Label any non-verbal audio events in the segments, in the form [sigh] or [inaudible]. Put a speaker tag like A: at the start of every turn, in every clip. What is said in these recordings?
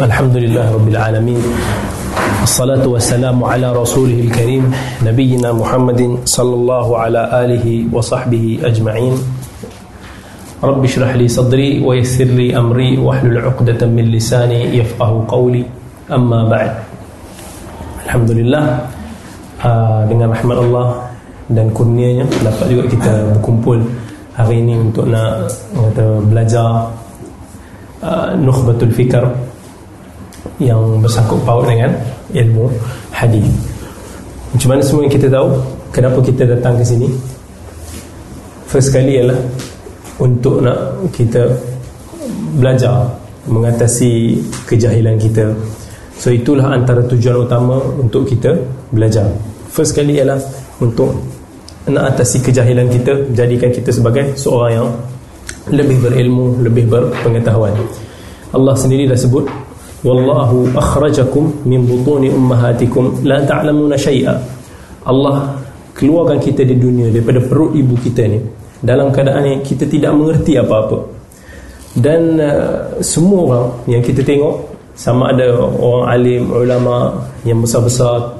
A: الحمد لله رب العالمين الصلاة والسلام على رسوله الكريم نبينا محمد صلى الله على آله وصحبه أجمعين رب اشرح لي صدري ويسر لي أمري واحلل عقدة من لساني يفقه قولي أما بعد الحمد لله dengan rahmat Allah dan kurnianya dapat juga kita berkumpul hari ini untuk nak kata belajar uh, nukhbatul fikr yang bersangkut paut dengan ilmu hadis. Macam mana semua yang kita tahu kenapa kita datang ke sini? First kali ialah untuk nak kita belajar mengatasi kejahilan kita. So itulah antara tujuan utama untuk kita belajar. First kali ialah untuk nak atasi kejahilan kita, jadikan kita sebagai seorang yang lebih berilmu, lebih berpengetahuan. Allah sendiri dah sebut wallahu akhrajakum min butuni ummahatikum. La ta'lamuna syai'a. Allah keluarkan kita di dunia daripada perut ibu kita ni. Dalam keadaan ni kita tidak mengerti apa-apa. Dan uh, semua orang yang kita tengok sama ada orang alim ulama yang besar-besar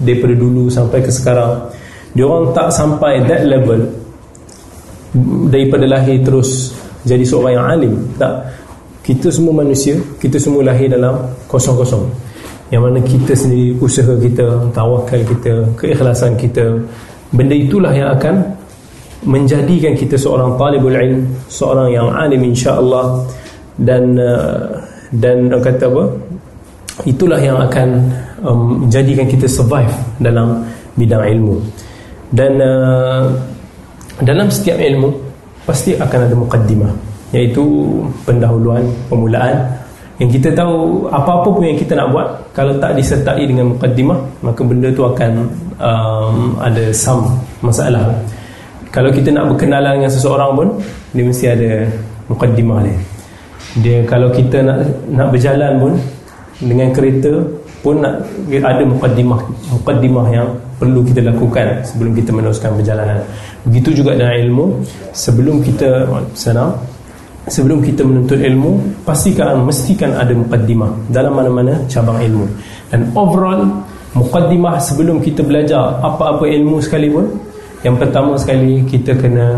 A: daripada dulu sampai ke sekarang dia orang tak sampai that level daripada lahir terus jadi seorang yang alim. Tak kita semua manusia kita semua lahir dalam kosong-kosong. Yang mana kita sendiri usaha kita tawakal kita keikhlasan kita benda itulah yang akan menjadikan kita seorang talibul ilm seorang yang alim insya-Allah. Dan uh, dan kata apa? Itulah yang akan um, menjadikan kita survive dalam bidang ilmu. Dan uh, dalam setiap ilmu pasti akan ada mukaddimah iaitu pendahuluan permulaan. Yang kita tahu apa-apa pun yang kita nak buat kalau tak disertai dengan mukaddimah maka benda tu akan um, ada some masalah. Kalau kita nak berkenalan dengan seseorang pun dia mesti ada mukaddimah dia. Dia kalau kita nak nak berjalan pun dengan kereta pun nak ada mukaddimah mukaddimah yang perlu kita lakukan sebelum kita meneruskan perjalanan. Begitu juga dengan ilmu. Sebelum kita senang sebelum kita menuntut ilmu pastikan mestikan ada mukaddimah dalam mana-mana cabang ilmu. Dan overall mukaddimah sebelum kita belajar apa-apa ilmu sekalipun yang pertama sekali kita kena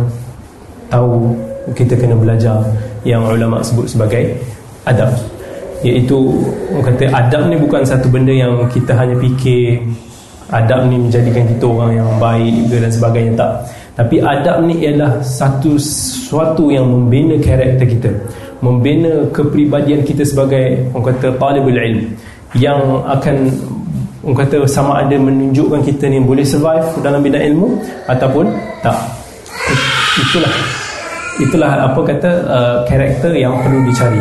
A: tahu kita kena belajar yang ulama sebut sebagai adab. Iaitu kata adab ni bukan satu benda yang kita hanya fikir adab ni menjadikan kita orang yang baik dan sebagainya tak tapi adab ni ialah satu sesuatu yang membina karakter kita. Membina kepribadian kita sebagai orang kata talibul ilm yang akan orang kata sama ada menunjukkan kita ni boleh survive dalam bidang ilmu ataupun tak. Itulah. Itulah apa kata uh, karakter yang perlu dicari.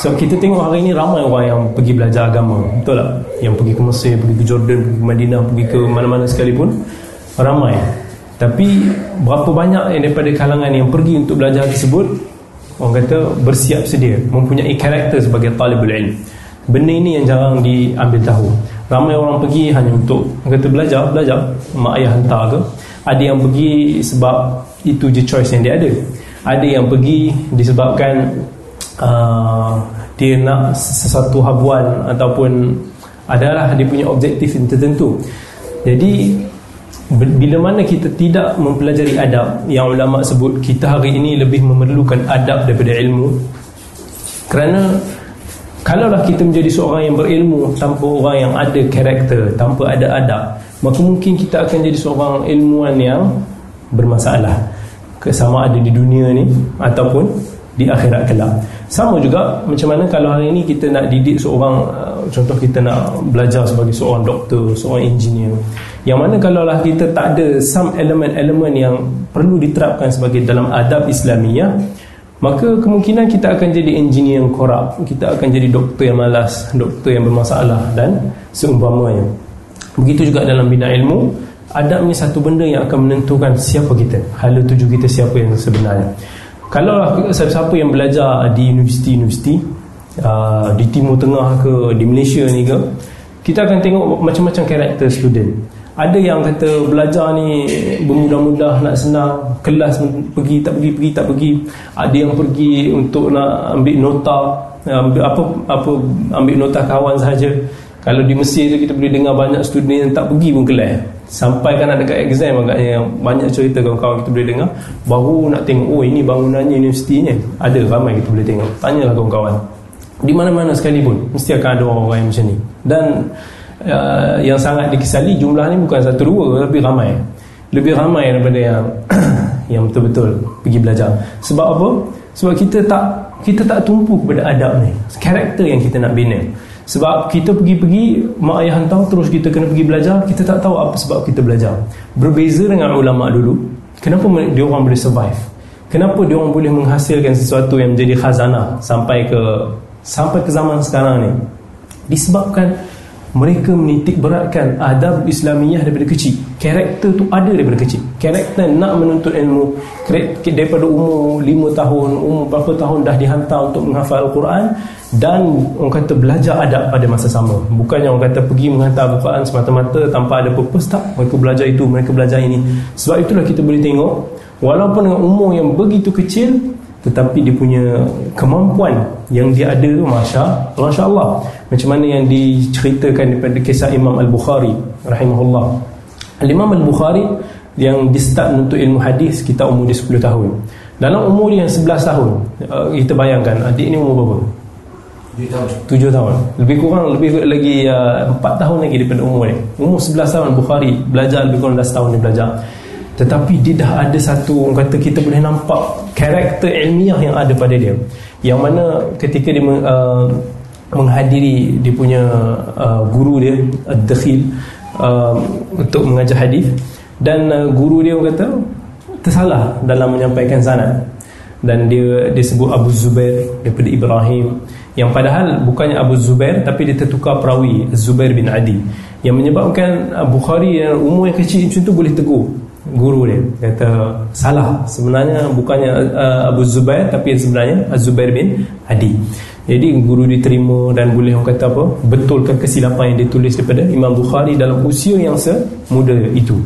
A: So kita tengok hari ini ramai orang yang pergi belajar agama. Betul tak? Yang pergi ke Mesir pergi ke Jordan pergi ke Madinah pergi ke mana-mana sekalipun ramai tapi berapa banyak yang daripada kalangan yang pergi untuk belajar tersebut orang kata bersiap sedia mempunyai karakter sebagai talibul ilm. Benda ini yang jarang diambil tahu. Ramai orang pergi hanya untuk orang kata belajar, belajar, mak ayah hantar ke. Ada yang pergi sebab itu je choice yang dia ada. Ada yang pergi disebabkan uh, dia nak sesuatu habuan ataupun adalah dia punya objektif tertentu. Jadi bila mana kita tidak mempelajari adab yang ulama sebut kita hari ini lebih memerlukan adab daripada ilmu. Kerana kalaulah kita menjadi seorang yang berilmu tanpa orang yang ada karakter tanpa ada adab maka mungkin kita akan jadi seorang ilmuwan yang bermasalah. Sama ada di dunia ni ataupun di akhirat kelak. Sama juga macam mana kalau hari ini kita nak didik seorang uh, contoh kita nak belajar sebagai seorang doktor seorang engineer. Yang mana kalaulah kita tak ada some elemen-elemen yang perlu diterapkan sebagai dalam adab Islamiyah maka kemungkinan kita akan jadi engineer yang korup kita akan jadi doktor yang malas doktor yang bermasalah dan seumpamanya. Begitu juga dalam bina ilmu adab ni satu benda yang akan menentukan siapa kita hala tuju kita siapa yang sebenarnya kalau siapa-siapa yang belajar di universiti-universiti uh, di Timur Tengah ke di Malaysia ni ke kita akan tengok macam-macam karakter student. Ada yang kata belajar ni bermudah-mudah nak senang kelas pergi tak pergi pergi tak pergi. Ada yang pergi untuk nak ambil nota ambil apa apa ambil nota kawan saja. Kalau di Mesir tu kita boleh dengar banyak student yang tak pergi pun kelas sampai kan ada dekat exam agaknya banyak cerita kawan-kawan kita boleh dengar. Baru nak tengok oh ini bangunannya universitinya. Ada ramai kita boleh tengok? Tanyalah kawan-kawan. Di mana-mana sekalipun mesti akan ada orang-orang yang macam ni. Dan uh, yang sangat dikesali jumlah ni bukan satu dua tapi ramai. Lebih ramai daripada yang [coughs] yang betul-betul pergi belajar. Sebab apa? Sebab kita tak kita tak tumpu kepada adab ni. Karakter yang kita nak bina sebab kita pergi-pergi mak ayah hantar terus kita kena pergi belajar kita tak tahu apa sebab kita belajar. Berbeza dengan ulama dulu kenapa dia orang boleh survive? Kenapa dia orang boleh menghasilkan sesuatu yang menjadi khazanah sampai ke sampai ke zaman sekarang ni? Disebabkan mereka menitik beratkan adab Islamiyah daripada kecil karakter tu ada daripada kecil. Karakter nak menuntut ilmu daripada umur 5 tahun umur berapa tahun dah dihantar untuk menghafal Al-Quran dan orang kata belajar adab pada masa sama. Bukannya orang kata pergi menghantar Al-Quran semata-mata tanpa ada purpose tak. Mereka belajar itu mereka belajar ini. Sebab itulah kita boleh tengok walaupun dengan umur yang begitu kecil tetapi dia punya kemampuan yang dia ada tu masya masya Allah. Macam mana yang diceritakan daripada kisah Imam Al-Bukhari rahimahullah Al-Imam Al-Bukhari yang di start untuk ilmu hadis kita umur dia 10 tahun. Dalam umur dia yang 11 tahun uh, kita bayangkan adik ni umur berapa? 7 tahun. Lebih kurang lebih lagi uh, 4 tahun lagi daripada umur ni umur 11 tahun Bukhari belajar lebih kurang 10 tahun dia belajar. Tetapi dia dah ada satu orang kata kita boleh nampak karakter ilmiah yang ada pada dia. Yang mana ketika dia uh, menghadiri dia punya uh, guru dia Ad-Dakhil uh, untuk mengajar hadis. Dan uh, guru dia kata tersalah dalam menyampaikan sanad. Dan dia disebut Abu Zubair daripada Ibrahim yang padahal bukannya Abu Zubair tapi dia tertukar perawi Zubair bin Adi. Yang menyebabkan Bukhari yang umur yang kecil macam tu boleh tegur guru dia. Kata salah. Sebenarnya bukannya uh, Abu Zubair tapi sebenarnya Az-Zubair bin Adi. Jadi guru diterima dan boleh orang kata apa betulkan kesilapan yang ditulis daripada Imam Bukhari dalam usia yang semuda itu.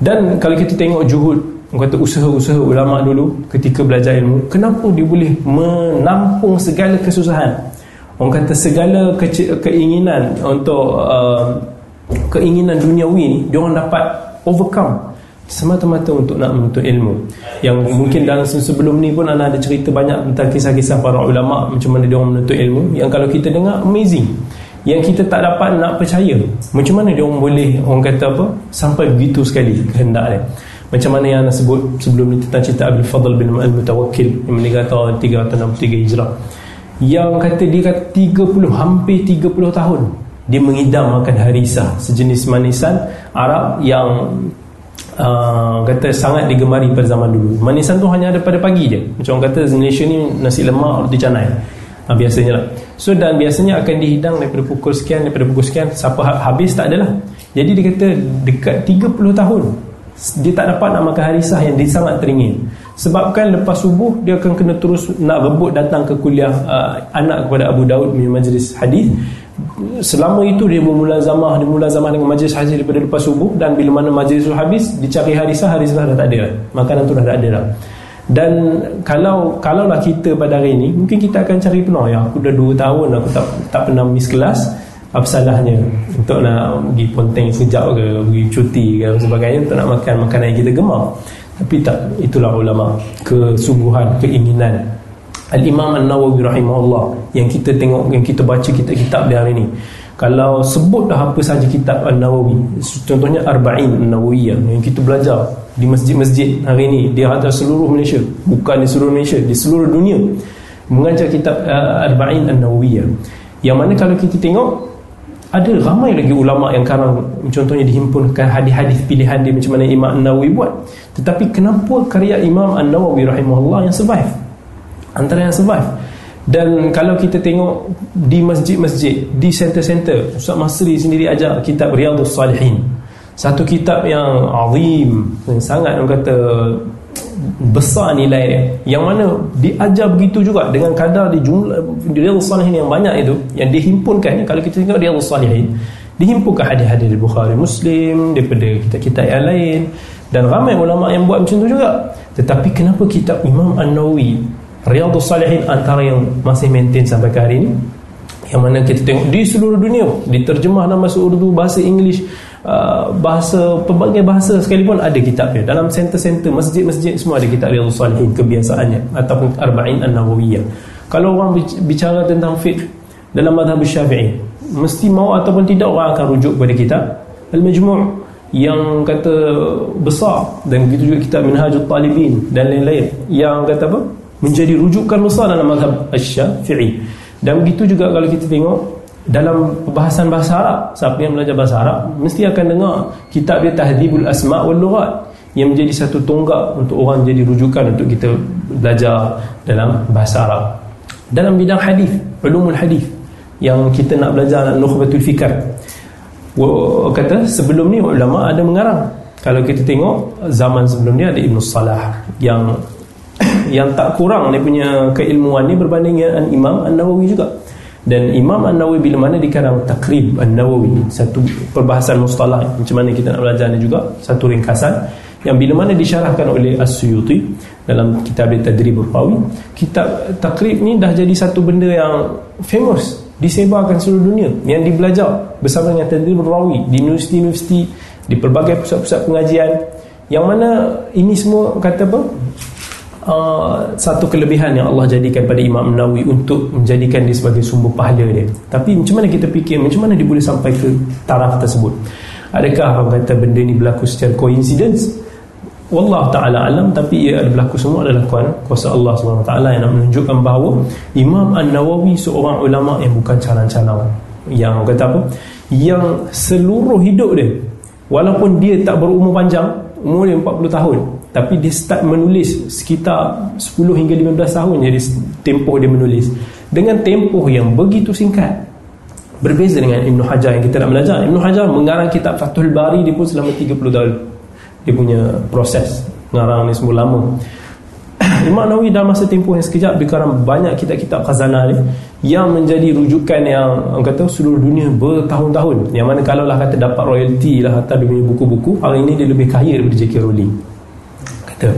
A: Dan kalau kita tengok juhud orang kata usaha-usaha ulama dulu ketika belajar ilmu kenapa dia boleh menampung segala kesusahan? Orang kata segala ke- keinginan untuk uh, keinginan duniawi ni dia orang dapat overcome semata-mata untuk nak menuntut ilmu. Yang mungkin dalam sebelum ni pun anda ada cerita banyak tentang kisah-kisah para ulama macam mana dia orang menuntut ilmu. Yang kalau kita dengar amazing. Yang kita tak dapat nak percaya macam mana dia orang boleh orang kata apa sampai begitu sekali kehendak dia. Macam mana yang anda sebut sebelum ni tentang cerita Abdul Fadl bin Al-Mutawakkil yang meninggal tahun 363 Hijrah. Yang kata dia kata 30 hampir 30 tahun dia mengidam makan harisah sejenis manisan Arab yang uh, kata sangat digemari pada zaman dulu. Manisan tu hanya ada pada pagi je. Macam orang kata Malaysia ni nasi lemak roti canai uh, biasanya lah. So dan biasanya akan dihidang daripada pukul sekian daripada pukul sekian siapa ha-, habis tak adalah. Jadi dia kata dekat 30 tahun dia tak dapat nak makan harisah yang dia sangat teringin. Sebabkan lepas subuh dia akan kena terus nak rebut datang ke kuliah uh, anak kepada Abu Daud punya majlis hadis selama itu dia bermula zamah dia mula zamah dengan majlis hadis daripada lepas subuh dan bila mana majlis habis dicari harisah harisah dah tak ada. Makanan tu dah tak ada dah. Dan kalau kalau lah kita pada hari ini mungkin kita akan cari penuh. Ya aku dah 2 tahun aku tak tak pernah miss kelas. Apa salahnya? Untuk nak pergi ponteng sekejap ke pergi cuti ke sebagainya untuk nak makan makanan yang kita gemar. Tapi tak itulah ulama kesungguhan keinginan Al-Imam An-Nawawi rahimahullah yang kita tengok yang kita baca kita kitab dia hari ni. Kalau sebut dah apa saja kitab An-Nawawi contohnya Arba'in An-Nawawiyah yang kita belajar di masjid-masjid hari ni di ada seluruh Malaysia. Bukan di seluruh Malaysia di seluruh dunia. Mengajar kitab uh, Arba'in An-Nawawiyah. Yang mana kalau kita tengok ada ramai lagi ulama yang sekarang contohnya dihimpunkan hadis-hadis pilihan dia macam mana Imam An-Nawawi buat. Tetapi kenapa karya Imam An-Nawawi rahimahullah yang survive antara yang survive. Dan kalau kita tengok di masjid-masjid di center-center Ustaz Masri sendiri ajar kitab Riyadhus Salihin. Satu kitab yang azim yang sangat orang kata besar nilai dia. Yang mana diajar begitu juga dengan kadar di jumlah Riyadhus Salihin yang banyak itu yang dihimpunkan. Kalau kita tengok Riyadhus Salihin dihimpunkan hadis-hadis dari Bukhari Muslim daripada kitab-kitab yang lain. Dan ramai ulama yang buat macam tu juga. Tetapi kenapa kitab Imam An-Nawawi Riyadhus Salihin antara yang masih maintain sampai ke hari ini yang mana kita tengok di seluruh dunia diterjemah dalam bahasa Urdu bahasa English uh, bahasa pelbagai bahasa sekalipun ada kitabnya dalam center-center masjid-masjid semua ada kitab Riyadhus Salihin kebiasaannya ataupun Arba'in An-Nawawiyah. Kalau orang bicara tentang fiqh dalam madhab syafi'i mesti mau ataupun tidak orang akan rujuk kepada kitab Al-Majmu' yang kata besar dan begitu juga kitab Minhajul Talibin dan lain-lain. Yang kata apa menjadi rujukan besar dalam mazhab Asy-Syafi'i dan begitu juga kalau kita tengok dalam perbahasan bahasa Arab siapa yang belajar bahasa Arab mesti akan dengar kitab dia Tahdhibul Asma' wal Lughat yang menjadi satu tonggak untuk orang jadi rujukan untuk kita belajar dalam bahasa Arab. Dalam bidang hadis ulumul hadis yang kita nak belajar Nukhbatul Fikr kata sebelum ni ulama ada mengarang. Kalau kita tengok zaman sebelum ni ada Ibn Salah yang yang tak kurang dia punya keilmuan ni berbanding dengan Imam An-Nawawi juga. Dan Imam An-Nawawi bila mana dikarang takrib An-Nawawi satu perbahasan mustalah. Macam mana kita nak belajar ni juga satu ringkasan. Yang bila mana disyarahkan oleh As-Suyuti dalam kitab Tadrib Rawi kitab takrib ni dah jadi satu benda yang famous disebarkan seluruh dunia. Yang dibelajar bersama dengan Tadrib Rawi di universiti-universiti di pelbagai pusat-pusat pengajian. Yang mana ini semua kata apa uh, satu kelebihan yang Allah jadikan pada Imam Nawawi untuk menjadikan dia sebagai sumber pahala dia. Tapi macam mana kita fikir macam mana dia boleh sampai ke taraf tersebut? Adakah orang kata benda ni berlaku secara coincidence Wallah ta'ala alam Tapi ia ada berlaku semua adalah Kuasa Allah SWT yang nak menunjukkan bahawa Imam An-Nawawi seorang ulama yang bukan calang-calang. Yang kata apa? Yang seluruh hidup dia Walaupun dia tak berumur panjang Umur dia 40 tahun Tapi dia start menulis Sekitar 10 hingga 15 tahun Jadi tempoh dia menulis. Dengan tempoh yang begitu singkat Berbeza dengan Ibn Hajar yang kita nak belajar. Ibn Hajar mengarang kitab Fathul Bari Dia pun selama 30 tahun. Dia punya proses ngarang ni semua lama. [clears throat] Imam Nawawi dalam masa tempoh yang sekejap dikarang banyak kitab-kitab khazanah ni yang menjadi rujukan yang orang kata seluruh dunia bertahun-tahun. Yang mana kalau lah kata dapat royalty lah atas dia punya buku-buku hari ini dia lebih kaya daripada J.K. Rowling kata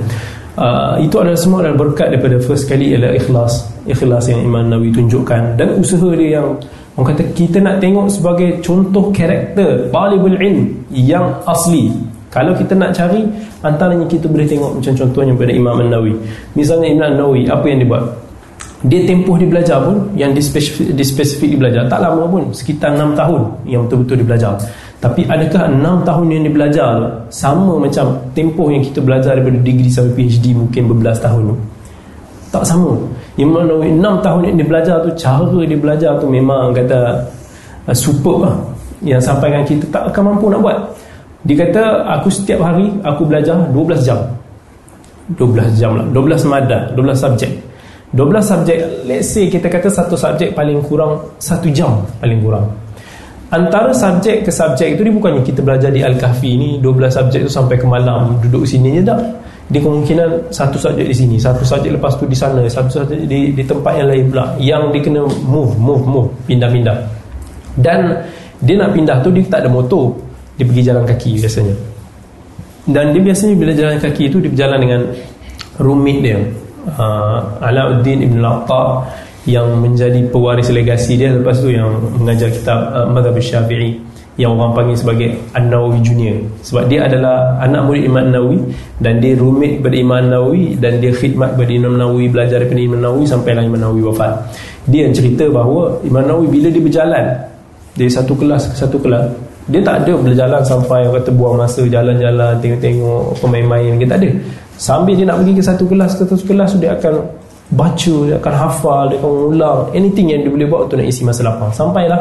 A: uh, itu adalah semua adalah berkat daripada first kali ialah ikhlas. Ikhlas yang Imam Nawawi tunjukkan. Dan usaha dia yang orang kata kita nak tengok sebagai contoh karakter talibul ilm yang asli. Kalau kita nak cari Antaranya kita boleh tengok Macam contohnya pada Imam An-Nawi Misalnya Imam An-Nawi Apa yang dia buat? Dia tempoh dia belajar pun Yang di spesifik, di spesifik dia belajar. Tak lama pun Sekitar 6 tahun Yang betul-betul dia belajar Tapi adakah 6 tahun yang dia belajar Sama macam tempoh yang kita belajar Daripada degree sampai PhD Mungkin berbelas tahun tu? Tak sama. Imam An-Nawi 6 tahun yang dia belajar tu Cara dia belajar tu Memang kata uh, Super lah. Yang sampaikan kita Tak akan mampu nak buat. Dia kata aku setiap hari aku belajar 12 jam. 12 jam lah. 12 mada 12 subjek. 12 subjek let's say kita kata satu subjek paling kurang 1 jam paling kurang antara subjek ke subjek itu ni bukannya kita belajar di Al-Kahfi ni 12 subjek tu sampai ke malam duduk sini je tak? Dia kemungkinan satu subjek di sini satu subjek lepas tu di sana satu subjek di, di tempat yang lain pula. Yang dia kena move move move pindah-pindah. Dan dia nak pindah tu dia tak ada motor dia pergi jalan kaki biasanya. Dan dia biasanya bila jalan kaki itu dia berjalan dengan rumit dia. Uh, Alauddin Ibn Latta yang menjadi pewaris legasi dia lepas tu yang mengajar kitab uh, Madhab Syafi'i yang orang panggil sebagai An-Nawawi Junior. Sebab dia adalah anak murid Imam Nawawi dan dia rumit kepada Imam Nawawi dan dia khidmat kepada Imam Nawawi belajar daripada Imam Nawawi sampai lah Imam Nawawi wafat. Dia yang cerita bahawa Imam Nawawi bila dia berjalan dari satu kelas ke satu kelas dia tak ada berjalan sampai kata buang masa jalan-jalan tengok-tengok pemain-main dia tak ada. Sambil dia nak pergi ke satu kelas ke satu kelas dia akan baca dia akan hafal dia akan ulang. Anything yang dia boleh buat untuk nak isi masa lapang. Sampailah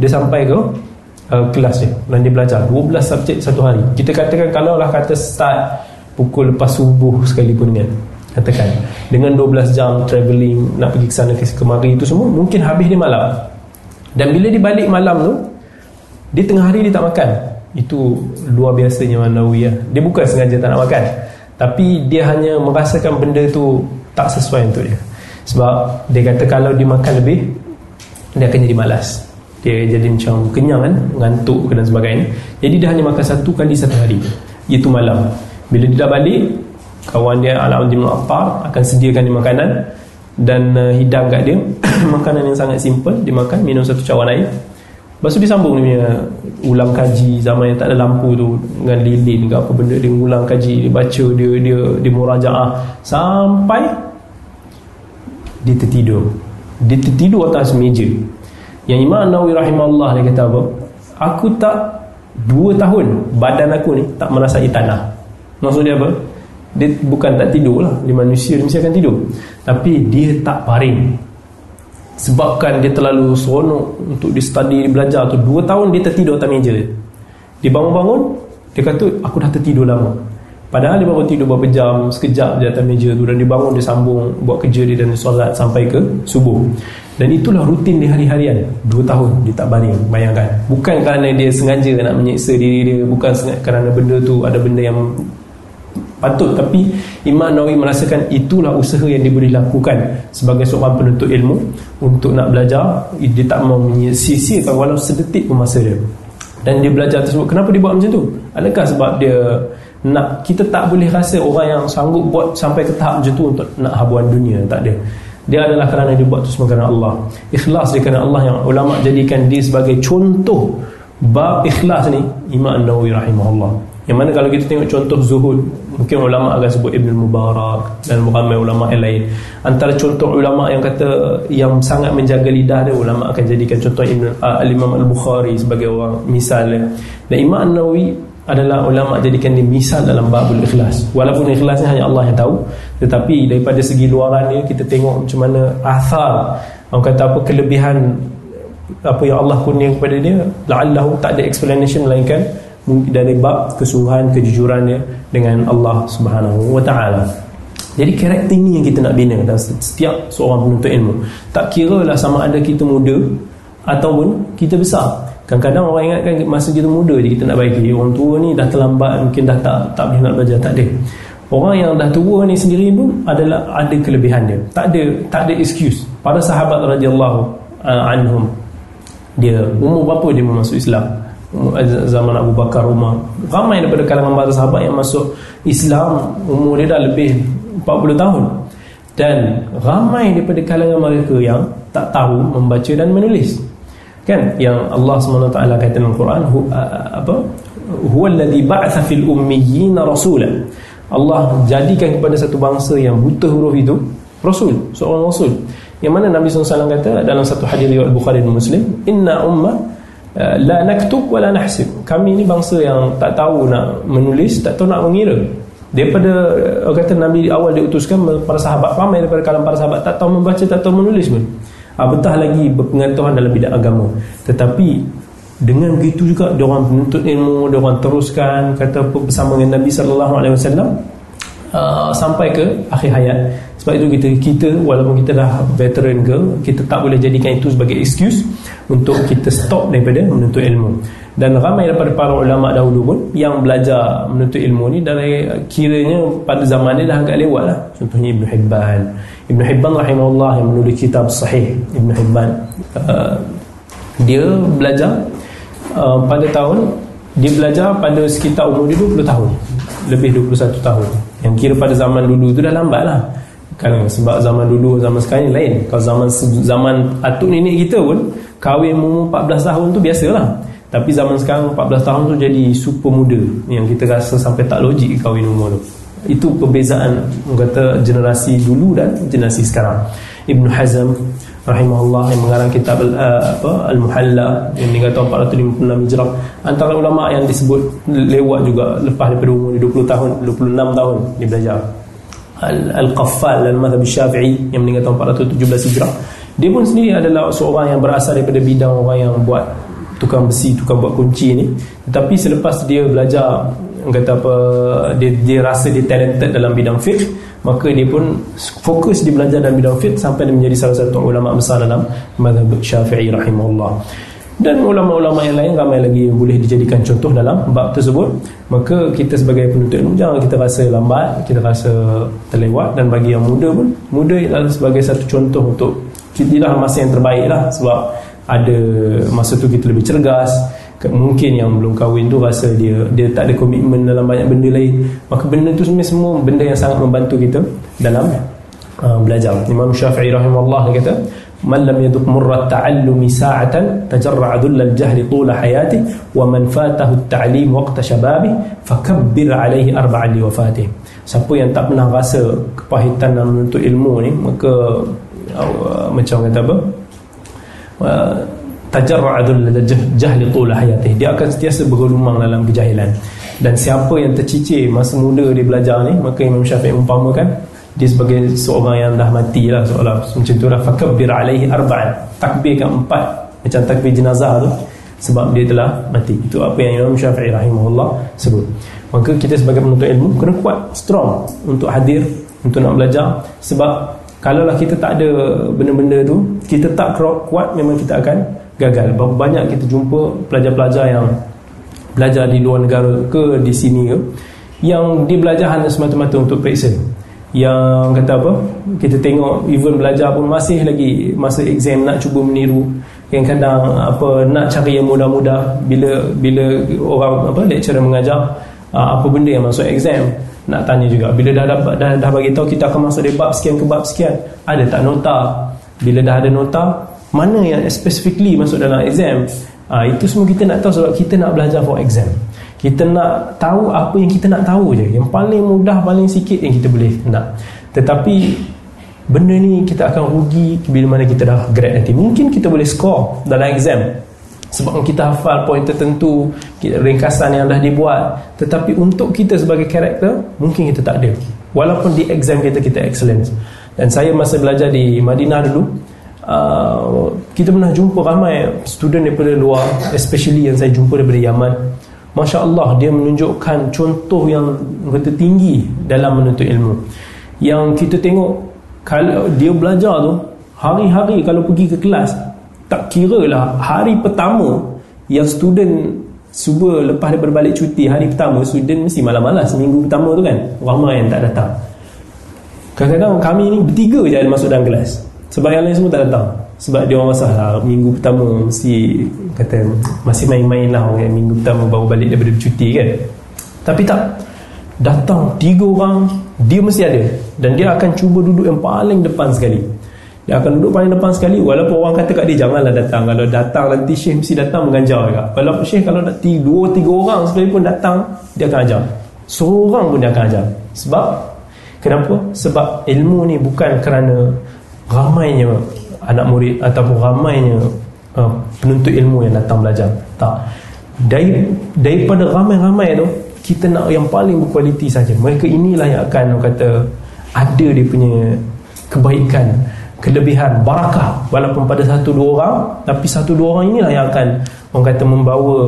A: dia sampai ke uh, kelas dia. Dan dia belajar 12 subjek satu hari. Kita katakan kalau lah kata start pukul lepas subuh sekalipun kan katakan. Dengan 12 jam travelling nak pergi ke sana ke kemari itu semua mungkin habis dia malam. Dan bila dia balik malam tu dia tengah hari dia tak makan. Itu luar biasanya Manawi ya. dia bukan sengaja tak nak makan. Tapi dia hanya merasakan benda tu tak sesuai untuk dia. Sebab dia kata kalau dia makan lebih dia akan jadi malas. Dia dia jadi macam kenyang kan ngantuk dan sebagainya. Jadi dia hanya makan satu kali satu hari. Iaitu malam. Bila dia dah balik kawan dia Al-Audi bin Affar akan sediakan dia makanan dan uh, hidang kat dia. [coughs] Makanan yang sangat simple dia makan minum satu cawan air. Lepas tu dia sambung dia punya ulang kaji. Zaman yang tak ada lampu tu dengan lilin ke apa benda dia ulang kaji dia baca dia dia dia murajaah. Sampai dia tertidur dia tertidur atas meja yang Imam Nawawi rahimahullah dia kata apa? Aku tak dua tahun badan aku ni tak merasai tanah. Maksud dia apa? Dia bukan tak tidur lah. Dia manusia, dia mesti akan tidur. Tapi dia tak paring. Sebabkan dia terlalu seronok untuk dia study, dia belajar tu. Dua tahun dia tertidur atas meja. Dia bangun-bangun, dia kata, aku dah tertidur lama. Padahal dia baru tidur beberapa jam, sekejap je atas meja tu. Dan dia bangun, dia sambung buat kerja dia dan solat sampai ke subuh. Dan itulah rutin dia hari-harian Dua tahun dia tak baring Bayangkan Bukan kerana dia sengaja nak menyeksa diri dia Bukan kerana benda tu Ada benda yang patut Tapi Imam Nawawi merasakan Itulah usaha yang boleh lakukan Sebagai seorang penuntut ilmu Untuk nak belajar Dia tak mau menyia-siakan Walau sedetik pun masa dia Dan dia belajar tersebut Kenapa dia buat macam tu? Adakah sebab dia nak Kita tak boleh rasa orang yang sanggup buat Sampai ke tahap macam tu Untuk nak habuan dunia Tak ada. Dia adalah kerana dia buat itu semua kerana Allah. Ikhlas dia kerana Allah yang ulama jadikan dia sebagai contoh bab ikhlas ni Imam Nawawi rahimahullah. Yang mana kalau kita tengok contoh zuhud mungkin ulama akan sebut Ibn Mubarak dan ramai ulama yang lain. Antara contoh ulama yang kata yang sangat menjaga lidah dia ulama akan jadikan contoh Ibn, uh, Al-Imam Al-Bukhari sebagai orang misalnya. Dan Imam Nawawi adalah ulama jadikan dia misal dalam babul ikhlas. Walaupun ikhlasnya hanya Allah yang tahu tetapi daripada segi luaran dia kita tengok macam mana athar. Orang kata apa kelebihan apa yang Allah kurnia kepada dia la'allahu tak ada explanation melainkan dari bab kesungguhan kejujuran dia dengan Allah Subhanahu wa taala. Jadi karakter ini yang kita nak bina dalam setiap seorang penuntut ilmu. Tak kira lah sama ada kita muda ataupun kita besar Kadang-kadang orang ingatkan masa kita muda je kita nak baiki. Orang tua ni dah terlambat mungkin dah tak tak boleh nak belajar Tak ada. Orang yang dah tua ni sendiri pun adalah ada kelebihan dia. Tak ada tak ada excuse. Para sahabat radhiyallahu uh, anhum Dia umur berapa dia masuk Islam? Zaman Abu Bakar Umar. Ramai daripada kalangan para sahabat yang masuk Islam Umur dia dah lebih 40 tahun. Dan ramai daripada kalangan mereka yang Tak tahu membaca dan menulis kan? Yang Allah SWT kata dalam Quran hu, apa? Huwa alladhi ba'atha fil ummiyyin rasulan. Allah jadikan kepada satu bangsa yang buta huruf itu rasul seorang rasul. Yang mana Nabi SAW kata dalam satu hadis riwayat Bukhari dan Muslim inna umma uh, la naktub wa la nahsib. Kami ni bangsa yang tak tahu nak menulis tak tahu nak mengira. Daripada uh, kata Nabi awal diutuskan para sahabat ramai daripada kalangan para sahabat tak tahu membaca tak tahu menulis pun apatah lagi berpengetahuan dalam bidang agama. Tetapi dengan begitu juga dia orang menuntut ilmu dia orang teruskan kata bersama dengan Nabi sallallahu alaihi wasallam uh, sampai ke akhir hayat. Sebab itu kita kita walaupun kita dah veteran ke kita tak boleh jadikan itu sebagai excuse untuk kita stop daripada menuntut ilmu. Dan ramai daripada para ulama dahulu pun yang belajar menuntut ilmu ni dari kiranya pada zaman ni dah agak lewat lah. Contohnya Ibn Hibban. Ibn Hibban rahimahullah yang menulis kitab sahih Ibn Hibban. Uh, dia belajar uh, pada tahun dia belajar pada sekitar umur dia 20 tahun. Lebih 21 tahun yang kira pada zaman dulu tu dah lambat lah. Kan sebab zaman dulu zaman sekarang ni lain. Kalau zaman zaman atuk nenek kita pun kahwin umur 14 tahun tu biasalah. Tapi zaman sekarang 14 tahun tu jadi super muda. Yang kita rasa sampai tak logik kahwin umur tu. Itu perbezaan kata generasi dulu dan generasi sekarang. Ibn Hazm rahimahullah yang mengarang kitab uh, apa Al-Muhalla yang meninggal tahun 456 Hijrah. Antara ulama yang disebut lewat juga lepas daripada umur 20 tahun 26 tahun dia belajar. Al-Qaffal Al-Madhab Syafi'i yang meninggal tahun 417 Hijrah. Dia pun sendiri adalah seorang yang berasal daripada bidang orang yang buat tukang besi, tukang buat kunci ni. Tetapi selepas dia belajar kata apa dia, dia rasa dia talented dalam bidang fiqh maka dia pun fokus di belajar dalam bidang fiqh sampai dia menjadi salah satu ulama besar dalam mazhab Syafi'i rahimahullah. Dan ulama-ulama yang lain ramai lagi boleh dijadikan contoh dalam bab tersebut. Maka kita sebagai penuntut ilmu jangan kita rasa lambat kita rasa terlewat. Dan bagi yang muda pun muda adalah sebagai satu contoh untuk inilah masa yang terbaik lah sebab ada masa tu kita lebih cergas mungkin yang belum kahwin tu rasa dia dia tak ada komitmen dalam banyak benda lain. Maka benda tu sebenarnya semua benda yang sangat membantu kita dalam uh, belajar. Imam Syafi'i rahimahullah dia kata man lam yaduk murrat ta'allumi sa'atan tajarra'a dhulla al-jahli tula hayati wa man fatahu at-ta'lim waqta shababi fakabbir alayhi arba'an li siapa yang tak pernah rasa kepahitan dalam menuntut ilmu ni maka uh, macam kata apa? Uh, tajarra'adul jahli tula hayatih. Dia akan sentiasa bergelumang dalam kejahilan. Dan siapa yang tercicir masa muda dia belajar ni maka Imam Syafi'i umpamakan dia sebagai seorang yang dah mati lah seolah macam tu lah. Fakabbir alaihi arba'an. Takbirkan empat. Macam takbir jenazah tu sebab dia telah mati. Itu apa yang Imam Syafi'i rahimahullah sebut. Maka kita sebagai penuntut ilmu kena kuat strong untuk hadir untuk nak belajar. Sebab kalaulah kita tak ada benda-benda tu kita tak kuat memang kita akan gagal. Banyak kita jumpa pelajar-pelajar yang belajar di luar negara ke di sini ke yang dia belajar hanya semata-mata untuk periksa. Yang kata apa? Kita tengok even belajar pun masih lagi masa exam nak cuba meniru. Yang kadang apa nak cari yang mudah-mudah. Bila bila orang apa lecturer mengajar ah, apa benda yang masuk exam nak tanya juga. Bila dah dapat dah, dah bagi tahu kita akan masuk di bab sekian ke bab sekian ada tak nota? Bila dah ada nota mana yang specifically masuk dalam exam ha, itu semua kita nak tahu sebab kita nak belajar for exam. Kita nak tahu apa yang kita nak tahu je. Yang paling mudah paling sikit yang kita boleh nak. Tetapi benda ni kita akan rugi bila mana kita dah grade nanti. Mungkin kita boleh score dalam exam. Sebab kita hafal poin tertentu ringkasan yang dah dibuat. Tetapi untuk kita sebagai karakter mungkin kita tak ada. Walaupun di exam kita kita excellence dan saya masa belajar di Madinah dulu uh, kita pernah jumpa ramai student daripada luar especially yang saya jumpa daripada Yaman. Masya Allah dia menunjukkan contoh yang kata tinggi dalam menuntut ilmu. Yang kita tengok kalau dia belajar tu hari-hari kalau pergi ke kelas tak kira lah hari pertama yang student cuba lepas daripada balik cuti hari pertama student mesti malas-malas minggu pertama tu kan ramai yang tak datang. Kadang-kadang kami ni bertiga je masuk dalam kelas sebab yang lain semua tak datang. Sebab dia orang masalah. Minggu pertama mesti kata masih main-main lah orang minggu pertama baru balik daripada cuti kan. Tapi tak. Datang tiga orang dia mesti ada. Dan dia akan cuba duduk yang paling depan sekali. Dia akan duduk paling depan sekali. Walaupun orang kata kat dia janganlah datang. Kalau datang nanti syekh mesti datang mengajar juga. Walaupun syekh kalau nak tiga, dua tiga orang sekalipun datang dia akan ajar. Seorang pun dia akan ajar. Sebab kenapa? sebab ilmu ni bukan kerana ramainya anak murid ataupun ramainya uh, penuntut ilmu yang datang belajar. Tak. Dari, daripada ramai-ramai tu kita nak yang paling berkualiti saja. Mereka inilah yang akan kata ada dia punya kebaikan kelebihan barakah. Walaupun pada satu dua orang tapi satu dua orang inilah yang akan orang kata membawa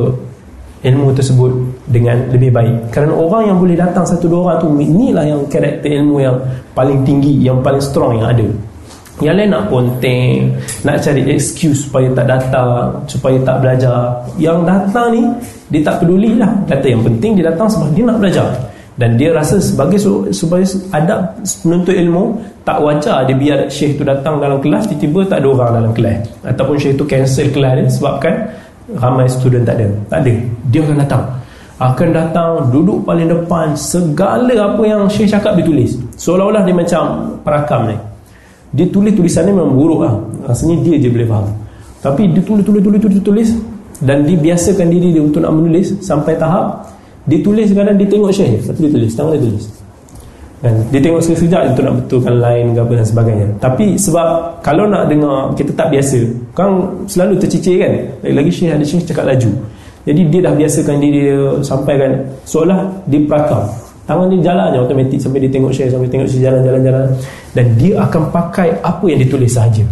A: ilmu tersebut dengan lebih baik. Kerana orang yang boleh datang satu dua orang tu inilah yang karakter ilmu yang paling tinggi yang paling strong yang ada yang lain nak ponteng Nak cari excuse supaya tak datang Supaya tak belajar. Yang datang ni Dia tak peduli lah Kata yang penting dia datang sebab dia nak belajar. Dan dia rasa sebagai Supaya ada penuntut ilmu Tak wajar dia biar syekh tu datang dalam kelas Tiba-tiba tak ada orang dalam kelas. Ataupun syekh tu cancel kelas dia Sebabkan ramai student tak ada. Tak ada. Dia akan datang. Akan datang duduk paling depan segala apa yang syekh cakap ditulis seolah-olah dia macam perakam ni dia tulis tulisannya memang buruk lah. Rasanya dia je boleh faham. Tapi dia tulis tulis tulis tulis tulis dan dia biasakan diri dia untuk nak menulis sampai tahap dia tulis kadang dia tengok syekh tapi dia tulis tangan dia tulis. Dan dia tengok sekejap untuk nak betulkan line ke apa dan sebagainya. Tapi sebab kalau nak dengar kita tak biasa kan selalu tercicir kan? Lagi-lagi syekh ada syekh cakap laju. Jadi dia dah biasakan diri dia sampaikan seolah dia perakam Tangan dia jalan je automatik sampai dia tengok share sampai tengok share jalan-jalan-jalan dan dia akan pakai apa yang ditulis saja.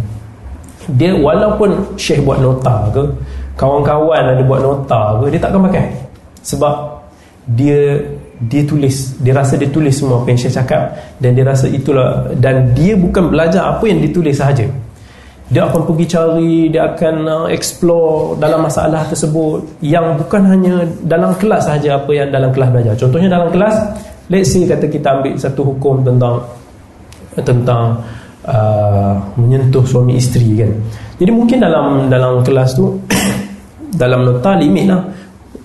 A: Dia walaupun Syekh buat nota ke, kawan-kawan ada buat nota ke, dia tak akan pakai. Sebab dia dia tulis, dia rasa dia tulis semua apa yang Syekh cakap dan dia rasa itulah dan dia bukan belajar apa yang ditulis saja. Dia akan pergi cari, dia akan uh, explore dalam masalah tersebut yang bukan hanya dalam kelas saja apa yang dalam kelas belajar. Contohnya dalam kelas let's say kata kita ambil satu hukum tentang tentang uh, menyentuh suami isteri kan. Jadi mungkin dalam dalam kelas tu [coughs] dalam nota limit lah.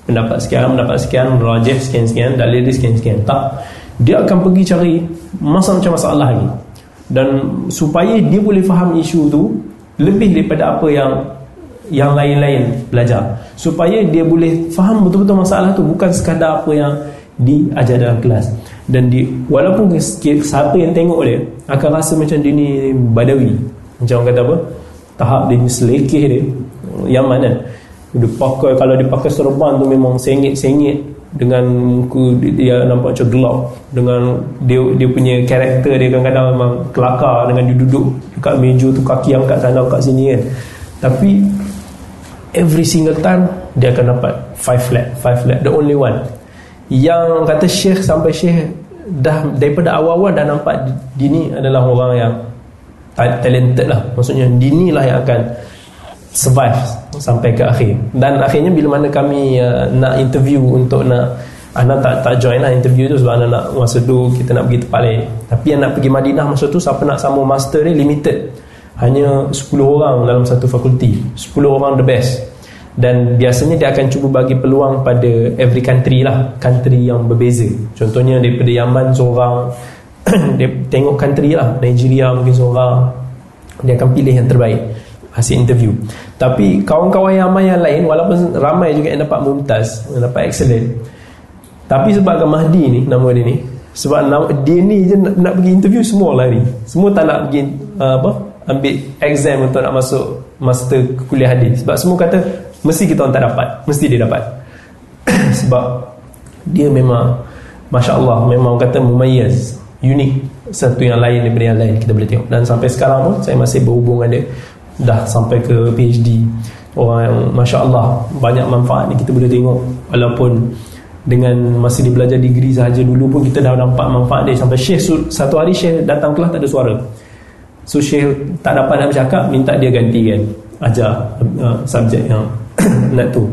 A: Pendapat sekian pendapat sekian rajah sekian-sekian dalil dia sekian-sekian tak. Dia akan pergi cari masa macam masalah lagi. Dan supaya dia boleh faham isu tu lebih daripada apa yang yang lain-lain belajar. Supaya dia boleh faham betul-betul masalah tu bukan sekadar apa yang diajar dalam kelas. Dan di walaupun siapa yang tengok dia akan rasa macam dia ni badawi. Macam orang kata apa? Tahap dia ni selekeh dia. Yang mana? Dia pakai kalau dia pakai serban tu memang sengit-sengit dengan muka dia, nampak macam gelap. Dengan dia dia punya karakter dia kadang-kadang memang kelakar dengan dia duduk dekat meja tu kaki angkat sana kat sini kan. Tapi every single time dia akan dapat five flat five flat the only one. Yang kata syekh sampai syekh dah daripada awal-awal dah nampak dini adalah orang yang talented lah. Maksudnya dini lah yang akan survive sampai ke akhir. Dan akhirnya bila mana kami uh, nak interview untuk nak anda tak tak join lah interview tu sebab anda nak masa tu kita nak pergi tempat lain. Tapi yang nak pergi Madinah masa tu siapa nak sama master ni limited. Hanya 10 orang dalam satu fakulti. 10 orang the best. Dan biasanya dia akan cuba bagi peluang pada every country lah. Country yang berbeza. Contohnya daripada Yaman seorang [clears throat] dia tengok country lah. Nigeria mungkin seorang. Dia akan pilih yang terbaik hasil interview. Tapi kawan-kawan yang ramai yang lain walaupun ramai juga yang dapat mumtaz yang dapat excellent tapi sebab Agam Mahdi ni nama dia ni sebab nama, dia ni je nak, nak pergi interview semua lari semua tak nak pergi uh, apa ambil exam untuk nak masuk master kuliah hadis sebab semua kata mesti kita orang tak dapat. Mesti dia dapat. [coughs] Sebab dia memang Masya Allah memang kata mumayyiz unik. Satu yang lain daripada yang lain kita boleh tengok. Dan sampai sekarang pun saya masih berhubung dengan dia dah sampai ke PhD orang yang Masya Allah banyak manfaat ni kita boleh tengok. Walaupun dengan masih dia belajar degree sahaja dulu pun kita dah nampak manfaat dia. Sampai Syekh satu hari Syekh datang kelas tak ada suara. So Syekh tak dapat nak bercakap minta dia gantikan ajar uh, subjek yang [coughs] nak tu.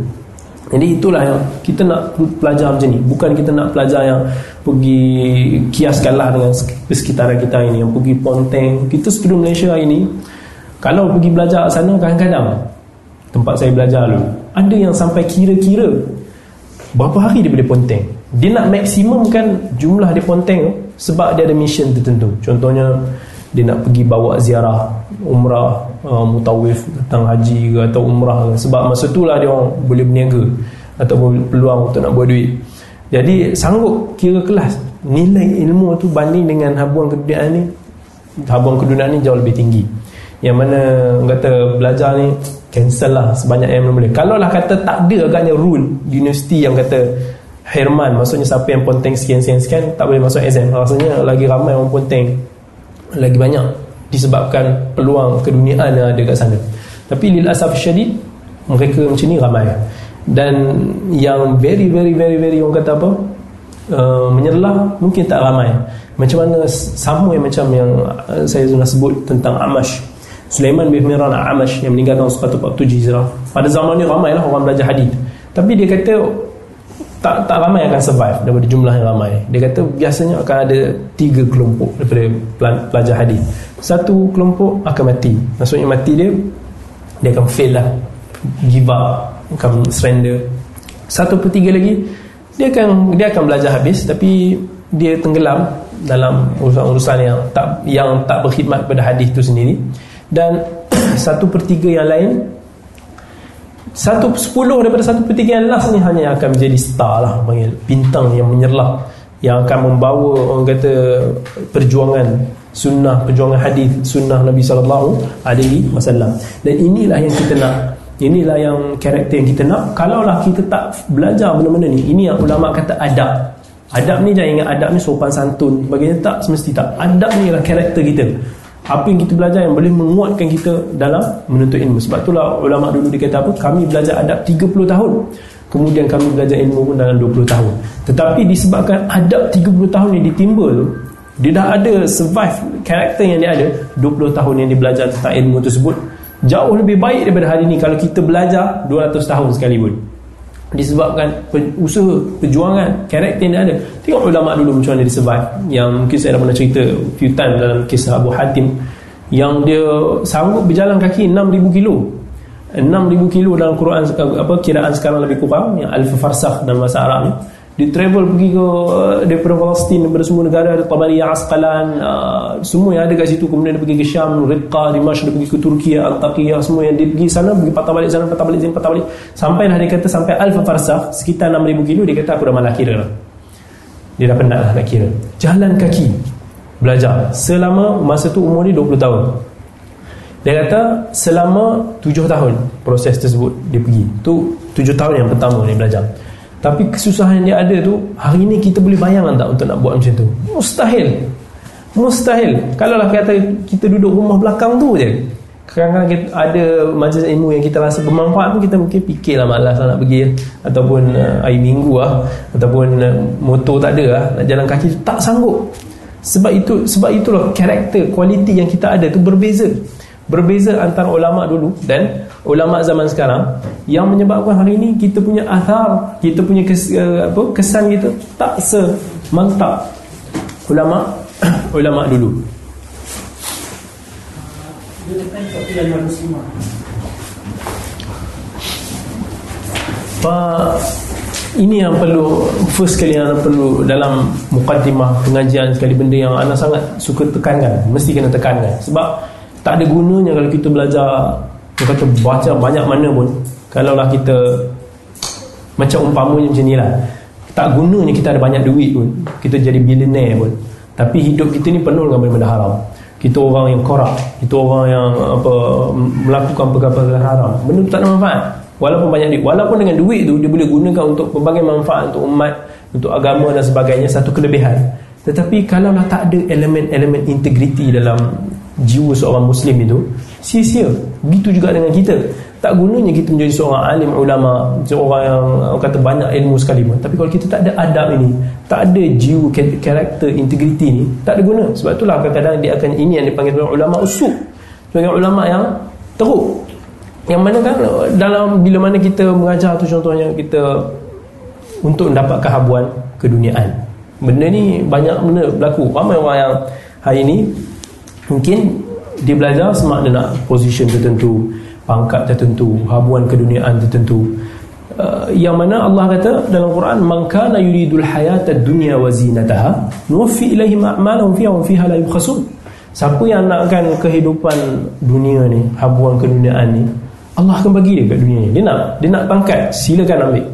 A: Jadi itulah yang kita nak pelajar macam ni. Bukan kita nak pelajar yang pergi kiaskanlah dengan sekitaran kita ini yang pergi ponteng kita student Malaysia ini kalau pergi belajar sana kadang-kadang tempat saya belajar dulu ada yang sampai kira-kira berapa hari dia boleh ponteng. Dia nak maksimumkan jumlah dia ponteng sebab dia ada mission tertentu. Contohnya dia nak pergi bawa ziarah umrah uh, mutawif datang haji ke atau umrah ke. Sebab masa tu lah dia orang boleh berniaga atau peluang untuk nak buat duit. Jadi sanggup kira kelas. Nilai ilmu tu banding dengan habuan keduniaan ni habuan keduniaan ni jauh lebih tinggi yang mana kata belajar ni cancel lah sebanyak yang boleh. Kalau lah kata tak ada agaknya rule universiti yang kata Herman maksudnya siapa yang ponteng sekian-sekian tak boleh masuk exam. Rasanya lagi ramai orang ponteng. Lagi banyak disebabkan peluang keduniaan yang ada kat sana. Tapi lil asaf syadid mereka macam ni ramai. Dan yang very very very very orang kata apa uh, menyerlah mungkin tak ramai. Macam mana sama yang macam yang uh, saya sudah sebut tentang Amash Sulaiman bin Miran Amash yang meninggal tahun 147 Hijrah. Pada zaman ni ramailah orang belajar hadis. Tapi dia kata tak tak ramai akan survive daripada jumlah yang ramai. Dia kata biasanya akan ada tiga kelompok daripada pelajar hadis. Satu kelompok akan mati. Maksudnya mati dia dia akan fail lah. Give up, akan surrender. Satu per tiga lagi dia akan dia akan belajar habis tapi dia tenggelam dalam urusan-urusan yang tak yang tak berkhidmat pada hadis itu sendiri dan [clears throat] satu per tiga yang lain satu sepuluh daripada satu per tiga yang last ni hanya akan menjadi star lah panggil bintang yang menyerlah yang akan membawa orang kata perjuangan sunnah perjuangan hadis sunnah Nabi sallallahu alaihi wasallam. Dan inilah yang kita nak inilah yang karakter yang kita nak. Kalaulah kita tak belajar benda-benda ni ini yang ulama kata adab. Adab ni jangan ingat adab ni sopan santun. Bagaimana tak semesti tak. Adab ni ialah karakter kita apa yang kita belajar yang boleh menguatkan kita dalam menuntut ilmu? Sebab itulah ulama dulu dikata apa? Kami belajar adab 30 tahun. Kemudian kami belajar ilmu pun dalam 20 tahun. Tetapi disebabkan adab 30 tahun yang ditimba tu dia dah ada survive karakter yang dia ada 20 tahun yang dia belajar tentang ilmu tersebut jauh lebih baik daripada hari ini kalau kita belajar 200 tahun sekalipun disebabkan usaha perjuangan karakter yang dia ada. Tengok ulama dulu macam mana dia survive. Yang mungkin saya dah pernah cerita few time dalam kisah Abu Hatim. Yang dia sanggup berjalan kaki 6000 kilo. 6000 kilo dalam Quran apa kiraan sekarang lebih kurang yang alf farsakh dalam bahasa Arab ni dia travel pergi ke uh, daripada Palestin daripada semua negara ada Tabariyah Asqalan uh, semua yang ada kat situ. Kemudian dia pergi ke Syam Riqqa Dimash dia pergi ke Turki Al-Taqiyah semua yang dia pergi sana pergi patah balik sana patah balik sini patah balik. Sampai lah dia kata sampai Alf Farsakh sekitar 6000 kilo dia kata aku dah malah kira. Lah dia dah penat lah nak kira. Jalan kaki. Belajar. Selama masa tu umur dia 20 tahun. Dia kata selama 7 tahun proses tersebut dia pergi. Tu 7 tahun yang pertama dia belajar tapi kesusahan yang dia ada tu Hari ini kita boleh bayangkan tak Untuk nak buat macam tu? Mustahil. Mustahil. Kalau lah kata Kita duduk rumah belakang tu je. Kadang-kadang kita ada majlis ilmu yang kita rasa bermanfaat pun kita mungkin fikirlah malas lah nak pergi ataupun uh, hari minggu lah. Ataupun uh, motor tak ada lah. Nak jalan kaki tak sanggup. Sebab itu sebab itulah karakter kualiti yang kita ada tu berbeza. Berbeza antara ulama dulu dan ulama zaman sekarang yang menyebabkan hari ini kita punya athar kita punya kes, uh, apa, kesan kita tak semantap. Ulama [coughs] ulama dulu. Pak ini yang perlu first kali yang perlu dalam mukaddimah pengajian sekali benda yang anda sangat suka tekankan. Mesti kena tekankan. Sebab tak ada gunanya kalau kita belajar dia kata baca banyak mana pun Kalaulah kita Macam umpamanya macam ni lah. Tak gunanya kita ada banyak duit pun Kita jadi billionaire pun. Tapi hidup kita ni penuh dengan benda-benda haram. Kita orang yang korak Kita orang yang apa Melakukan perkara-perkara haram. Benda tu tak ada manfaat. Walaupun banyak duit. Walaupun dengan duit tu Dia boleh gunakan untuk Berbagai manfaat untuk umat Untuk agama dan sebagainya Satu kelebihan. Tetapi kalaulah tak ada elemen-elemen integriti dalam jiwa seorang muslim itu sia-sia. Begitu juga dengan kita. Tak gunanya kita menjadi seorang alim ulama seorang yang kata banyak ilmu sekali pun. Tapi kalau kita tak ada adab ini tak ada jiwa karakter integriti ni tak ada guna. Sebab itulah kadang-kadang dia akan ini yang dipanggil ulama usuk. Sebagai ulama yang teruk. Yang mana kan dalam bila mana kita mengajar tu contohnya kita untuk mendapatkan habuan keduniaan. Benda ni banyak benda berlaku. Ramai orang yang hari ni mungkin dia belajar semak dia nak position tertentu pangkat tertentu habuan keduniaan tertentu. Uh, yang mana Allah kata dalam Quran man kana yuridul hayata dunya wa zinataha nuwaffi ilaihim a'malahum fiha wa fiha la yubkhasun. Siapa yang nakkan kehidupan dunia ni habuan keduniaan ni Allah akan bagi dia kat dunia ni. Dia nak dia nak pangkat silakan ambil.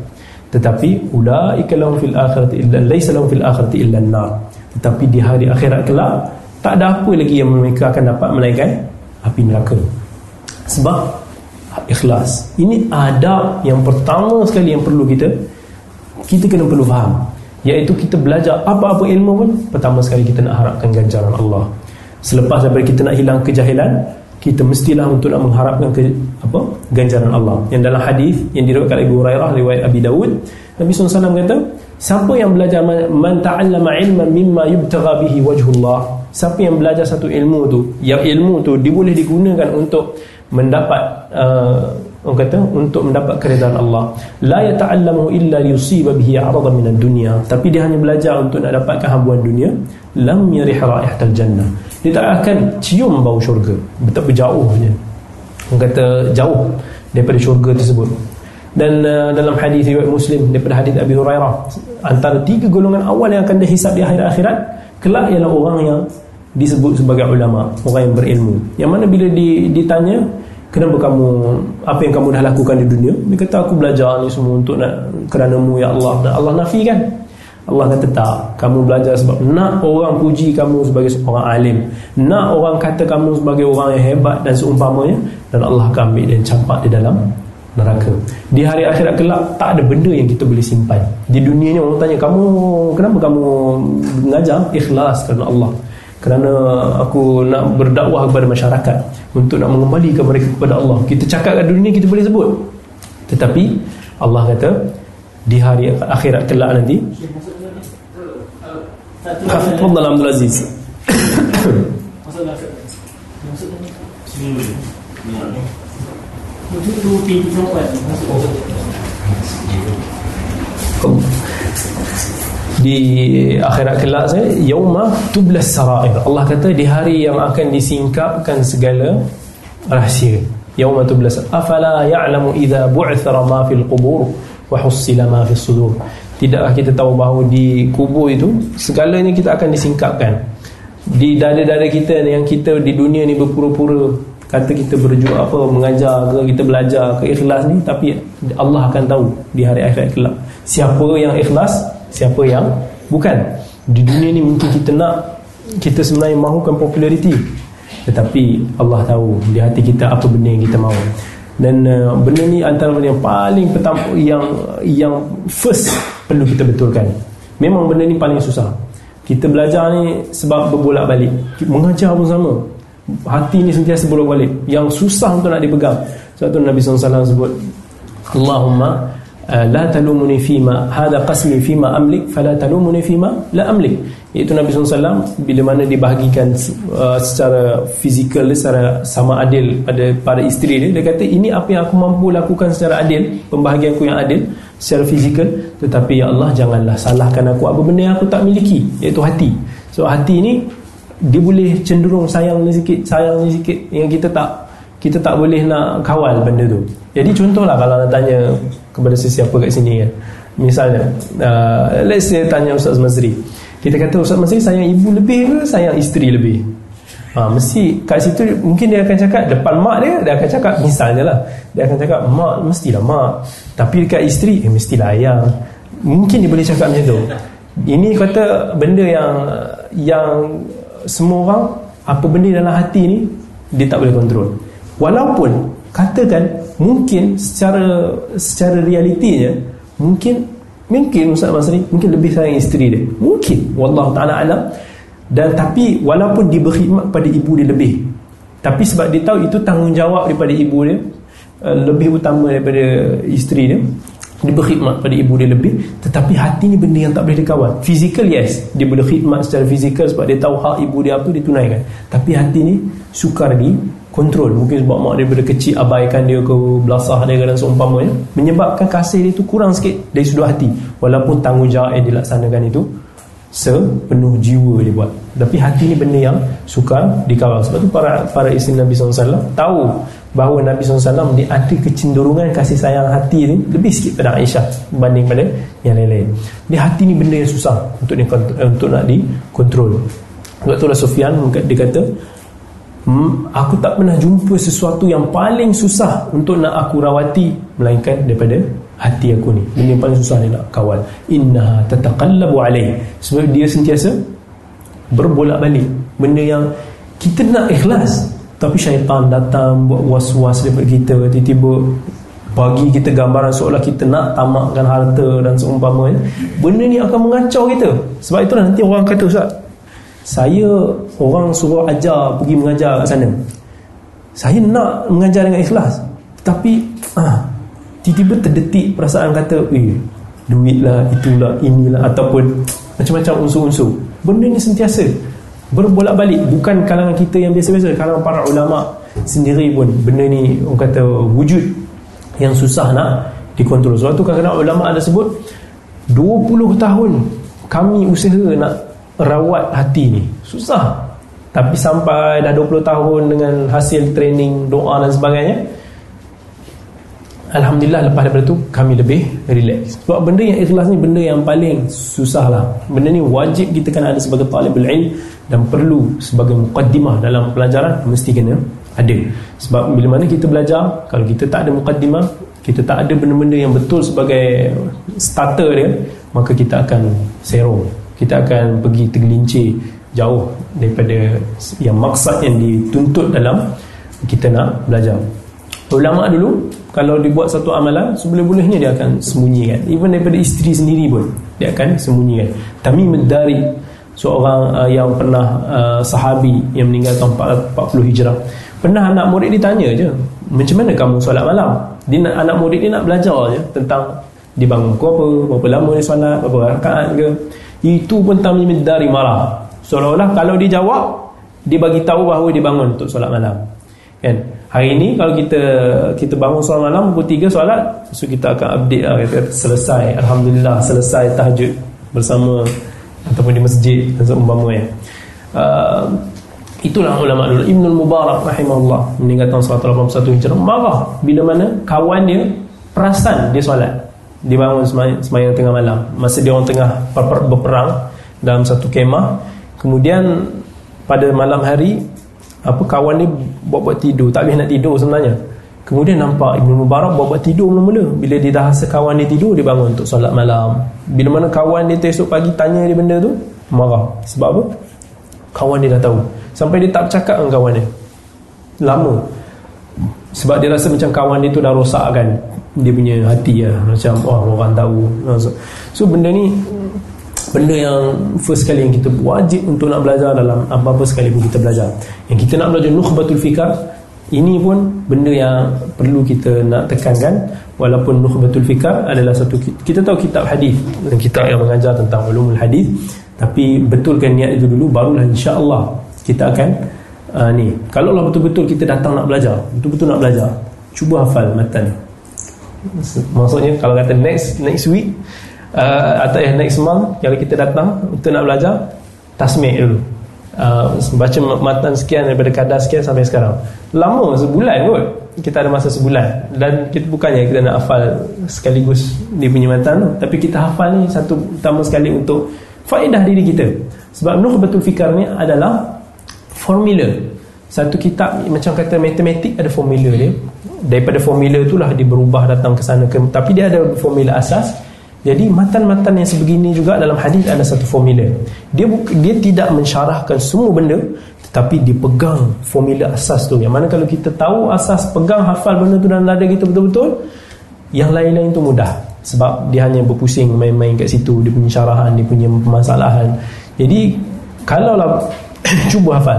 A: Tetapi ulaika lahum fil akhirati illa laysa lahum fil akhirati illa an-nar. Tetapi di hari akhirat kelak tak ada apa lagi yang mereka akan dapat melainkan api neraka. Sebab ikhlas. Ini adab yang pertama sekali yang perlu kita kita kena perlu faham. Iaitu kita belajar apa-apa ilmu pun pertama sekali kita nak harapkan ganjaran Allah. Selepas daripada kita nak hilang kejahilan kita mestilah untuk nak mengharapkan ke, apa ganjaran Allah. Yang dalam hadis yang diriwayatkan Abu Hurairah riwayat Abi Dawud Nabi SAW kata siapa yang belajar man ta'allama ilman mimma yubtagha bihi wajhullah? Siapa yang belajar satu ilmu tu? Yang ilmu tu dia boleh digunakan untuk mendapat uh, orang kata untuk mendapat keridhaan Allah. La yata'allamu illa yusiba bihi 'aradan min ad-dunya. Tapi dia hanya belajar untuk nak dapatkan habuan dunia. Lam yarih raihatal jannah. Dia tak akan cium bau syurga. Betapa jauhnya. Orang kata jauh daripada syurga tersebut dan uh, dalam hadis riwayat Muslim daripada hadis Abi Hurairah antara tiga golongan awal yang akan dihisap di akhirat akhirat kelak ialah orang yang disebut sebagai ulama orang yang berilmu. Yang mana bila ditanya kenapa kamu apa yang kamu dah lakukan di dunia? Dia kata aku belajar ni semua untuk nak kerana mu ya Allah. Dan Allah nafikan. Allah kata tak kamu belajar sebab nak orang puji kamu sebagai seorang alim. Nak orang kata kamu sebagai orang yang hebat dan seumpamanya. Dan Allah akan ambil dan campak di dalam neraka di hari akhirat kelak tak ada benda yang kita boleh simpan di dunia ni orang tanya kamu kenapa kamu mengajar ikhlas kerana Allah kerana aku nak berdakwah kepada masyarakat untuk nak mengembalikan mereka kepada Allah kita cakap kat dunia kita boleh sebut tetapi Allah kata di hari akhirat kelak nanti Fadal Abdul Aziz di akhirat kelak saya yauma tublas sarair. Allah kata di hari yang akan disingkapkan segala rahsia. Yauma tublas afala ya'lamu idza bu'thara ma fil qubur wa hussila ma fis sudur. Tidakkah kita tahu bahawa di kubur itu segalanya kita akan disingkapkan? Di dada-dada kita yang kita di dunia ni berpura-pura kata kita berjuang apa mengajar ke kita belajar ke ikhlas ni tapi Allah akan tahu di hari akhirat kelak. Siapa yang ikhlas siapa yang bukan. Di dunia ni mungkin kita nak kita sebenarnya mahukan populariti. Tetapi Allah tahu di hati kita apa benda yang kita mahu. Dan uh, benda ni antara benda yang paling pertama yang yang first perlu kita betulkan. Memang benda ni paling susah. Kita belajar ni sebab berbolak balik mengajar pun sama hati ni sentiasa bolak balik yang susah untuk nak dipegang. Sebab tu Nabi SAW sebut Allahumma uh, la talumuni fima hada qasmi fima amlik fala talumuni fima la amlik. Iaitu Nabi SAW bila mana dibahagikan uh, secara fizikal secara sama adil pada para isteri dia dia kata ini apa yang aku mampu lakukan secara adil pembahagian aku yang adil secara fizikal tetapi ya Allah janganlah salahkan aku apa benda yang aku tak miliki. Iaitu hati. So hati ni dia boleh cenderung sayang ni sikit sayang ni sikit yang kita tak kita tak boleh nak kawal benda tu. Jadi contohlah kalau nak tanya kepada sesiapa kat sini kan. Misalnya uh, let's say tanya Ustaz Mazri kita kata Ustaz Mazri sayang ibu lebih ke sayang isteri lebih? Ha, mesti kat situ mungkin dia akan cakap depan mak dia dia akan cakap misalnya lah. Dia akan cakap mak mestilah mak. Tapi dekat isteri eh mestilah ayah. Mungkin dia boleh cakap macam tu. Ini kata benda yang yang semua orang apa benda dalam hati ni dia tak boleh kontrol. Walaupun katakan mungkin secara secara realitinya mungkin mungkin Ustaz Masri mungkin lebih sayang isteri dia. Mungkin. Wallahu taala alam. Dan tapi walaupun dia berkhidmat pada ibu dia lebih tapi sebab dia tahu itu tanggungjawab daripada ibu dia eh, lebih utama daripada isteri dia dia berkhidmat pada ibu dia lebih tetapi hati ni benda yang tak boleh dikawal. Physical yes. Dia boleh khidmat secara fizikal sebab dia tahu hak ibu dia apa dia tunaikan. Tapi hati ni sukar di kontrol. Mungkin sebab mak dia daripada kecil abaikan dia ke belasah dia dan seumpamanya. Menyebabkan kasih dia tu kurang sikit dari sudut hati. Walaupun tanggungjawab yang dilaksanakan itu sepenuh jiwa dia buat. Tapi hati ni benda yang sukar dikawal. Sebab tu para para isteri Nabi SAW tahu bahawa Nabi SAW dia ada kecenderungan kasih sayang hati ni lebih sikit pada Aisyah berbanding pada yang lain-lain. Dia hati ni benda yang susah untuk di, untuk nak dikontrol. Sebab itulah Sufyan dia kata hmm, aku tak pernah jumpa sesuatu yang paling susah untuk nak aku rawati melainkan daripada hati aku ni. Benda yang paling susah ni nak kawal. Inna tataqallabu alaih. Sebab dia sentiasa berbolak balik benda yang kita nak ikhlas tapi syaitan datang buat was-was daripada kita. Tiba-tiba bagi kita gambaran seolah kita nak tamakkan harta dan seumpamanya. Benda ni akan mengacau kita. Sebab itulah nanti orang kata Ustaz saya orang suruh ajar pergi mengajar kat sana. Saya nak mengajar dengan ikhlas. Tapi ah, tiba-tiba terdetik perasaan kata eh duit lah itulah inilah ataupun macam-macam unsur-unsur. Benda ni sentiasa berbolak balik bukan kalangan kita yang biasa-biasa kalangan para ulama sendiri pun. Benda ni orang kata wujud yang susah nak dikontrol. Sebab tu kadang-kadang ulama ada sebut 20 tahun kami usaha nak rawat hati ni. Susah. Tapi sampai dah 20 tahun dengan hasil training doa dan sebagainya Alhamdulillah lepas daripada tu kami lebih relax. Sebab benda yang ikhlas ni benda yang paling susah lah. Benda ni wajib kita kena ada sebagai talibul ilm dan perlu sebagai mukaddimah dalam pelajaran mesti kena ada. Sebab bila mana kita belajar kalau kita tak ada mukaddimah kita tak ada benda-benda yang betul sebagai starter dia maka kita akan serong kita akan pergi tergelincir jauh daripada yang maksud yang dituntut dalam kita nak belajar ulama dulu kalau dibuat satu amalan seboleh-bolehnya dia akan sembunyikan. Even daripada isteri sendiri pun dia akan sembunyikan. Tamim dari seorang uh, yang pernah uh, sahabi yang meninggal tahun 40 hijrah. Pernah anak murid ditanya je macam mana kamu solat malam? Dia nak, anak murid dia nak belajar je tentang dibangun pukul apa berapa lama dia solat berapa rakaat ke. Itu pun Tamim dari marah. Seolah-olah kalau dia jawab dia bagi tahu bahawa dia bangun untuk solat malam. Kan Hari ini kalau kita kita bangun solat malam pukul 3 solat, so kita akan update lah kata selesai. Alhamdulillah selesai tahajud bersama ataupun di masjid seumpama ya. Uh, itulah ulama dulu. Ibn Mubarak rahimahullah meninggal tahun 181 Hijrah. Marah bila mana kawan dia perasan dia solat. Dia bangun semayang, semayang tengah malam. Masa dia orang tengah berperang dalam satu kemah. Kemudian pada malam hari apa kawan dia buat-buat tidur. Tak boleh nak tidur sebenarnya. Kemudian nampak Ibn Mubarak buat-buat tidur mula-mula. Bila dia dah rasa kawan dia tidur dia bangun untuk solat malam. Bila mana kawan dia esok pagi tanya dia benda tu marah. Sebab apa? Kawan dia dah tahu. Sampai dia tak bercakap dengan kawan dia. Lama. Sebab dia rasa macam kawan dia tu dah rosak kan dia punya hati lah. Macam oh orang tahu. So benda ni benda yang first kali yang kita wajib untuk nak belajar dalam apa-apa sekali pun kita belajar. Yang kita nak belajar nukhbatul fikar ini pun benda yang perlu kita nak tekankan. Walaupun nukhbatul fikar adalah satu kita tahu kitab hadis dan kitab yang mengajar tentang ulumul hadis tapi betulkan niat itu dulu barulah insya-Allah kita akan uh, ni. Kalau Allah betul-betul kita datang nak belajar betul-betul nak belajar cuba hafal matan. Maksudnya kalau kata next next week uh, atau eh, next month kalau kita datang untuk nak belajar tasmik dulu. Uh, baca matan sekian daripada kadar sekian sampai sekarang. Lama sebulan kot. Kita ada masa sebulan. Dan kita bukannya kita nak hafal sekaligus di punya matan tapi kita hafal ni satu utama sekali untuk faedah diri kita. Sebab Nuh Betul Fikar ni adalah formula. Satu kitab macam kata matematik ada formula dia. Daripada formula itulah dia berubah datang ke sana ke, tapi dia ada formula asas jadi matan-matan yang sebegini juga dalam hadis ada satu formula. Dia dia tidak mensyarahkan semua benda tetapi dia pegang formula asas tu. Yang mana kalau kita tahu asas pegang hafal benda tu dalam dada kita betul-betul, yang lain-lain tu mudah. Sebab dia hanya berpusing main-main kat situ, dia punya syarahan, dia punya permasalahan. Jadi kalaulah [coughs] cuba hafal.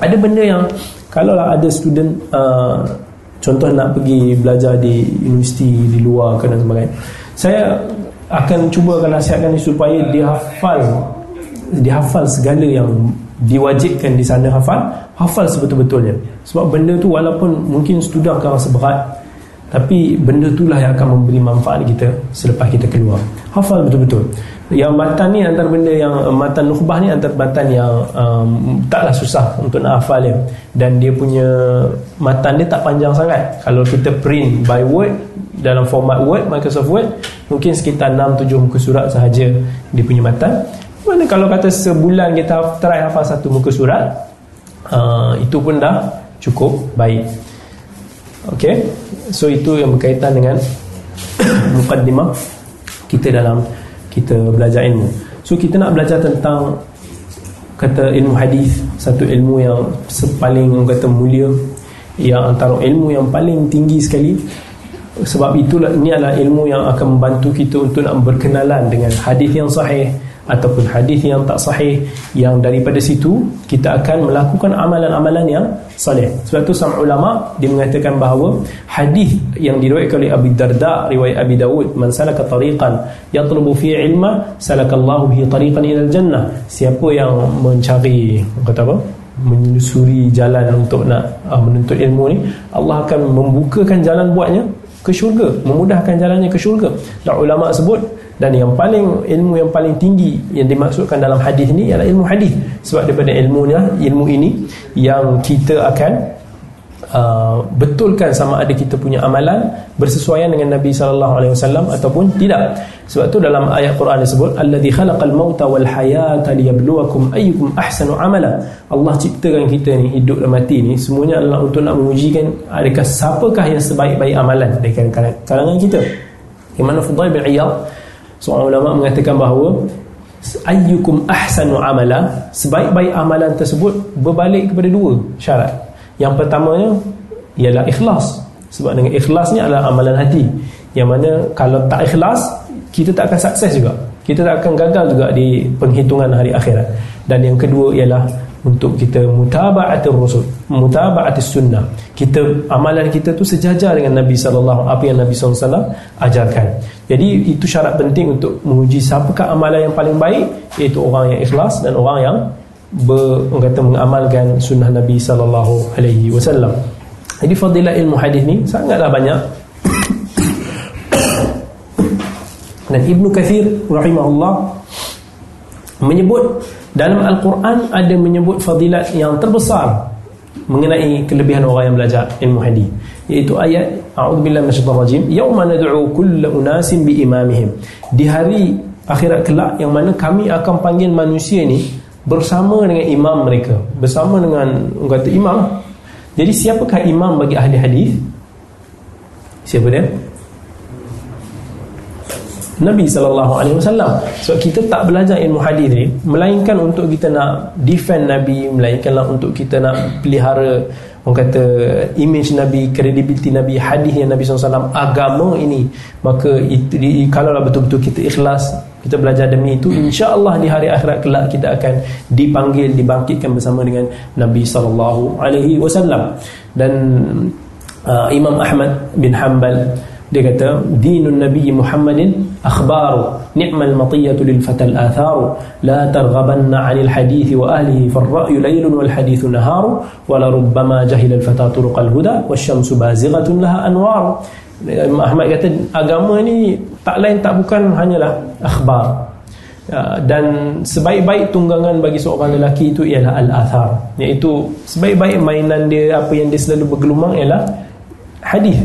A: Ada benda yang kalaulah ada student uh, contoh nak pergi belajar di universiti di luar ke dan sebagainya saya akan cuba akan nasihatkan supaya dia hafal dia hafal segala yang diwajibkan di sana hafal hafal sebetul-betulnya. Sebab benda tu walaupun mungkin student akan rasa berat tapi benda itulah yang akan memberi manfaat kita selepas kita keluar. Hafal betul-betul yang matan ni antara benda yang matan nukhbah ni antara matan yang um, taklah susah untuk nak hafal dia. Dan dia punya matan dia tak panjang sangat. Kalau kita print by word dalam format Word, Microsoft Word mungkin sekitar 6-7 muka surat sahaja dia punya matan. Mana kalau kata sebulan kita try hafal satu muka surat uh, itu pun dah cukup baik. Ok so itu yang berkaitan dengan [coughs] mukaddimah kita dalam kita belajar ilmu. So kita nak belajar tentang kata ilmu hadis satu ilmu yang paling kata mulia yang antara ilmu yang paling tinggi sekali. Sebab itulah ini adalah ilmu yang akan membantu kita untuk nak berkenalan dengan hadis yang sahih ataupun hadis yang tak sahih yang daripada situ kita akan melakukan amalan-amalan yang salih. Sebab itu sama ulama dia mengatakan bahawa hadis yang diriwayatkan oleh Abu Darda riwayat Abi Dawud man salaka tariqan yatlubu fi ilma salakallahu bihi tariqan ila jannah. Siapa yang mencari kata apa? Menyusuri jalan untuk nak uh, menuntut ilmu ni Allah akan membukakan jalan buatnya ke syurga memudahkan jalannya ke syurga. Dan ulama sebut dan yang paling ilmu yang paling tinggi yang dimaksudkan dalam hadis ni ialah ilmu hadis. Sebab daripada ilmunya ilmu ini yang kita akan uh, betulkan sama ada kita punya amalan bersesuaian dengan Nabi sallallahu alaihi wasallam ataupun tidak. Sebab tu dalam ayat Quran disebut alladzi khalaqal mauta wal hayata liyabluwakum ayyukum ahsanu amala. Allah ciptakan kita ni hidup dan mati ni semuanya adalah untuk nak mengujikan adakah siapakah yang sebaik-baik amalan dari kalangan kita. Di mana Fudail bin Iyad seorang ulama mengatakan bahawa ayyukum ahsanu amala sebaik-baik amalan tersebut berbalik kepada dua syarat. Yang pertamanya ialah ikhlas. Sebab dengan ikhlasnya adalah amalan hati. Yang mana kalau tak ikhlas kita tak akan sukses juga. Kita tak akan gagal juga di penghitungan hari akhirat. Dan yang kedua ialah untuk kita mutaba'atul rasul mutaba'atus sunnah. Kita amalan kita tu sejajar dengan Nabi sallallahu apa yang Nabi sallallahu ajarkan. Jadi itu syarat penting untuk menguji siapakah amalan yang paling baik iaitu orang yang ikhlas dan orang yang ber, kata mengamalkan sunnah Nabi sallallahu alaihi wasallam. Jadi fadilah ilmu hadis ni sangatlah banyak. [coughs] Dan Ibnu Kathir rahimahullah menyebut dalam Al-Quran ada menyebut fadilat yang terbesar mengenai kelebihan orang yang belajar ilmu hadis iaitu ayat a'udzubillahi minasyaitonir rajim yauma nad'u kull unasin biimamihim di hari akhirat kelak yang mana kami akan panggil manusia ni bersama dengan imam mereka bersama dengan kata imam. Jadi siapakah imam bagi ahli hadis? Siapa dia Nabi sallallahu alaihi wasallam. So kita tak belajar ilmu hadis ni melainkan untuk kita nak defend Nabi, melainkanlah untuk kita nak pelihara orang kata image Nabi, credibility Nabi, hadis yang Nabi SAW agama ini maka itu, kalau lah betul-betul kita ikhlas kita belajar demi itu insya-Allah di hari akhirat kelak kita akan dipanggil dibangkitkan bersama dengan Nabi sallallahu alaihi wasallam dan uh, Imam Ahmad bin Hanbal dia kata dinun nabi Muhammadin akhbaru ni'mal matiyatu lil fatal atharu la targhabanna 'anil hadith wa ahlihi far ra'yu laylun wal hadith naharu wa la rubbama jahila al fata turuqal huda wasyamsu bazighatun laha anwar Ahmad kata agama ni tak lain tak bukan hanyalah akhbar. Ya, dan sebaik-baik tunggangan bagi seorang lelaki itu ialah al-athar iaitu sebaik-baik mainan dia apa yang dia selalu bergelumang ialah hadis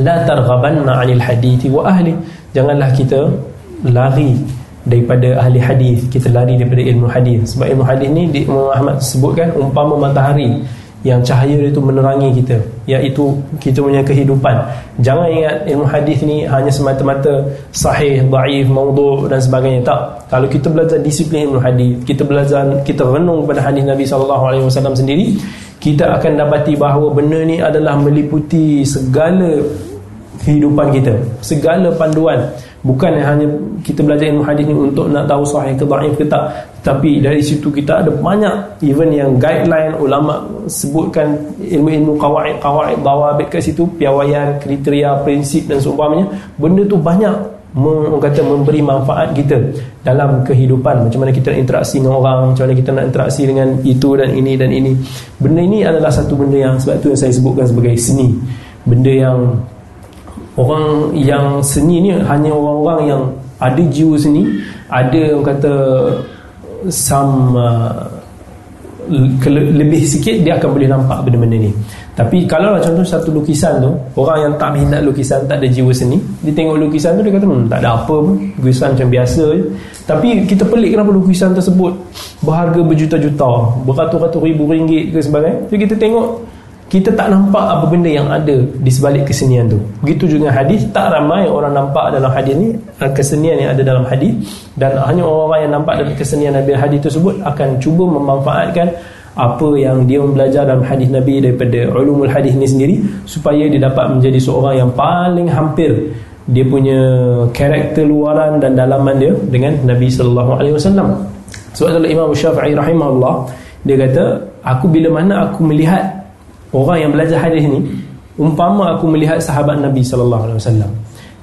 A: la targhabanna 'anil hadithi wa ahli. Janganlah kita lari daripada ahli hadis kita lari daripada ilmu hadis. Sebab ilmu hadis ni di Imam Ahmad sebutkan umpama matahari yang cahaya itu menerangi kita iaitu kita punya kehidupan. Jangan ingat ilmu hadis ni hanya semata-mata sahih, daif, maudhu' dan sebagainya. Tak. Kalau kita belajar disiplin ilmu hadis kita belajar kita renung pada hadis Nabi SAW sendiri kita akan dapati bahawa benda ni adalah meliputi segala kehidupan kita segala panduan. Bukan hanya kita belajar ilmu hadis ni untuk nak tahu sahih ke dhaif ke tak. Tapi dari situ kita ada banyak even yang guideline ulama sebutkan ilmu-ilmu qawaid dawabit kat situ piawaian kriteria prinsip dan seumpamanya. Benda tu banyak orang kata memberi manfaat kita dalam kehidupan. Macam mana kita nak interaksi dengan orang macam mana kita nak interaksi dengan itu dan ini dan ini. Benda ini adalah satu benda yang sebab tu yang saya sebutkan sebagai seni. Benda yang orang yang seni ni hanya orang-orang yang ada jiwa seni. Ada orang kata some uh, lebih sikit dia akan boleh nampak benda-benda ni tapi kalau lah contoh satu lukisan tu orang yang tak minat lukisan tak ada jiwa seni dia tengok lukisan tu dia kata hmm, tak ada apa pun lukisan macam biasa je. Tapi kita pelik kenapa lukisan tersebut berharga berjuta-juta beratus-ratus ribu ringgit ke sebagainya. Jadi kita tengok kita tak nampak apa benda yang ada di sebalik kesenian tu. Begitu juga hadis tak ramai orang nampak dalam hadis ni uh, kesenian yang ada dalam hadis. Dan hanya orang-orang yang nampak dalam kesenian Nabi hadis tersebut akan cuba memanfaatkan apa yang dia belajar dalam hadis Nabi daripada ulumul hadis ni sendiri supaya dia dapat menjadi seorang yang paling hampir dia punya karakter luaran dan dalaman dia dengan Nabi sallallahu alaihi wasallam. Sebab so, Imam Syafi'i rahimahullah dia kata aku bila mana aku melihat orang yang belajar hadis ni umpama aku melihat sahabat Nabi sallallahu alaihi wasallam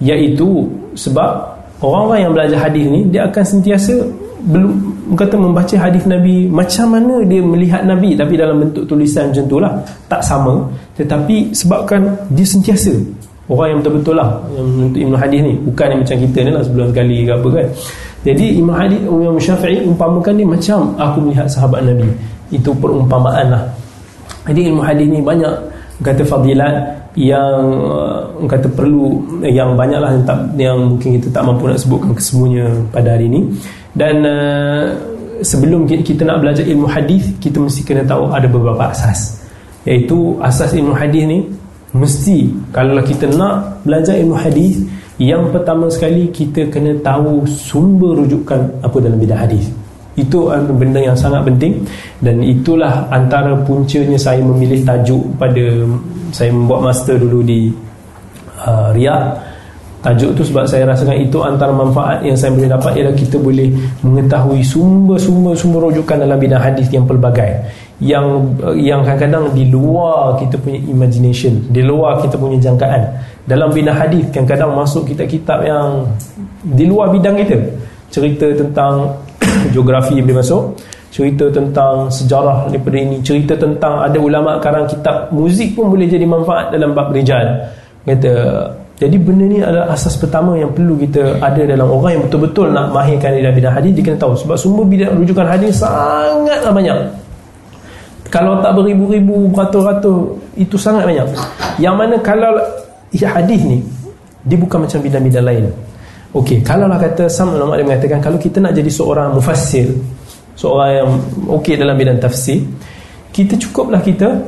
A: iaitu sebab orang-orang yang belajar hadis ni dia akan sentiasa kata membaca hadis Nabi macam mana dia melihat Nabi? Tapi dalam bentuk tulisan macam itulah tak sama tetapi sebabkan dia sentiasa. Orang yang betul-betul lah yang untuk Ibn Hadis ni. Bukan yang macam kita ni lah sebelum sekali ke apa kan. Jadi Imam Hadis Imam Syafi'i umpamakan ni macam aku melihat sahabat Nabi. Itu perumpamaan lah. Jadi ilmu hadis ni banyak kata fadilat yang uh, kata perlu yang banyaklah yang, tak, yang mungkin kita tak mampu nak sebutkan kesemuanya pada hari ini. Dan uh, sebelum kita nak belajar ilmu hadis kita mesti kena tahu ada beberapa asas. Iaitu asas ilmu hadis ni mesti kalau kita nak belajar ilmu hadis yang pertama sekali kita kena tahu sumber rujukan apa dalam bidang hadis. Itu benda yang sangat penting. Dan itulah antara puncanya saya memilih tajuk pada saya membuat master dulu di uh, Riyadh. Tajuk tu sebab saya rasakan itu antara manfaat yang saya boleh dapat ialah kita boleh mengetahui sumber-sumber sumber rujukan dalam bidang hadis yang pelbagai. Yang yang kadang-kadang di luar kita punya imagination di luar kita punya jangkaan. Dalam bidang hadis kadang-kadang masuk kitab-kitab yang di luar bidang kita. Cerita tentang [coughs] geografi yang boleh masuk cerita tentang sejarah daripada ini cerita tentang ada ulama karang kitab muzik pun boleh jadi manfaat dalam bab rijal. Kata jadi benda ni adalah asas pertama yang perlu kita ada dalam orang yang betul-betul nak mahirkan dalam bidang hadis dia kena tahu. Sebab sumber bidang rujukan hadis sangatlah banyak. Kalau tak beribu-ribu beratus-ratus itu sangat banyak. Yang mana kalau ya, hadis ni dia bukan macam bidang-bidang lain. Okey, kalau lah kata sama ulama dia mengatakan kalau kita nak jadi seorang mufassir, seorang yang okey dalam bidang tafsir, kita cukuplah kita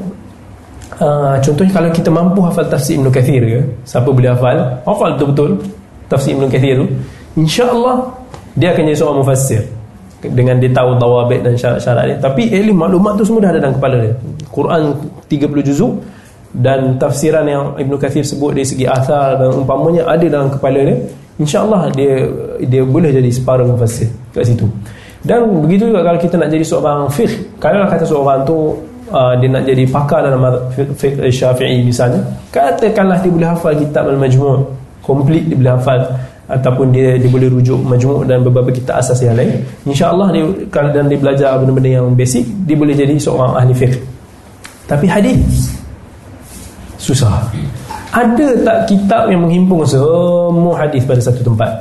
A: uh, contohnya kalau kita mampu hafal tafsir Ibn Kathir ke, siapa boleh hafal? Hafal betul-betul tafsir Ibn Kathir tu. Insya-Allah dia akan jadi seorang mufassir dengan dia tahu tawabit dan syarat-syarat dia. Tapi ilmu maklumat tu semua dah ada dalam kepala dia. Quran 30 juzuk dan tafsiran yang Ibn Kathir sebut dari segi asal dan umpamanya ada dalam kepala dia InsyaAllah dia dia boleh jadi separuh mufassir kat situ. Dan begitu juga kalau kita nak jadi seorang fiqh, kalau kata seorang tu uh, dia nak jadi pakar dalam fiqh syafi'i misalnya, katakanlah dia boleh hafal kitab al-majmu' komplit dia boleh hafal ataupun dia dia boleh rujuk majmu' dan beberapa kitab asas yang lain. InsyaAllah dia kalau dan dia belajar benda-benda yang basic, dia boleh jadi seorang ahli fiqh. Tapi hadis susah. Ada tak kitab yang menghimpun semua hadis pada satu tempat?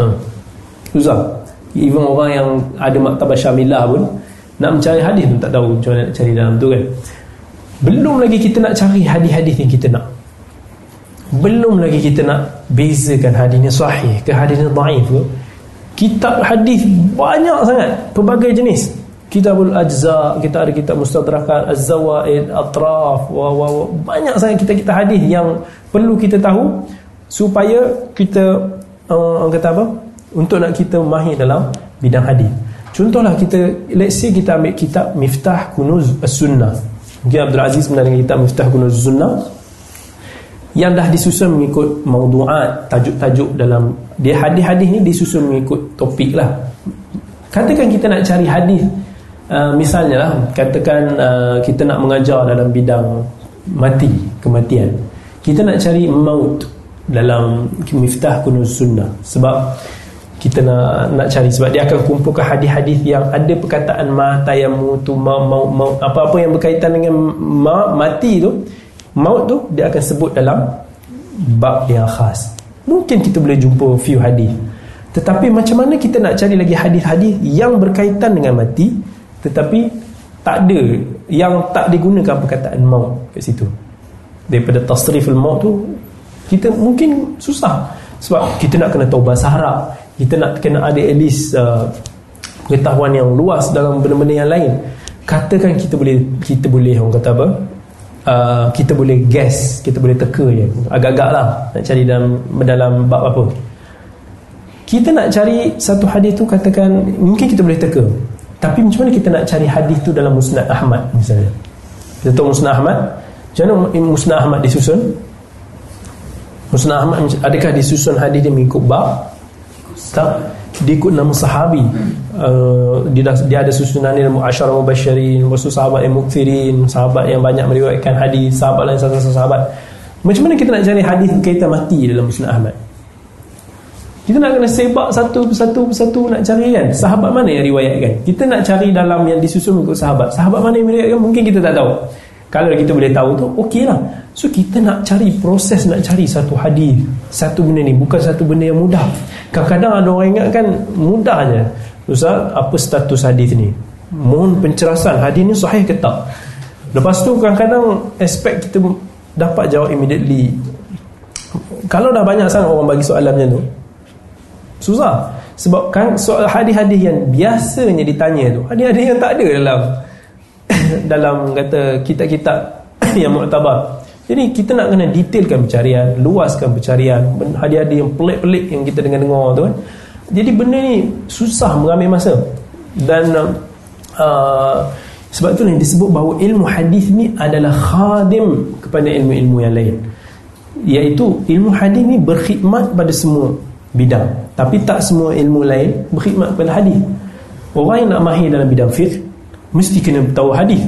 A: Ha. Susah. Even orang yang ada maktabah syamilah pun nak mencari hadis pun tak tahu macam mana nak cari dalam tu kan. Belum lagi kita nak cari hadis-hadis yang kita nak. Belum lagi kita nak bezakan hadisnya sahih ke hadisnya dhaif ke. Kitab hadis banyak sangat pelbagai jenis kitabul ajza kita ada kitab mustadrakat az-zawaid atraf wa, wa, banyak sangat kita kita hadis yang perlu kita tahu supaya kita uh, kata apa untuk nak kita mahir dalam bidang hadis. Contohlah kita let's say kita ambil kitab miftah kunuz as-sunnah. Mungkin Abdul Aziz pernah dengar kitab miftah kunuz as-sunnah. Yang dah disusun mengikut maudu'at tajuk-tajuk dalam dia hadis-hadis ni disusun mengikut topik lah. Katakan kita nak cari hadis uh, misalnya lah katakan uh, kita nak mengajar dalam bidang mati kematian. Kita nak cari maut dalam miftah kunuz sunnah sebab kita nak nak cari. Sebab dia akan kumpulkan hadis-hadis yang ada perkataan ma tayamu tu ma, ma, ma, apa-apa yang berkaitan dengan ma, mati tu maut tu dia akan sebut dalam bab yang khas. Mungkin kita boleh jumpa few hadis. Tetapi macam mana kita nak cari lagi hadis-hadis yang berkaitan dengan mati tetapi tak ada yang tak digunakan perkataan maut kat situ. Daripada tasrif al-maut tu kita mungkin susah. Sebab kita nak kena tahu bahasa Arab kita nak kena ada at least uh, pengetahuan yang luas dalam benda-benda yang lain katakan kita boleh kita boleh orang kata apa uh, kita boleh guess kita boleh teka je agak-agak lah nak cari dalam dalam bab apa kita nak cari satu hadis tu katakan mungkin kita boleh teka tapi macam mana kita nak cari hadis tu dalam Musnad Ahmad misalnya? Kita tahu Musnad Ahmad. Macam mana Musnad Ahmad disusun? Musnad Ahmad adakah disusun hadis dia mengikut bab? Tak. Dia ikut nama sahabi. Uh, dia, dia ada susunan ni Asyara Mubashirin, Rasul sahabat yang mukfirin, sahabat yang banyak meriwayatkan hadis, sahabat lain satu sahabat. Macam mana kita nak cari hadis berkaitan mati dalam Musnad Ahmad? Kita nak kena sebab satu persatu persatu nak cari kan Sahabat mana yang riwayatkan Kita nak cari dalam yang disusun untuk sahabat Sahabat mana yang riwayatkan mungkin kita tak tahu Kalau kita boleh tahu tu okey lah. So kita nak cari proses nak cari satu hadis Satu benda ni. Bukan satu benda yang mudah. Kadang-kadang ada orang ingat kan mudah je. Ustaz apa status hadis ni? Mohon pencerasan hadis ni sahih ke tak? Lepas tu kadang-kadang aspek kita dapat jawab immediately. Kalau dah banyak sangat orang bagi soalan macam tu Susah. Sebab kan soal hadis-hadis yang biasanya ditanya tu Hadis-hadis yang tak ada dalam [coughs] Dalam kata kitab-kitab [coughs] yang muktabar Jadi kita nak kena detailkan pencarian Luaskan pencarian Hadis-hadis yang pelik-pelik yang kita dengar-dengar tu kan. Jadi benda ni susah mengambil masa. Dan uh, Sebab tu ni disebut bahawa ilmu hadis ni adalah khadim kepada ilmu-ilmu yang lain. Iaitu ilmu hadis ni berkhidmat pada semua bidang. Tapi tak semua ilmu lain berkhidmat kepada hadis. Orang yang nak mahir dalam bidang fiqh mesti kena tahu hadis.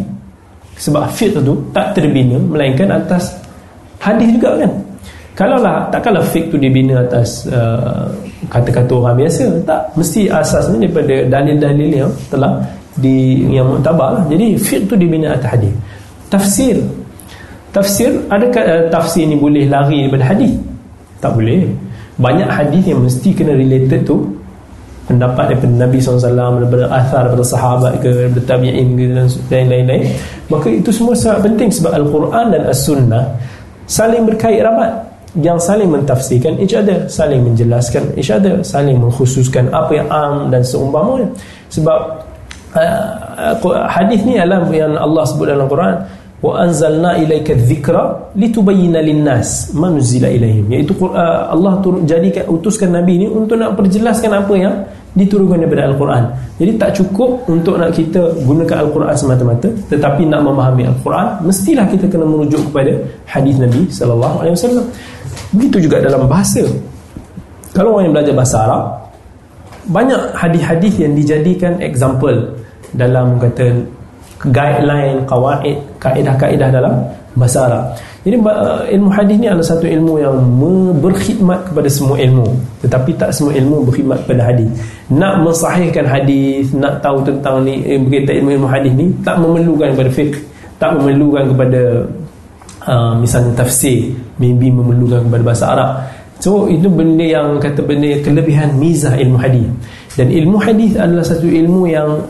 A: Sebab fiqh tu tak terbina melainkan atas hadis juga kan? Kalaulah takkanlah fiqh tu dibina atas uh, kata-kata orang biasa tak mesti asasnya daripada dalil-dalil yang telah di yang muktabar lah. jadi fiqh tu dibina atas hadis. Tafsir. Tafsir adakah uh, tafsir ni boleh lari daripada hadis? Tak boleh. Banyak hadis yang mesti kena related tu pendapat daripada Nabi SAW daripada athar daripada sahabat ke daripada tabi'in ke dan lain-lain maka itu semua sangat penting sebab Al-Quran dan As-Sunnah saling berkait rapat. Yang saling mentafsirkan each other saling menjelaskan each other saling mengkhususkan apa yang am dan seumpamanya. Sebab uh, hadis ni adalah yang Allah sebut dalam Quran wa anzalna ilaika dzikra litubayyana linnas ma nuzila ilaihim iaitu uh, Allah turun jadikan utuskan nabi ni untuk nak perjelaskan apa yang diturunkan daripada al-Quran. Jadi tak cukup untuk nak kita gunakan al-Quran semata-mata tetapi nak memahami al-Quran mestilah kita kena merujuk kepada hadis Nabi sallallahu alaihi wasallam. Begitu juga dalam bahasa. Kalau orang yang belajar bahasa Arab banyak hadis-hadis yang dijadikan example dalam kata guideline, kawaid, kaedah-kaedah dalam bahasa Arab. Jadi uh, ilmu hadis ni adalah satu ilmu yang berkhidmat kepada semua ilmu. Tetapi tak semua ilmu berkhidmat kepada hadis. Nak mensahihkan hadis, nak tahu tentang ni eh, berkaitan ilmu-ilmu hadis ni tak memerlukan kepada fiqh, tak memerlukan kepada uh, misalnya tafsir, maybe memerlukan kepada bahasa Arab. So itu benda yang kata benda kelebihan mizah ilmu hadis. Dan ilmu hadis adalah satu ilmu yang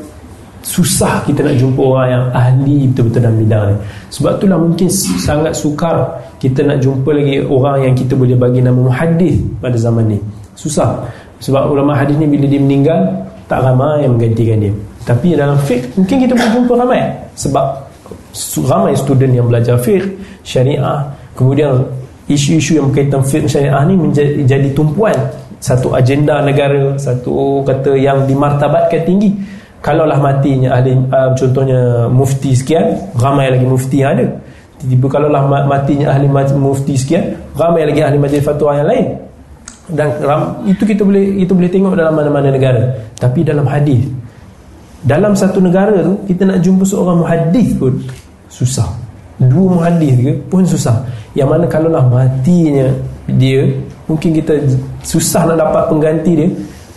A: susah kita nak jumpa orang yang ahli betul-betul dalam bidang ni. Sebab itulah mungkin sangat sukar kita nak jumpa lagi orang yang kita boleh bagi nama muhadis pada zaman ni. Susah. Sebab ulama hadis ni bila dia meninggal tak ramai yang menggantikan dia. Tapi dalam fiqh mungkin kita boleh jumpa ramai. Sebab ramai student yang belajar fiqh syariah. Kemudian isu-isu yang berkaitan fiqh syariah ni menjadi jadi tumpuan. Satu agenda negara satu kata yang dimartabatkan tinggi kalaulah matinya ahli uh, contohnya mufti sekian ramai lagi mufti yang ada. Tiba-tiba kalaulah matinya ahli mufti sekian ramai lagi ahli majlis fatwa yang lain. Dan ram, itu kita boleh itu boleh tengok dalam mana-mana negara. Tapi dalam hadis dalam satu negara tu kita nak jumpa seorang muhaddis pun susah. Dua muhaddis ke pun susah. Yang mana kalaulah matinya dia mungkin kita susah nak dapat pengganti dia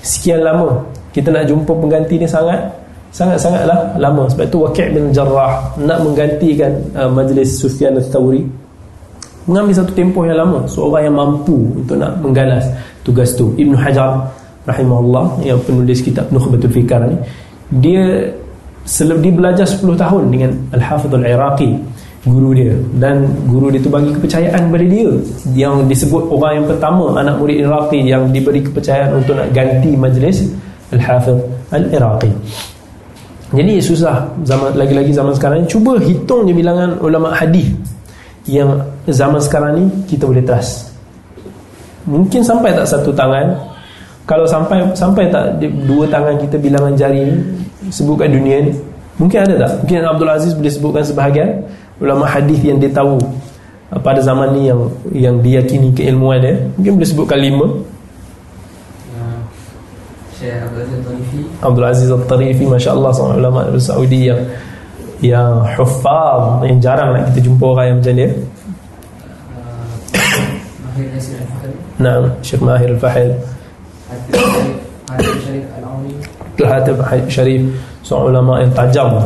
A: sekian lama kita nak jumpa pengganti ni sangat sangat-sangatlah lama. Sebab itu Waqi' bin Jarrah nak menggantikan uh, majlis Sufyan al-Thawri. Mengambil satu tempoh yang lama. Seorang yang mampu untuk nak menggalas tugas tu. Ibn Hajar rahimahullah yang penulis kitab Nukhbatul Fikar ni. Dia seleb dia belajar 10 tahun dengan Al-Hafidh Al-Iraqi guru dia. Dan guru dia tu bagi kepercayaan kepada dia. Yang disebut orang yang pertama anak murid Iraqi yang diberi kepercayaan untuk nak ganti majlis Al-Hafidh Al-Iraqi. Jadi susah zaman lagi-lagi zaman sekarang ni. Cuba hitung je bilangan ulama hadis yang zaman sekarang ni kita boleh trust. Mungkin sampai tak satu tangan. Kalau sampai sampai tak dua tangan kita bilangan jari ni sebutkan dunia ni mungkin ada tak? Mungkin Abdul Aziz boleh sebutkan sebahagian ulama hadis yang dia tahu pada zaman ni yang yang diyakini keilmuan dia. Mungkin boleh sebutkan lima Syekh Abdul Aziz Al-Tarifi. Abdul Aziz Al-Tarifi seorang ulama dari Saudi yang yang hufaz yang jarang nak kita jumpa orang yang macam dia. [coughs] Mahir Nasir Al-Fahil Nah, Syekh Mahir Al-Fahil Hatib Sharif Al-Auni. Hatib Sharif seorang ulama yang tajam.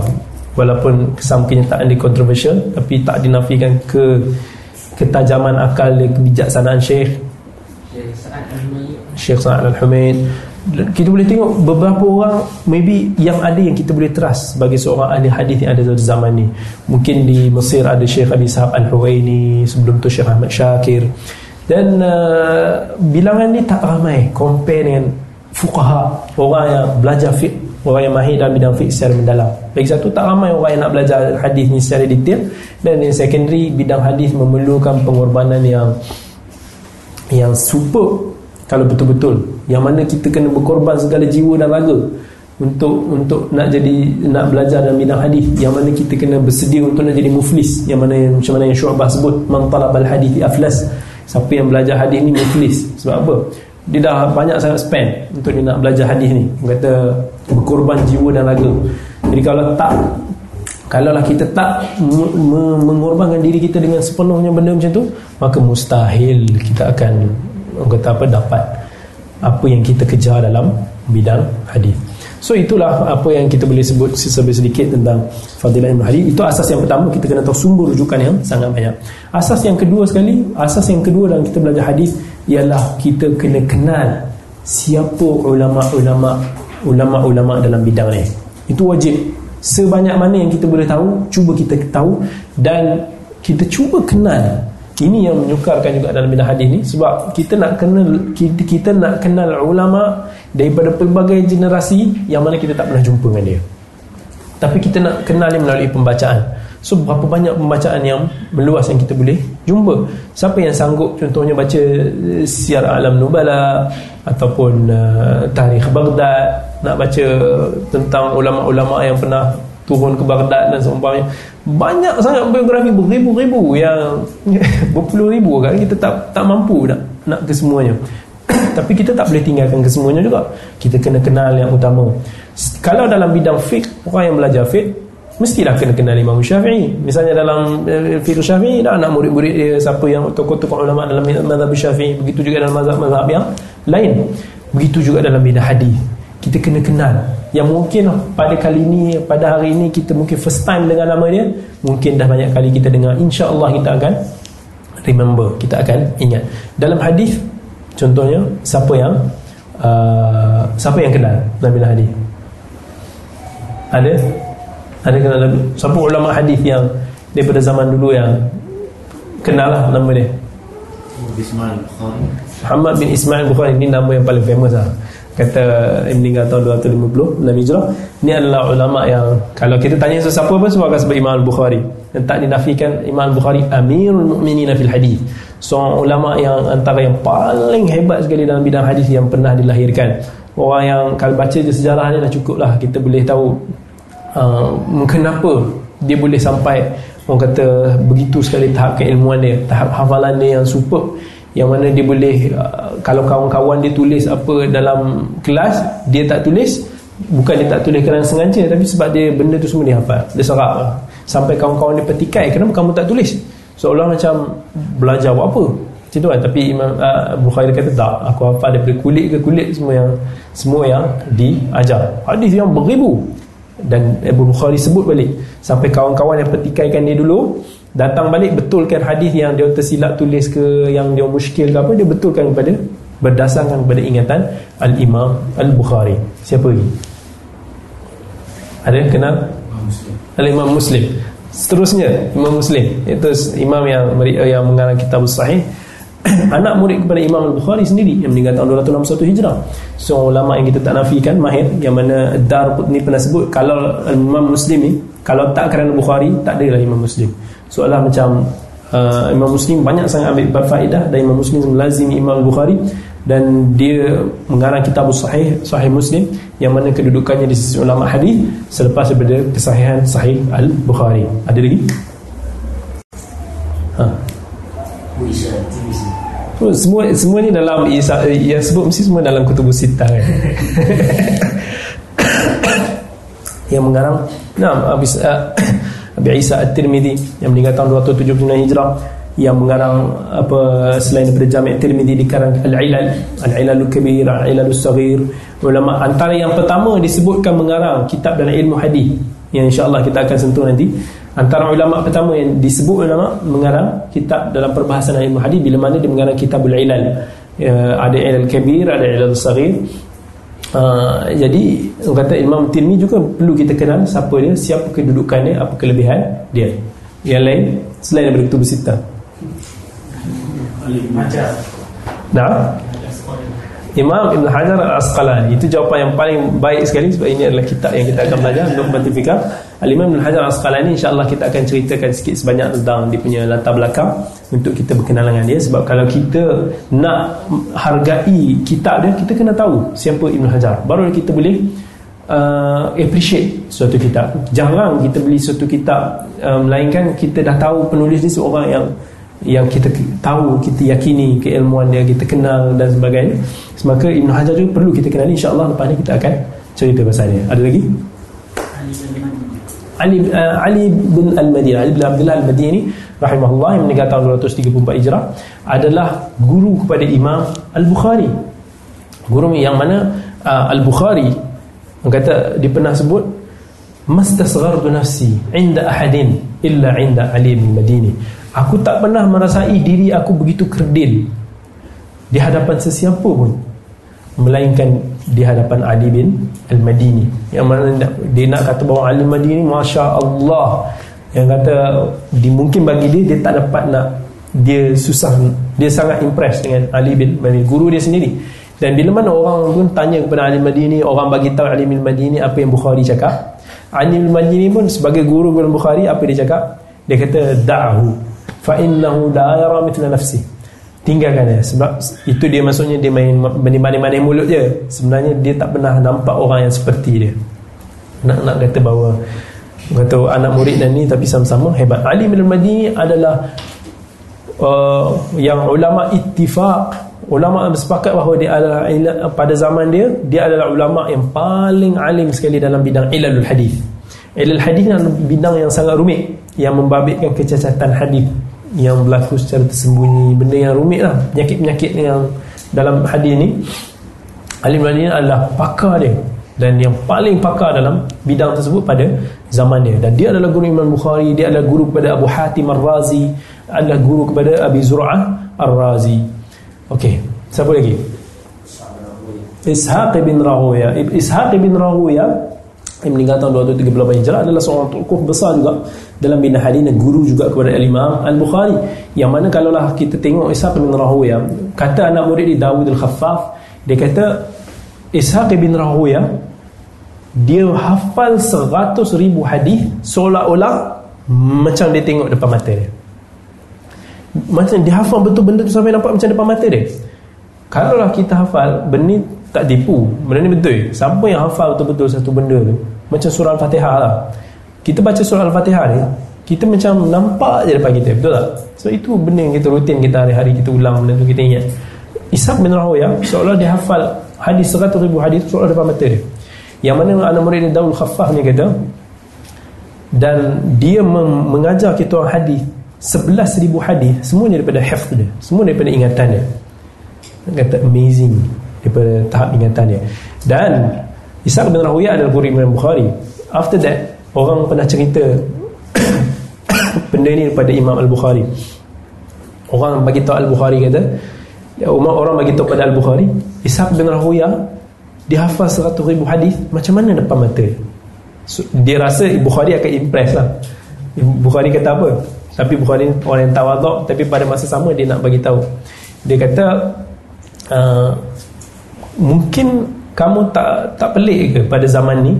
A: Walaupun kesan kenyataan dia kontroversial tapi tak dinafikan ke ketajaman akal dia kebijaksanaan Syekh. Syekh Sa'ad Al-Humaid kita boleh tengok beberapa orang maybe yang ada yang kita boleh trust sebagai seorang ahli hadis yang ada pada zaman ni. Mungkin di Mesir ada Syekh Abi Sahab Al-Huwaini sebelum tu Syekh Ahmad Syakir dan uh, bilangan ni tak ramai compare dengan fuqaha orang yang belajar fiqh orang yang mahir dalam bidang fiqh secara mendalam. Lagi satu tak ramai orang yang nak belajar hadis ni secara detail. Dan yang secondary bidang hadis memerlukan pengorbanan yang yang super kalau betul-betul yang mana kita kena berkorban segala jiwa dan raga untuk untuk nak jadi nak belajar dalam bidang hadis yang mana kita kena bersedia untuk nak jadi muflis yang mana macam mana yang Syu'bah sebut man talabal hadis aflas. Siapa yang belajar hadis ni muflis. Sebab apa? Dia dah banyak sangat spend untuk dia nak belajar hadis ni. Dia kata berkorban jiwa dan raga. Jadi kalau tak kalaulah kita tak mengorbankan diri kita dengan sepenuhnya benda macam tu maka mustahil kita akan orang kata apa dapat apa yang kita kejar dalam bidang hadis. so itulah apa yang kita boleh sebut sedikit tentang fadilah ilmu hadis itu asas yang pertama kita kena tahu sumber rujukan yang sangat banyak. Asas yang kedua sekali asas yang kedua dalam kita belajar hadis ialah kita kena kenal siapa ulama-ulama ulama-ulama dalam bidang ni. Itu wajib. Sebanyak mana yang kita boleh tahu cuba kita tahu dan kita cuba kenal ini yang menyukarkan juga dalam bidang hadis ni sebab kita nak kenal kita, kita nak kenal ulama daripada pelbagai generasi yang mana kita tak pernah jumpa dengan dia. Tapi kita nak kenal dia melalui pembacaan. So berapa banyak pembacaan yang meluas yang kita boleh jumpa? Siapa yang sanggup contohnya baca eh, siar alam nubala ataupun uh, tarikh Baghdad nak baca tentang ulama-ulama yang pernah turun ke Baghdad dan seumpamanya banyak sangat biografi beribu-ribu yang [laughs] berpuluh ribu kan kita tak tak mampu nak nak ke semuanya. [clears throat] Tapi kita tak boleh tinggalkan ke semuanya juga. Kita kena kenal yang utama. Kalau dalam bidang fiqh orang yang belajar fiqh mestilah kena kenal Imam Syafi'i. Misalnya dalam uh, fiqh Syafi'i dah anak murid-murid dia siapa yang tokoh-tokoh ulama dalam mazhab Syafi'i begitu juga dalam mazhab-mazhab yang lain. Begitu juga dalam bidang hadis. Kita kena kenal yang mungkin pada kali ini pada hari ini kita mungkin first time dengan nama dia mungkin dah banyak kali kita dengar. insya-Allah kita akan remember kita akan ingat. Dalam hadis contohnya siapa yang uh, siapa yang kenal Nabi hadis ada? Ada kenal Nabi? Siapa ulama hadis yang daripada zaman dulu yang kenal lah nama dia? Muhammad bin Ismail Bukhari ini nama yang paling famous lah kata meninggal tahun 250 Nabi Hijrah ni adalah ulama yang kalau kita tanya sesiapa pun semua akan sebut Imam Al-Bukhari. Dan tak dinafikan Imam Al-Bukhari Amirul Mu'minin fil hadis seorang ulama yang antara yang paling hebat sekali dalam bidang hadis yang pernah dilahirkan. Orang yang kalau baca je sejarah ni dah cukup lah. Kita boleh tahu uh, kenapa dia boleh sampai orang kata begitu sekali tahap keilmuan dia tahap hafalan dia yang super yang mana dia boleh uh, kalau kawan-kawan dia tulis apa dalam kelas dia tak tulis bukan dia tak tulis kerana sengaja tapi sebab dia benda tu semua dia hafal dia serap sampai kawan-kawan dia petikai kenapa kamu tak tulis? Seolah macam belajar buat apa? Macam tu kan tapi Imam uh, Bukhari kata tak aku hafal daripada kulit ke kulit semua yang semua yang diajar. Hadis yang beribu. Dan Abu Bukhari sebut balik sampai kawan-kawan yang petikaikan dia dulu datang balik betulkan hadis yang dia tersilap tulis ke yang dia muskil ke apa dia betulkan kepada berdasarkan kepada ingatan Al-Imam Al-Bukhari. Siapa lagi? Ada yang kenal? Al-Imam Muslim. Seterusnya Imam Muslim. Itu imam yang yang mengarang kitab sahih. [clears throat] Anak murid kepada Imam Al-Bukhari sendiri yang meninggal tahun 261 Hijrah. Seorang ulama yang kita tak nafikan mahir yang mana Dar ni pernah sebut kalau Imam Muslim ni kalau tak kerana Bukhari tak ada lah Imam Muslim seolah macam uh, Imam Muslim banyak sangat ambil berfaedah dan Imam Muslim melazim Imam Bukhari dan dia mengarang kitab sahih Sahih Muslim yang mana kedudukannya di sisi ulama hadis selepas daripada kesahihan Sahih Al-Bukhari. Ada lagi? Ha. Oh, semua semua ni dalam yang sebut mesti semua dalam kutubus sitah kan. [laughs] yang mengarang nah habis uh, Abi Isa At-Tirmidhi yang meninggal tahun 279 Hijrah yang mengarang apa selain daripada Jami' Tirmidhi dikarang Al-Ilal. Al-Ilal Al-Kabir Al-Ilal Al-Saghir. Ulama antara yang pertama disebutkan mengarang kitab dalam ilmu hadis yang insya-Allah kita akan sentuh nanti. Antara ulama pertama yang disebut ulama mengarang kitab dalam perbahasan ilmu hadis bila mana dia mengarang kitabul ilal ya, ada ilal kabir ada ilal saghir Uh, jadi kata Imam Tirmi juga perlu kita kenal siapa dia, siapa kedudukannya, apa kelebihan dia. Yang lain selain daripada kutub sita. Nah. Imam Ibn Hajar Al-Asqalani Itu jawapan yang paling baik sekali Sebab ini adalah kitab yang kita akan belajar Untuk bertifikah Al-Imam Ibn Hajar Al-Asqalani InsyaAllah kita akan ceritakan sikit sebanyak Tentang dia punya latar belakang Untuk kita berkenalan dengan dia Sebab kalau kita nak hargai kitab dia Kita kena tahu siapa Ibn Hajar Baru kita boleh uh, appreciate suatu kitab Jarang kita beli suatu kitab uh, Melainkan kita dah tahu penulis ni seorang yang yang kita tahu, kita yakini keilmuan dia, kita kenal dan sebagainya. Maka Ibn Hajar juga perlu kita kenali insya-Allah lepas ni kita akan cerita pasal dia. Ada lagi? Ali uh, Ali bin Al-Madinah, Ali bin Abdullah Al-Madini rahimahullah yang meninggal tahun 234 Hijrah adalah guru kepada Imam Al-Bukhari. Guru yang mana uh, Al-Bukhari kata dia pernah sebut mastasghartu nafsi inda ahadin illa inda Ali bin Madini. Aku tak pernah merasai diri aku begitu kerdil di hadapan sesiapa pun melainkan di hadapan Ali bin Al-Madini. Yang mana dia nak kata bahawa Ali Madini masya-Allah. Yang kata di mungkin bagi dia dia tak dapat nak dia susah dia sangat impress dengan Ali bin Madini guru dia sendiri. Dan bila mana orang pun tanya kepada Ali Madini orang bagi tahu Ali bin Madini apa yang Bukhari cakap. Ali al-Majini pun sebagai guru guru Bukhari apa dia cakap? Dia kata da'hu fa innahu la yara mithla nafsi tinggalkan dia. Sebab itu dia maksudnya dia main manis-manis mulut je. Sebenarnya dia tak pernah nampak orang yang seperti dia. Nak nak kata bahawa kata anak murid dan ni tapi sama-sama hebat. Ali bin al-Madini adalah uh, yang ulama ittifaq. Ulama bersepakat bahawa dia adalah pada zaman dia dia adalah ulama yang paling alim sekali dalam bidang ilalul hadis. Ilal hadis adalah bidang yang sangat rumit yang membabitkan kecacatan hadis yang berlaku secara tersembunyi. Benda yang rumit lah penyakit-penyakit yang dalam hadis ni alim ini adalah pakar dia. Dan yang paling pakar dalam bidang tersebut pada zaman dia. Dan dia adalah guru Imam Bukhari dia adalah guru kepada Abu Hatim Ar-Razi adalah guru kepada Abi Zur'ah Ar-Razi. Okey, siapa lagi? Ishaq bin Rahuya. Ishaq bin Rahuya yang meninggal tahun 238 Hijrah adalah seorang tokoh besar juga dalam bina hadis dan guru juga kepada Al-Imam Al-Bukhari. Yang mana kalaulah kita tengok Ishaq bin Rahuya, kata anak murid di Dawud Al-Khaffaf, dia kata Ishaq bin Rahuya dia hafal 100 ribu hadis seolah-olah macam dia tengok depan mata dia macam dia hafal betul benda tu sampai nampak macam depan mata dia kalau lah kita hafal benda tak tipu. Benda ni betul. Siapa yang hafal betul-betul satu benda tu macam surah Al-Fatihah lah. Kita baca surah Al-Fatihah ni kita macam nampak je depan kita betul tak? So itu benda yang kita rutin kita hari-hari kita ulang benda tu kita ingat. Ishaq bin Rahoya seolah dia hafal hadis 100 ribu hadis seolah depan mata dia. Yang mana anak murid dia Daul Khaffah ni kata dan dia mengajar kita orang hadis Sebelas ribu hadis semuanya daripada hafz dia semua daripada ingatan dia kata amazing daripada tahap ingatan dia dan Ishaq bin Rahuyah adalah guru Imam Bukhari. After that orang pernah cerita [coughs] benda ni daripada Imam Al-Bukhari. Orang bagi tahu Al-Bukhari kata ya, orang bagi tahu pada Al-Bukhari Ishaq bin Rahuyah dia hafal seratus ribu hadis macam mana depan mata so, dia rasa Bukhari akan impress lah. Bukhari kata apa? Tapi Bukhari orang yang tawaduk tapi pada masa sama dia nak bagi tahu. Dia kata uh, mungkin kamu tak tak pelik ke pada zaman ni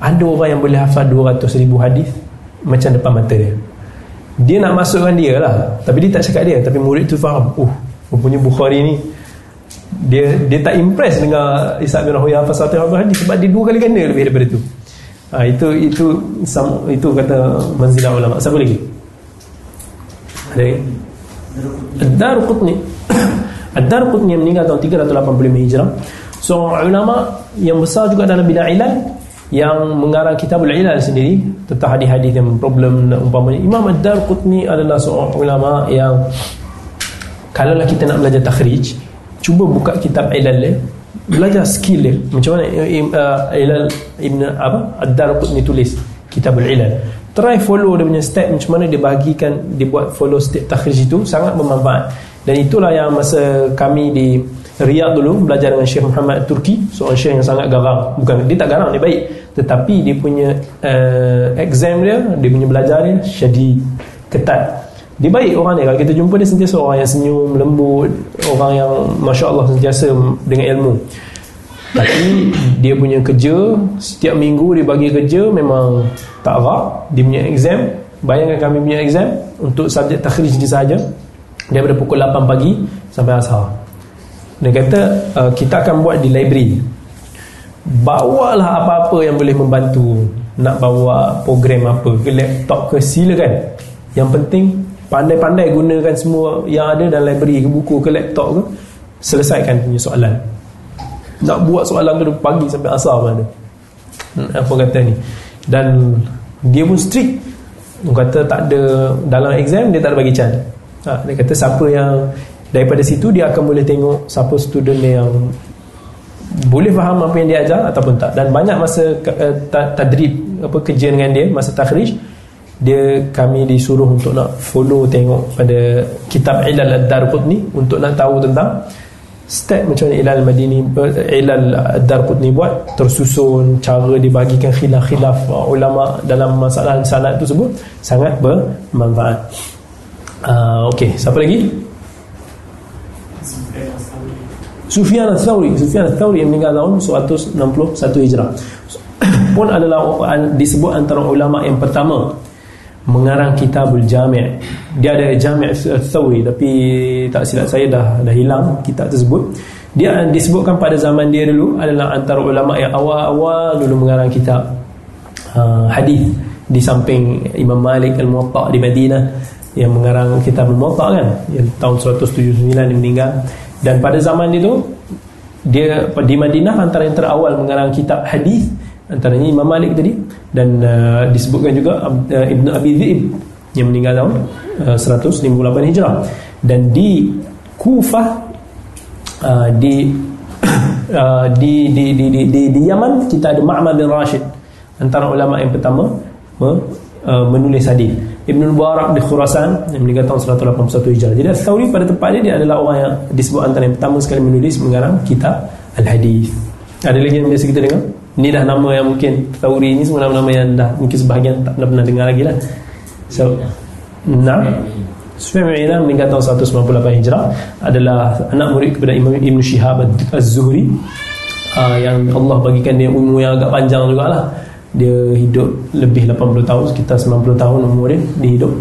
A: ada orang yang boleh hafal 200 ribu hadis macam depan mata dia. Dia nak masukkan dia lah tapi dia tak cakap dia tapi murid tu faham uh punya Bukhari ni dia dia tak impress dengan Isa bin Rahuya hafal satu hadis sebab dia dua kali ganda lebih daripada tu. Ha, itu itu itu kata manzilah ulama. Siapa lagi? Dari Ad-Dar Qutni Ad-Dar Qutni yang meninggal tahun 385 Hijrah. Seorang ulama yang besar juga dalam bidang ilal Yang mengarang kitabul ilal sendiri Tentang hadis-hadis yang problem umpamanya. Imam Ad-Dar Qutni adalah seorang ulama yang Kalaulah kita nak belajar takhrij Cuba buka kitab ilal dia Belajar skill dia. Macam mana uh, ilal Ibn apa? Ad-Dar Qutni tulis Kitabul ilal. Try follow dia punya step macam mana dia bahagikan dia buat follow step takhrij itu sangat bermanfaat dan itulah yang masa kami di Riyadh dulu belajar dengan Syekh Muhammad Turki seorang syekh yang sangat garang. Bukan dia tak garang dia baik. Tetapi dia punya uh, exam dia dia punya belajar dia syadi ketat. Dia baik orang ni kalau kita jumpa dia sentiasa orang yang senyum lembut orang yang Masya Allah sentiasa dengan ilmu. Tapi dia punya kerja setiap minggu dia bagi kerja memang tak rak dia punya exam bayangkan kami punya exam untuk subjek takhrij dia sahaja daripada pukul 8 pagi sampai asar. Dia kata uh, kita akan buat di library. Bawalah apa-apa yang boleh membantu nak bawa program apa ke laptop ke silakan. Yang penting pandai-pandai gunakan semua yang ada dalam library ke buku ke laptop ke selesaikan punya soalan. Nak buat soalan tu pagi sampai asar ada. Hmm, apa kata ni? Dan dia pun strict. Dia kata tak ada dalam exam dia tak ada bagi can ha, dia kata siapa yang daripada situ dia akan boleh tengok siapa student yang boleh faham apa yang dia ajar ataupun tak. Dan banyak masa uh, tadrib apa kerja dengan dia masa takhrij dia kami disuruh untuk nak follow tengok pada kitab Ilal Ad-Darqutni untuk nak tahu tentang step macam mana Ilal Madini Ilal Ad-Darqutni buat tersusun cara dibagikan khilaf-khilaf ulama dalam masalah sanad itu sebut sangat bermanfaat uh, ok siapa lagi? Sufyan al-Thawri. Sufyan al-Thawri yang meninggal tahun 161 Hijrah. [coughs] Pun adalah disebut antara ulama yang pertama mengarang kitabul jami' dia ada jami' thawri tapi tak silap saya dah dah hilang kitab tersebut. Dia disebutkan pada zaman dia dulu adalah antara ulama yang awal-awal dulu mengarang kitab uh, hadis di samping Imam Malik Al-Muwatta di Madinah yang mengarang kitab Al-Muwatta kan yang tahun 179 dia meninggal. Dan pada zaman itu dia di Madinah antara yang terawal mengarang kitab hadis antaranya Imam Malik tadi. Dan uh, disebutkan juga uh, Ibn Abi Dhi'ib yang meninggal tahun uh, 158 Hijrah. Dan di Kufah uh, di, [coughs] uh, di, di, di, di, di, di Yaman kita ada Ma'mad bin Rashid antara ulama yang pertama uh, menulis hadis Ibn Mubarak di Khurasan yang meninggal tahun 181 Hijrah jadi Thawri pada tempatnya dia adalah orang yang disebut antara yang pertama sekali menulis mengarang kitab Al-Hadis ada lagi yang biasa kita dengar? Ni dah nama yang mungkin Tauri ni semua nama-nama yang dah Mungkin sebahagian tak pernah, pernah dengar lagi lah. So Nah. Sufyan meninggal tahun 198 Hijrah adalah anak murid kepada Imam Ibn Shihab Az-Zuhri uh, yang Allah bagikan dia umur yang agak panjang jugalah. Dia hidup lebih 80 tahun, sekitar 90 tahun umur dia, dia hidup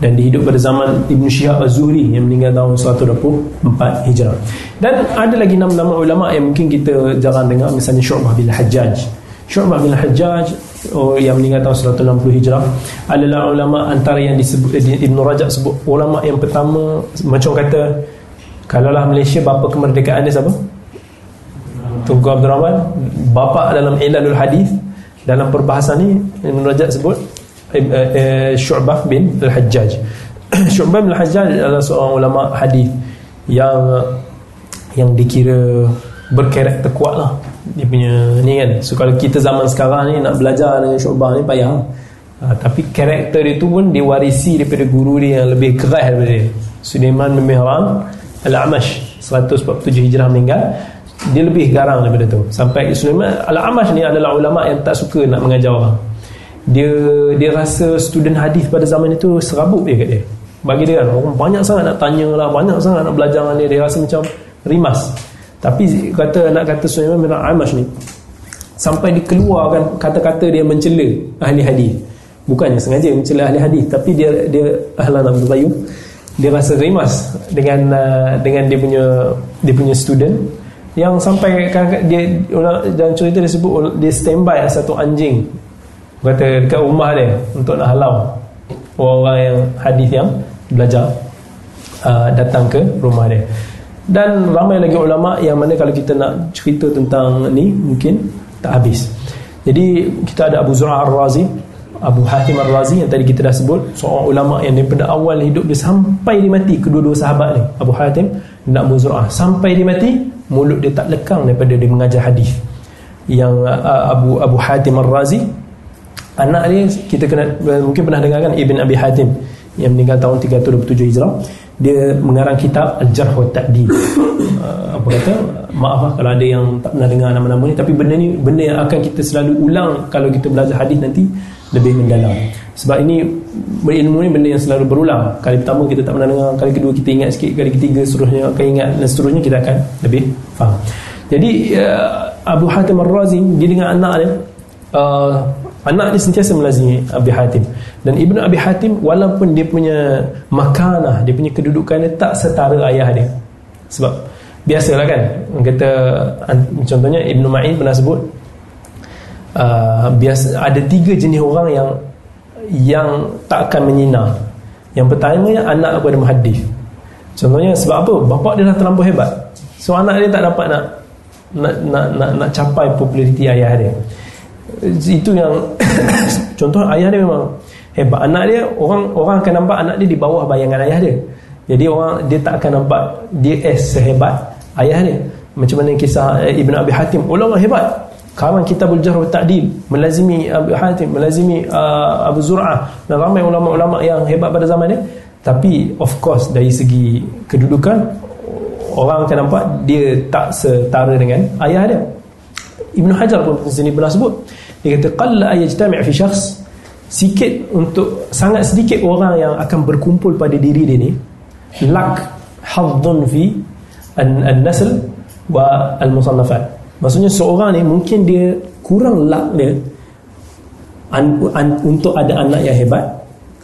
A: dan dihidup pada zaman Ibn Syihab Az-Zuhri yang meninggal tahun 124 Hijrah. Dan ada lagi nama-nama ulama yang mungkin kita jarang dengar misalnya Syu'bah bin Hajjaj. Syu'bah bin Hajjaj oh, yang meninggal tahun 160 Hijrah adalah ulama antara yang disebut eh, Ibn Rajab sebut ulama yang pertama macam kata kalaulah Malaysia bapa kemerdekaan dia siapa? Tunku Abdul Rahman bapa dalam Ilalul Hadis dalam perbahasan ni Ibn Rajab sebut Eh, eh, Syu'bah bin Al-Hajjaj. [clears throat] Syu'bah bin Al-Hajjaj adalah seorang ulama hadis yang yang dikira berkarakter kuat lah. Dia punya ni kan so kalau kita zaman sekarang ni nak belajar dengan Syu'bah ni payah. Ha, tapi karakter dia tu pun diwarisi daripada guru dia yang lebih keras daripada dia. Sulaiman bin Mihran Al-Amash 147 Hijrah meninggal dia lebih garang daripada tu. Sampai Sulaiman Al-Amash ni adalah ulama yang tak suka nak mengajar orang. Dia dia rasa student hadis pada zaman itu serabut dia kat dia. Bagi dia kan orang banyak sangat nak tanya lah banyak sangat nak belajar dengan dia. Dia rasa macam rimas. Tapi kata nak kata Sulaiman bin Amash ni sampai dikeluarkan kata-kata dia mencela ahli hadis. Bukannya sengaja mencela ahli hadis tapi dia dia ahlan Abdul dia rasa rimas dengan uh, dengan dia punya dia punya student yang sampai dia dalam cerita dia sebut dia standby satu anjing. Kata dekat rumah dia untuk nak halau. Orang-orang yang hadis yang belajar uh, datang ke rumah dia. Dan ramai lagi ulama yang mana kalau kita nak cerita tentang ni mungkin tak habis. Jadi kita ada Abu Zur'ah Ar-Razi Abu Hatim Ar-Razi yang tadi kita dah sebut seorang ulama yang daripada awal hidup dia sampai dia mati kedua-dua sahabat ni. Abu Hatim dan Abu Zur'ah sampai dia mati mulut dia tak lekang daripada dia mengajar hadis. Yang uh, Abu Abu Hatim Ar-Razi anak dia kita kena mungkin pernah dengar kan Ibn Abi Hatim yang meninggal tahun 327 Hijrah. Dia mengarang kitab Al-Jarh wa Ta'dil. [coughs] Uh, apa kata? Maaf lah kalau ada yang tak pernah dengar nama-nama ni tapi benda ni benda yang akan kita selalu ulang kalau kita belajar hadis nanti lebih mendalam. Sebab ini berilmu ni benda yang selalu berulang. Kali pertama kita tak pernah dengar kali kedua kita ingat sikit kali ketiga seterusnya akan ingat dan seterusnya kita akan lebih faham. Jadi uh, Abu Hatim Ar-Razi dia dengan anak dia uh, Anak dia sentiasa melazimi Abi Hatim. Dan Ibn Abi Hatim Walaupun dia punya makanah Dia punya kedudukan dia Tak setara ayah dia. Sebab Biasalah kan Kata Contohnya Ibn Ma'in pernah sebut uh, biasa, Ada tiga jenis orang yang Yang tak akan menyina Yang pertama Anak kepada muhadif Contohnya sebab apa? Bapak dia dah terlampau hebat. So anak dia tak dapat nak Nak, nak, nak, nak capai populariti ayah dia. Itu yang [coughs] contoh ayah dia memang hebat. Anak dia orang orang akan nampak anak dia di bawah bayangan ayah dia. Jadi orang dia tak akan nampak dia as sehebat ayah dia. Macam mana kisah eh, Ibn Abi Hatim. Ulama hebat karang kitabul jarh wa ta'dil melazimi Abu Hatim melazimi uh, Abu Zur'ah dan ramai ulama-ulama yang hebat pada zaman ni. Tapi of course dari segi kedudukan orang akan nampak dia tak setara dengan ayah dia. Ibn Hajar pun sini pernah sebut. Dia kata qalla ayajtami' fi syakhs sikit untuk sangat sedikit orang yang akan berkumpul pada diri dia ni lak hadzun fi an-nasl wa al-musannafat maksudnya seorang ni mungkin dia kurang lak dia an, an, untuk ada anak yang hebat.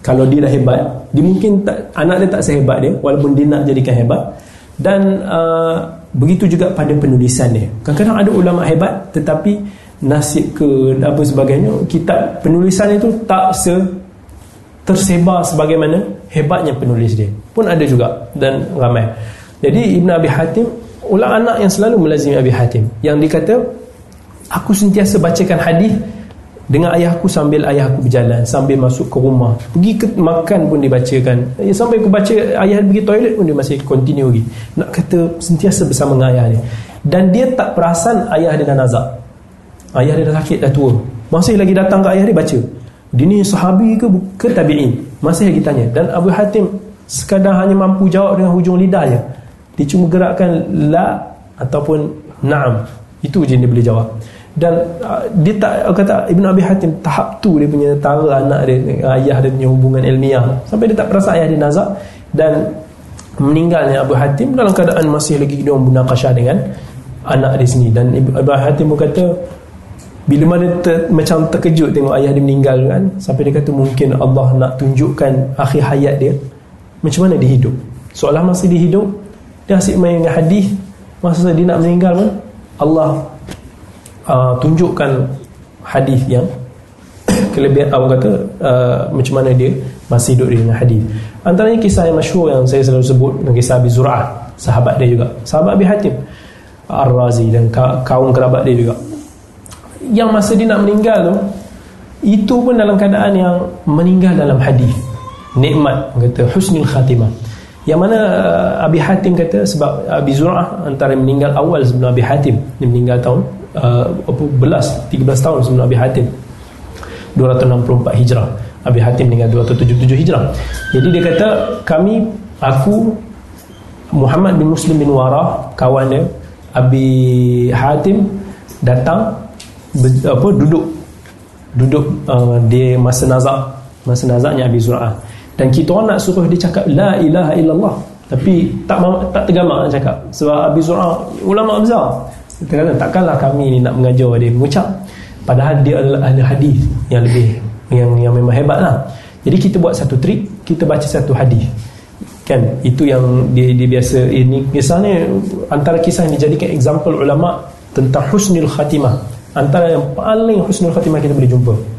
A: Kalau dia dah hebat dia mungkin tak, anak dia tak sehebat dia walaupun dia nak jadikan hebat. Dan uh, begitu juga pada penulisan dia. Kadang-kadang ada ulama hebat tetapi nasib ke apa sebagainya kitab penulisan itu tak se tersebar sebagaimana hebatnya penulis dia. Pun ada juga dan ramai. Jadi Ibn Abi Hatim ulang anak yang selalu melazimi Abi Hatim. Yang dikata aku sentiasa bacakan hadis dengan ayah aku sambil ayah aku berjalan sambil masuk ke rumah. Pergi ke makan pun dibacakan. Ya, sampai aku baca ayah pergi toilet pun dia masih continue lagi nak kata sentiasa bersama dengan ayah dia. Dan dia tak perasan ayah dia dah nazak. Ayah dia dah sakit dah tua. Masih lagi datang ke ayah dia baca. Dia ni sahabi ke ke tabi'in? Masih lagi tanya. Dan Abu Hatim sekadar hanya mampu jawab dengan hujung lidah je dia cuma gerakkan la ataupun na'am. Itu je dia boleh jawab. Dan uh, dia tak kata Ibn Abi Hatim tahap tu dia punya tara anak dia ayah dia punya hubungan ilmiah. Sampai dia tak perasan ayah dia nazak dan meninggalnya Abu Hatim dalam keadaan masih lagi dia munakashah dengan anak dia sendiri. Dan Abu Hatim pun kata bila mana ter, macam terkejut tengok ayah dia meninggal kan sampai dia kata mungkin Allah nak tunjukkan akhir hayat dia macam mana dia hidup? Seolah masih dia hidup dia asyik main dengan hadis. Masa dia nak meninggal pun Allah uh, tunjukkan hadis yang [coughs] kelebihan. Awak kata uh, macam mana dia masih hidup dengan hadis. Antaranya kisah yang masyhur yang saya selalu sebut dengan kisah Abi Zur'ah sahabat dia juga. Sahabat Abi Hatim Ar-Razi dan kaum kerabat dia juga. Yang masa dia nak meninggal tu itu pun dalam keadaan yang meninggal dalam hadis. Nikmat kata husnul khatimah yang mana uh, Abi Hatim kata sebab Abi Zur'ah antara meninggal awal sebelum Abi Hatim dia meninggal tahun uh, belas 13 tahun sebelum Abi Hatim. 264 Hijrah. Abi Hatim meninggal 277 Hijrah. Jadi dia kata kami aku Muhammad bin Muslim bin Warah kawan dia Abi Hatim datang apa duduk duduk uh, dia masa nazak masa nazaknya Abi Zur'ah dan kita orang nak suruh dia cakap la ilaha illallah. Tapi tak tak tergamak nak cakap. Sebab Abi Zur'ah ulama besar. Kata takkanlah kami ni nak mengajar dia mengucap. Padahal dia adalah ahli hadis yang lebih yang yang memang hebat lah. Jadi kita buat satu trik kita baca satu hadis. Kan? Itu yang dia, dia biasa ini misalnya antara kisah yang dijadikan example ulama tentang husnul khatimah. Antara yang paling husnul khatimah kita boleh jumpa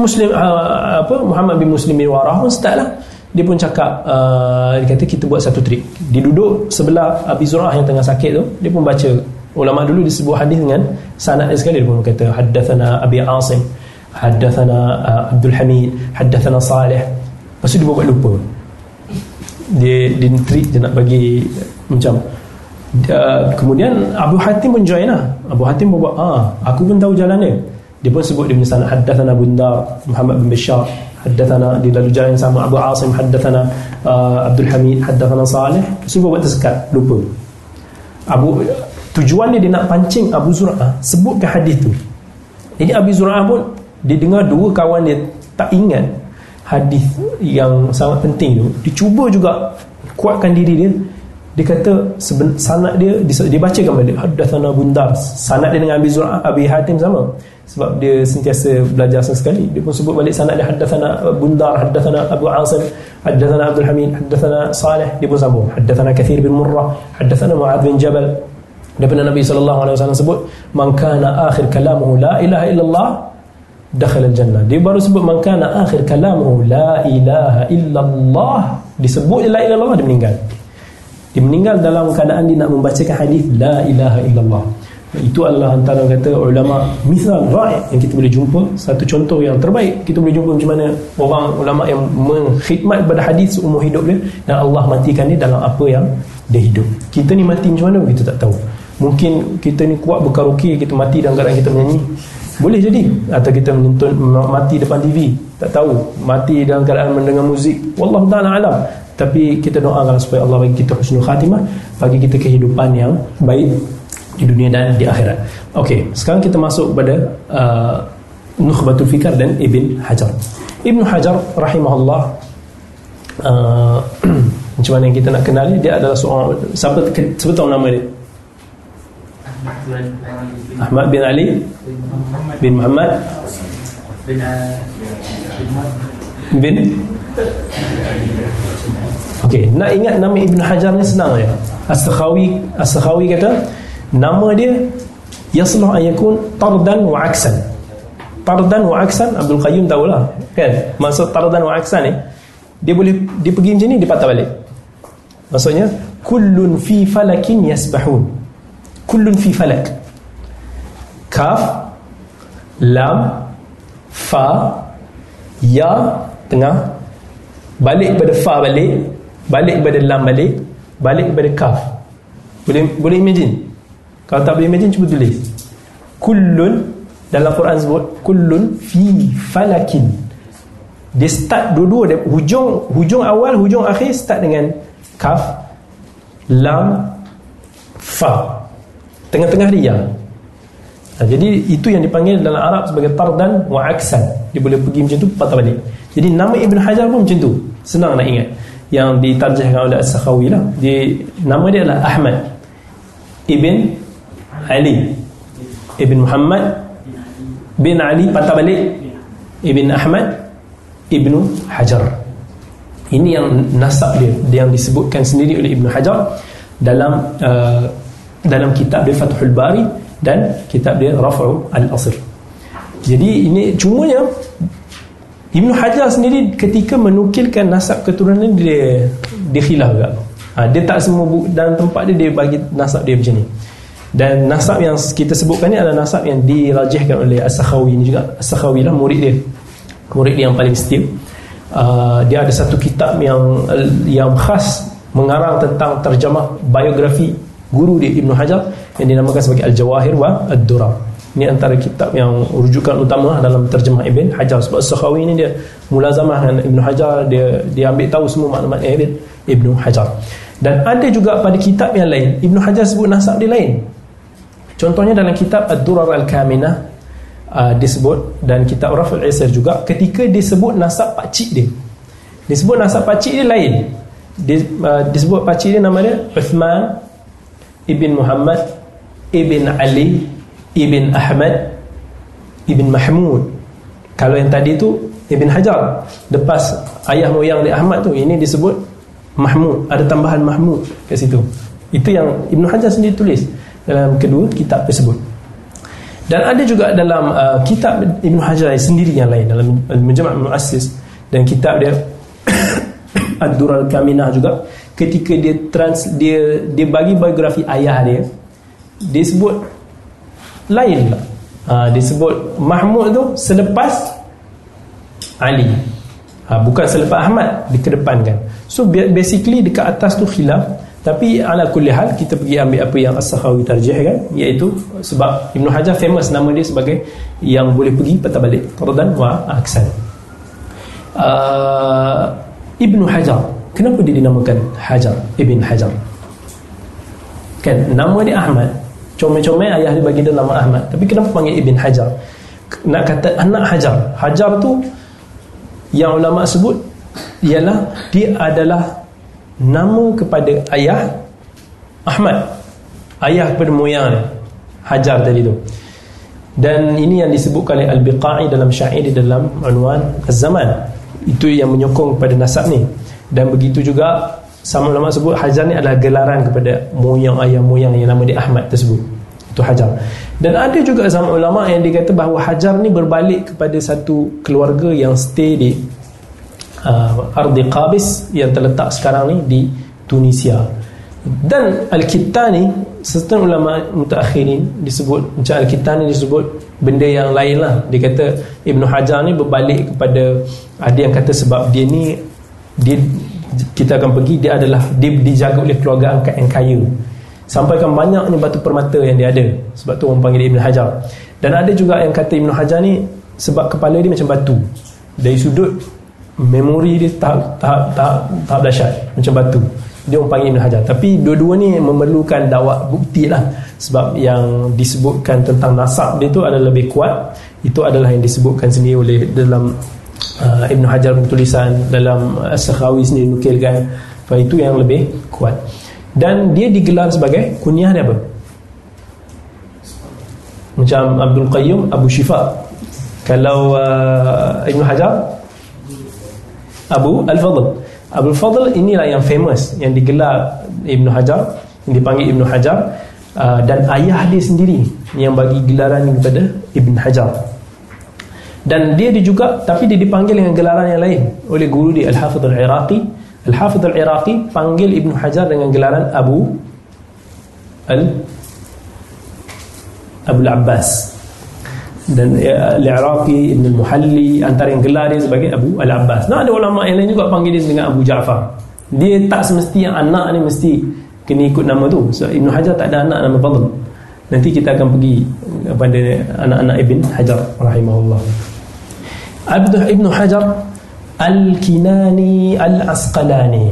A: Muslim uh, apa Muhammad bin Muslim bin Warah pun start lah. Dia pun cakap uh, dia kata kita buat satu trik. Dia duduk sebelah Abi Zur'ah yang tengah sakit tu dia pun baca ulama dulu di sebuah hadis dengan sanad dia sekali. Dia pun kata haddathana Abi Asim haddathana uh, Abdul Hamid haddathana Salih lepas tu dia buat lupa. Dia dia trik dia nak bagi macam uh, kemudian Abu Hatim pun join lah. Abu Hatim pun buat ah, aku pun tahu jalan dia dia pun sebut dia punya sanad Bundar Muhammad bin Bashar. Haddathana di lalu jalan sama Abu Asim. Haddathana uh, Abdul Hamid. Haddathana Saleh. Sebab buat tersekat. Lupa. Abu tujuan dia, dia nak pancing Abu Zur'ah. Sebutkan hadis tu. Jadi Abu Zur'ah pun dia dengar dua kawan dia tak ingat hadis yang sangat penting tu. Dia cuba juga kuatkan diri dia dia kata sanad dia dia bacakan balik hadatsana bundar sanad dia dengan Abi Zur'ah Abi Hatim sama. Sebab dia sentiasa belajar sekali. Dia pun sebut balik sanad dia hadatsana bundar hadatsana Abu Asim hadatsana Abdul Hamid hadatsana Saleh. Dia pun sambung hadatsana Kathir bin Murrah hadatsana Mu'adz bin Jabal. Daripada Nabi sallallahu alaihi wasallam sebut man kana akhir kalamuhu la ilaha illallah dakhala al-jannah. Dia baru sebut man kana akhir kalamuhu la ilaha illallah disebut la ilaha illallah dia meninggal dia meninggal dalam keadaan dia nak membacakan hadis la ilaha illallah. Itu adalah antara kata ulama misal ra'i yang kita boleh jumpa satu contoh yang terbaik kita boleh jumpa macam mana orang ulama yang mengkhidmat pada hadis seumur hidup dia dan Allah matikan dia dalam apa yang dia hidup. Kita ni mati macam mana kita tak tahu. Mungkin kita ni kuat berkaraoke kita mati dalam keadaan kita menyanyi. Boleh jadi. Atau kita menonton mati depan TV tak tahu. Mati dalam keadaan mendengar muzik. Wallahu taala alam tapi kita doakan supaya Allah bagi kita husnul khatimah bagi kita kehidupan yang baik di dunia dan di akhirat. Okey sekarang kita masuk kepada uh, Nukhbatul Fikar dan Ibn Hajar. Ibn Hajar rahimahullah uh, [clears throat] macam mana yang kita nak kenali dia adalah seorang siapa sebut nama dia? Ahmad bin Ali bin Muhammad. Bin Okey, nak ingat nama Ibn Hajar ni senang je. As-Sakhawi, As-Sakhawi kata nama dia yasluh an yakun tardan wa aksan. Tardan wa aksan Abdul Qayyum tahulah, kan? Maksud tardan wa aksan ni dia boleh dia pergi macam ni dia patah balik. Maksudnya kullun fi falakin yasbahun. Kullun fi falak. Kaf lam fa ya tengah balik pada fa balik balik pada lam balik balik pada kaf. Boleh boleh imagine? Kalau tak boleh imagine cuba tulis. Kullun dalam Quran sebut kullun fi falakin. Dia start dua-dua dia, hujung hujung awal hujung akhir start dengan kaf lam fa. Tengah-tengah dia. Ha, jadi itu yang dipanggil dalam Arab sebagai tardan wa aksan dia boleh pergi macam tu patah balik. Jadi nama Ibn Hajar pun macam tu. Senang nak ingat. Yang ditarjahkan oleh As-Sakhawi lah. Dia, nama dia adalah Ahmad Ibn Ali. Ibn Muhammad bin Ali patah balik. Ibn Ahmad Ibn Hajar. Ini yang nasab dia yang disebutkan sendiri oleh Ibn Hajar dalam uh, dalam kitab dia Fathul Bari dan kitab dia Raf'u Al-Asr jadi ini cumanya Ibn Hajar sendiri ketika menukilkan nasab keturunan dia dia khilaf juga. Ha, dia tak semua dalam tempat dia dia bagi nasab dia macam ni. Dan nasab yang kita sebutkan ni adalah nasab yang dirajihkan oleh As-Sakhawi ni juga. As-Sakhawi lah murid dia. Murid dia yang paling setia. Uh, dia ada satu kitab yang yang khas mengarang tentang terjemah biografi guru dia Ibn Hajar yang dinamakan sebagai Al-Jawahir wa Ad-Durah. Ini antara kitab yang rujukan utama dalam terjemah Ibn Hajar sebab Sakhawi ini dia mulazamah dengan Ibn Hajar dia dia ambil tahu semua maklumat Ibn Ibn Hajar. Dan ada juga pada kitab yang lain Ibn Hajar sebut nasab dia lain. Contohnya dalam kitab Ad-Durar Al-Kaminah uh, disebut dan kitab Raful Isar juga ketika disebut nasab pak cik dia. Disebut nasab pak cik dia lain. Dis, uh, disebut pak cik dia nama dia Uthman Ibn Muhammad Ibn Ali Ibn Ahmad Ibn Mahmud. Kalau yang tadi tu Ibn Hajar. Lepas ayah moyang di Ahmad tu ini disebut Mahmud. Ada tambahan Mahmud kat situ. Itu yang Ibn Hajar sendiri tulis dalam kedua kitab tersebut. Dan ada juga dalam uh, kitab Ibn Hajar sendiri yang lain dalam Majma' Muassis dan kitab dia [coughs] Ad-Dural Kaminah juga. Ketika dia trans dia dia bagi biografi ayah dia dia sebut lain. Lah ha, disebut Mahmud tu selepas Ali. Ha, bukan selepas Ahmad dikedepankan. So basically dekat atas tu khilaf. Tapi ala kulli hal kita pergi ambil apa yang As-Sakhawi tarjih kan iaitu sebab Ibn Hajar famous nama dia sebagai yang boleh pergi patah balik Tardan wa Aksan. Uh, Ibn Hajar. Kenapa dia dinamakan Hajar? Ibn Hajar. Kan nama dia Ahmad comel-comel ayah dia bagi dia nama Ahmad. Tapi kenapa panggil Ibn Hajar? Nak kata anak Hajar. Hajar tu yang ulama sebut ialah dia adalah nama kepada ayah Ahmad. Ayah kepada moyang Hajar tadi tu. Dan ini yang disebutkan oleh Al-Biqai dalam syair di dalam Unwan Az-Zaman. Itu yang menyokong kepada nasab ni. Dan begitu juga sama ulama sebut Hajar ni adalah gelaran kepada moyang ayah moyang yang nama dia Ahmad tersebut. Itu Hajar. Dan ada juga sama ulama yang dikata bahawa Hajar ni berbalik kepada satu keluarga yang stay di uh, Ardi Qabis yang terletak sekarang ni di Tunisia. Dan Al-Kittani serta ulama mutaakhirin disebut macam Al-Kittani disebut benda yang lain lah. Dia kata Ibn Hajar ni berbalik kepada ada yang kata sebab dia ni dia kita akan pergi dia adalah dia dijaga oleh keluarga angkat yang kaya. Sampaikan banyaknya batu permata yang dia ada sebab tu orang panggil dia Ibn Hajar. Dan ada juga yang kata Ibn Hajar ni sebab kepala dia macam batu. Dari sudut memori dia tahap tahap tahap, tahap dahsyat macam batu. Dia orang panggil Ibn Hajar. Tapi dua-dua ni memerlukan dakwah bukti lah. Sebab yang disebutkan tentang nasab dia tu adalah lebih kuat. Itu adalah yang disebutkan sendiri oleh dalam uh, Ibn Hajar tulisan dalam As-Sakhawi sendiri nukilkan itu yang lebih kuat. Dan dia digelar sebagai kunyah dia apa? Macam Abdul Qayyum Abu Shifa. Kalau uh, Ibn Hajar? Abu Al-Fadl. Abu Al-Fadl inilah yang famous yang digelar Ibn Hajar yang dipanggil Ibn Hajar. Uh, dan ayah dia sendiri yang bagi gelaran kepada Ibn Hajar dan dia juga tapi dia dipanggil dengan gelaran yang lain oleh guru dia Al-Hafidh Al-Iraqi. Al-Hafidh Al-Iraqi panggil Ibn Hajar dengan gelaran Abu Al Abu Al-Abbas dan ya, Al-Iraqi Ibn Al-Muhalli antara yang gelar dia sebagai Abu Al-Abbas. Nah ada ulama yang lain juga panggil dia dengan Abu Ja'far. Dia tak semestinya anak ni mesti kena ikut nama tu. So, Ibn Hajar tak ada anak nama Fadl. Nanti kita akan pergi kepada anak-anak Ibn Hajar rahimahullah Abdul Ibn Hajar Al-Kinani Al-Asqalani.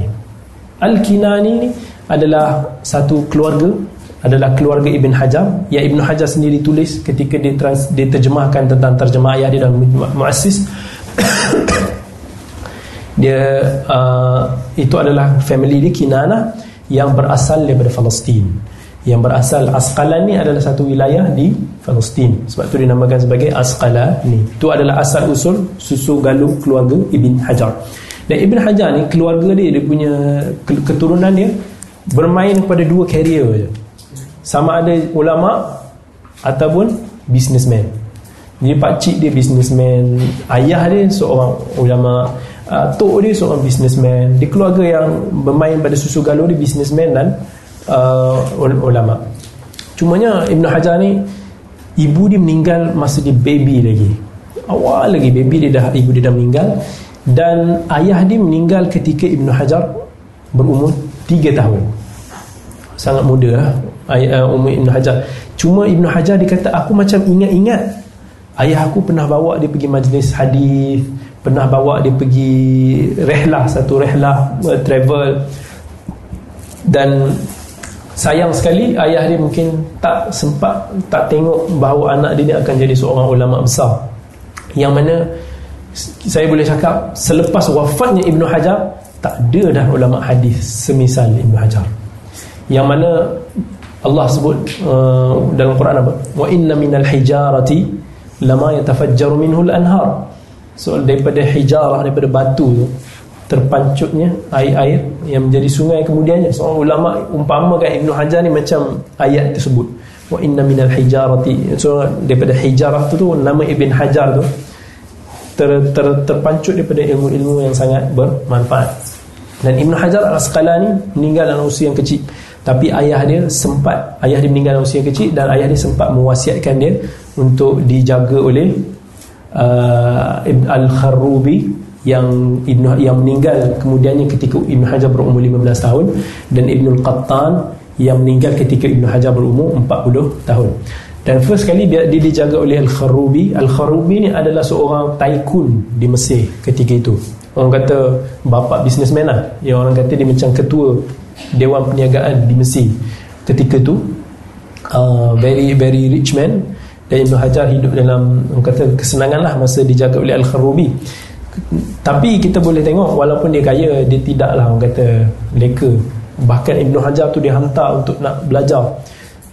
A: Al-Kinani adalah satu keluarga adalah keluarga Ibn Hajar. Yang Ibn Hajar sendiri tulis ketika dia, trans, dia terjemahkan tentang terjemah ayah dia dalam Muassis. [coughs] Dia uh, itu adalah family dia Kinana yang berasal daripada Palestin yang berasal Asqalan ni adalah satu wilayah di Palestin. Sebab tu dinamakan sebagai Asqalan ni. Itu adalah asal usul susu galuh keluarga Ibn Hajar. Dan Ibn Hajar ni keluarga dia dia punya keturunan dia bermain pada dua carrier je. Sama ada ulama ataupun businessman. Jadi pakcik dia businessman ayah dia seorang ulama uh, tok dia seorang businessman. Di keluarga yang bermain pada susu galuh dia businessman dan uh, ulama. Cumanya Ibn Hajar ni ibu dia meninggal masa dia baby lagi. Awal lagi baby dia dah ibu dia dah meninggal. Dan ayah dia meninggal ketika Ibn Hajar berumur 3 tahun. Sangat muda lah uh, umur Ibn Hajar. Cuma Ibn Hajar dia kata aku macam ingat-ingat. Ayah aku pernah bawa dia pergi majlis hadis pernah bawa dia pergi rehlah satu rehlah uh, travel. Dan sayang sekali ayah dia mungkin tak sempat tak tengok bahawa anak dia ni akan jadi seorang ulama besar. Yang mana saya boleh cakap selepas wafatnya Ibnu Hajar tak ada dah ulama hadis semisal Ibnu Hajar. Yang mana Allah sebut uh, dalam Quran apa? Wa inna minal hijarati lama yatafajjaru minhu al-anhar so daripada hijarah daripada batu tu terpancutnya air-air yang menjadi sungai kemudiannya seorang ulama umpamakan Ibnu Hajar ni macam ayat tersebut. Wa inna minal hijarati. So daripada hijarah tu tu nama Ibn Hajar tu ter, ter, terpancut daripada ilmu-ilmu yang sangat bermanfaat. Dan Ibn Hajar al-Asqalani meninggal dalam usia yang kecil. Tapi ayah dia sempat ayah dia meninggal dalam usia yang kecil dan ayah dia sempat mewasiatkan dia untuk dijaga oleh uh, Al-Kharubi yang Ibn yang meninggal kemudiannya ketika Ibn Hajar berumur 15 tahun dan Ibn Qattan yang meninggal ketika Ibn Hajar berumur 40 tahun. Dan first kali dia, dia dijaga oleh Al-Kharubi. Al-Kharubi ni adalah seorang tycoon di Mesir ketika itu. Orang kata bapa bisnesmen lah. Ya, orang kata dia macam ketua Dewan Perniagaan di Mesir ketika itu. Uh, very very rich man. Dan Ibn Hajar hidup dalam orang kata kesenangan lah masa dijaga oleh Al-Kharubi tapi kita boleh tengok walaupun dia kaya dia tidaklah orang kata leka. Bahkan Ibn Hajar tu dia hantar untuk nak belajar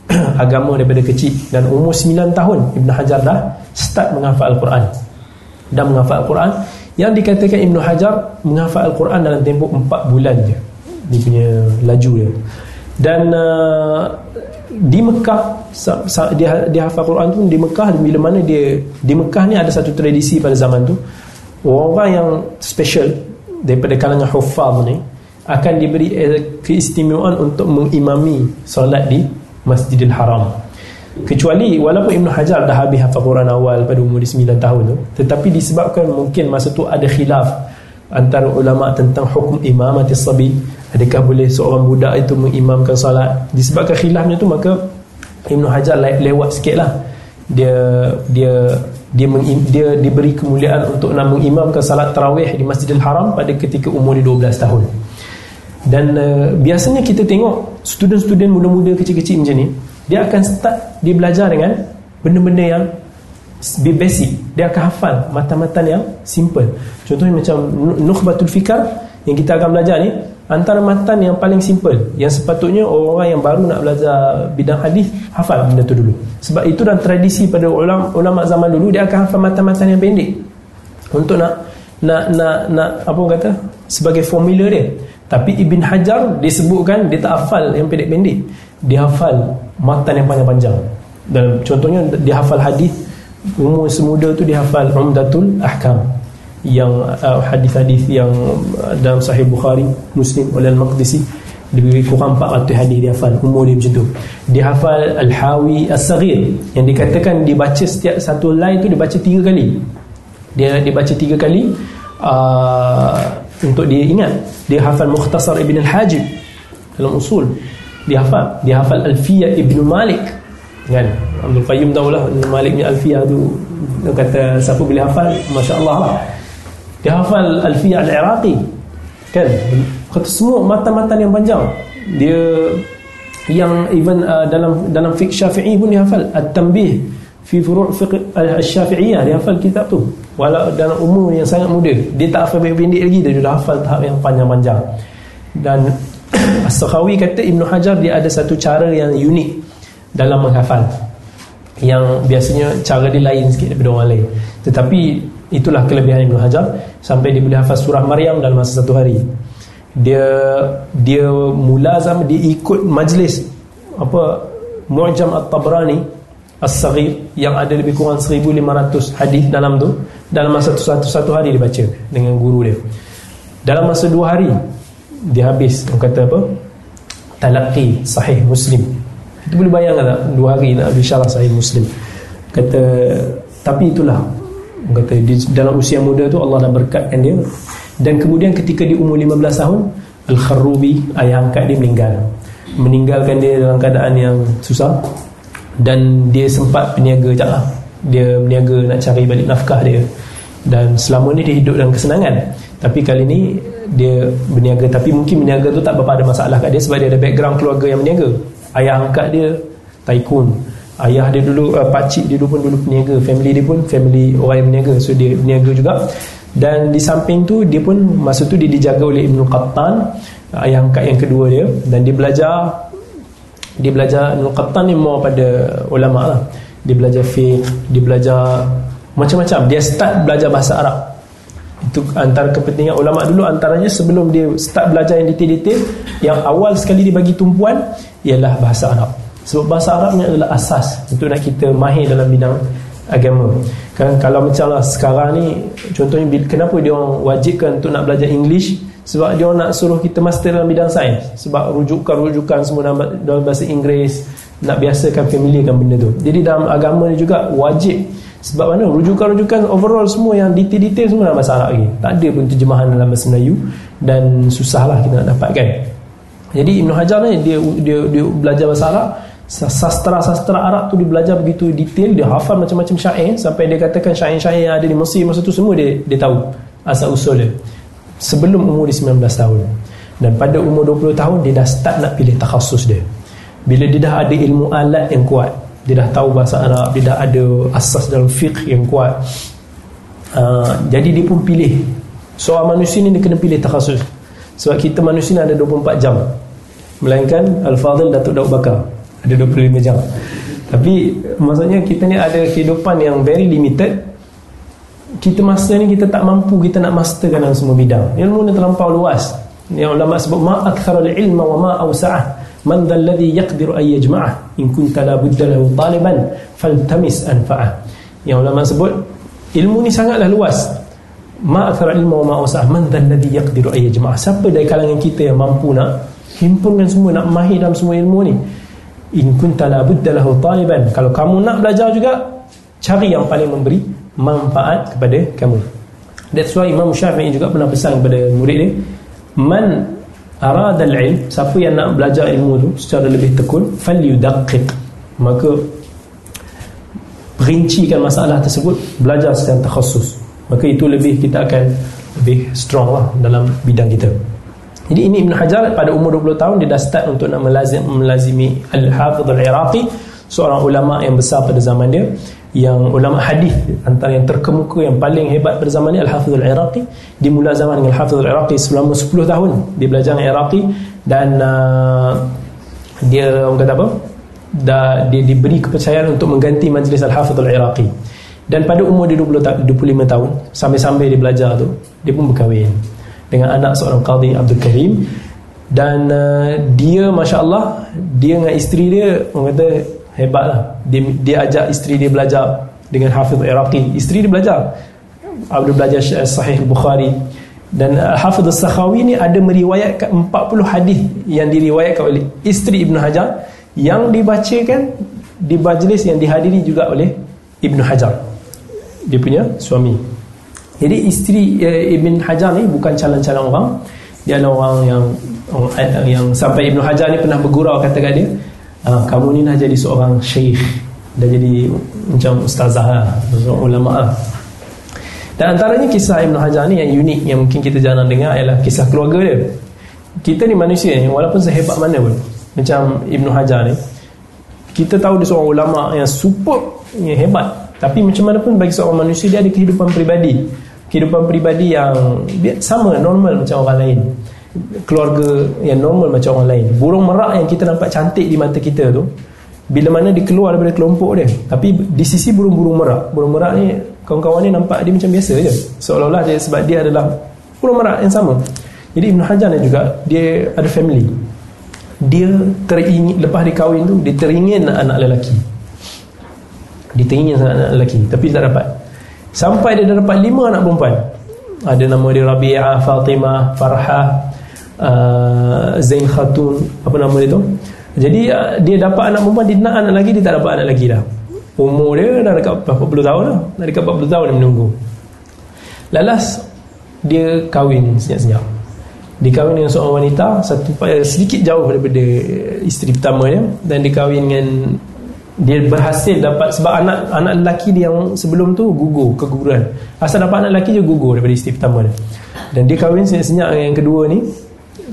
A: [clears throat] agama daripada kecil. Dan umur 9 tahun Ibn Hajar dah start menghafal Al-Quran. Dan menghafal Al-Quran. Yang dikatakan Ibn Hajar menghafal Al-Quran dalam tempoh 4 bulan je. Dia punya laju dia. Dan uh, di Mekah dia, dia hafal Al-Quran tu di Mekah bila mana dia di Mekah ni ada satu tradisi pada zaman tu orang-orang yang special daripada kalangan hufaz ni akan diberi eh, keistimewaan untuk mengimami solat di Masjidil Haram. Kecuali walaupun Ibn Hajar dah habis hafal Quran awal pada umur 9 tahun tu tetapi disebabkan mungkin masa tu ada khilaf antara ulama tentang hukum imamati sabi adakah boleh seorang budak itu mengimamkan salat disebabkan khilafnya tu maka Ibn Hajar lewat sikit lah. Dia dia dia, mengim, dia diberi kemuliaan untuk nak mengimamkan salat tarawih di Masjidil Haram pada ketika umur dia 12 tahun. Dan uh, biasanya kita tengok student-student muda-muda kecil-kecil macam ni dia akan start dia belajar dengan benda-benda yang basic. Dia akan hafal matan-matan yang simple. Contohnya macam Nukhbatul Fikar yang kita akan belajar ni antara matan yang paling simple yang sepatutnya orang-orang yang baru nak belajar bidang hadis hafal benda tu dulu. Sebab itu dan tradisi pada ulama, ulama zaman dulu dia akan hafal matan-matan yang pendek. Untuk nak nak nak nak apa orang kata sebagai formula dia. Tapi Ibn Hajar disebutkan dia tak hafal yang pendek-pendek. Dia hafal matan yang panjang-panjang. Dan contohnya dia hafal hadis umur semuda tu dia hafal Umdatul Ahkam yang uh, hadis-hadis yang uh, dalam sahih Bukhari Muslim oleh Al-Maqdisi lebih kurang 400 hadis dia hafal. Umur dia macam tu. Dia hafal Al-Hawi As-Saghir yang dikatakan dibaca setiap satu line tu dibaca tiga kali. Dia dibaca tiga kali uh, untuk dia ingat dia hafal Mukhtasar Ibn Al-Hajib dalam usul. Dia hafal dia hafal Alfiyah Ibn Malik kan? Abdul Qayyum tahulah Malik ni Alfiyah tu kata siapa boleh hafal? Masya Allah lah dia hafal Alfiyah Al-Iraqi. Kan? Kata semua matan-matan yang panjang. Dia yang even uh, dalam dalam fiqh syafi'i pun dia hafal. At-Tanbih fi furu' fiqh al-syafi'iyah dia hafal kitab tu. Walau dalam umur yang sangat muda. Dia tak hafal pendek lagi. Dia dah hafal tahap yang panjang-panjang. Dan [coughs] As-Sakhawi kata Ibn Hajar dia ada satu cara yang unik dalam menghafal. Yang biasanya cara dia lain sikit daripada orang lain. Tetapi itulah kelebihan Ibn Hajar. Sampai dia boleh hafaz surah Maryam dalam masa satu hari. Dia dia mulazam dia ikut majlis apa Mu'jam At-Tabrani As-Saghir yang ada lebih kurang 1500 hadis dalam tu. Dalam masa satu, satu hari dia baca dengan guru dia. Dalam masa dua hari dia habis. Orang kata apa? Talaqi sahih muslim. Itu boleh bayangkan tak? Dua hari nak habis syarah sahih muslim. Kata tapi itulah kata di dalam usia muda tu Allah dah berkatkan dia. Dan kemudian ketika di umur 15 tahun Al-Kharrubi ayah angkat dia meninggal. Meninggalkan dia dalam keadaan yang susah. Dan dia sempat berniaga je lah. Dia berniaga nak cari balik nafkah dia. Dan selama ni dia hidup dalam kesenangan. Tapi kali ni dia berniaga. Tapi mungkin berniaga tu tak berapa ada masalah kat dia sebab dia ada background keluarga yang berniaga. Ayah angkat dia tycoon ayah dia dulu uh, pakcik dia dulu pun dulu peniaga family dia pun family orang yang berniaga so dia berniaga juga. Dan di samping tu dia pun masa tu dia dijaga oleh Ibn Qattan ayah angkat yang kedua dia. Dan dia belajar dia belajar Ibn Qattan ni mau pada ulama lah. Dia belajar fiqh dia belajar macam-macam. Dia start belajar bahasa Arab. Itu antara kepentingan ulama dulu. Antaranya sebelum dia start belajar yang detail-detail yang awal sekali dia bagi tumpuan ialah bahasa Arab sebab bahasa Arab ni adalah asas untuk nak kita mahir dalam bidang agama. Kan kalau macam lah sekarang ni contohnya kenapa dia orang wajibkan untuk nak belajar English? Sebab dia orang nak suruh kita master dalam bidang sains. Sebab rujukan-rujukan semua dalam, dalam bahasa Inggeris nak biasakan familiarkan benda tu. Jadi dalam agama ni juga wajib sebab mana rujukan-rujukan overall semua yang detail-detail semua dalam bahasa Arab lagi. Tak ada pun terjemahan dalam bahasa Melayu dan susahlah kita nak dapatkan. Jadi Ibn Hajar ni dia dia dia belajar bahasa Arab sastra-sastra Arab tu dia belajar begitu detail dia hafal macam-macam syair sampai dia katakan syair-syair yang ada di Mesir masa tu semua dia dia tahu asal usul dia. Sebelum umur dia 19 tahun. Dan pada umur 20 tahun dia dah start nak pilih takhasus dia. Bila dia dah ada ilmu alat yang kuat dia dah tahu bahasa Arab dia dah ada asas dalam fiqh yang kuat uh, jadi dia pun pilih. Soal manusia ni dia kena pilih takhasus. Sebab kita manusia ni ada 24 jam. Melainkan Al-Fadhil Datuk Daud Bakar ada 25 jam. Tapi maksudnya kita ni ada kehidupan yang very limited. Kita masa ni kita tak mampu kita nak masterkan dalam semua bidang. Ilmu ni terlampau luas. Yang ulama sebut ma aktharul ilma wa ma awsa'ah. Man dhal ladhi yaqdiru ay yajma'ah. In kunta la budda lahu taliban faltamis anfa'ah. Yang ulama sebut ilmu ni sangatlah luas. Ma aktharul ilma wa ma awsa'ah. Man dhal ladhi yaqdiru ay yajma'ah. Siapa dari kalangan kita yang mampu nak himpunkan semua nak mahir dalam semua ilmu ni in kunta la budda lahu taliban kalau kamu nak belajar juga cari yang paling memberi manfaat kepada kamu. That's why Imam Syafi'i juga pernah pesan kepada murid dia man arada al-ilm siapa yang nak belajar ilmu tu secara lebih tekun falyudaqiq maka perincikan masalah tersebut belajar secara takhasus maka itu lebih kita akan lebih strong lah dalam bidang kita jadi ini Ibn Hajar pada umur 20 tahun dia dah start untuk nak melazim, melazimi Al-Hafidh Al-Iraqi seorang ulama yang besar pada zaman dia yang ulama hadis antara yang terkemuka yang paling hebat pada zaman ini Al-Hafidh Al-Iraqi. Dimula zaman dengan Al-Hafidh Al-Iraqi selama 10 tahun dia belajar dengan Iraqi dan uh, dia orang kata apa dah, dia diberi kepercayaan untuk mengganti majlis Al-Hafidh Al-Iraqi. Dan pada umur dia 20, 25 tahun sampai-sampai dia belajar tu dia pun berkahwin dengan anak seorang Qadhi Abdul Karim. Dan uh, dia Masya Allah dia dengan isteri dia orang kata hebat lah. Dia, dia ajak isteri dia belajar dengan Hafiz Iraqi. Isteri dia belajar. Abdul belajar Sahih Bukhari. Dan uh, Hafiz Sakhawi ni ada meriwayatkan 40 hadis yang diriwayatkan oleh isteri Ibn Hajar. Yang dibacakan di majlis yang dihadiri juga oleh Ibn Hajar. Dia punya suami jadi isteri uh, Ibn Hajar ni bukan calon-calon orang. Dia adalah orang yang yang sampai Ibn Hajar ni pernah bergurau kata kat dia ah, kamu ni nak jadi seorang syekh. Dah jadi macam ustazah lah, seorang ulama lah. dan antaranya kisah Ibn Hajar ni yang unik yang mungkin kita jarang dengar ialah kisah keluarga dia. Kita ni manusia ni walaupun sehebat mana pun macam Ibn Hajar ni kita tahu dia seorang ulama yang super yang hebat. Tapi macam mana pun bagi seorang manusia dia ada kehidupan peribadi kehidupan peribadi yang sama normal macam orang lain. Keluarga yang normal macam orang lain. Burung merak yang kita nampak cantik di mata kita tu bila mana dia keluar daripada kelompok dia. Tapi di sisi burung-burung merak burung merak ni kawan-kawan ni nampak dia macam biasa je. Seolah-olah dia sebab dia adalah burung merak yang sama. Jadi Ibn Hajar ni juga dia ada family. Dia teringin lepas dia kahwin tu dia teringin anak lelaki. Dia teringin anak lelaki tapi dia tak dapat sampai dia dah dapat lima anak perempuan. Ada nama dia Rabi'ah, Fatimah, Farhah uh, Zain Khatun apa nama dia tu. Jadi uh, dia dapat anak perempuan dia nak anak lagi dia tak dapat anak lagi dah. Umur dia dah dekat 40 tahun dah. Dah dekat 40 tahun dia menunggu. Lalas dia kahwin senyap-senyap. Dia kahwin dengan seorang wanita satu sedikit jauh daripada isteri pertama dia dan dia kahwin dengan dia berhasil dapat sebab anak anak lelaki dia yang sebelum tu gugur keguguran. Asal dapat anak lelaki je gugur daripada isteri pertama dia. Dan dia kahwin senyap-senyap dengan yang kedua ni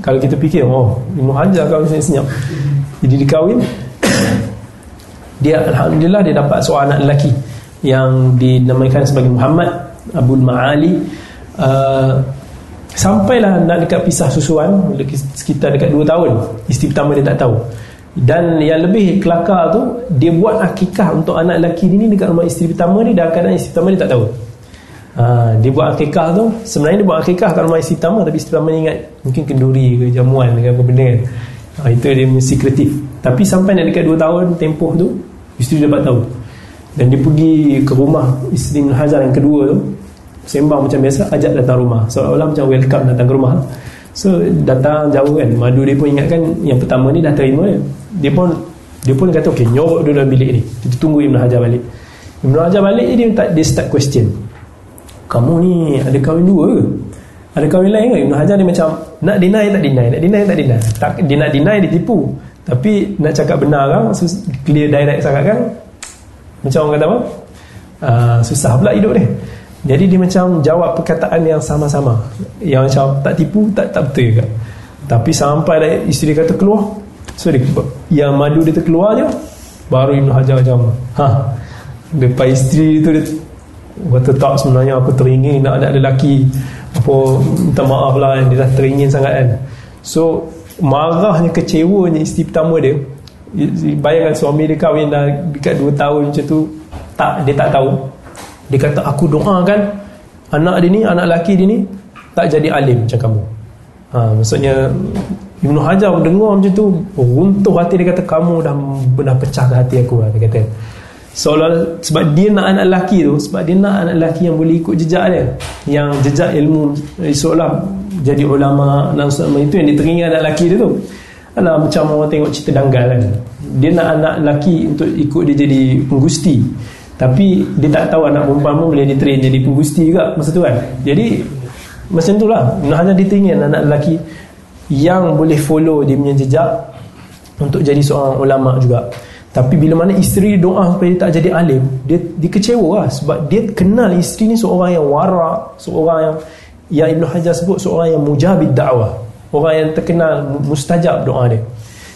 A: kalau kita fikir oh Ibn Hajar kahwin senyap-senyap. Jadi dia kahwin [coughs] dia Alhamdulillah dia dapat seorang anak lelaki yang dinamakan sebagai Muhammad Abdul Ma'ali. Uh, sampailah nak dekat pisah susuan sekitar dekat 2 tahun. Isteri pertama dia tak tahu dan yang lebih kelakar tu dia buat akikah untuk anak lelaki ni dekat rumah isteri pertama ni dan kadang isteri pertama ni tak tahu. Ha, dia buat akikah tu sebenarnya dia buat akikah kat rumah isteri pertama tapi isteri pertama ni ingat mungkin kenduri ke jamuan ke apa benda kan. Ha, itu dia mesti kreatif tapi sampai nak dekat 2 tahun tempoh tu isteri dapat tahu. Dan dia pergi ke rumah isteri Hazar yang kedua tu sembang macam biasa ajak datang rumah. Seolah-olah macam welcome datang ke rumah so datang jauh kan madu dia pun ingatkan yang pertama ni dah terima dia dia pun dia pun kata ok nyorok dulu dalam bilik ni kita tunggu Ibn Hajar balik Ibn Hajar balik dia, dia start question kamu ni ada kahwin dua ke? Ada kahwin lain ke? Ibn Hajar ni macam nak deny tak deny, nak deny tak deny. Tak, dia nak deny dia tipu. Tapi nak cakap benar kan, clear direct sangat kan? Macam orang kata apa? Uh, susah pula hidup dia. Jadi dia macam jawab perkataan yang sama-sama. Yang macam tak tipu, tak tak betul juga. Tapi sampai dah isteri dia kata keluar. So dia, yang madu dia terkeluar je, baru Ibn Hajar macam, ha, depan isteri tu dia kata tak sebenarnya aku teringin nak ada lelaki apa minta maaf lah dia dah teringin sangat kan so marahnya kecewanya isteri pertama dia bayangkan suami dia kahwin dah dekat 2 tahun macam tu tak dia tak tahu dia kata aku doakan anak dia ni anak lelaki dia ni tak jadi alim macam kamu. Ha, maksudnya Ibn Hajar dengar macam tu runtuh hati dia kata kamu dah benar pecah hati aku lah, dia kata. Seolah sebab dia nak anak lelaki tu sebab dia nak anak lelaki yang boleh ikut jejak dia. Yang jejak ilmu eh, seolah jadi ulama dan sebagainya itu yang diteringin anak lelaki dia tu. Alah, macam orang tengok cerita danggal kan dia nak anak lelaki untuk ikut dia jadi penggusti tapi dia tak tahu anak perempuan pun boleh diterin jadi penggusti juga masa tu kan. Jadi macam tu lah. Hanya diteringin anak lelaki yang boleh follow dia punya jejak untuk jadi seorang ulama juga. Tapi bila mana isteri doa supaya dia tak jadi alim dia dikecewa lah sebab dia kenal isteri ni seorang yang warak seorang yang yang Ibn Hajar sebut seorang yang mujabid da'wah orang yang terkenal mustajab doa dia.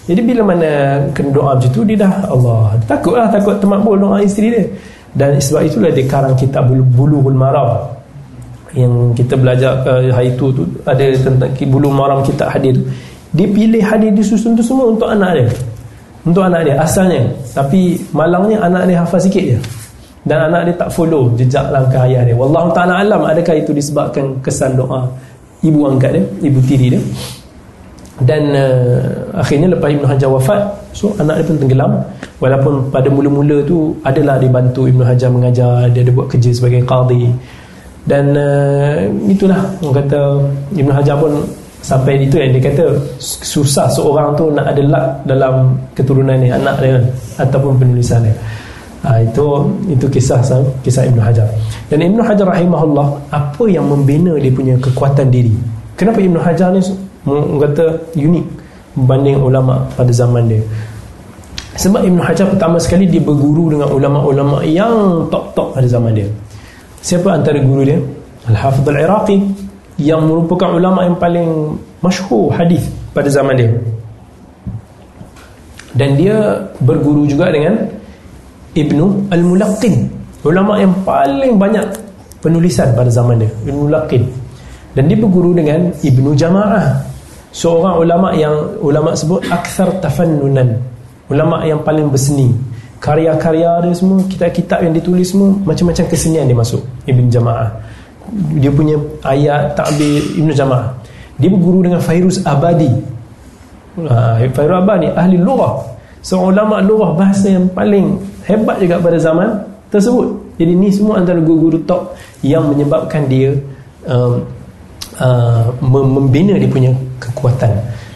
A: Jadi bila mana kena doa macam tu dia dah Allah takut lah takut termakbul doa isteri dia dan sebab itulah dia karang kitab bulughul maram. Yang kita belajar uh, hari tu tu ada tentang bulu maram kitab hadis tu. Dia pilih hadis disusun tu semua untuk anak dia. Untuk anak dia asalnya. Tapi malangnya anak dia hafal sikit je. Dan anak dia tak follow jejak langkah ayah dia. Wallahu taala alam adakah itu disebabkan kesan doa ibu angkat dia ibu tiri dia? Dan uh, akhirnya lepas Ibn Hajar wafat so anak dia pun tenggelam. Walaupun pada mula-mula tu adalah dibantu Ibn Hajar mengajar dia ada buat kerja sebagai qadi dan uh, itulah. Orang kata Ibn Hajar pun sampai itu yang dia kata susah seorang tu nak ada luck dalam keturunan ni anak dia ataupun penulisan dia. Ha, itu itu kisah kisah Ibn Hajar. Dan Ibn Hajar rahimahullah apa yang membina dia punya kekuatan diri? Kenapa Ibn Hajar ni kata unik berbanding ulama pada zaman dia. Sebab Ibn Hajar pertama sekali dia berguru dengan ulama-ulama yang top-top pada zaman dia. Siapa antara guru dia? Al-Hafidh Al-Iraqi yang merupakan ulama yang paling masyhur hadis pada zaman dia. Dan dia berguru juga dengan Ibnu Al-Mulaqqin ulama yang paling banyak penulisan pada zaman dia. Ibnu Mulaqqin. Dan dia berguru dengan Ibnu Jama'ah seorang ulama yang ulama sebut akthar tafannunan. Ulama yang paling berseni. Karya-karya dia semua kitab-kitab yang ditulis semua macam-macam kesenian dia masuk. Ibn Jama'ah. Dia punya ayat takbir Ibn Jama'ah. Dia berguru dengan Fairuz Abadi. Ha, Fairuz Abadi ahli lurah seorang ulama lurah bahasa yang paling hebat juga pada zaman tersebut. Jadi ni semua antara guru-guru top yang menyebabkan dia um, uh, membina dia punya kekuatan.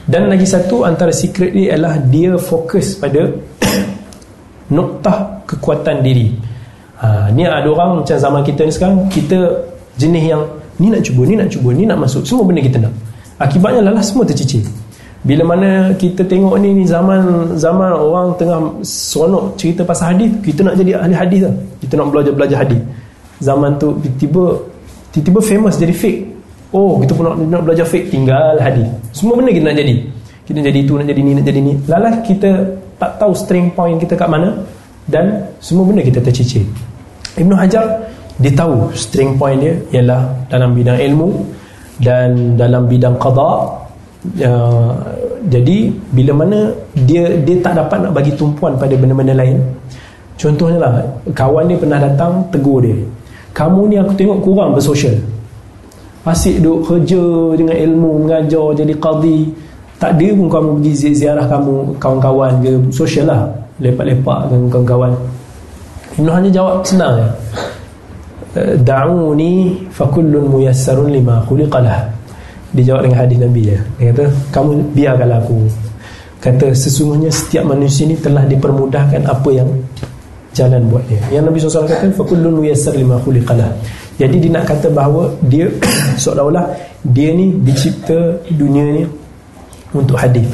A: Dan lagi satu antara secret dia adalah dia fokus pada [coughs] noktah kekuatan diri. Ha, ni ada orang macam zaman kita ni sekarang kita jenis yang ni nak cuba, ni nak cuba, ni nak masuk semua benda kita nak. Akibatnya lalas semua tercicir. Bila mana kita tengok ni, ni zaman zaman orang tengah seronok cerita pasal hadis kita nak jadi ahli hadis lah. Kita nak belajar-belajar hadis. Zaman tu tiba-tiba tiba-tiba famous jadi fake oh kita pun nak, nak belajar fake tinggal hadis. Semua benda kita nak jadi. Kita nak jadi tu nak jadi ni nak jadi ni. Lalas kita tak tahu strength point kita kat mana dan semua benda kita tercicir. Ibn Hajar dia tahu string point dia ialah dalam bidang ilmu dan dalam bidang qada. Uh, jadi bila mana dia dia tak dapat nak bagi tumpuan pada benda-benda lain. Contohnya lah kawan dia pernah datang tegur dia kamu ni aku tengok kurang bersosial asyik duduk kerja dengan ilmu mengajar jadi qadi tak ada pun kamu pergi ziarah kamu kawan-kawan ke sosial lah. Lepak-lepak dengan kawan-kawan. Ibn hanya jawab senang ya. Da'uni fakullun muyassarun lima khuliqalah dia jawab dengan hadis Nabi dia. Dia kata kamu biarkanlah aku. Kata sesungguhnya setiap manusia ni telah dipermudahkan apa yang jalan buat dia. Yang Nabi SAW kata fakullun muyassar lima khuliqalah jadi dia nak kata bahawa dia [coughs] seolah-olah dia ni dicipta dunia ni untuk hadis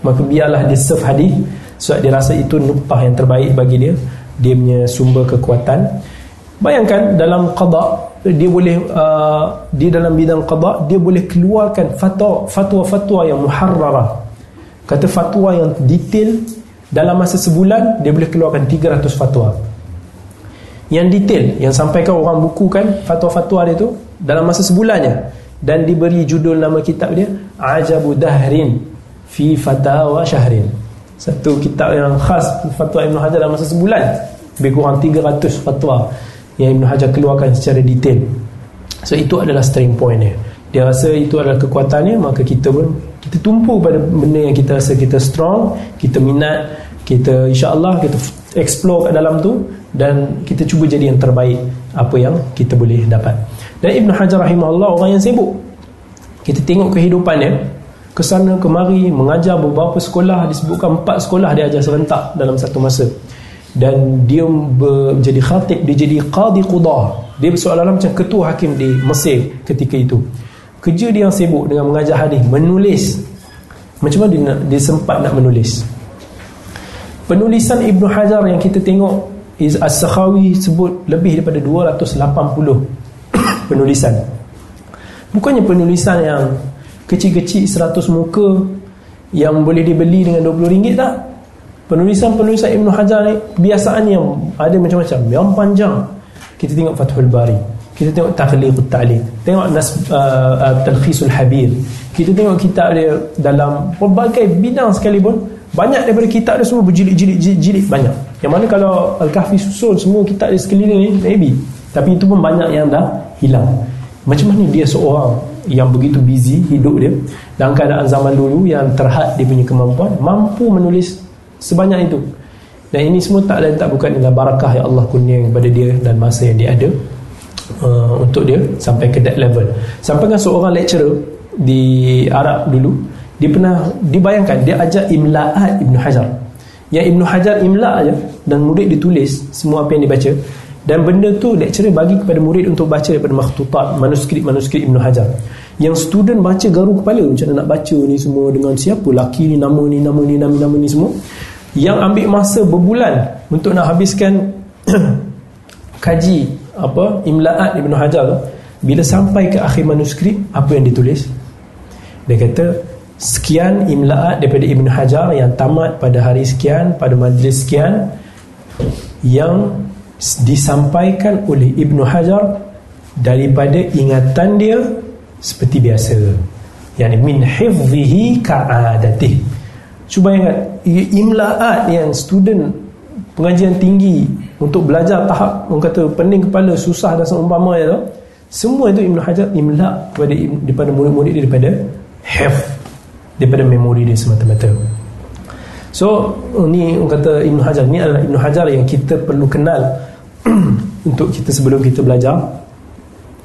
A: maka biarlah dia serve hadis sebab dia rasa itu nuktah yang terbaik bagi dia dia punya sumber kekuatan Bayangkan dalam qada dia boleh uh, di dalam bidang qada dia boleh keluarkan fatwa fatwa-fatwa yang muharrarah. Kata fatwa yang detail dalam masa sebulan dia boleh keluarkan 300 fatwa. Yang detail yang sampaikan orang bukukan fatwa-fatwa dia tu dalam masa sebulannya. Dan diberi judul nama kitab dia Ajabu Dahrin fi Fatawa Syahrin. Satu kitab yang khas fatwa Ibn Hajar dalam masa sebulan. Lebih kurang 300 fatwa yang Ibn Hajar keluarkan secara detail. So itu adalah strength point dia. Dia rasa itu adalah kekuatannya maka kita pun kita tumpu pada benda yang kita rasa kita strong kita minat kita insyaAllah kita explore kat dalam tu dan kita cuba jadi yang terbaik apa yang kita boleh dapat. Dan Ibn Hajar rahimahullah orang yang sibuk. Kita tengok kehidupannya kesana kemari mengajar beberapa sekolah disebutkan empat sekolah dia ajar serentak dalam satu masa. Dan dia menjadi khatib dia jadi qadi qudah. Dia seolah-olah macam ketua hakim di Mesir ketika itu. Kerja dia yang sibuk dengan mengajar hadis menulis. Macam mana dia, dia sempat nak menulis penulisan Ibn Hajar yang kita tengok is As-Sakhawi sebut lebih daripada 280 [coughs] penulisan. Bukannya penulisan yang kecil-kecil 100 muka yang boleh dibeli dengan RM20 tak? Penulisan-penulisan Ibn Hajar ni kebiasaannya ada macam-macam. Yang panjang kita tengok Fathul Bari kita tengok Takhliq Ta'liq tengok Nas, uh, uh, Talkhisul Habir. Kita tengok kitab dia dalam pelbagai bidang sekalipun banyak daripada kitab dia semua berjilid-jilid banyak. Yang mana kalau Al-Kahfi susul semua kitab dia sekeliling ni maybe. Tapi itu pun banyak yang dah hilang. Macam mana dia seorang yang begitu busy hidup dia dalam keadaan zaman dulu yang terhad dia punya kemampuan mampu menulis sebanyak itu? Dan ini semua tak lain tak bukan adalah barakah yang Allah kurnia kepada dia dan masa yang dia ada uh, untuk dia sampai ke that level. Sampai kan seorang lecturer di Arab dulu dia pernah dibayangkan dia ajar imla'at Ibn Hajar. Yang Ibn Hajar imla' aja dan murid ditulis semua apa yang dibaca dan benda tu lecturer bagi kepada murid untuk baca daripada makhtutat manuskrip-manuskrip Ibn Hajar. Yang student baca garu kepala macam mana nak baca ni semua dengan siapa laki ni nama ni nama ni nama, nama ni semua. Yang ambil masa berbulan untuk nak habiskan [clears throat] kaji apa imla'at Ibn Hajar tu bila sampai ke akhir manuskrip apa yang ditulis dia kata sekian imla'at daripada Ibn Hajar yang tamat pada hari sekian pada majlis sekian yang disampaikan oleh Ibn Hajar daripada ingatan dia seperti biasa. Yang min hifzihi ka'adatih cuba ingat imla'at yang student pengajian tinggi untuk belajar tahap orang kata pening kepala susah dan seumpama tu semua itu Ibn Hajar imla' kepada, daripada murid-murid daripada hifz daripada memori dia semata-mata. So ni kata Ibn Hajar ni adalah Ibn Hajar yang kita perlu kenal [clears throat] untuk kita sebelum kita belajar.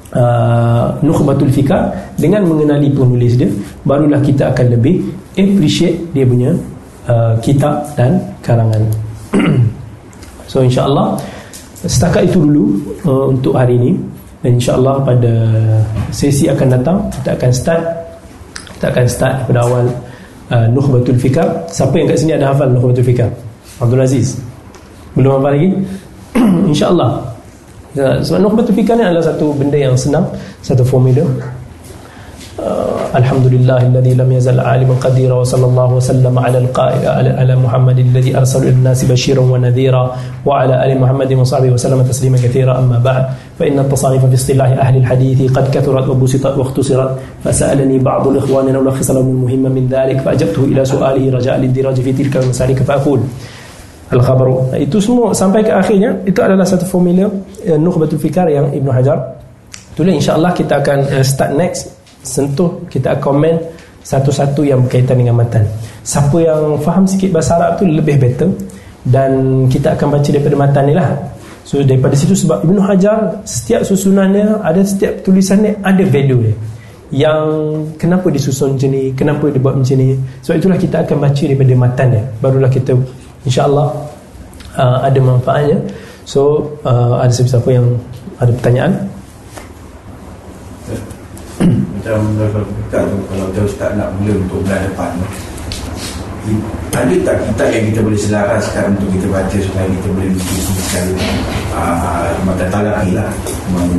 A: Uh, Nukhbatul Fikar dengan mengenali penulis dia barulah kita akan lebih appreciate dia punya uh, kitab dan karangan. [clears throat] So insyaAllah setakat itu dulu uh, untuk hari ini. Dan insyaAllah pada sesi akan datang kita akan start kita akan start pada awal uh, Nukhbatul Fikar siapa yang kat sini ada hafal Nukhbatul Fikar Abdul Aziz. Belum hafal lagi? [clears throat] insyaAllah. Ya, sebab Nukhbatul Fikar ni adalah satu benda yang senang satu formula الحمد لله الذي لم يزل عالما قديرا وصلى الله وسلم على على محمد الذي أرسل إلى الناس بشيرا ونذيرا وعلى آل محمد وصحبه وسلم تسليما كثيرا. أما بعد فإن التصانيف في اصطلاح أهل الحديث قد كثرت وبسطت واختصرت. فسألني بعض الإخوان أن ألخص لهم المهم من ذلك فأجبته إلى سؤاله رجاء للدراج في تلك المسالك فأقول Al-Khabaru Itu semua sampai ke akhirnya Itu adalah satu formula uh, Nukhbatul Fikar insyaAllah kita akan start next. Sentuh kita komen satu-satu yang berkaitan dengan matan siapa yang faham sikit bahasa Arab tu lebih better dan kita akan baca daripada matan ni lah. So daripada situ sebab Ibn Hajar setiap susunannya ada setiap tulisannya ada value dia. Yang kenapa disusun macam ni kenapa dia buat macam ni. So itulah kita akan baca daripada matan dia. Barulah kita insyaAllah uh, ada manfaatnya. So uh, ada siapa-siapa yang ada pertanyaan
B: macam kalau kalau kita ustaz nak mula untuk bulan depan ada tak kita yang kita boleh selaraskan untuk kita baca supaya kita boleh diskusi sekali uh, mata talaki lah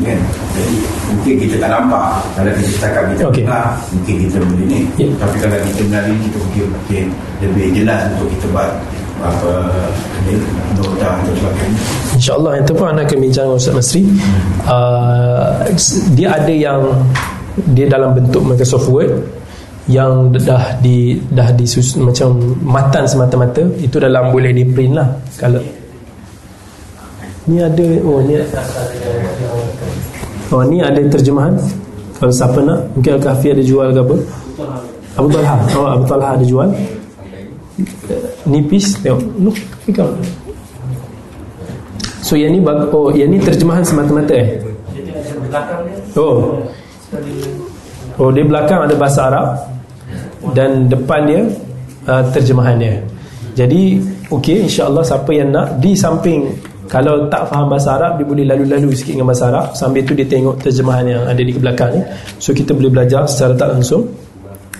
B: kan? jadi mungkin kita tak nampak kalau kita cakap kita okay. Pernah, mungkin kita boleh ni yeah. tapi kalau kita menari kita mungkin, mungkin lebih jelas untuk kita buat apa nota atau sebagainya
A: InsyaAllah yang tepat anda akan bincang dengan Ustaz Masri uh, dia ada yang dia dalam bentuk Microsoft Word yang dah di dah disus macam matan semata-mata itu dalam boleh di print lah. Kalau ni ada oh ni oh ni ada terjemahan. Kalau siapa nak mungkin Al-Kahfi ada jual ke apa? Abu Talha. Oh Abu Talha ada jual. Nipis tengok. Look fikir so yang ni oh yang ni terjemahan semata-mata eh? Oh Oh di belakang ada bahasa Arab dan depan dia uh, terjemahannya. Jadi okey insya-Allah siapa yang nak di samping kalau tak faham bahasa Arab dia boleh lalu-lalu sikit dengan bahasa Arab. Sambil tu dia tengok terjemahan yang ada di belakang ni. So kita boleh belajar secara tak langsung.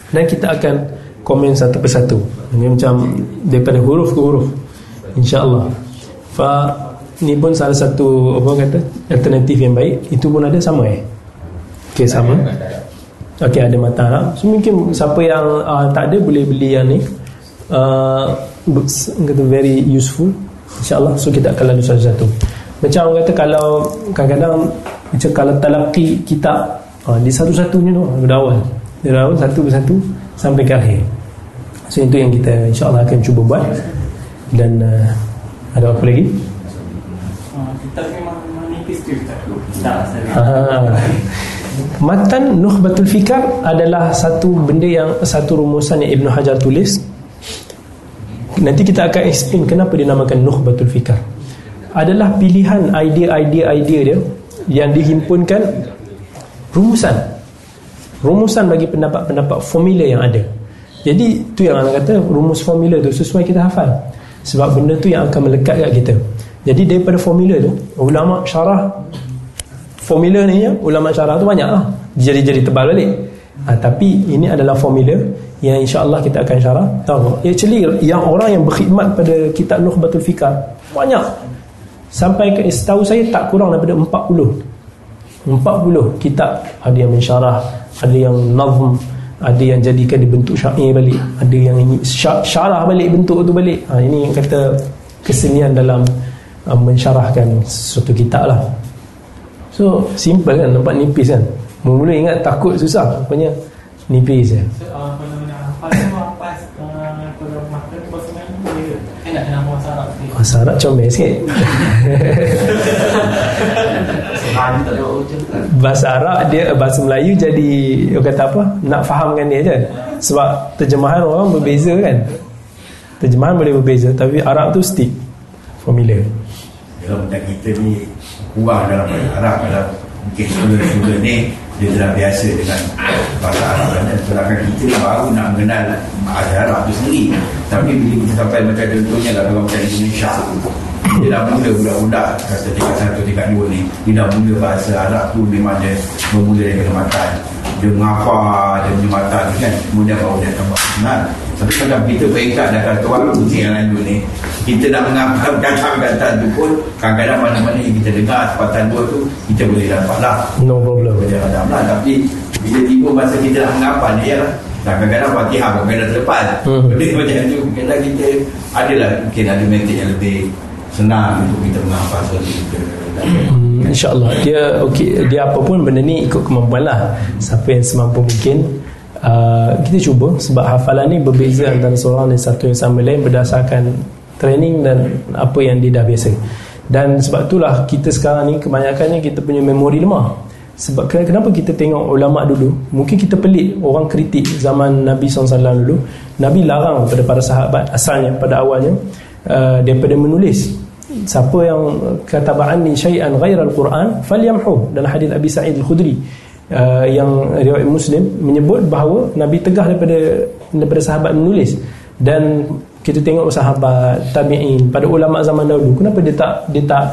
A: Dan kita akan komen satu persatu. Ini macam daripada huruf ke huruf insyaallah. Fa ni pun salah satu apa kata alternatif yang baik. Itu pun ada sama eh okey sama. okey ada mata Arab. So mungkin siapa yang uh, tak ada boleh beli yang ni. Uh, kata very useful. Insyaallah so kita akan lalu satu-satu. Macam orang kata kalau kadang-kadang macam kalau talaqi kita uh, di satu-satunya tu dari awal dari awal satu persatu sampai ke akhir. So itu yang kita insyaAllah akan cuba buat. Dan uh, ada apa lagi?
C: Ah, kita memang menipis tu Tak
A: Matan Nukhbatul Fikar adalah satu benda yang satu rumusan yang Ibn Hajar tulis Nanti kita akan explain kenapa dinamakan Nukhbatul Fikar Adalah pilihan idea-idea-idea dia Yang dihimpunkan Rumusan Rumusan bagi pendapat-pendapat formula yang ada jadi tu yang orang kata rumus formula tu sesuai kita hafal. Sebab benda tu yang akan melekat kat kita. Jadi daripada formula tu ulama syarah formula ni ya, ulama syarah tu banyak lah. Jadi-jadi tebal balik. Ha, tapi ini adalah formula yang insya-Allah kita akan syarah. Tahu. Actually yang orang yang berkhidmat pada kitab Nukhbatul Fikar banyak. Sampai ke setahu saya tak kurang daripada 40. 40 kitab ada yang mensyarah, ada yang nazm, ada yang jadikan dibentuk syair balik ada yang syarah balik bentuk tu balik ha, ini yang kata kesenian dalam uh, mensyarahkan sesuatu kitab lah so simple kan nampak nipis kan? Mula ingat takut susah rupanya nipis ya Bahasa Arab comel sikit. Bahasa Arab dia bahasa Melayu jadi orang kata apa? Nak fahamkan dia je. Sebab terjemahan orang berbeza kan? Terjemahan boleh berbeza tapi Arab tu stick formula.
B: Kalau kita ni kurang dalam bahasa Arab kalau mungkin semua ni dia telah biasa dengan bahasa Arab dan sedangkan kita baru nak mengenal bahasa Arab tu sendiri. Tapi bila kita sampai macam contohnya lah kalau macam Indonesia dia dah mula budak-budak kata tingkat satu, tingkat dua ni dia dah mula bahasa Arab tu memang dia bermula dari kecamatan. Dia mengapa dia punya mata kan kemudian baru dia akan buat kalau kita peringkat dah kata orang kucing yang lain ni. Kita nak mengapa [laughs] kata-kata tu pun kadang-kadang mana-mana yang kita dengar sepatan dua tu kita boleh dapat lah
A: no problem.
B: Boleh dapat lah tapi bila tiba masa kita nak mengapa ni lah kadang-kadang fatihah pun kena terlepas. Hmm. benda macam tu mungkin kita adalah mungkin ada metode yang lebih senang untuk kita menghafal sesuatu kita.
A: Hmm, InsyaAllah. Dia okay, dia apa pun benda ni ikut kemampuan lah. Siapa yang semampu mungkin uh, kita cuba sebab hafalan ni berbeza antara seorang dan satu yang sama lain berdasarkan training dan apa yang dia dah biasa. Dan sebab itulah kita sekarang ni kebanyakannya kita punya memori lemah. Sebab kenapa kita tengok ulama dulu? Mungkin kita pelik orang kritik zaman Nabi SAW dulu. Nabi larang pada para sahabat asalnya pada awalnya uh, daripada menulis. Siapa yang kata ba'ani syai'an ghaira al-Quran falyamhu. Dalam hadis Abi Sa'id al-Khudri uh, yang riwayat Muslim menyebut bahawa Nabi tegah daripada daripada sahabat menulis. Dan kita tengok sahabat tabi'in pada ulama zaman dahulu kenapa dia tak dia tak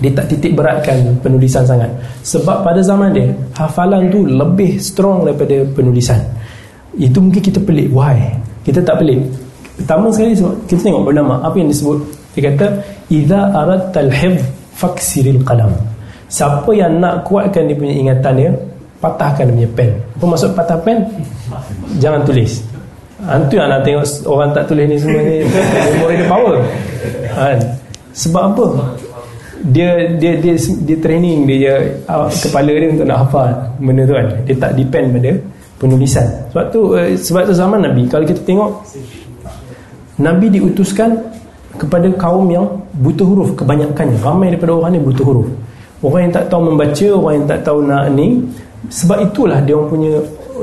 A: dia tak titik beratkan penulisan sangat? Sebab pada zaman dia hafalan tu lebih strong daripada penulisan. Itu mungkin kita pelik. Why? Kita tak pelik. Pertama sekali kita tengok ulama apa yang disebut? Dia kata idza aradta al-hifz faksiril qalam siapa yang nak kuatkan dia punya ingatan dia patahkan dia punya pen. Apa maksud patah pen? Jangan tulis. Antu yang nak tengok orang tak tulis ni semua ni. [laughs] Memori dia power. Kan? Sebab apa? Dia dia dia dia training dia uh, kepala dia untuk nak hafal benda tu kan. Dia tak depend pada penulisan. Sebab tu uh, sebab tu zaman Nabi kalau kita tengok Nabi diutuskan kepada kaum yang butuh huruf kebanyakannya. Ramai daripada orang ni butuh huruf orang yang tak tahu membaca orang yang tak tahu nak ni sebab itulah dia orang punya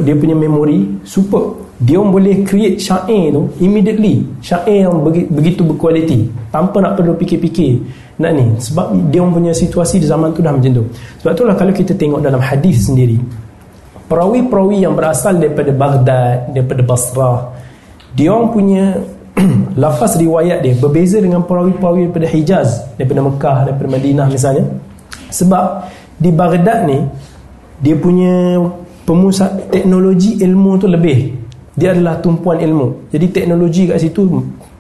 A: dia punya memori super. Dia orang boleh create syair tu immediately. Syair yang begitu berkualiti tanpa nak perlu fikir-fikir nak ni. Sebab dia orang punya situasi di zaman tu dah macam tu. Sebab itulah kalau kita tengok dalam hadis sendiri perawi-perawi yang berasal daripada Baghdad daripada Basrah dia orang punya [clears throat] lafaz riwayat dia berbeza dengan perawi-perawi daripada Hijaz daripada Mekah daripada Madinah misalnya sebab di Baghdad ni dia punya pemusat teknologi ilmu tu lebih. Dia adalah tumpuan ilmu. Jadi teknologi kat situ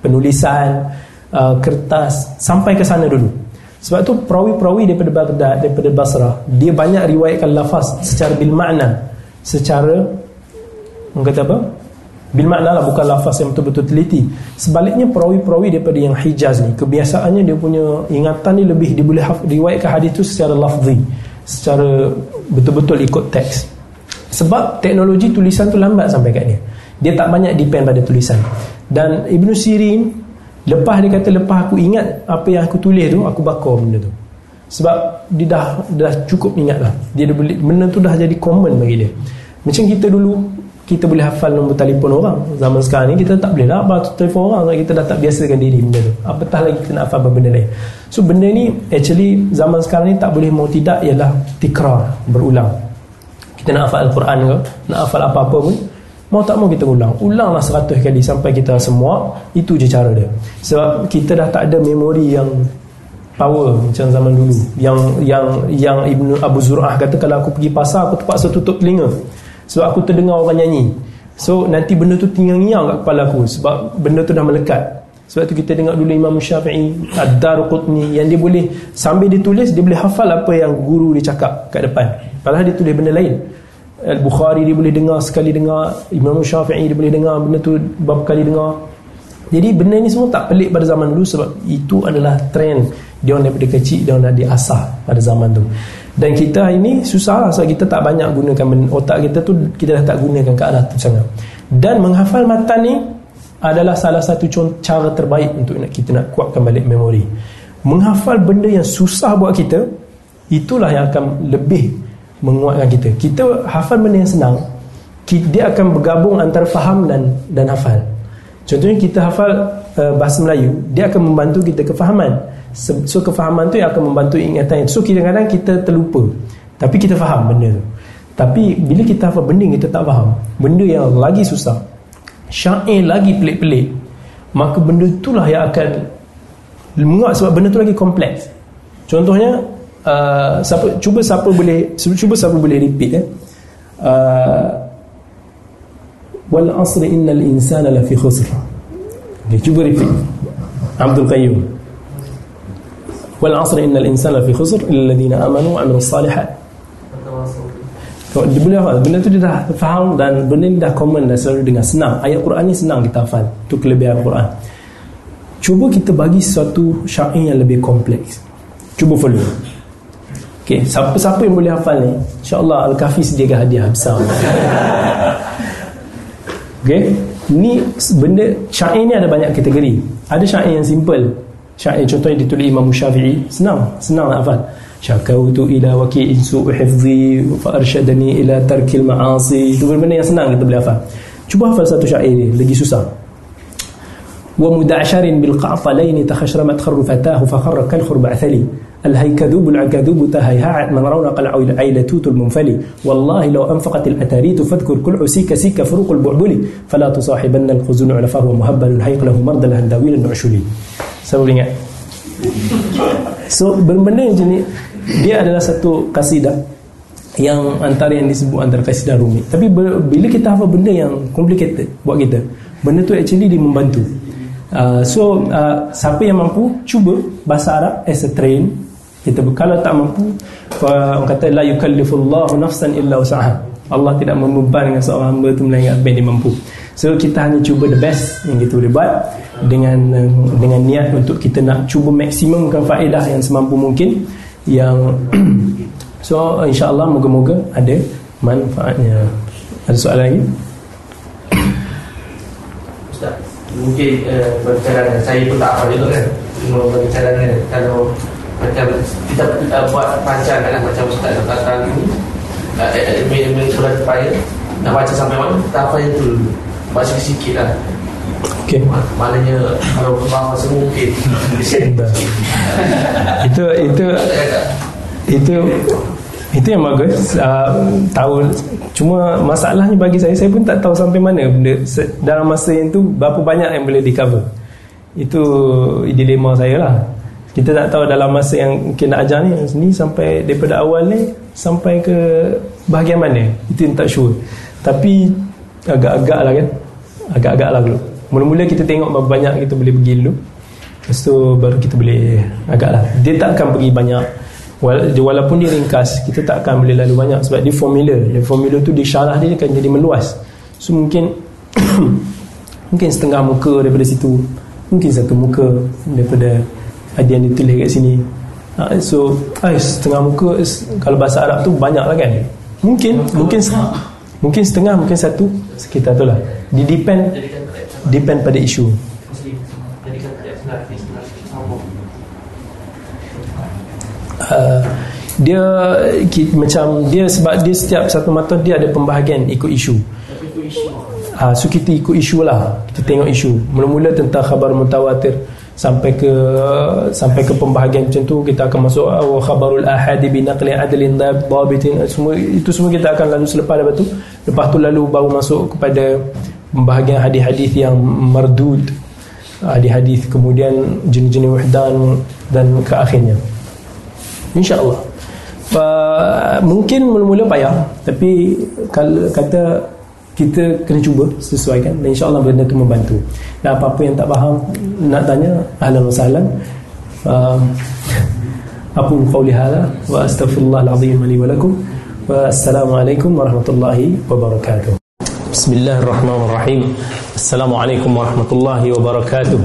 A: penulisan uh, kertas sampai ke sana dulu. Sebab tu perawi-perawi daripada Baghdad daripada Basrah dia banyak riwayatkan lafaz secara bil makna. Secara orang kata apa bil makna lah bukan lafaz yang betul-betul teliti. Sebaliknya perawi-perawi daripada yang Hijaz ni kebiasaannya dia punya ingatan ni lebih dia boleh riwayatkan hadis tu secara lafzi secara betul-betul ikut teks. Sebab teknologi tulisan tu lambat sampai kat dia. Dia tak banyak depend pada tulisan. Dan Ibn Sirin lepas dia kata lepas aku ingat apa yang aku tulis tu aku bakar benda tu. Sebab dia dah dah cukup ingat lah. Dia dah boleh benda tu dah jadi common bagi dia. Macam kita dulu kita boleh hafal nombor telefon orang. Zaman sekarang ni kita tak boleh lah. Hafal telefon orang kita dah tak biasakan diri benda tu. Apatah lagi kita nak hafal benda lain. So benda ni actually zaman sekarang ni tak boleh mau tidak ialah tikrar berulang. Kita nak hafal Al-Quran ke nak hafal apa-apa pun Mau tak mau kita ulang. Ulanglah seratus kali sampai kita semua Itu je cara dia. Sebab kita dah tak ada memori yang Power macam zaman dulu. Yang yang yang Ibnu Abu Zur'ah kata Kalau aku pergi pasar aku terpaksa tutup telinga Sebab aku terdengar orang nyanyi. So nanti benda tu tinggal ngiang kat kepala aku Sebab benda tu dah melekat. Sebab tu kita dengar dulu Imam Syafi'i Ad-Dar Qutni Yang dia boleh Sambil dia tulis Dia boleh hafal apa yang guru dia cakap Kat depan. Padahal dia tulis benda lain. Al-Bukhari dia boleh dengar sekali dengar. Imam Syafi'i dia boleh dengar benda tu beberapa kali dengar. Jadi benda ni semua tak pelik pada zaman dulu sebab itu adalah trend. Dia orang daripada kecil dia orang dah diasah pada zaman tu dan kita hari ni susah lah sebab kita tak banyak gunakan otak kita tu kita dah tak gunakan ke arah tu sangat. Dan menghafal matan ni adalah salah satu cara terbaik untuk nak kita nak kuatkan balik memori. Menghafal benda yang susah buat kita itulah yang akan lebih menguatkan kita. Kita hafal benda yang senang dia akan bergabung antara faham dan dan hafal. Contohnya kita hafal uh, bahasa Melayu dia akan membantu kita kefahaman so kefahaman tu yang akan membantu ingatan so kadang-kadang kita terlupa. Tapi kita faham benda tu. Tapi bila kita hafal benda kita tak faham benda yang lagi susah syair lagi pelik-pelik maka benda itulah yang akan menguat sebab benda tu lagi kompleks. Contohnya uh, siapa cuba siapa boleh cuba siapa boleh repeat eh. Uh, wal asr innal insana lafi khusr. Okay, cuba repeat. Abdul Qayyum wal asr innal insana lafi khusr illa alladhina amanu wa amilus salihat. Hafal benda tu dia dah faham dan benda ni dah common dah selalu dengar. Senang. Ayat Quran ni senang kita hafal. Tu kelebihan Quran. Cuba kita bagi satu syair yang lebih kompleks. Cuba follow Okey, siapa-siapa yang boleh hafal ni, insya-Allah Al-Kahfi sediakan hadiah besar. Okey, ni benda syair ni ada banyak kategori. Ada syair yang simple. Syair contohnya ditulis Imam Syafi'i, senang, senang nak hafal. Syakautu ila waki'in su'u hifzi fa arsyadani ila tarkil ma'asi. Itu benda yang senang kita boleh hafal. Cuba hafal satu syair ni, lagi susah. Wa muda'sharin bil qa'falaini takhashramat kharrufatahu fa kharra kal khurba'thali. الهيكذوب العكذوب تهيهاعت من رونق العيلتوت المنفلي والله لو أنفقت الأتاريت فاذكر كل عسيك سيك فروق البعبلي فلا تصاحبن الخزنوع فهو مهبل الهيق له مرد الهنداويل النعشلي saya boleh ingat so benda macam ni dia adalah satu kasidah yang antara yang disebut antara kasidah rumit tapi bila kita hafal benda yang complicated buat kita benda tu actually dia membantu uh, so uh, siapa yang mampu cuba bahasa Arab as a train kita kalau tak mampu orang kata la yukallifullahu nafsan illa usaha Allah tidak membebankan seorang hamba itu melainkan apa yang dia mampu. So kita hanya cuba the best yang kita boleh buat dengan dengan niat untuk kita nak cuba maksimumkan faedah yang semampu mungkin yang [clears throat] so insyaAllah moga-moga ada manfaatnya. Ada soalan lagi?
D: Ustaz mungkin uh, berbicara saya pun tak apa juga kan? Cuma berbicara kalau macam kita uh, buat panjang kan macam ustaz kata sekarang ni ilmu-ilmu uh, surat payah nak baca sampai mana? Kita apa yang tu baca sikit lah.
A: Okay.
D: Maknanya kalau bahawa semua mungkin.
A: Itu itu itu itu yang bagus. Uh, tahu cuma masalahnya bagi saya saya pun tak tahu sampai mana benda dalam masa yang tu berapa banyak yang boleh di cover. Itu dilema saya lah kita tak tahu dalam masa yang mungkin nak ajar ni ni sampai daripada awal ni sampai ke bahagian mana. Itu yang tak sure. Tapi agak-agak lah kan. Agak-agak lah dulu. Mula-mula kita tengok berapa banyak kita boleh pergi dulu. Lepas tu baru kita boleh agak lah. Dia tak akan pergi banyak. Walaupun dia ringkas kita tak akan boleh lalu banyak sebab dia formula. Dia formula tu di syarah dia akan jadi meluas. So mungkin [coughs] mungkin setengah muka daripada situ. Mungkin satu muka daripada ada yang ditulis kat sini. Ha, so ay, setengah muka kalau bahasa Arab tu banyak lah kan? Mungkin mungkin mungkin setengah mungkin satu sekitar tu lah. Di depend depend pada isu. Uh, dia ki, macam dia sebab dia setiap satu mata dia ada pembahagian ikut isu. Uh, so kita ikut isu lah. Kita tengok isu. Mula-mula tentang khabar mutawatir sampai ke sampai ke pembahagian macam tu kita akan masuk wa khabarul ahadi bi naqli adlin dhabitin semua itu semua kita akan lalu selepas lepas tu. Lepas tu lalu baru masuk kepada pembahagian hadis-hadis yang mardud hadis-hadis kemudian jenis-jenis wahdan dan ke akhirnya. Insyaallah. Mungkin mula-mula payah tapi kalau kata kita kena cuba sesuaikan dan insyaAllah benda tu membantu. Dan apa-apa yang tak faham nak tanya ahlan wa sahlan. Um, [laughs] Aku qawli hala wa astaghfirullah al-azim li wa lakum. Wa assalamualaikum warahmatullahi wabarakatuh. Bismillahirrahmanirrahim. Assalamualaikum warahmatullahi wabarakatuh.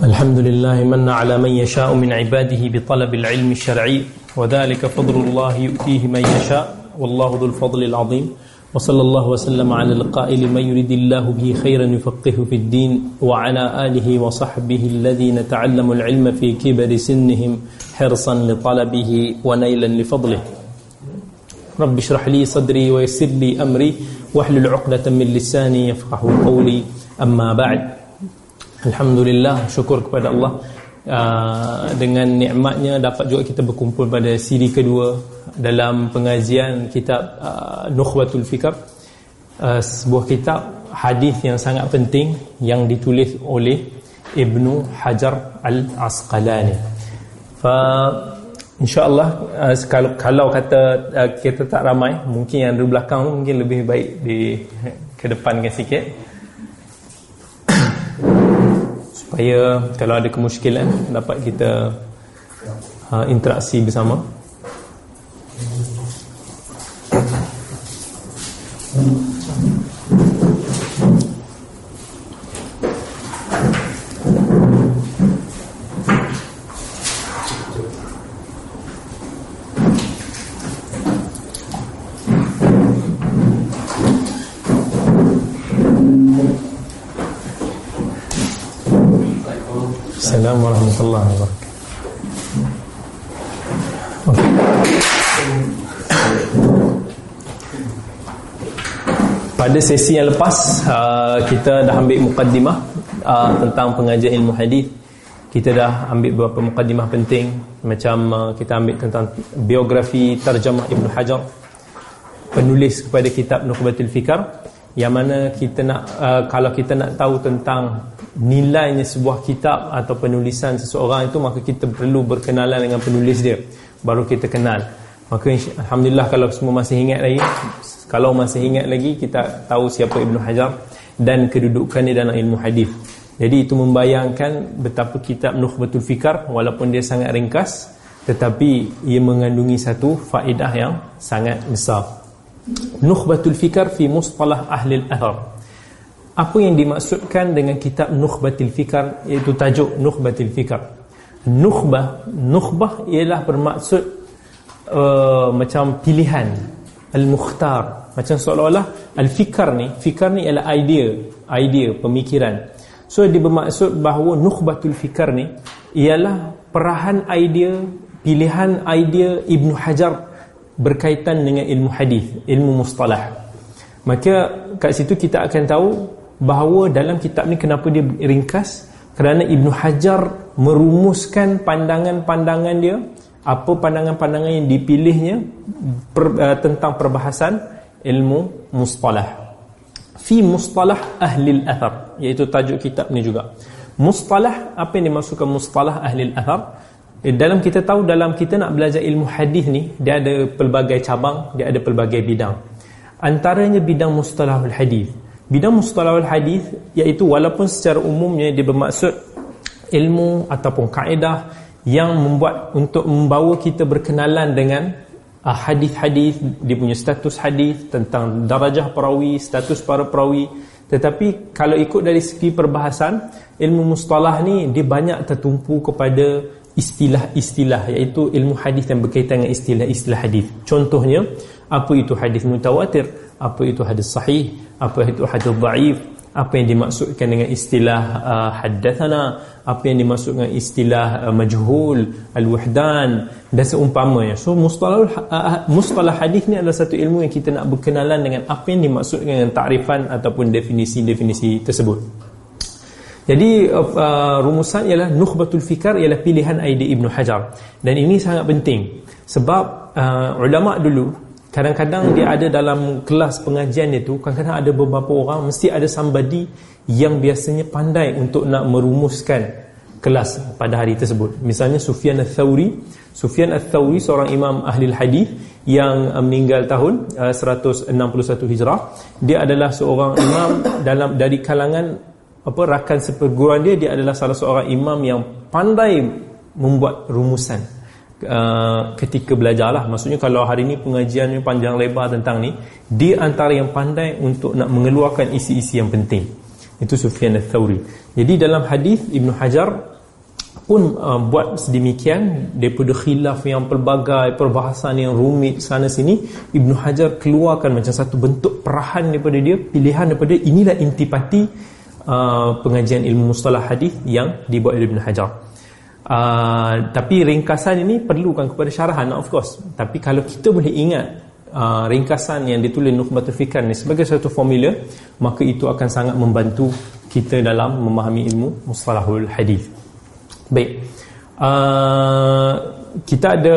A: Alhamdulillah لله ala man من min ibadihi bi talabil ilmi syar'i. Wa dhalika fadlullah yu'tihi man يشاء والله ذو الفضل العظيم. وصلى الله وسلم على القائل من يريد الله به خيرا يفقهه في الدين وعلى آله وصحبه الذين تعلموا العلم في كبر سنهم حرصا لطلبه ونيلا لفضله. رب اشرح لي صدري ويسر لي أمري واحلل عقدة من لساني يفقه قولي. أما بعد الحمد لله شكر kepada Allah. Uh, dengan nikmatnya dapat juga kita berkumpul pada siri kedua dalam pengajian kitab uh, Nukhbatul Fikr uh, sebuah kitab hadis yang sangat penting yang ditulis oleh Ibnu Hajar Al-Asqalani. Fa insyaallah uh, kalau kalau kata uh, kita tak ramai, mungkin yang di belakang mungkin lebih baik di kedepankan sikit. Supaya kalau ada kemusykilan dapat kita uh, interaksi bersama. Assalamualaikum warahmatullahi wabarakatuh. Pada sesi yang lepas uh, kita dah ambil mukaddimah uh, tentang pengajian ilmu hadis. Kita dah ambil beberapa mukaddimah penting macam uh, kita ambil tentang biografi terjemah Ibn Hajar penulis kepada kitab Nukhbatul Fikar yang mana kita nak uh, kalau kita nak tahu tentang nilainya sebuah kitab atau penulisan seseorang itu maka kita perlu berkenalan dengan penulis dia baru kita kenal maka alhamdulillah kalau semua masih ingat lagi kalau masih ingat lagi kita tahu siapa Ibnu Hajar dan kedudukannya dalam ilmu hadis. Jadi itu membayangkan betapa kitab Nukhbatul Fikar walaupun dia sangat ringkas tetapi ia mengandungi satu faedah yang sangat besar. Nukhbatul Fikar fi mustalah ahli al-athar apa yang dimaksudkan dengan kitab Nukhbatil Fikar iaitu tajuk Nukhbatil Fikar? Nukhbah Nukhbah ialah bermaksud uh, macam pilihan Al-Mukhtar macam seolah-olah Al-Fikar ni Fikar ni ialah idea idea, pemikiran. So dia bermaksud bahawa Nukhbatul Fikar ni ialah perahan idea pilihan idea Ibn Hajar berkaitan dengan ilmu hadis, ilmu mustalah. Maka kat situ kita akan tahu bahawa dalam kitab ni kenapa dia ringkas? Kerana Ibn Hajar merumuskan pandangan-pandangan dia apa pandangan-pandangan yang dipilihnya per, uh, tentang perbahasan ilmu mustalah. Fi mustalah ahli al-athar iaitu tajuk kitab ni juga. Mustalah apa yang dimaksudkan mustalah ahli al-athar eh, dalam kita tahu dalam kita nak belajar ilmu hadis ni dia ada pelbagai cabang dia ada pelbagai bidang. Antaranya bidang mustalahul hadis. Bidang mustalahul hadis iaitu walaupun secara umumnya dia bermaksud ilmu ataupun kaedah yang membuat untuk membawa kita berkenalan dengan uh, hadis-hadis dia punya status hadis tentang darajah perawi status para perawi. Tetapi kalau ikut dari segi perbahasan ilmu mustalah ni dia banyak tertumpu kepada istilah-istilah iaitu ilmu hadis yang berkaitan dengan istilah-istilah hadis. Contohnya apa itu hadis mutawatir? Apa itu hadis sahih? Apa itu hadis dhaif apa yang dimaksudkan dengan istilah uh, haddathana apa yang dimaksudkan dengan istilah uh, majhul al-wahdan dan seumpamanya. So mustalah uh, mustalah hadis ni adalah satu ilmu yang kita nak berkenalan dengan apa yang dimaksudkan dengan takrifan ataupun definisi-definisi tersebut. Jadi uh, rumusan ialah nukhbatul fikar ialah pilihan ide Ibnu Hajar. Dan ini sangat penting sebab uh, ulama dulu Kadang-kadang dia ada dalam kelas pengajian itu Kadang-kadang ada beberapa orang Mesti ada somebody Yang biasanya pandai untuk nak merumuskan Kelas pada hari tersebut. Misalnya Sufyan al-Thawri. Sufyan al-Thawri seorang imam ahli hadis Yang uh, meninggal tahun uh, 161 Hijrah. Dia adalah seorang imam dalam dari kalangan apa Rakan seperguruan dia Dia adalah salah seorang imam yang pandai Membuat rumusan Uh, ketika belajar lah maksudnya kalau hari ni pengajian ni panjang lebar tentang ni dia antara yang pandai untuk nak mengeluarkan isi-isi yang penting. Itu Sufyan al-Thawri. Jadi dalam hadis Ibn Hajar pun uh, buat sedemikian. Daripada khilaf yang pelbagai perbahasan yang rumit sana sini Ibn Hajar keluarkan macam satu bentuk perahan daripada dia pilihan daripada inilah intipati uh, pengajian ilmu mustalah hadis yang dibuat oleh Ibn Hajar Uh, tapi ringkasan ini perlukan kepada syarahan of course. Tapi kalau kita boleh ingat uh, ringkasan yang ditulis Nukhbatul Fikar ni sebagai satu formula maka itu akan sangat membantu kita dalam memahami ilmu mustalahul hadis baik. Uh, kita ada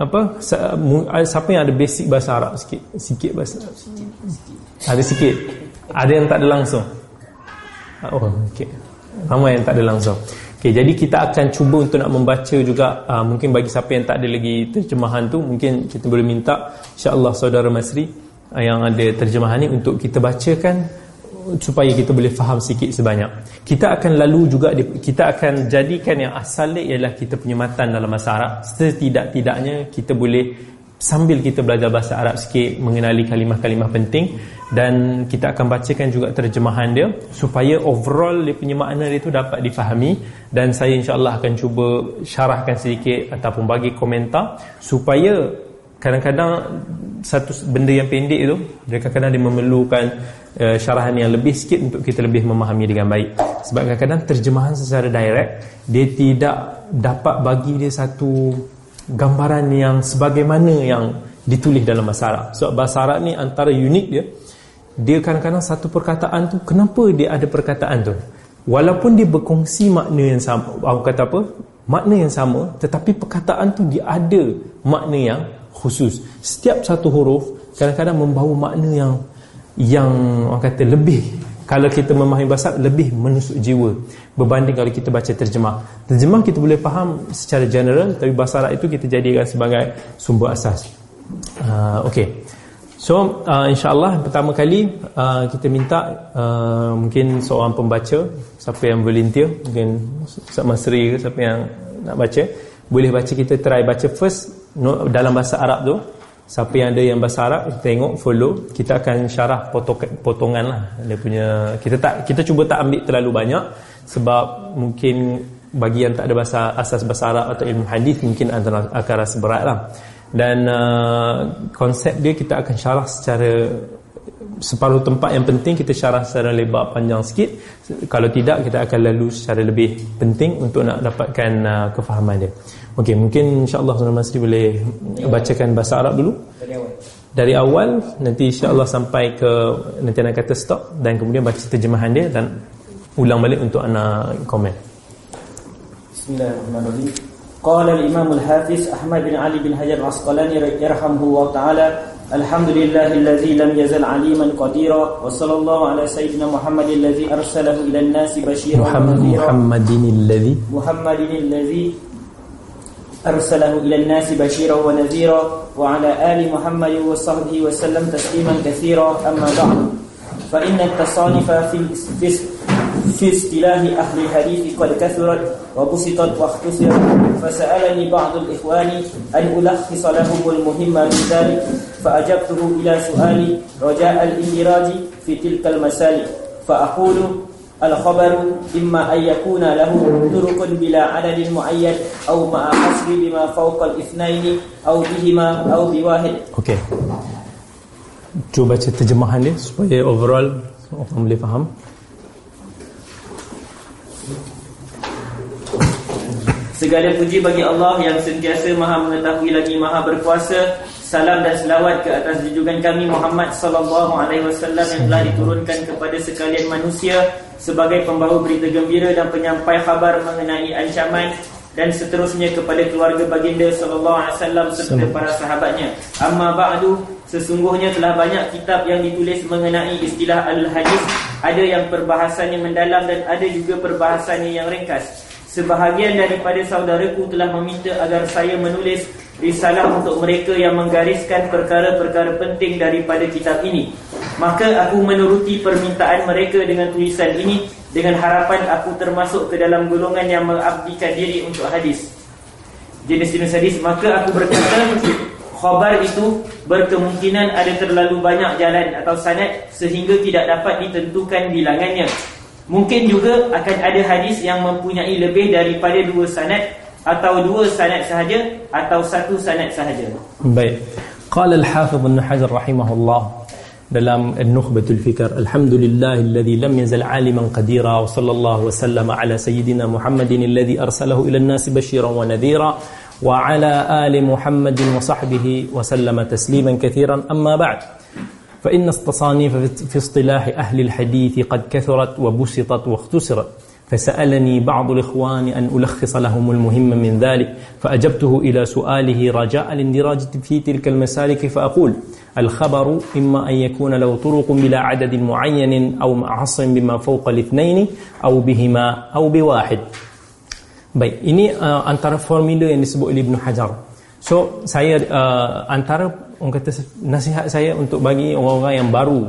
A: apa siapa yang ada basic bahasa Arab sikit? Sikit bahasa Arab? Ada sikit? Ada yang tak ada langsung? Oh okey. Ramai yang tak ada langsung Okay, jadi kita akan cuba untuk nak membaca juga uh, mungkin bagi siapa yang tak ada lagi terjemahan tu mungkin kita boleh minta insya-Allah saudara Masri uh, yang ada terjemahan ni untuk kita bacakan supaya kita boleh faham sikit sebanyak. Kita akan lalu juga kita akan jadikan yang asal ialah kita punya matan dalam bahasa Arab. Setidak-tidaknya kita boleh sambil kita belajar bahasa Arab sikit mengenali kalimah-kalimah penting dan kita akan bacakan juga terjemahan dia supaya overall dia punya makna dia tu dapat difahami dan saya insyaAllah akan cuba syarahkan sedikit ataupun bagi komentar supaya kadang-kadang satu benda yang pendek dia kadang-kadang dia memerlukan uh, syarahan yang lebih sikit untuk kita lebih memahami dengan baik. Sebab kadang-kadang terjemahan secara direct dia tidak dapat bagi dia satu gambaran yang sebagaimana yang ditulis dalam bahasa Arab. Sebab bahasa Arab ni antara unik dia, dia kadang-kadang satu perkataan tu, kenapa dia ada perkataan tu? Walaupun dia berkongsi makna yang sama, aku kata apa? Makna yang sama, tetapi perkataan tu dia ada makna yang khusus. Setiap satu huruf kadang-kadang membawa makna yang yang orang kata lebih kalau kita memahami bahasa lebih menusuk jiwa berbanding kalau kita baca terjemah. Terjemah kita boleh faham secara general tapi bahasa Arab itu kita jadikan sebagai sumber asas. Uh, ok so uh, insyaAllah pertama kali uh, kita minta uh, mungkin seorang pembaca siapa yang volunteer mungkin Ustaz Masri ke siapa yang nak baca boleh baca kita try baca first no, dalam bahasa Arab tu Siapa yang ada yang bahasa Arab tengok follow. Kita akan syarah potongan lah. Dia punya kita tak kita cuba tak ambil terlalu banyak sebab mungkin bagi yang tak ada bahasa asas bahasa Arab atau ilmu hadis mungkin akan rasa berat lah. Dan uh, konsep dia kita akan syarah secara separuh tempat. Yang penting kita syarah secara lebar panjang sikit. Kalau tidak kita akan lalu secara lebih penting untuk nak dapatkan uh, kefahaman dia Okey, mungkin insya-Allah Saudara Masri boleh bacakan bahasa Arab dulu. Dari awal. Dari awal nanti insya-Allah sampai ke nanti anak kata stop dan kemudian baca terjemahan dia dan ulang balik untuk anak komen.
E: Bismillahirrahmanirrahim. Qala al-Imam al-Hafiz Ahmad bin Ali bin Hajar al-Asqalani yarhamuhullah taala Alhamdulillahillazi lam yazal aliman qadira wa sallallahu ala sayyidina Muhammadin allazi arsalahu ila an-nasi bashiran wa nadhira
A: Muhammadin allazi
E: Muhammadin allazi أرسله إلى الناس بشيرا ونذيرا وعلى آل محمد وصحبه وسلم تسليما كثيرا. أما بعد فإن التصانيف في في في اصطلاح أهل الحديث قد كثرت وبسطت واختصرت فسألني بعض الإخوان أن ألخص لهم المهم من ذلك فأجبته إلى سؤالي رجاء الاندراج في تلك المسالك. فأقول الخبر إما أن يكون له طرق بلا عدد معين أو مع حصر بما فوق الاثنين أو بهما أو بواحد
A: Okey. Cuba baca terjemahan dia supaya overall orang boleh faham.
E: Segala puji bagi Allah yang sentiasa maha mengetahui lagi maha berkuasa Salam dan selawat ke atas junjungan kami Muhammad sallallahu alaihi wasallam yang telah diturunkan kepada sekalian manusia sebagai pembawa berita gembira dan penyampai khabar mengenai ancaman dan seterusnya kepada keluarga baginda sallallahu alaihi wasallam serta para sahabatnya. Amma ba'du, sesungguhnya telah banyak kitab yang ditulis mengenai istilah al-hadis, ada yang perbahasannya mendalam dan ada juga perbahasannya yang ringkas. Sebahagian daripada saudaraku telah meminta agar saya menulis risalah untuk mereka yang menggariskan perkara-perkara penting daripada kitab ini. Maka aku menuruti permintaan mereka dengan tulisan ini dengan harapan aku termasuk ke dalam golongan yang mengabdikan diri untuk hadis. Jenis-jenis hadis maka aku berkata khabar itu berkemungkinan ada terlalu banyak jalan atau sanad sehingga tidak dapat ditentukan bilangannya. Mungkin juga akan ada hadis yang mempunyai lebih daripada dua sanad atau dua sanad sahaja atau satu sanad sahaja.
A: Baik. قال الحافظ ابن حجر رحمه الله dalam النخبة الفكر الحمد لله الذي لم يزل عالما قديرا وصلى الله وسلم على سيدنا محمد الذي أرسله إلى الناس بشيرا ونذيرا وعلى آل محمد وصحبه وسلم تسليما كثيرا أما بعد فإن التصانيف في اصطلاح أهل الحديث قد كثرت وبسطت واختصرت فسألني بعض الإخوان أن ألخص لهم المهم من ذلك فأجبته إلى سؤاله رجاء الاندراج في تلك المسالك فأقول الخبر إما أن يكون له طرق بلا عدد معين أو مع حصر بما فوق الاثنين أو بهما أو بواحد Baik, ini uh, antara formula yang disebut oleh Ibn Hajar. So, saya uh, antara orang kata nasihat saya untuk bagi orang-orang yang baru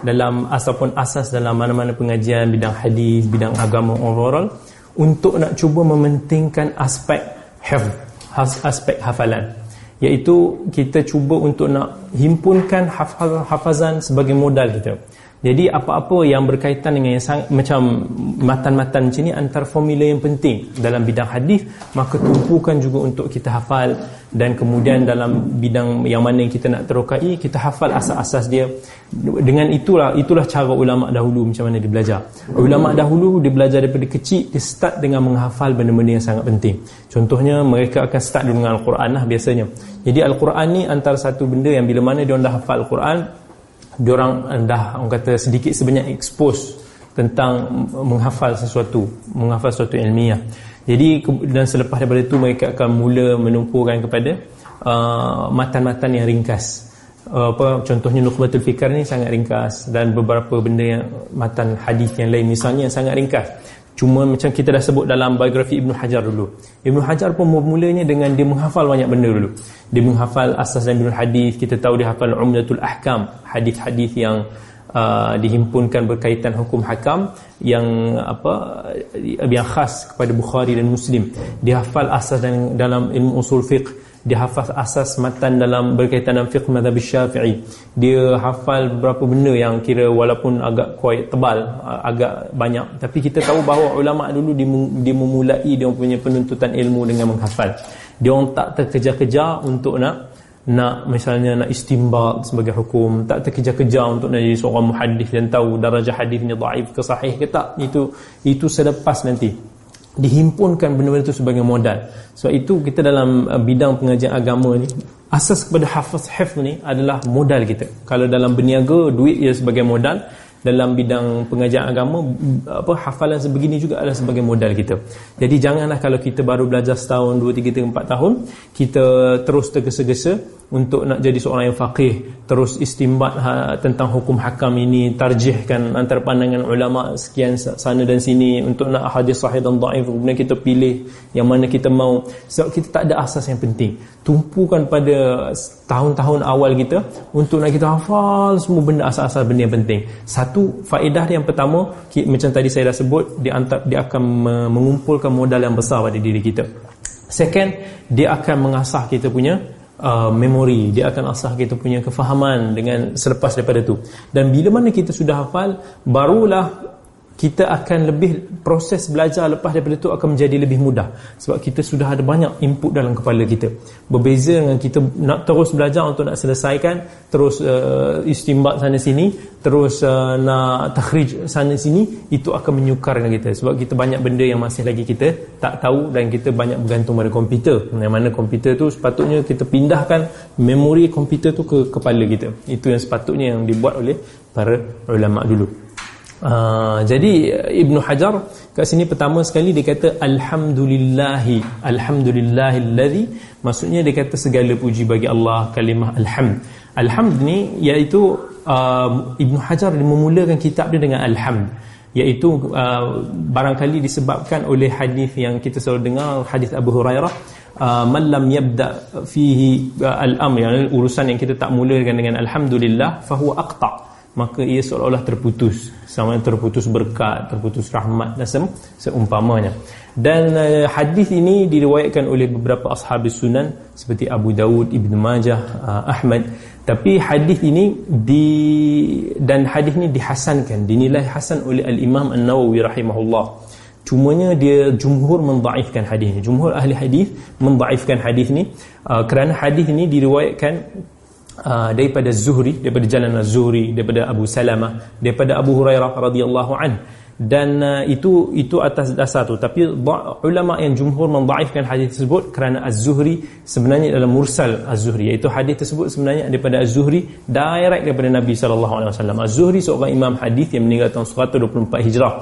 A: dalam ataupun asas dalam mana-mana pengajian bidang hadis, bidang agama overall untuk nak cuba mementingkan aspek hafz, aspek hafalan. Iaitu kita cuba untuk nak himpunkan hafaz, hafazan sebagai modal kita jadi apa-apa yang berkaitan dengan yang sangat, macam matan-matan macam ni antara formula yang penting. Dalam bidang hadis maka tumpukan juga untuk kita hafal. Dan kemudian dalam bidang yang mana yang kita nak terokai kita hafal asas-asas dia. Dengan itulah itulah cara ulama dahulu macam mana dia belajar. Ulama dahulu dia belajar daripada kecil dia start dengan menghafal benda-benda yang sangat penting. Contohnya mereka akan start dengan Al-Quran lah biasanya. Jadi Al-Quran ni antara satu benda yang bila mana dia dah hafal Al-Quran diorang dah orang kata sedikit sebanyak expose tentang menghafal sesuatu menghafal sesuatu ilmiah. Jadi dan selepas daripada itu mereka akan mula menumpukan kepada uh, matan-matan yang ringkas. Uh, apa contohnya Nukhbatul Fikar ni sangat ringkas dan beberapa benda yang matan hadis yang lain misalnya yang sangat ringkas Cuma macam kita dah sebut dalam biografi Ibn Hajar dulu. Ibn Hajar pun memulainya dengan dia menghafal banyak benda dulu. Dia menghafal asas dan binul hadis. Kita tahu dia hafal Umdatul Ahkam. Hadis-hadis yang uh, dihimpunkan berkaitan hukum hakam yang apa yang khas kepada Bukhari dan Muslim. Dia hafal asas dan dalam ilmu usul fiqh dia hafal asas matan dalam berkaitan dengan fiqh mazhab syafi'i. Dia hafal beberapa benda yang kira walaupun agak kuat tebal agak banyak. Tapi kita tahu bahawa ulama dulu dia, dia memulai dia punya penuntutan ilmu dengan menghafal. Dia orang tak terkejar-kejar untuk nak nak misalnya nak istimbat sebagai hukum. Tak terkejar-kejar untuk nak jadi seorang muhaddis dan tahu darjah hadis ni dhaif ke sahih ke tak. Itu itu selepas nanti dihimpunkan benda-benda itu sebagai modal. Sebab itu kita dalam uh, bidang pengajian agama ni asas kepada hafaz hifz ni adalah modal kita. Kalau dalam berniaga duit ia sebagai modal. Dalam bidang pengajian agama apa hafalan sebegini juga adalah sebagai modal kita. Jadi janganlah kalau kita baru belajar setahun dua tiga tiga empat tahun kita terus tergesa-gesa untuk nak jadi seorang yang faqih terus istimbat ha, tentang hukum hakam ini tarjihkan antara pandangan ulama sekian sana dan sini untuk nak hadis sahih dan dhaif kemudian kita pilih yang mana kita mau. Sebab kita tak ada asas yang penting. Tumpukan pada tahun-tahun awal kita untuk nak kita hafal semua benda asas-asas benda yang penting. Satu faedah yang pertama macam tadi saya dah sebut dia, antar, dia akan mengumpulkan modal yang besar pada diri kita. Second dia akan mengasah kita punya uh, memori dia akan asah kita punya kefahaman dengan selepas daripada tu. Dan bila mana kita sudah hafal barulah kita akan lebih proses belajar lepas daripada itu akan menjadi lebih mudah. Sebab kita sudah ada banyak input dalam kepala kita. Berbeza dengan kita nak terus belajar untuk nak selesaikan terus uh, istimbat sana sini terus uh, nak takhrij sana sini itu akan menyukarkan kita. Sebab kita banyak benda yang masih lagi kita tak tahu dan kita banyak bergantung pada komputer. Yang mana komputer tu sepatutnya kita pindahkan memori komputer tu ke kepala kita. Itu yang sepatutnya yang dibuat oleh para ulama dulu Uh, jadi Ibnu Hajar kat sini pertama sekali dia kata alhamdulillahi. Alhamdulillahillazi. Maksudnya dia kata segala puji bagi Allah kalimah alhamd. Alhamd ni iaitu uh, Ibnu Hajar dia memulakan kitab dia dengan alhamd. Iaitu uh, barangkali disebabkan oleh hadis yang kita selalu dengar hadis Abu Hurairah uh, man lam yabda fihi uh, al-amr yang urusan yang kita tak mulakan dengan alhamdulillah fahuwa aqta' maka ia seolah-olah terputus. Sama terputus berkat terputus rahmat dan seumpamanya. Dan uh, hadis ini diriwayatkan oleh beberapa ashabis sunan seperti Abu Dawud Ibn Majah uh, Ahmad. Tapi hadis ini di dan hadis ini dihasankan dinilai hasan oleh al-Imam An-Nawawi rahimahullah. Cumanya dia jumhur mendhaifkan hadis ini. Jumhur ahli hadis mendhaifkan hadis ini. Uh, kerana hadis ini diriwayatkan uh, daripada Zuhri daripada jalan Az-Zuhri daripada Abu Salamah daripada Abu Hurairah radhiyallahu an. Dan uh, itu itu atas dasar tu. Tapi ulama yang jumhur mendhaifkan hadis tersebut kerana Az-Zuhri sebenarnya dalam mursal Az-Zuhri. Iaitu hadis tersebut sebenarnya daripada Az-Zuhri direct daripada Nabi sallallahu alaihi wasallam. Az-Zuhri seorang imam hadis yang meninggal tahun 124 Hijrah.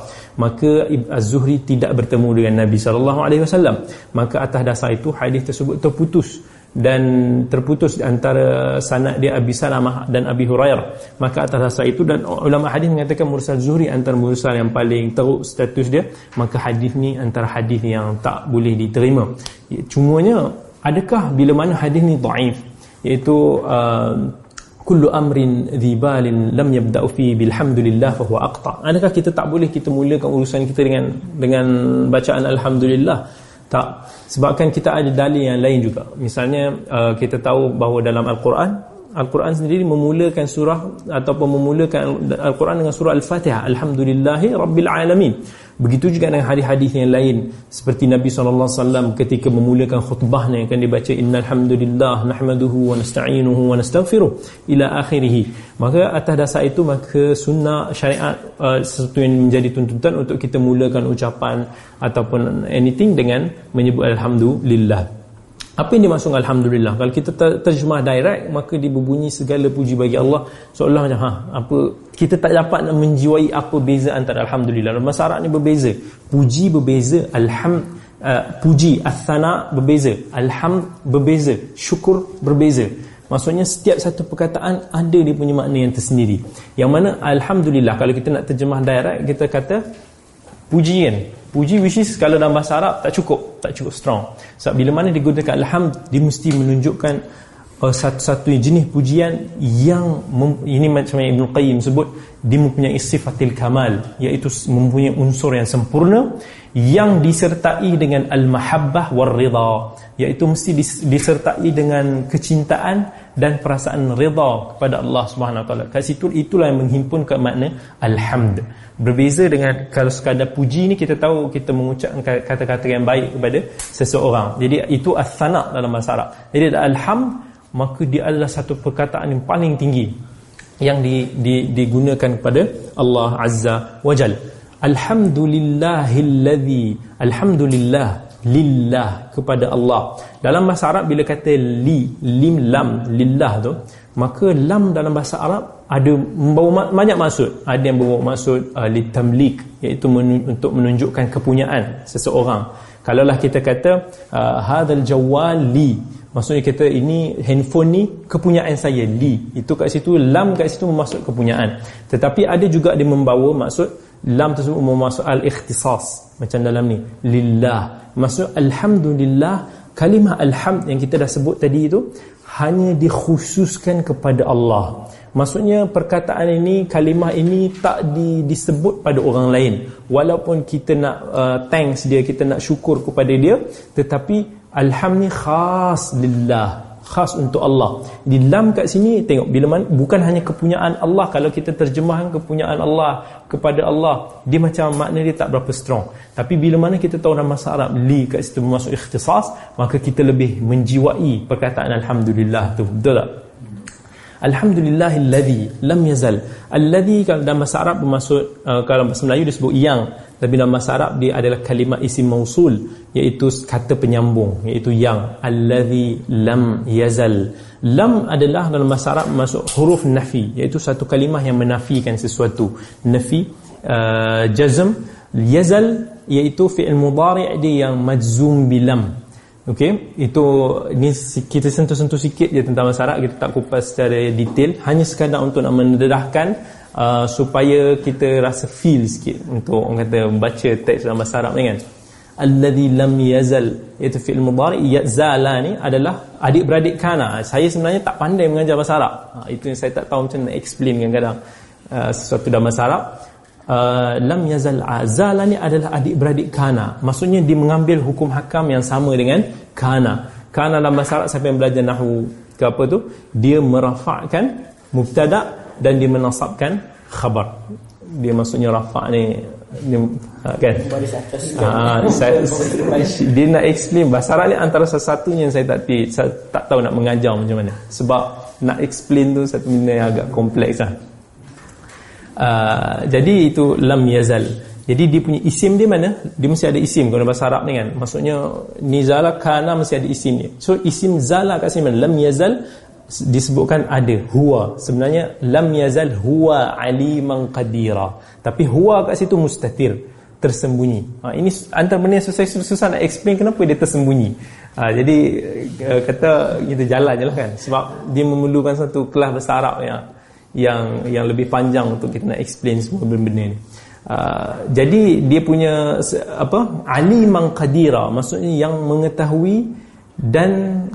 A: Maka Az-Zuhri tidak bertemu dengan Nabi sallallahu alaihi wasallam. Maka atas dasar itu hadis tersebut terputus dan terputus antara sanad dia Abi Salamah dan Abi Hurairah. Maka atas dasar itu dan ulama hadis mengatakan mursal zuhri antara mursal yang paling teruk status dia maka hadis ni antara hadis yang tak boleh diterima. Cumanya adakah bila mana hadis ni dhaif iaitu uh, kullu amrin dhibalin lam yabda'u fi bilhamdulillah fa huwa aqta. Adakah kita tak boleh kita mulakan urusan kita dengan dengan bacaan alhamdulillah tak. Sebabkan kita ada dalil yang lain juga. Misalnya uh, kita tahu bahawa dalam al-Quran Al-Quran sendiri memulakan surah ataupun memulakan Al-Quran dengan surah Al-Fatihah. Alhamdulillahi Rabbil Alamin begitu juga dengan hadis-hadis yang lain. Seperti Nabi SAW ketika memulakan khutbahnya yang akan dibaca Innalhamdulillah Nahmaduhu wa nasta'inuhu wa nastaghfiruh ila akhirih. Maka atas dasar itu maka sunnah syariat uh, sesuatu yang menjadi tuntutan untuk kita mulakan ucapan ataupun anything dengan menyebut Alhamdulillah apa yang dimaksud Alhamdulillah? Kalau kita terjemah direct Maka dia berbunyi segala puji bagi Allah. Seolah macam ha, apa Kita tak dapat nak menjiwai apa beza antara Alhamdulillah. Bahasa Arab ni berbeza. Puji berbeza Alham uh, Puji Athana berbeza Alham berbeza Syukur berbeza. Maksudnya setiap satu perkataan Ada dia punya makna yang tersendiri. Yang mana Alhamdulillah Kalau kita nak terjemah direct Kita kata Pujian puji which is kalau dalam bahasa Arab tak cukup. Tak cukup strong. Sebab bila mana digunakan alhamd dia mesti menunjukkan uh, satu-satu jenis pujian yang ini macam yang Ibn Qayyim sebut dia mempunyai sifatil kamal iaitu mempunyai unsur yang sempurna yang disertai dengan al-mahabbah war-ridha iaitu mesti disertai dengan kecintaan dan perasaan rida kepada Allah Subhanahu Wa Taala. Kat situ itulah yang menghimpunkan makna alhamd. Berbeza dengan kalau sekadar puji ni kita tahu kita mengucapkan kata-kata yang baik kepada seseorang. Jadi itu as-sana dalam bahasa Arab. Jadi alhamd maka dia adalah satu perkataan yang paling tinggi yang di, di, digunakan kepada Allah Azza wa Jalla. Alhamdulillahilladzi Alhamdulillah Lillah kepada Allah. Dalam bahasa Arab bila kata li Lim lam lillah tu Maka lam dalam bahasa Arab Ada membawa banyak maksud. Ada yang membawa maksud uh, Litamlik Iaitu men untuk menunjukkan kepunyaan Seseorang. Kalaulah kita kata uh, Hadal jawal li maksudnya kita ini handphone ni kepunyaan saya li. Itu kat situ lam kat situ memasuk kepunyaan. Tetapi ada juga dia membawa maksud lam tersebut memasuk al-ikhtisas. Macam dalam ni lillah. Maksud alhamdulillah kalimah alhamd yang kita dah sebut tadi itu hanya dikhususkan kepada Allah. Maksudnya perkataan ini, kalimah ini tak di, disebut pada orang lain. Walaupun kita nak uh, thanks dia, kita nak syukur kepada dia, tetapi alhamdulillah khas lillah, khas untuk Allah. Di dalam kat sini tengok bila mana bukan hanya kepunyaan Allah kalau kita terjemahkan kepunyaan Allah kepada Allah, dia macam makna dia tak berapa strong. Tapi bila mana kita tahu bahasa Arab li kat situ masuk ikhtisas, maka kita lebih menjiwai perkataan alhamdulillah tu. Betul tak? Alhamdulillahilladzi lam yazal. Alladzi kalau dalam bahasa Arab bermaksud uh, kalau bahasa Melayu disebut yang, tapi dalam bahasa Arab dia adalah kalimat isim mausul iaitu kata penyambung iaitu yang alladzi lam yazal. Lam adalah dalam bahasa Arab masuk huruf nafi iaitu satu kalimah yang menafikan sesuatu. Nafi uh, jazm yazal iaitu fi'il mudhari' dia yang majzum bilam Okey, itu ni kita sentuh-sentuh sikit je tentang masyarakat, kita tak kupas secara detail, hanya sekadar untuk nak mendedahkan uh, supaya kita rasa feel sikit untuk orang kata baca teks dalam bahasa Arab ni kan. Alladhi lam yazal itu fi'il mudhari yazala ni adalah adik-beradik kana. Saya sebenarnya tak pandai mengajar bahasa Arab. Ha, itu yang saya tak tahu macam nak explain kadang-kadang uh, sesuatu dalam bahasa Arab. Uh, lam yazal azala ni adalah adik-beradik kana. Maksudnya dia mengambil hukum hakam yang sama dengan kana. Kana dalam bahasa Arab siapa yang belajar nahwu ke apa tu dia merafakkan mubtada dan dia menasabkan khabar. Dia maksudnya rafa ni dia, ha, kan? Ha, saya, dia nak explain. Bahasa Arab ni antara sesuatunya yang saya tak saya tak tahu nak mengajar macam mana. Sebab nak explain tu satu benda yang agak kompleks lah Uh, jadi itu lam yazal. Jadi dia punya isim dia mana? Dia mesti ada isim kalau bahasa Arab ni kan. Maksudnya nizala kana mesti ada isim dia. So isim zala kat sini mana? Lam yazal disebutkan ada huwa. Sebenarnya lam yazal huwa aliman qadira. Tapi huwa kat situ mustatir tersembunyi. Ha, ini antara benda yang susah, susah nak explain kenapa dia tersembunyi. Ha, jadi uh, kata kita jalan je lah kan. Sebab dia memerlukan satu kelas bahasa Arab yang yang yang lebih panjang untuk kita nak explain semua benda-benda ni. Uh, jadi dia punya apa aliman qadira maksudnya yang mengetahui dan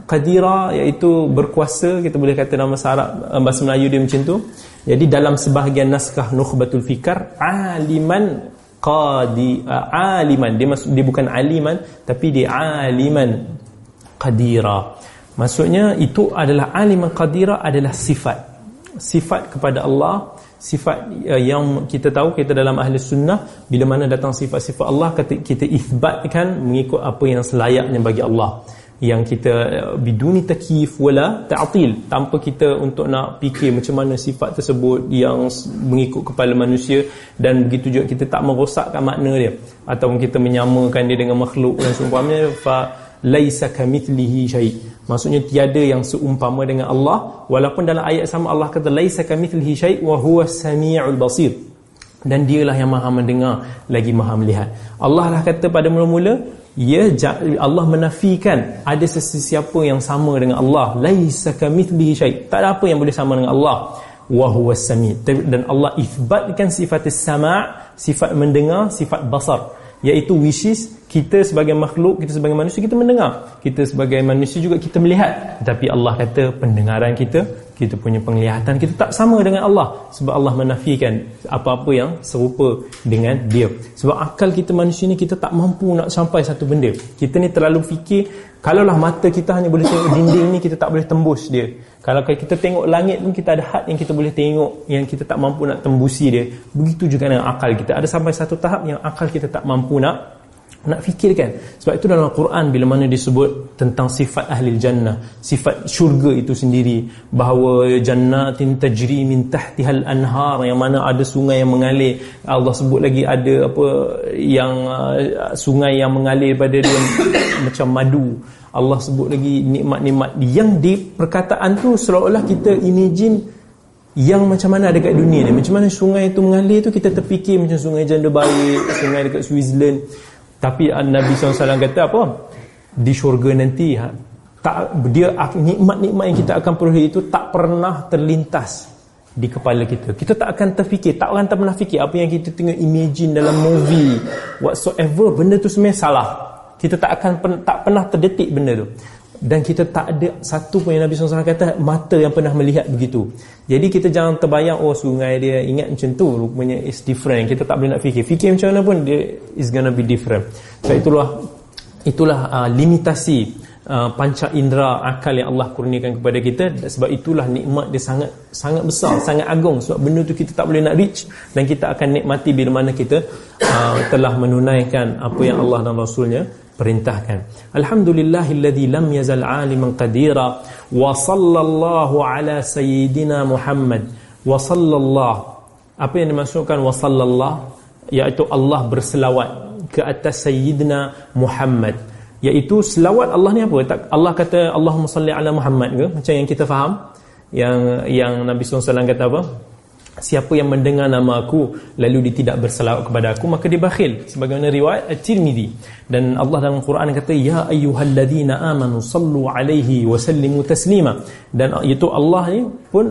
A: qadira iaitu berkuasa kita boleh kata bahasa Arab uh, bahasa Melayu dia macam tu. Jadi dalam sebahagian naskah nukhbatul fikar aliman qadi uh, aliman. Dia maksud dia bukan aliman tapi dia aliman qadira. Maksudnya itu adalah aliman qadira adalah sifat sifat kepada Allah sifat uh, yang kita tahu kita dalam ahli sunnah bila mana datang sifat-sifat Allah kita isbatkan mengikut apa yang selayaknya bagi Allah. Yang kita uh, biduni takif wala ta'til. Tanpa kita untuk nak fikir macam mana sifat tersebut yang mengikut kepala manusia dan begitu juga kita tak merosakkan makna dia. Ataupun kita menyamakan dia dengan makhluk dan seumpamanya fa laisa kamithlihi syai' Maksudnya tiada yang seumpama dengan Allah walaupun dalam ayat sama Allah kata laisa kamitslihi syai' wa huwa samiul basir. Dan dialah yang Maha mendengar lagi Maha melihat. Allah lah kata pada mula-mula ya Allah menafikan ada sesiapa yang sama dengan Allah laisa kamitslihi syai'. Tak ada apa yang boleh sama dengan Allah. Wa huwa sami' dan Allah ithbatkan sifat sama' sifat mendengar, sifat basar iaitu wishes kita sebagai makhluk, kita sebagai manusia kita mendengar. Kita sebagai manusia juga kita melihat. Tapi Allah kata pendengaran kita, kita punya penglihatan kita tak sama dengan Allah sebab Allah menafikan apa-apa yang serupa dengan dia. Sebab akal kita manusia ni kita tak mampu nak sampai satu benda. Kita ni terlalu fikir kalaulah mata kita hanya boleh tengok dinding ni kita tak boleh tembus dia. Kalau kita tengok langit pun kita ada had yang kita boleh tengok yang kita tak mampu nak tembusi dia. Begitu juga dengan akal kita. Ada sampai satu tahap yang akal kita tak mampu nak nak fikirkan. Sebab itu dalam Al-Quran bila mana disebut tentang sifat ahli jannah sifat syurga itu sendiri bahawa jannatin tajri min tahtihal anhar yang mana ada sungai yang mengalir. Allah sebut lagi ada apa yang uh, sungai yang mengalir pada dia [coughs] macam madu. Allah sebut lagi nikmat-nikmat yang di perkataan tu seolah-olah kita imagine yang macam mana ada kat dunia ni. Macam mana sungai itu mengalir tu kita terfikir macam sungai janda baik sungai dekat Switzerland tapi Nabi SAW kata apa? Di syurga nanti ha, tak dia nikmat-nikmat yang kita akan peroleh itu tak pernah terlintas di kepala kita. Kita tak akan terfikir, tak tak pernah fikir apa yang kita tengok imagine dalam movie whatsoever benda tu sebenarnya salah. Kita tak akan tak pernah terdetik benda tu. Dan kita tak ada satu pun yang Nabi SAW kata mata yang pernah melihat begitu. Jadi kita jangan terbayang oh sungai dia ingat macam tu rupanya is different. Kita tak boleh nak fikir. Fikir macam mana pun dia is gonna be different. So itulah itulah uh, limitasi Uh, panca indera akal yang Allah kurniakan kepada kita sebab itulah nikmat dia sangat sangat besar sangat agung sebab benda tu kita tak boleh nak reach dan kita akan nikmati bila mana kita uh, telah menunaikan apa yang Allah dan Rasulnya perintahkan. Alhamdulillahilladzi lam yazal aliman qadira wa sallallahu ala sayyidina Muhammad. Wa sallallahu. Apa yang dimaksudkan wa sallallahu? Iaitu Allah berselawat ke atas sayyidina Muhammad. Iaitu selawat Allah ni apa? Tak Allah kata Allahumma salli ala Muhammad ke? Macam yang kita faham? Yang yang Nabi SAW kata apa siapa yang mendengar nama aku lalu dia tidak berselawat kepada aku maka dia bakhil. Sebagaimana riwayat At-Tirmizi dan Allah dalam Quran kata ya ayyuhalladzina amanu sallu alaihi wa sallimu taslima. Dan itu Allah ni pun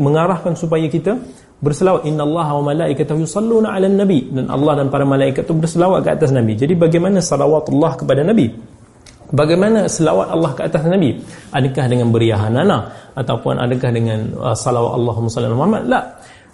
A: mengarahkan supaya kita berselawat. Innallaha wa malaikatahu yusalluna 'alan nabi. Dan Allah dan para malaikat itu berselawat ke atas nabi. Jadi bagaimana salawatullah kepada nabi? Bagaimana selawat Allah ke atas nabi? Adakah dengan beriahanana ataupun adakah dengan uh, salawat Allahumma salli Muhammad? La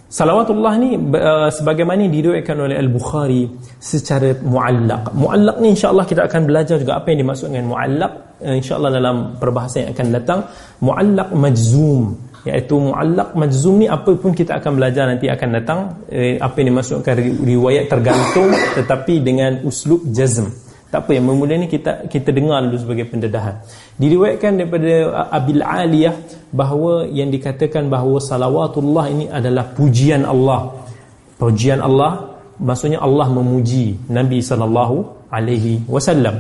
A: salawatullah ni uh, sebagaimana diriwayatkan oleh al-bukhari secara muallaq. Muallaq ni insyaallah kita akan belajar juga apa yang dimaksud dengan muallaq. Uh, insyaallah dalam perbahasan yang akan datang. Muallaq majzum. Iaitu muallaq majzum ni apa pun kita akan belajar nanti akan datang. Eh, apa yang dimaksudkan riwayat tergantung tetapi dengan uslub jazm tak apa yang bermula ni kita kita dengar dulu sebagai pendedahan. Diriwayatkan daripada Abil Aliyah bahawa yang dikatakan bahawa salawatullah ini adalah pujian Allah. Pujian Allah maksudnya Allah memuji Nabi sallallahu alaihi wasallam.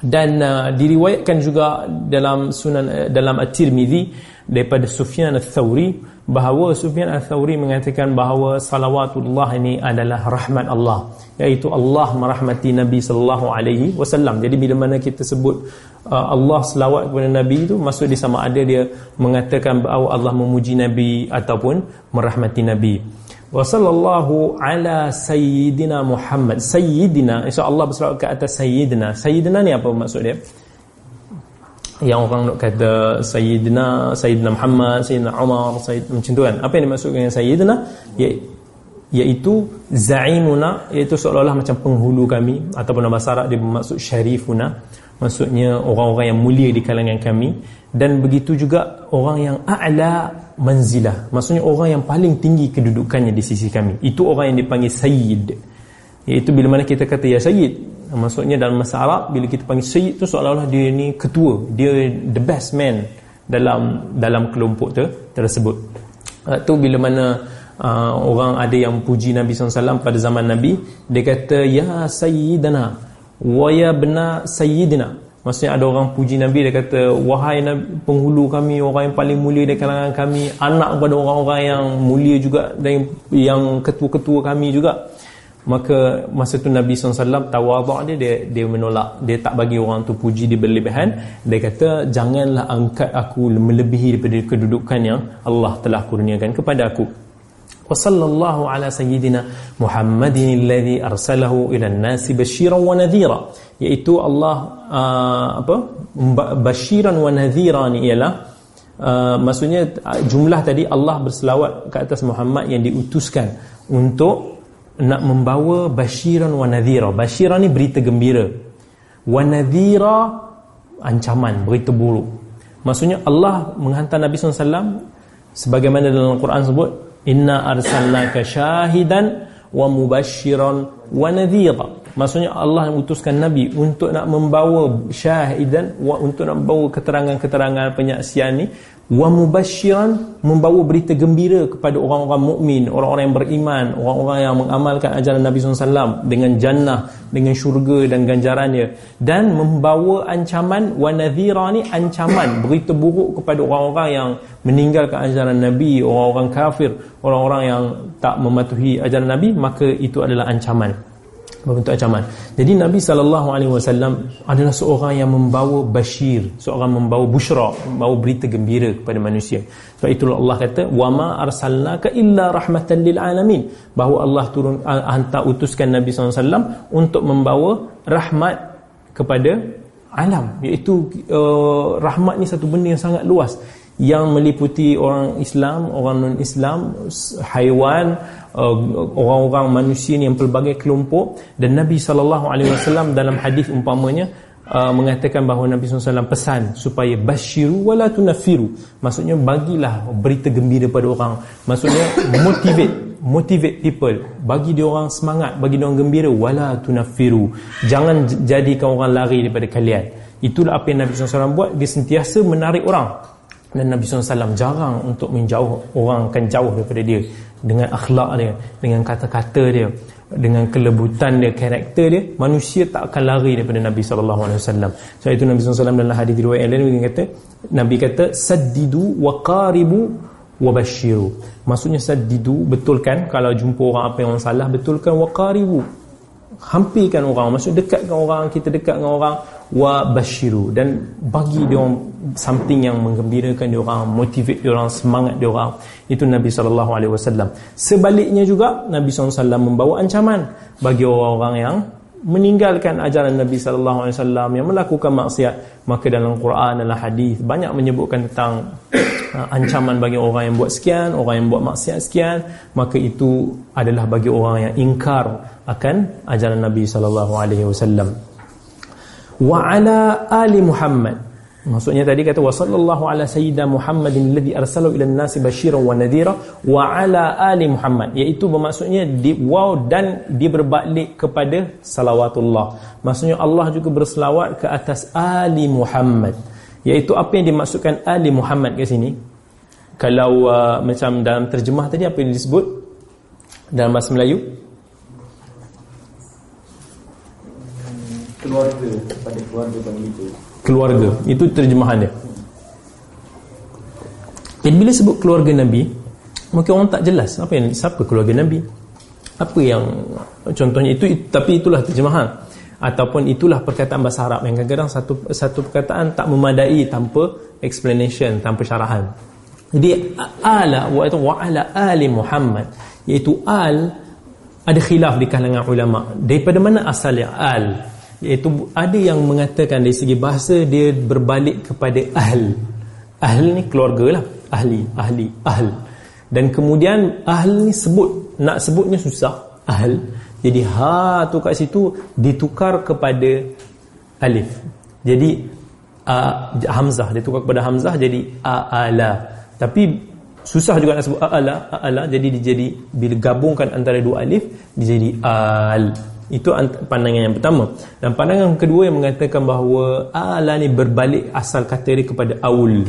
A: Dan uh, diriwayatkan juga dalam sunan uh, dalam at-Tirmizi daripada Sufyan al-Thawri bahawa Sufyan al-Thawri mengatakan bahawa salawatullah ini adalah rahmat Allah iaitu Allah merahmati Nabi sallallahu alaihi wasallam. Jadi bila mana kita sebut uh, Allah selawat kepada Nabi itu maksud dia sama ada dia mengatakan bahawa Allah memuji Nabi ataupun merahmati Nabi. Wa sallallahu ala sayyidina Muhammad. Sayyidina insyaallah berselawat ke atas sayyidina. Sayyidina ni apa maksud dia yang orang nak kata Sayyidina Sayyidina Muhammad Sayyidina Umar Sayyid, macam tu kan. Apa yang dimaksudkan dengan Sayyidina? Ya, iaitu Za'imuna iaitu seolah-olah macam penghulu kami ataupun nama Arab dia bermaksud Syarifuna. Maksudnya orang-orang yang mulia di kalangan kami. Dan begitu juga orang yang a'la manzilah. Maksudnya orang yang paling tinggi kedudukannya di sisi kami. Itu orang yang dipanggil Sayyid. Iaitu bila mana kita kata ya Sayyid maksudnya dalam masa Arab bila kita panggil sayyid tu seolah-olah dia ni ketua. Dia the best man dalam dalam kelompok tu tersebut. Uh, tu bila mana uh, orang ada yang puji Nabi SAW pada zaman Nabi dia kata ya sayyidana wa ya bena sayyidina. Maksudnya ada orang puji Nabi dia kata wahai Nabi, penghulu kami orang yang paling mulia di kalangan kami anak kepada orang-orang yang mulia juga dan yang ketua-ketua kami juga maka masa tu Nabi SAW tawaduk dia, dia dia menolak. Dia tak bagi orang tu puji dia berlebihan. Dia kata janganlah angkat aku melebihi daripada kedudukan yang Allah telah kurniakan kepada aku. Wa sallallahu ala sayyidina Muhammadin alladhi arsalahu ila nasi basyiran wa nadhira. Iaitu Allah uh, apa basyiran wa nadhira ni ialah uh, maksudnya jumlah tadi Allah berselawat ke atas Muhammad yang diutuskan untuk nak membawa basyiran wa nadhira. Basyiran ni berita gembira. Wa nadhira ancaman, berita buruk. Maksudnya Allah menghantar Nabi SAW sebagaimana dalam Al-Quran sebut inna arsalnaka syahidan wa mubasyiran wa nadhira. Maksudnya Allah mengutuskan Nabi untuk nak membawa syahidan wa untuk nak membawa keterangan-keterangan penyaksian ni wa mubasyiran membawa berita gembira kepada orang-orang mukmin, orang-orang yang beriman, orang-orang yang mengamalkan ajaran Nabi SAW dengan jannah, dengan syurga dan ganjarannya dan membawa ancaman wa nadhira ni ancaman, berita buruk kepada orang-orang yang meninggalkan ajaran Nabi, orang-orang kafir, orang-orang yang tak mematuhi ajaran Nabi, maka itu adalah ancaman. Bentuk ancaman. Jadi Nabi sallallahu alaihi wasallam adalah seorang yang membawa bashir, seorang membawa busyra, membawa berita gembira kepada manusia. Sebab itulah Allah kata, "Wa ma arsalnaka illa rahmatan lil alamin." Bahawa Allah turun hantar utuskan Nabi sallallahu alaihi wasallam untuk membawa rahmat kepada alam, iaitu uh, rahmat ni satu benda yang sangat luas yang meliputi orang Islam, orang non-Islam, haiwan, uh, orang-orang manusia ni yang pelbagai kelompok. Dan Nabi sallallahu alaihi wasallam dalam hadis umpamanya uh, mengatakan bahawa Nabi SAW pesan supaya basyiru wala tunafiru maksudnya bagilah berita gembira pada orang. Maksudnya motivate motivate people. Bagi dia orang semangat bagi dia orang gembira wala tunafiru jangan jadikan orang lari daripada kalian. Itulah apa yang Nabi SAW buat. Dia sentiasa menarik orang dan Nabi SAW jarang untuk menjauh orang akan jauh daripada dia dengan akhlak dia dengan kata-kata dia dengan kelebutan dia karakter dia manusia tak akan lari daripada Nabi SAW sebab itu Nabi SAW dalam hadis riwayat lain dia kata Nabi kata saddidu wa qaribu wa bashiru. Maksudnya saddidu betulkan kalau jumpa orang apa yang orang salah betulkan wa qaribu. Hampirkan orang maksud dekatkan orang kita dekat dengan orang wa bashiru. Dan bagi dia orang something yang menggembirakan dia orang motivate dia orang semangat dia orang itu Nabi sallallahu alaihi wasallam. Sebaliknya juga Nabi SAW membawa ancaman bagi orang-orang yang meninggalkan ajaran Nabi sallallahu alaihi wasallam yang melakukan maksiat. Maka dalam Quran dalam hadis banyak menyebutkan tentang uh, ancaman bagi orang yang buat sekian orang yang buat maksiat sekian. Maka itu adalah bagi orang yang ingkar akan ajaran Nabi sallallahu alaihi wasallam wa ala ali Muhammad. Maksudnya tadi kata wa sallallahu ala sayyidina Muhammadin alladhi arsalahu ila an-nasi basyiran wa nadhira wa ala ali Muhammad. Iaitu bermaksudnya di wow dan dia berbalik kepada salawatullah. Maksudnya Allah juga berselawat ke atas ali Muhammad. Iaitu apa yang dimaksudkan ali Muhammad ke sini? Kalau uh, macam dalam terjemah tadi apa yang disebut? Dalam bahasa Melayu
E: keluarga kepada keluarga itu.
A: Keluarga. Itu terjemahan dia dan bila sebut keluarga Nabi mungkin orang tak jelas apa yang siapa keluarga Nabi. Apa yang contohnya itu tapi itulah terjemahan. Ataupun itulah perkataan bahasa Arab yang kadang-kadang satu satu perkataan tak memadai tanpa explanation tanpa syarahan. Jadi ala wa itu wa ala ali Muhammad iaitu al ada khilaf di kalangan ulama. Daripada mana asalnya al iaitu ada yang mengatakan dari segi bahasa dia berbalik kepada ahl. Ahl ni keluarga lah. Ahli ahli ahl. Dan kemudian ahl ni sebut nak sebutnya susah. Ahl. Jadi ha tu kat situ ditukar kepada alif. Jadi uh, hamzah. Ditukar kepada hamzah jadi aala tapi susah juga nak sebut aala aala jadi dia jadi bila gabungkan antara dua alif dia jadi al itu pandangan yang pertama. Dan pandangan kedua yang mengatakan bahawa ala ni berbalik asal kata dia kepada aul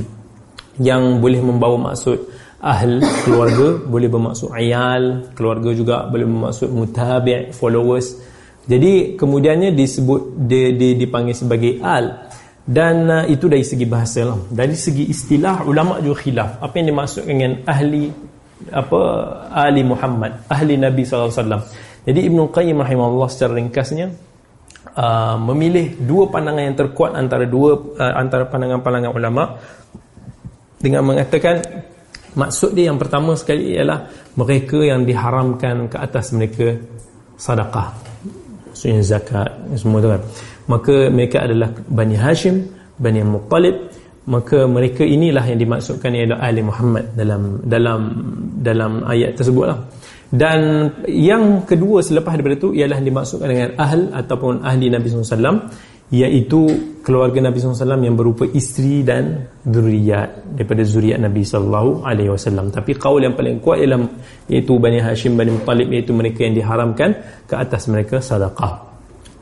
A: yang boleh membawa maksud ahl keluarga, [coughs] boleh bermaksud ayal, keluarga juga boleh bermaksud mutabi' followers. Jadi kemudiannya disebut dia, dia dipanggil sebagai al dan uh, itu dari segi bahasa lah. Dari segi istilah ulama juga khilaf. Apa yang dimaksudkan dengan ahli apa ahli Muhammad, ahli Nabi sallallahu alaihi wasallam. Jadi Ibn Qayyim rahimahullah secara ringkasnya uh, memilih dua pandangan yang terkuat antara dua uh, antara pandangan-pandangan ulama dengan mengatakan maksud dia yang pertama sekali ialah mereka yang diharamkan ke atas mereka sedekah maksudnya zakat semua tu kan. Maka mereka adalah Bani Hashim Bani Muttalib. Maka mereka inilah yang dimaksudkan ialah ahli Muhammad dalam dalam dalam ayat tersebut lah dan yang kedua selepas daripada itu ialah dimaksudkan dengan ahl ataupun ahli Nabi SAW iaitu keluarga Nabi SAW yang berupa isteri dan zuriat daripada zuriat Nabi SAW tapi kaul yang paling kuat ialah iaitu Bani Hashim Bani Muttalib iaitu mereka yang diharamkan ke atas mereka sadaqah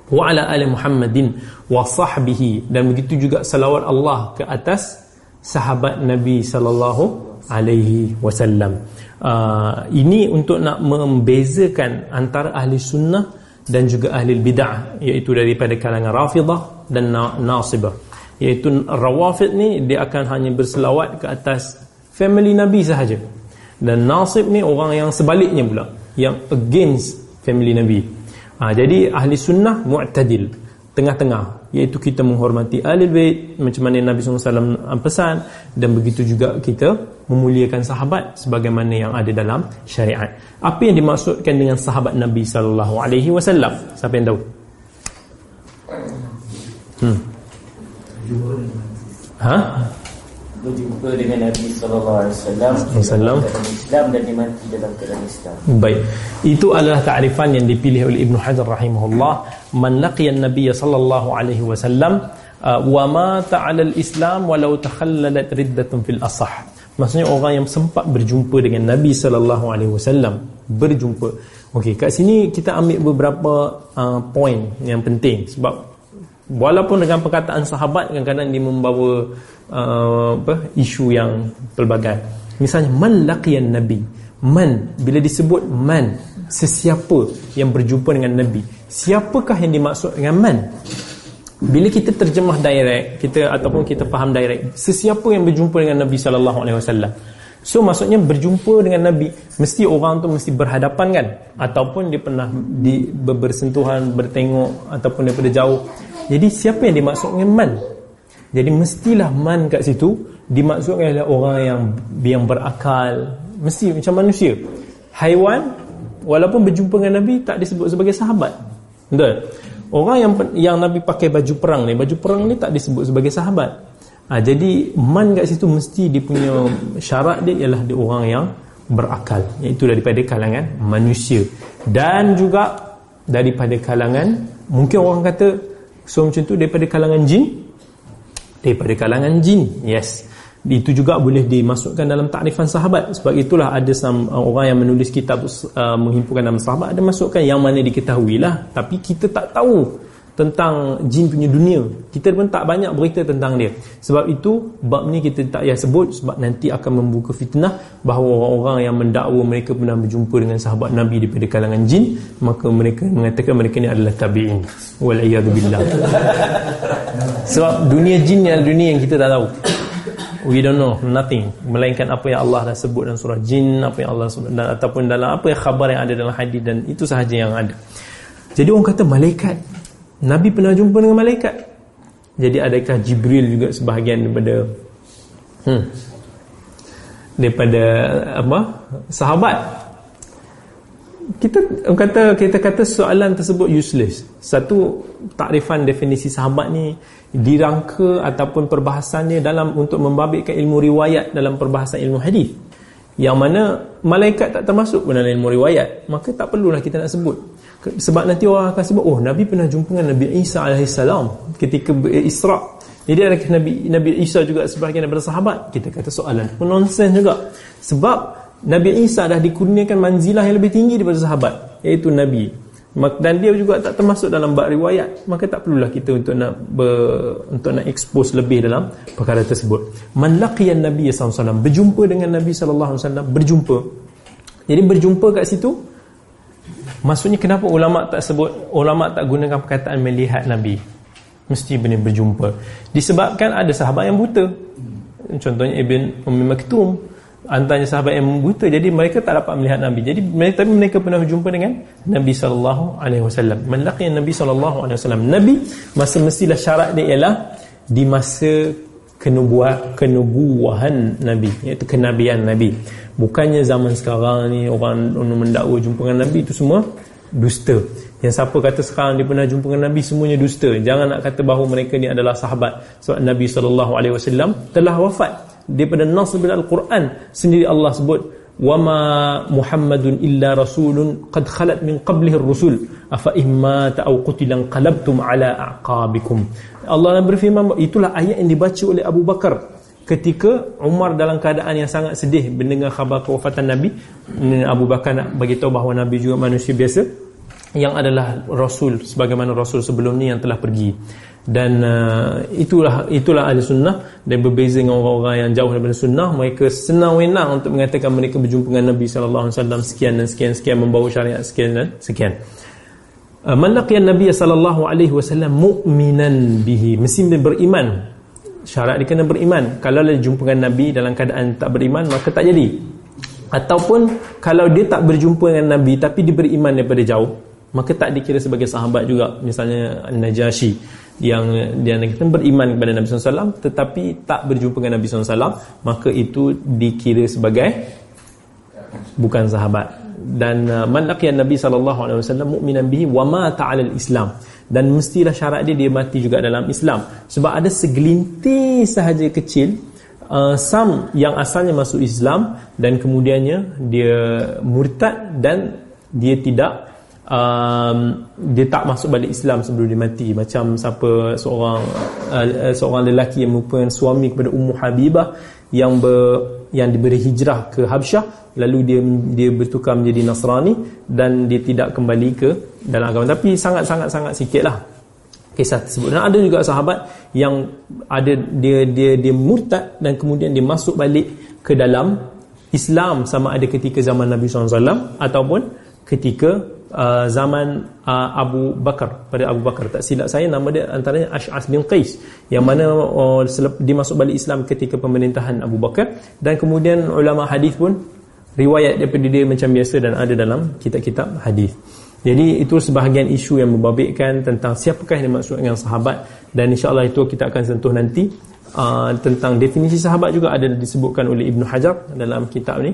A: wa ala ali Muhammadin wa sahbihi. Dan begitu juga salawat Allah ke atas sahabat Nabi sallallahu alaihi wasallam uh, ini untuk nak membezakan antara ahli sunnah dan juga ahli bid'ah iaitu daripada kalangan rafidah dan nasibah. Iaitu rawafid ni dia akan hanya berselawat ke atas family nabi sahaja. Dan nasib ni orang yang sebaliknya pula yang against family nabi. Ha, jadi ahli sunnah mu'tadil tengah-tengah iaitu kita menghormati ahli bait macam mana Nabi SAW pesan dan begitu juga kita memuliakan sahabat sebagaimana yang ada dalam syariat apa yang dimaksudkan dengan sahabat Nabi SAW siapa yang tahu hmm. ha?
E: Berjumpa dengan Nabi sallallahu alaihi wasallam Islam dan dia mati dalam keadaan Islam.
A: Baik. Itu adalah ta'rifan yang dipilih oleh Ibnu Hajar rahimahullah, man laqiya an-nabiy sallallahu alaihi wasallam uh, wa mata 'ala al-islam walau takhallalat riddatun fil asah. Maksudnya orang yang sempat berjumpa dengan Nabi sallallahu alaihi wasallam, berjumpa. Okey, kat sini kita ambil beberapa uh, poin yang penting sebab walaupun dengan perkataan sahabat kadang-kadang dia membawa uh, apa isu yang pelbagai. Misalnya man laqiyan nabi. Man bila disebut man sesiapa yang berjumpa dengan nabi? Siapakah yang dimaksud dengan man? Bila kita terjemah direct kita ataupun kita faham direct sesiapa yang berjumpa dengan nabi sallallahu alaihi wasallam So maksudnya berjumpa dengan Nabi Mesti orang tu mesti berhadapan kan? Ataupun dia pernah di, bersentuhan Bertengok Ataupun daripada jauh. Jadi siapa yang dimaksud dengan man? Jadi mestilah man kat situ Dimaksudkan adalah orang yang Yang berakal. Mesti macam manusia. Haiwan Walaupun berjumpa dengan Nabi Tak disebut sebagai sahabat. Betul? Orang yang yang Nabi pakai baju perang ni Baju perang ni tak disebut sebagai sahabat Ha, jadi man kat situ mesti dia punya syarat dia ialah dia orang yang berakal. Iaitu daripada kalangan manusia. Dan juga daripada kalangan mungkin orang kata so macam tu daripada kalangan jin? Daripada kalangan jin yes. Itu juga boleh dimasukkan dalam takrifan sahabat. Sebab itulah ada some, uh, orang yang menulis kitab uh, menghimpunkan nama sahabat ada masukkan yang mana diketahui lah tapi kita tak tahu tentang jin punya dunia. Kita pun tak banyak berita tentang dia. Sebab itu bab ni kita tak payah sebut sebab nanti akan membuka fitnah bahawa orang-orang yang mendakwa mereka pernah berjumpa dengan sahabat Nabi daripada kalangan jin maka mereka mengatakan mereka ni adalah tabi'in. Wal'iyadzubillah [laughs] sebab dunia jin ni adalah dunia yang kita tak tahu. We don't know nothing. Melainkan apa yang Allah dah sebut dalam surah jin apa yang Allah sebut dan, ataupun dalam apa yang khabar yang ada dalam hadis dan itu sahaja yang ada. Jadi orang kata malaikat Nabi pernah jumpa dengan malaikat. Jadi adakah Jibril juga sebahagian daripada hmm, daripada apa sahabat? Kita kata kita kata soalan tersebut useless. Satu takrifan definisi sahabat ni dirangka ataupun perbahasannya dalam untuk membabitkan ilmu riwayat dalam perbahasan ilmu hadis. Yang mana malaikat tak termasuk dalam ilmu riwayat maka tak perlulah kita nak sebut sebab nanti orang akan sebut oh Nabi pernah jumpa dengan Nabi Isa AS ketika Isra. Jadi adakah Nabi, Nabi Isa juga sebahagian daripada sahabat. Kita kata soalan pun nonsense juga. Sebab Nabi Isa dah dikurniakan manzilah yang lebih tinggi daripada sahabat iaitu Nabi. Dan dia juga tak termasuk dalam bab riwayat. Maka tak perlulah kita untuk nak ber, untuk nak expose lebih dalam perkara tersebut. Man laqiyan Nabi SAW berjumpa dengan Nabi SAW berjumpa. Jadi berjumpa kat situ maksudnya kenapa ulama tak sebut ulama tak gunakan perkataan melihat Nabi? Mesti benar berjumpa. Disebabkan ada sahabat yang buta. Contohnya Ibn Ummi Maktum. Antaranya sahabat yang buta. Jadi mereka tak dapat melihat Nabi. Jadi mereka, tapi mereka pernah berjumpa dengan Nabi sallallahu alaihi wasallam. Melaki Nabi sallallahu alaihi wasallam. Nabi masa mestilah syarat dia ialah di masa kenubuah kenubuahan Nabi iaitu kenabian Nabi. Bukannya zaman sekarang ni orang mendakwa jumpa dengan Nabi itu semua dusta. Yang siapa kata sekarang dia pernah jumpa dengan Nabi semuanya dusta. Jangan nak kata bahawa mereka ni adalah sahabat. Sebab Nabi sallallahu alaihi wasallam telah wafat daripada nas bil Al-Quran. Sendiri Allah sebut wama Muhammadun illa rasulun qad khalat min qablihi ar-rusul afa imma qutilan qalabtum ala aqabikum Allah berfirman itulah ayat yang dibaca oleh Abu Bakar ketika Umar dalam keadaan yang sangat sedih mendengar khabar kewafatan Nabi. Abu Bakar nak bagi tahu bahawa Nabi juga manusia biasa yang adalah rasul sebagaimana rasul sebelum ni yang telah pergi. Dan uh, itulah itulah ahli sunnah dan berbeza dengan orang-orang yang jauh daripada sunnah. Mereka senang wenang untuk mengatakan mereka berjumpa dengan Nabi sallallahu alaihi wasallam sekian dan sekian sekian membawa syariat sekian dan sekian. uh, man laqiya Nabi sallallahu alaihi wasallam bihi. Mesti beriman. Syarat dia kena beriman. Kalau dia jumpa dengan Nabi dalam keadaan tak beriman maka tak jadi. Ataupun kalau dia tak berjumpa dengan Nabi tapi dia beriman daripada jauh maka tak dikira sebagai sahabat juga. Misalnya Najashi yang dia kata beriman kepada Nabi SAW tetapi tak berjumpa dengan Nabi SAW maka itu dikira sebagai bukan sahabat dan uh, man laqiya Nabi sallallahu alaihi wasallam mu'minan bihi wa mata 'ala al-islam dan mestilah syarat dia dia mati juga dalam Islam. Sebab ada segelintir sahaja kecil uh, sam yang asalnya masuk Islam dan kemudiannya dia murtad dan dia tidak um, dia tak masuk balik Islam sebelum dia mati. Macam siapa seorang uh, seorang lelaki yang merupakan suami kepada Ummu Habibah yang ber, yang diberi hijrah ke Habsyah lalu dia dia bertukar menjadi Nasrani dan dia tidak kembali ke dalam agama. Tapi sangat-sangat sangat sikitlah kisah tersebut. Dan ada juga sahabat yang ada dia dia dia murtad dan kemudian dia masuk balik ke dalam Islam sama ada ketika zaman Nabi SAW ataupun ketika uh, zaman uh, Abu Bakar pada Abu Bakar. Tak silap saya nama dia antaranya Ash'as bin Qais yang mana uh, dia masuk balik Islam ketika pemerintahan Abu Bakar. Dan kemudian ulama hadis pun riwayat daripada dia macam biasa dan ada dalam kitab-kitab hadis. Jadi itu sebahagian isu yang membabitkan tentang siapakah yang dimaksud dengan sahabat. Dan insyaAllah itu kita akan sentuh nanti uh, tentang definisi sahabat juga ada disebutkan oleh Ibn Hajar dalam kitab ni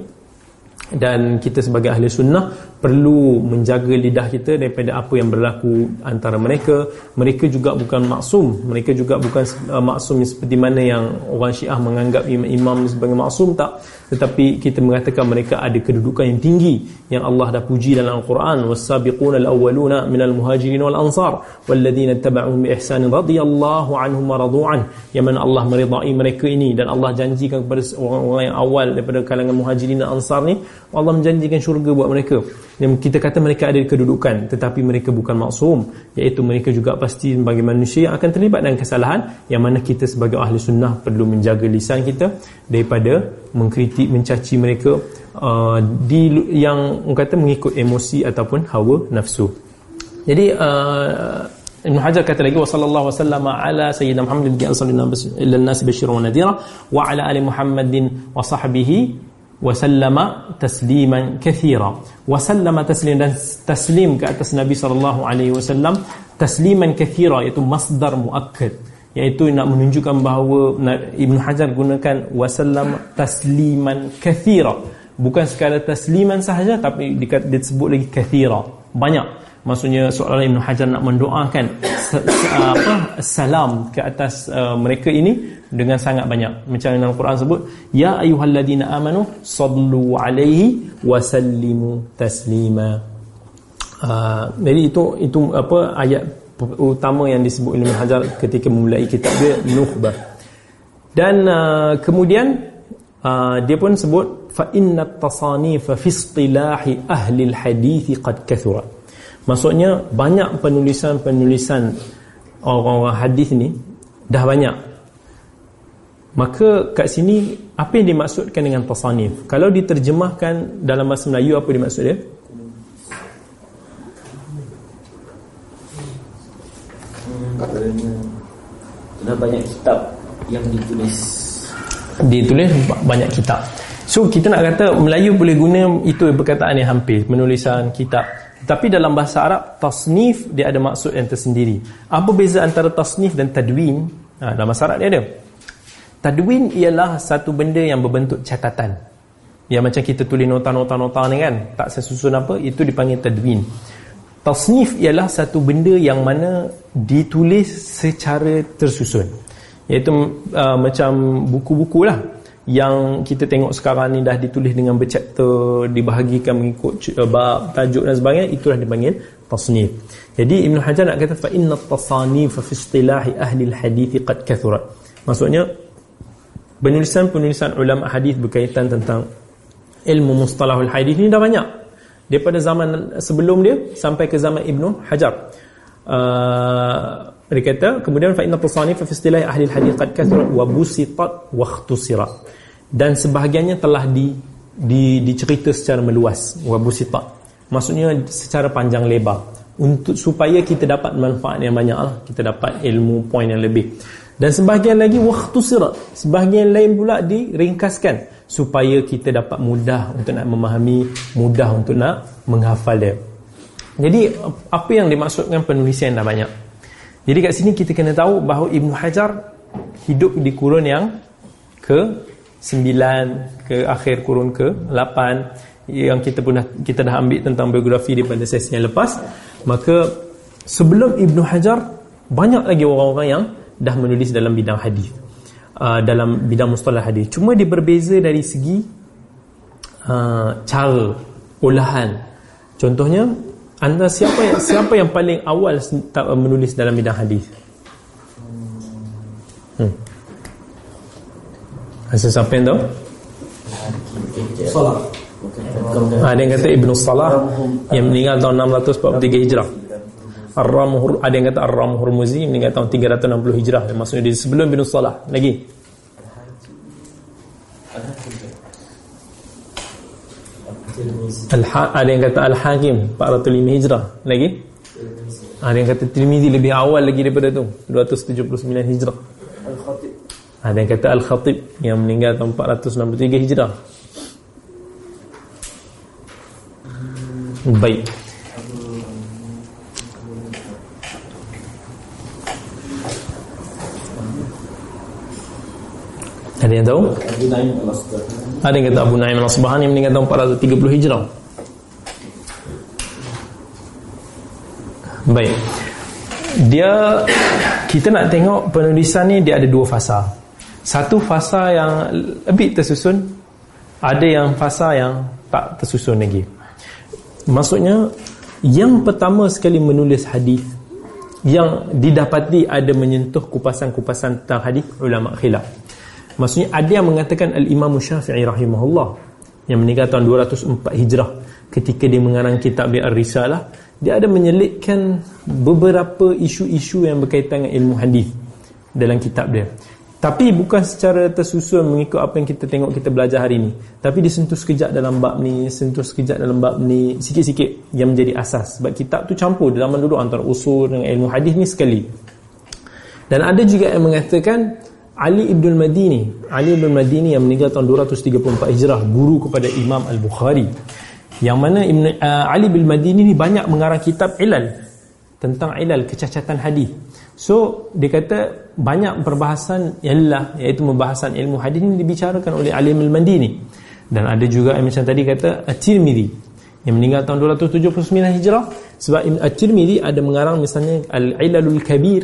A: dan kita sebagai ahli sunnah perlu menjaga lidah kita daripada apa yang berlaku antara mereka. Mereka juga bukan maksum. Mereka juga bukan uh, maksum seperti mana yang orang syiah menganggap imam-imam sebagai maksum tak. Tetapi kita mengatakan mereka ada kedudukan yang tinggi yang Allah dah puji dalam Al-Quran. Was-sabiquna al-awwaluna minal muhajirin wal ansar walladzina tabauhum bi ihsan radhiyallahu anhum radu'an yang mana Allah meridai mereka ini dan Allah janjikan kepada orang-orang yang awal daripada kalangan muhajirin dan ansar ni Allah menjanjikan syurga buat mereka. Yang kita kata mereka ada kedudukan tetapi mereka bukan maksum iaitu mereka juga pasti sebagai manusia yang akan terlibat dengan kesalahan yang mana kita sebagai ahli sunnah perlu menjaga lisan kita daripada mengkritik mencaci mereka uh, di yang kata mengikut emosi ataupun hawa nafsu. Jadi uh, Ibn Hajar kata lagi wa sallallahu wasallam ala sayyidina Muhammad an-nas basyiran wa nadhira wa ala ali Muhammadin wa sahbihi wasallama tasliman kathira. Wasallama taslim dan taslim ke atas Nabi sallallahu alaihi wasallam tasliman kathira iaitu masdar muakkad iaitu nak menunjukkan bahawa Ibn Hajar gunakan wasallam tasliman kathira. Bukan sekadar tasliman sahaja tapi disebut lagi kathira. Banyak. Maksudnya soalan Ibn Hajar nak mendoakan apa salam ke atas uh, mereka ini dengan sangat banyak. Macam dalam Quran sebut ya ayyuhalladzina amanu sallu alaihi wasallimu taslima. Uh, jadi itu itu apa ayat utama yang disebut Ibn Hajar ketika memulai kitab dia Nukhbah. Dan uh, kemudian uh, dia pun sebut fa inna at-tasanif fi istilahi ahli al-hadith qad kathura. Maksudnya banyak penulisan-penulisan orang-orang hadis ni dah banyak maka kat sini apa yang dimaksudkan dengan tasanif kalau diterjemahkan dalam bahasa Melayu apa dimaksud dia?
E: Sudah banyak kitab yang ditulis.
A: Ditulis banyak kitab. So kita nak kata Melayu boleh guna itu perkataan yang hampir penulisan kitab. Tapi dalam bahasa Arab tasnif dia ada maksud yang tersendiri. Apa beza antara tasnif dan tadwin? Ha, dalam bahasa Arab dia ada Tadwin ialah satu benda yang berbentuk catatan. Yang macam kita tulis nota-nota-nota ni kan, tak sesusun apa, itu dipanggil tadwin. Tasnif ialah satu benda yang mana ditulis secara tersusun. Iaitu uh, macam buku-buku lah yang kita tengok sekarang ni dah ditulis dengan berchapter, dibahagikan mengikut uh, bab, tajuk dan sebagainya, itulah dipanggil tasnif. Jadi Ibn Hajar nak kata fa inna at-tasanif fi istilahi ahli al-hadith qad kathurat. Maksudnya penulisan-penulisan ulama hadis berkaitan tentang ilmu mustalahul hadis ni dah banyak. Daripada zaman sebelum dia sampai ke zaman Ibnu Hajar. Uh, dia kata kemudian fa inna tasanif fi istilah ahli hadis qad kathurat wa busitat wa ikhtusirat dan sebahagiannya telah di, di dicerita secara meluas wa busitat. Maksudnya secara panjang lebar. Untuk supaya kita dapat manfaat yang banyak lah. kita dapat ilmu poin yang lebih dan sebahagian lagi waktu sirat. Sebahagian lain pula diringkaskan supaya kita dapat mudah untuk nak memahami mudah untuk nak menghafal dia. Jadi apa yang dimaksudkan penulisan dah banyak. Jadi kat sini kita kena tahu bahawa Ibn Hajar hidup di kurun yang ke 9 ke akhir kurun ke 8 yang kita pun dah, kita dah ambil tentang biografi daripada sesi yang lepas. Maka sebelum Ibn Hajar banyak lagi orang-orang yang dah menulis dalam bidang hadis uh, dalam bidang mustalah hadis cuma dia berbeza dari segi uh, cara olahan contohnya anda siapa yang siapa yang paling awal menulis dalam bidang hadis hmm. Rasa siapa yang tahu?
E: Salah.
A: Ha, ada yang kata Ibn Salah yang meninggal tahun 643 Hijrah. Ar-Ramuhur ada yang kata Ar-Ramuhur Muzi meninggal tahun 360 Hijrah. Yang maksudnya dia sebelum Ibn Salah. Lagi. Al ada yang kata Al-Hakim 405 Hijrah. Lagi. Ada yang kata Tirmizi lebih awal lagi daripada tu 279 Hijrah.
E: Al-Khatib.
A: Ada yang kata Al-Khatib yang meninggal tahun 463 Hijrah. Baik. Ada yang tahu?
E: Abu Naim Al-Asqar.
A: Ada yang kata Abu Naim Al-Asbahani meninggal tahun 430 Hijrah. Baik. Dia kita nak tengok penulisan ni dia ada dua fasa. Satu fasa yang lebih tersusun, ada yang fasa yang tak tersusun lagi. Maksudnya yang pertama sekali menulis hadis yang didapati ada menyentuh kupasan-kupasan tentang hadis ulama khilaf. Maksudnya ada yang mengatakan Al-Imam Syafi'i rahimahullah yang meninggal tahun 204 Hijrah. Ketika dia mengarang kitab Ar-Risalah dia ada menyelitkan beberapa isu-isu yang berkaitan dengan ilmu hadis dalam kitab dia. Tapi bukan secara tersusun mengikut apa yang kita tengok kita belajar hari ini. Tapi disentuh sekejap dalam bab ni sentuh sekejap dalam bab ni sikit-sikit yang menjadi asas. Sebab kitab tu campur zaman dulu antara usul dengan ilmu hadis ni sekali. Dan ada juga yang mengatakan Ali ibn Madini Ali ibn Madini yang meninggal tahun 234 Hijrah guru kepada Imam Al-Bukhari yang mana Ibn, uh, Ali bin Madini ni banyak mengarang kitab ilal tentang ilal kecacatan hadis. So dia kata banyak perbahasan illah iaitu pembahasan ilmu hadis ini dibicarakan oleh Ali bin Madini. Dan ada juga yang macam tadi kata At-Tirmidzi yang meninggal tahun 279 Hijrah sebab Ibn At-Tirmidzi ada mengarang misalnya Al-Ilalul Kabir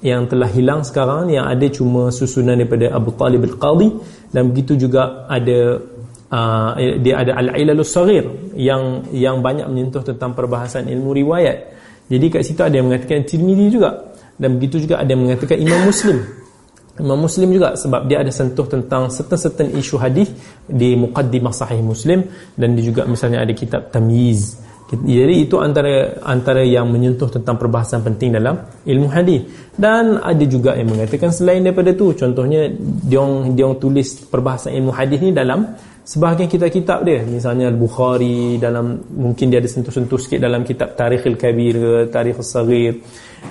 A: yang telah hilang sekarang yang ada cuma susunan daripada Abu Talib Al-Qadhi dan begitu juga ada uh, dia ada al-ilalus saghir yang yang banyak menyentuh tentang perbahasan ilmu riwayat. Jadi kat situ ada yang mengatakan Tirmizi juga dan begitu juga ada yang mengatakan Imam Muslim. Imam Muslim juga sebab dia ada sentuh tentang certain-certain isu hadis di muqaddimah sahih Muslim dan dia juga misalnya ada kitab Tamyiz. Jadi itu antara antara yang menyentuh tentang perbahasan penting dalam ilmu hadis. Dan ada juga yang mengatakan selain daripada tu contohnya dia dia tulis perbahasan ilmu hadis ni dalam sebahagian kitab-kitab dia. Misalnya Al-Bukhari dalam mungkin dia ada sentuh-sentuh sikit dalam kitab Tarikh Al-Kabir Tarikh Al-Saghir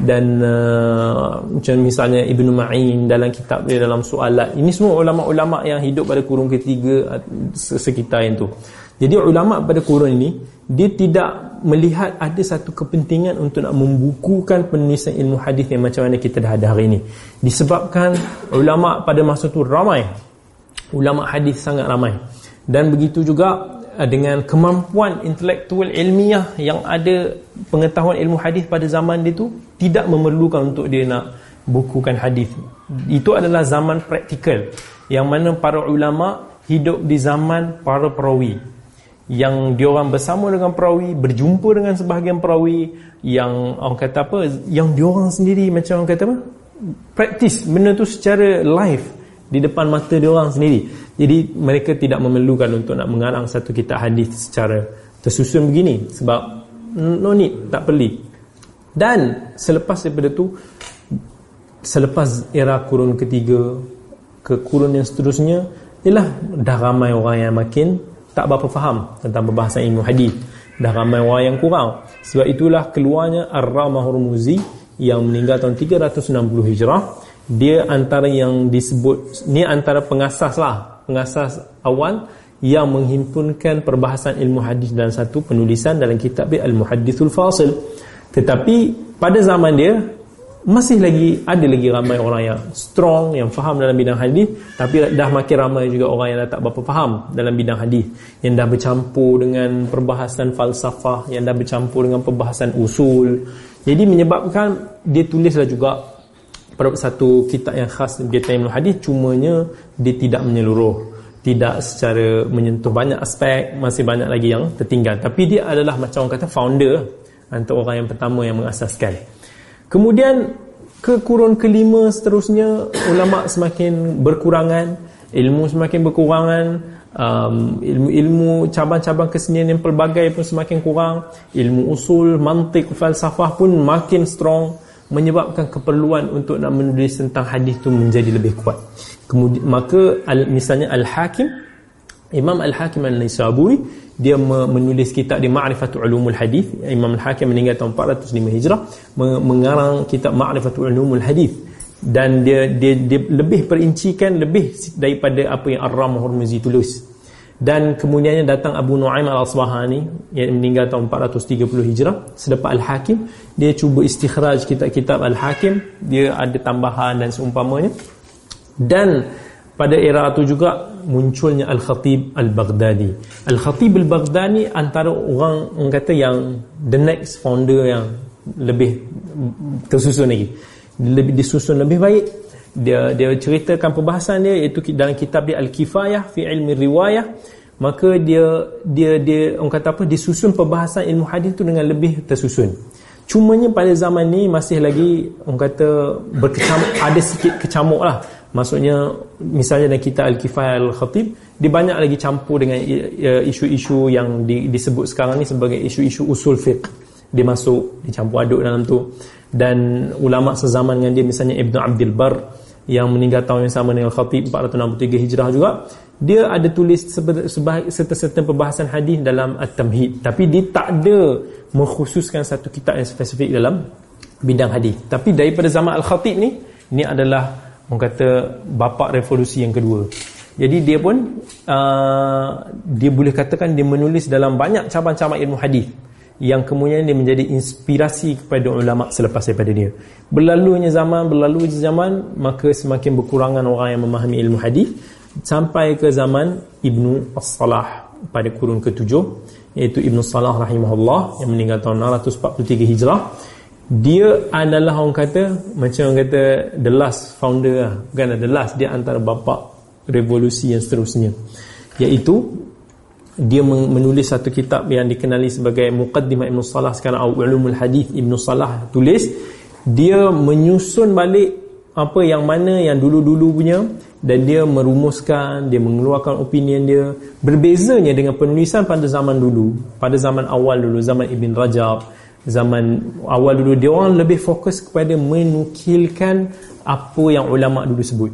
A: dan uh, macam misalnya Ibn Ma'in dalam kitab dia dalam soalat ini semua ulama-ulama yang hidup pada kurun ketiga uh, sekitar yang tu. Jadi ulama pada kurun ini dia tidak melihat ada satu kepentingan untuk nak membukukan penulisan ilmu hadis yang macam mana kita dah ada hari ini. Disebabkan ulama pada masa tu ramai. Ulama hadis sangat ramai. Dan begitu juga uh, dengan kemampuan intelektual ilmiah yang ada pengetahuan ilmu hadis pada zaman dia tu tidak memerlukan untuk dia nak bukukan hadis. Itu adalah zaman praktikal yang mana para ulama hidup di zaman para perawi yang diorang bersama dengan perawi berjumpa dengan sebahagian perawi yang orang kata apa yang diorang sendiri macam orang kata apa praktis benda tu secara live di depan mata diorang sendiri jadi mereka tidak memerlukan untuk nak mengarang satu kitab hadis secara tersusun begini sebab no need, tak perlu. Dan selepas daripada tu selepas era kurun ketiga ke kurun yang seterusnya ialah dah ramai orang yang makin tak berapa faham tentang perbahasan ilmu hadis. Dah ramai orang yang kurang. Sebab itulah keluarnya Ar-Ramah Hurmuzi yang meninggal tahun 360 Hijrah. Dia antara yang disebut ni antara pengasas lah pengasas awal yang menghimpunkan perbahasan ilmu hadis dalam satu penulisan dalam kitab Al-Muhaddithul Fasil tetapi pada zaman dia masih lagi ada lagi ramai orang yang strong yang faham dalam bidang hadis tapi dah makin ramai juga orang yang dah tak berapa faham dalam bidang hadis. Yang dah bercampur dengan perbahasan falsafah yang dah bercampur dengan perbahasan usul. Jadi menyebabkan dia tulislah juga satu kitab yang khas berkaitan ilmu hadis cumanya dia tidak menyeluruh. Tidak secara menyentuh banyak aspek masih banyak lagi yang tertinggal. Tapi dia adalah macam orang kata founder antara orang yang pertama yang mengasaskan Kemudian ke kurun kelima seterusnya ulama semakin berkurangan, ilmu semakin berkurangan, um, ilmu-ilmu cabang-cabang kesenian yang pelbagai pun semakin kurang, ilmu usul, mantik, falsafah pun makin strong menyebabkan keperluan untuk nak menulis tentang hadis itu menjadi lebih kuat. Kemudian maka al, misalnya Al-Hakim Imam Al-Hakim Al-Nisaburi dia menulis kitab di Ma'rifatul Ulumul Hadis Imam Al-Hakim meninggal tahun 405 Hijrah. Mengarang kitab Ma'rifatul Ulumul Hadis dan dia, dia dia lebih perincikan lebih daripada apa yang Ar-Ram Hurmuzi tulis. Dan kemudiannya datang Abu Nu'aim Al-Asbahani yang meninggal tahun 430 Hijrah. Selepas Al-Hakim dia cuba istikhraj kitab-kitab Al-Hakim. Dia ada tambahan dan seumpamanya. Dan pada era itu juga munculnya Al-Khatib Al-Baghdadi. Al-Khatib Al-Baghdadi antara orang orang kata yang the next founder yang lebih tersusun lagi. Lebih disusun lebih baik. Dia dia ceritakan perbahasan dia iaitu dalam kitab dia Al-Kifayah fi Ilmi Riwayah. Maka dia dia dia orang kata apa disusun perbahasan ilmu hadis itu dengan lebih tersusun. Cumanya pada zaman ni masih lagi orang kata berkecamuk ada sikit kecamuk lah maksudnya misalnya dalam kitab Al-Kifayah Al-Khatib dia banyak lagi campur dengan isu-isu yang di, disebut sekarang ni sebagai isu-isu usul fiqh. Dia masuk dicampur aduk dalam tu. Dan ulama sezaman dengan dia misalnya Ibn Abdul Bar yang meninggal tahun yang sama dengan Al-Khatib 463 Hijrah juga dia ada tulis serta-serta perbahasan hadis dalam At-Tamhid. Tapi dia tak ada mengkhususkan satu kitab yang spesifik dalam bidang hadis. Tapi daripada zaman Al-Khatib ni ni adalah orang kata bapa revolusi yang kedua. Jadi dia pun uh, dia boleh katakan dia menulis dalam banyak cabang-cabang ilmu hadis. Yang kemudian dia menjadi inspirasi kepada ulama selepas daripada dia. Berlalunya zaman berlalunya zaman maka semakin berkurangan orang yang memahami ilmu hadis sampai ke zaman Ibnu As-Salah pada kurun ke-7 iaitu Ibnu Salah rahimahullah yang meninggal tahun 643 Hijrah dia adalah orang kata macam orang kata the last founder lah. Bukan the last dia antara bapa revolusi yang seterusnya. Iaitu dia menulis satu kitab yang dikenali sebagai Muqaddimah Ibn Salah sekarang Ulumul Hadith Ibn Salah tulis. Dia menyusun balik apa yang mana yang dulu-dulu punya dan dia merumuskan dia mengeluarkan opinion dia. Berbezanya dengan penulisan pada zaman dulu pada zaman awal dulu zaman Ibn Rajab zaman awal dulu dia orang lebih fokus kepada menukilkan apa yang ulama dulu sebut.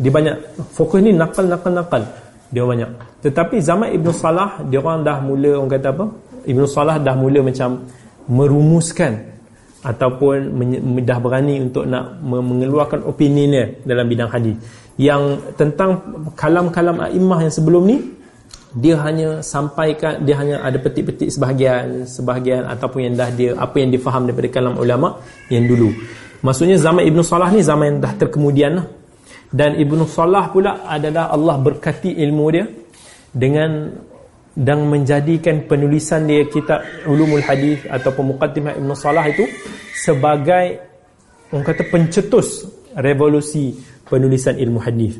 A: Dia banyak fokus ni nakal nakal nakal. Dia banyak. Tetapi zaman Ibn Salah dia orang dah mula orang kata apa? Ibn Salah dah mula macam merumuskan ataupun dah berani untuk nak mengeluarkan opini dia dalam bidang hadis. Yang tentang kalam-kalam a'immah yang sebelum ni dia hanya sampaikan dia hanya ada petik-petik sebahagian sebahagian ataupun yang dah dia apa yang difaham daripada kalam ulama yang dulu maksudnya zaman Ibn Salah ni zaman yang dah terkemudian lah. dan Ibn Salah pula adalah Allah berkati ilmu dia dengan dan menjadikan penulisan dia kitab Ulumul Hadis ataupun Muqaddimah Ibn Salah itu sebagai orang kata pencetus revolusi penulisan ilmu hadis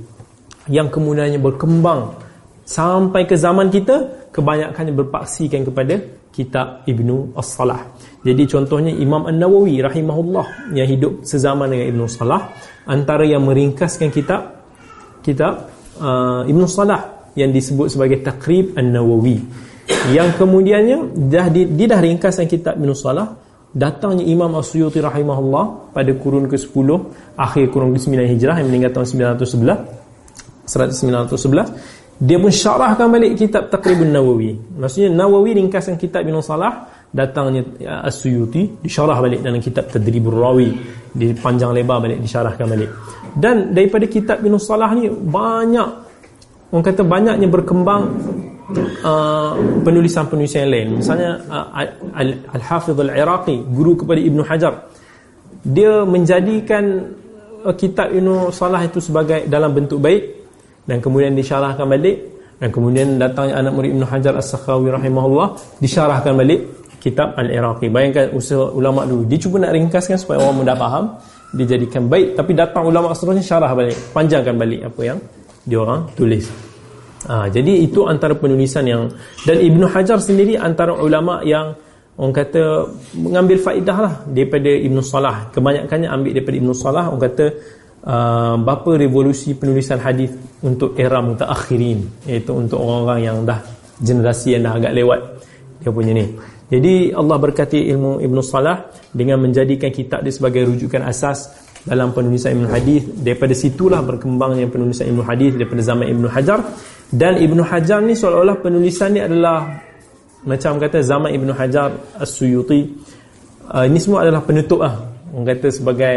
A: yang kemudiannya berkembang sampai ke zaman kita kebanyakannya berpaksikan kepada kitab Ibnu As-Salah. Jadi contohnya Imam An-Nawawi rahimahullah yang hidup sezaman dengan Ibnu Salah antara yang meringkaskan kitab kitab uh, Ibnu Salah yang disebut sebagai Taqrib An-Nawawi. Yang kemudiannya dah di, dia dah ringkaskan kitab Ibnu Salah datangnya Imam As-Suyuti rahimahullah pada kurun ke-10 akhir kurun ke-9 Hijrah yang meninggal tahun 911 1911 dia pun syarahkan balik kitab Taqribun Nawawi maksudnya Nawawi ringkasan kitab Ibn Salah datangnya uh, As-Suyuti disyarah balik dalam kitab Tadribur Rawi. Dipanjang lebar balik disyarahkan balik. Dan daripada kitab Ibn Salah ni banyak orang kata banyaknya berkembang uh, penulisan-penulisan yang lain. Misalnya uh, Al-Hafidh Al-Iraqi guru kepada Ibn Hajar. Dia menjadikan uh, kitab Ibn Salah itu sebagai dalam bentuk baik dan kemudian disyarahkan balik. Dan kemudian datangnya anak murid Ibn Hajar As-Sakhawi rahimahullah disyarahkan balik kitab Al-Iraqi. Bayangkan usaha ulama dulu. Dia cuba nak ringkaskan supaya orang mudah faham. Dijadikan baik. Tapi datang ulama seterusnya syarah balik. Panjangkan balik apa yang dia orang tulis. Ha, jadi itu antara penulisan yang dan Ibn Hajar sendiri antara ulama yang orang kata mengambil faedah lah daripada Ibn Salah. Kebanyakannya ambil daripada Ibn Salah. Orang kata uh, berapa revolusi penulisan hadis untuk era mutaakhirin iaitu untuk orang-orang yang dah generasi yang dah agak lewat dia punya ni. Jadi Allah berkati ilmu Ibn Salah dengan menjadikan kitab dia sebagai rujukan asas dalam penulisan Ibn Hadis daripada situlah berkembangnya penulisan Ibn Hadis daripada zaman Ibn Hajar. Dan Ibn Hajar ni seolah-olah penulisan ni adalah macam kata zaman Ibn Hajar As-Suyuti. Uh, ini semua adalah penutup lah orang kata sebagai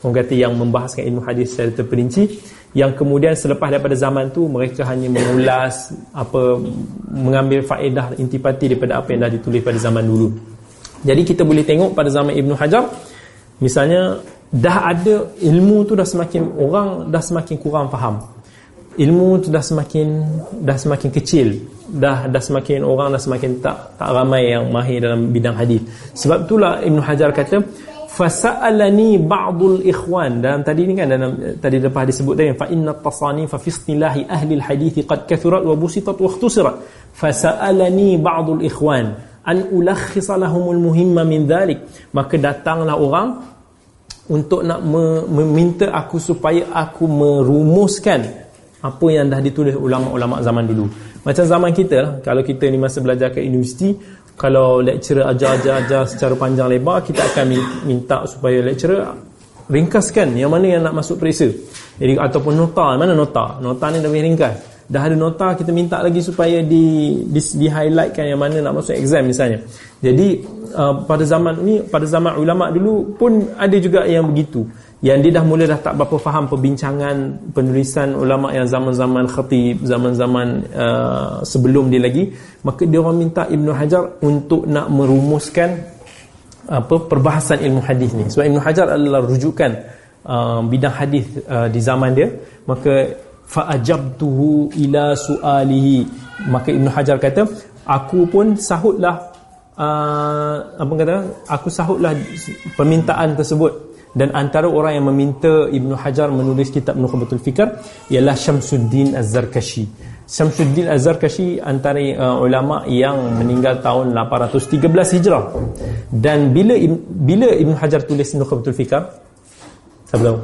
A: orang kata yang membahaskan ilmu hadis secara terperinci yang kemudian selepas daripada zaman tu mereka hanya mengulas apa mengambil faedah intipati daripada apa yang dah ditulis pada zaman dulu. Jadi kita boleh tengok pada zaman Ibn Hajar misalnya dah ada ilmu tu dah semakin orang dah semakin kurang faham. Ilmu tu dah semakin dah semakin kecil. Dah dah semakin orang dah semakin tak tak ramai yang mahir dalam bidang hadis. Sebab itulah Ibn Hajar kata fasalani ba'dul ikhwan. Dalam tadi ni kan dalam tadi lepas disebut tadi fa inna tasani fa fi istilahi ahli alhadith qad kathurat wa busitat wa ikhtusirat. Fasalani ba'dul ikhwan. An ulakhis lahumul muhimma min dhalik. Maka datanglah orang untuk nak meminta aku supaya aku merumuskan apa yang dah ditulis ulama-ulama zaman dulu. Macam zaman kita kalau kita ni masa belajar ke universiti kalau lecturer ajar-ajar secara panjang lebar kita akan minta supaya lecturer ringkaskan yang mana yang nak masuk periksa. Jadi ataupun nota mana nota? Nota ni lebih ringkas. Dah ada nota kita minta lagi supaya di di, di highlightkan yang mana nak masuk exam misalnya. Jadi uh, pada zaman ni pada zaman ulama dulu pun ada juga yang begitu yang dia dah mula dah tak berapa faham perbincangan penulisan ulama yang zaman-zaman khatib zaman-zaman uh, sebelum dia lagi maka dia orang minta Ibnu Hajar untuk nak merumuskan apa perbahasan ilmu hadis ni. Sebab Ibnu Hajar adalah rujukan uh, bidang hadis uh, di zaman dia. Maka fa'ajabtuhu ila su'alihi. Maka Ibnu Hajar kata aku pun sahutlah uh, apa kata? Aku sahutlah permintaan tersebut dan antara orang yang meminta Ibn Hajar menulis kitab Nukhbatul Fikr ialah Syamsuddin Az-Zarkashi. Syamsuddin Az-Zarkashi antara uh, ulama yang meninggal tahun 813 Hijrah. Dan bila bila Ibn Hajar tulis Nukhbatul Fikr siapa tahu?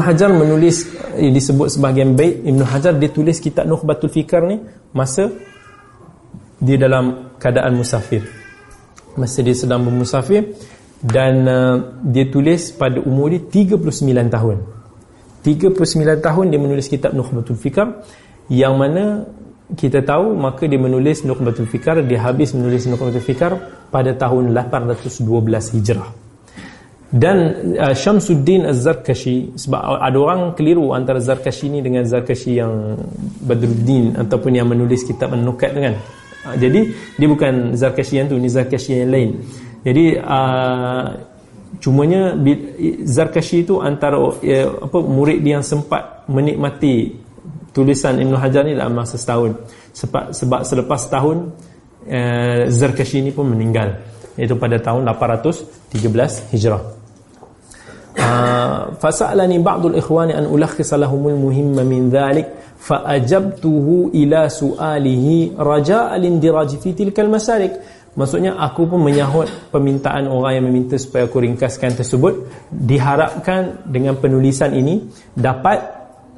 A: Hajar menulis eh, disebut sebahagian baik. Ibn Hajar dia tulis kitab Nukhbatul Fikr ni masa dia dalam keadaan musafir masa dia sedang bermusafir dan uh, dia tulis pada umur dia 39 tahun. 39 tahun dia menulis kitab Nukhbatul Fikar yang mana kita tahu maka dia menulis Nukhbatul Fikar dia habis menulis Nukhbatul Fikar pada tahun 812 Hijrah. Dan uh, Syamsuddin Az-Zarkashi sebab ada orang keliru antara Zarkashi ni dengan Zarkashi yang Badruddin ataupun yang menulis kitab An-Nukat kan Ha, jadi dia bukan Zarkashi yang tu, ni Zarkashi yang lain. Jadi uh, cumanya Zarkashi itu antara uh, apa murid dia yang sempat menikmati tulisan Ibn Hajar ni dalam masa setahun. Sebab sebab selepas setahun uh, Zarkashi ini pun meninggal iaitu pada tahun 813 Hijrah. Uh, fasalani ba'dul ikhwani an ulakhis lahumul muhimma min dhalik faajabtuhu ila sualihi raja alindiraj fi tilkal masalik. Maksudnya aku pun menyahut permintaan orang yang meminta supaya aku ringkaskan tersebut. Diharapkan dengan penulisan ini dapat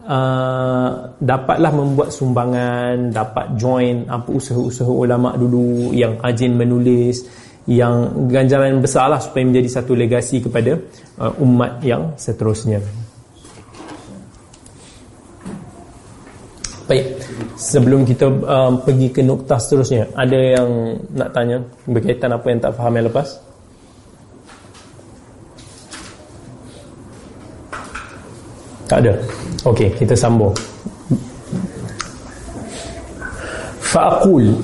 A: uh, dapatlah membuat sumbangan dapat join apa usaha-usaha ulama dulu yang rajin menulis yang ganjaran besarlah supaya menjadi satu legasi kepada uh, umat yang seterusnya Baik, sebelum kita um, pergi ke nukta seterusnya, ada yang nak tanya berkaitan apa yang tak faham yang lepas? Tak ada. Okey, kita sambung. Fa'aqul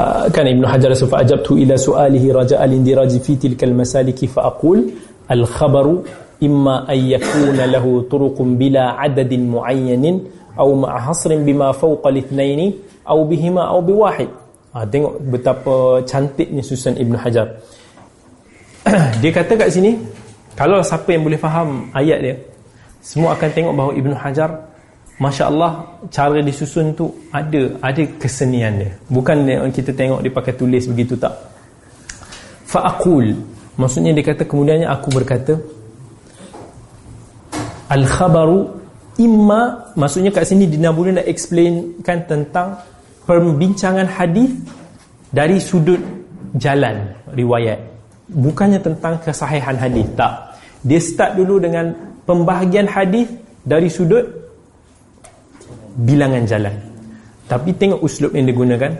A: Ah, kan Ibn Hajar fa ajabtu ila su'alihi raja'a al-indiraj fi tilka al-masaliki fa aqul al-khabaru imma an yakuna lahu turuqun aw ma'a hasrin bima fawqa al-ithnaini aw bihima aw biwahid. Ha, tengok betapa cantiknya susun Ibn Hajar. [clears throat] Dia kata kat sini kalau siapa yang boleh faham ayat dia semua akan tengok bahawa Ibn Hajar Masya Allah cara disusun tu ada ada kesenian dia. Bukan kita tengok dia pakai tulis begitu tak. Fa'akul maksudnya dia kata kemudiannya aku berkata al-khabaru imma maksudnya kat sini Dina Budi nak explainkan tentang perbincangan hadis dari sudut jalan riwayat. Bukannya tentang kesahihan hadis tak. Dia start dulu dengan pembahagian hadis dari sudut bilangan jalan. Tapi tengok uslub yang digunakan.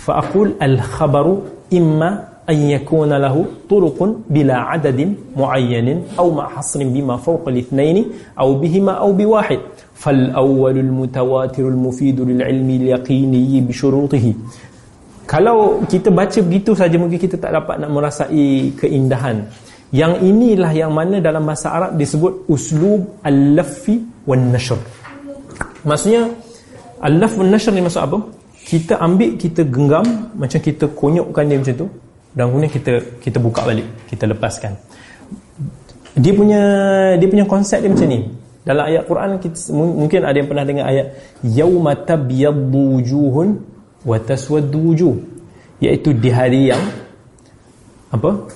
A: Fa'aqul al-khabaru imma an yakuna lahu turuqun bila adadin muayyanin aw ma hasrin bima fawqa al-ithnain aw bihima aw biwahid fal awwalul mutawatirul mufidul ilmi al-yaqini bi syurutihi kalau kita baca begitu saja mungkin kita tak dapat nak merasai keindahan. Yang inilah yang mana dalam bahasa Arab disebut uslub al-laffi wan nashr Maksudnya Al-laf nashr ni maksud apa? Kita ambil, kita genggam Macam kita konyokkan dia macam tu Dan kemudian kita kita buka balik Kita lepaskan. Dia punya dia punya konsep dia macam ni. Dalam ayat Quran kita, Mungkin ada yang pernah dengar ayat Yawma tabyaddu wujuhun Wa taswaddu wujuh. Iaitu di hari yang Apa?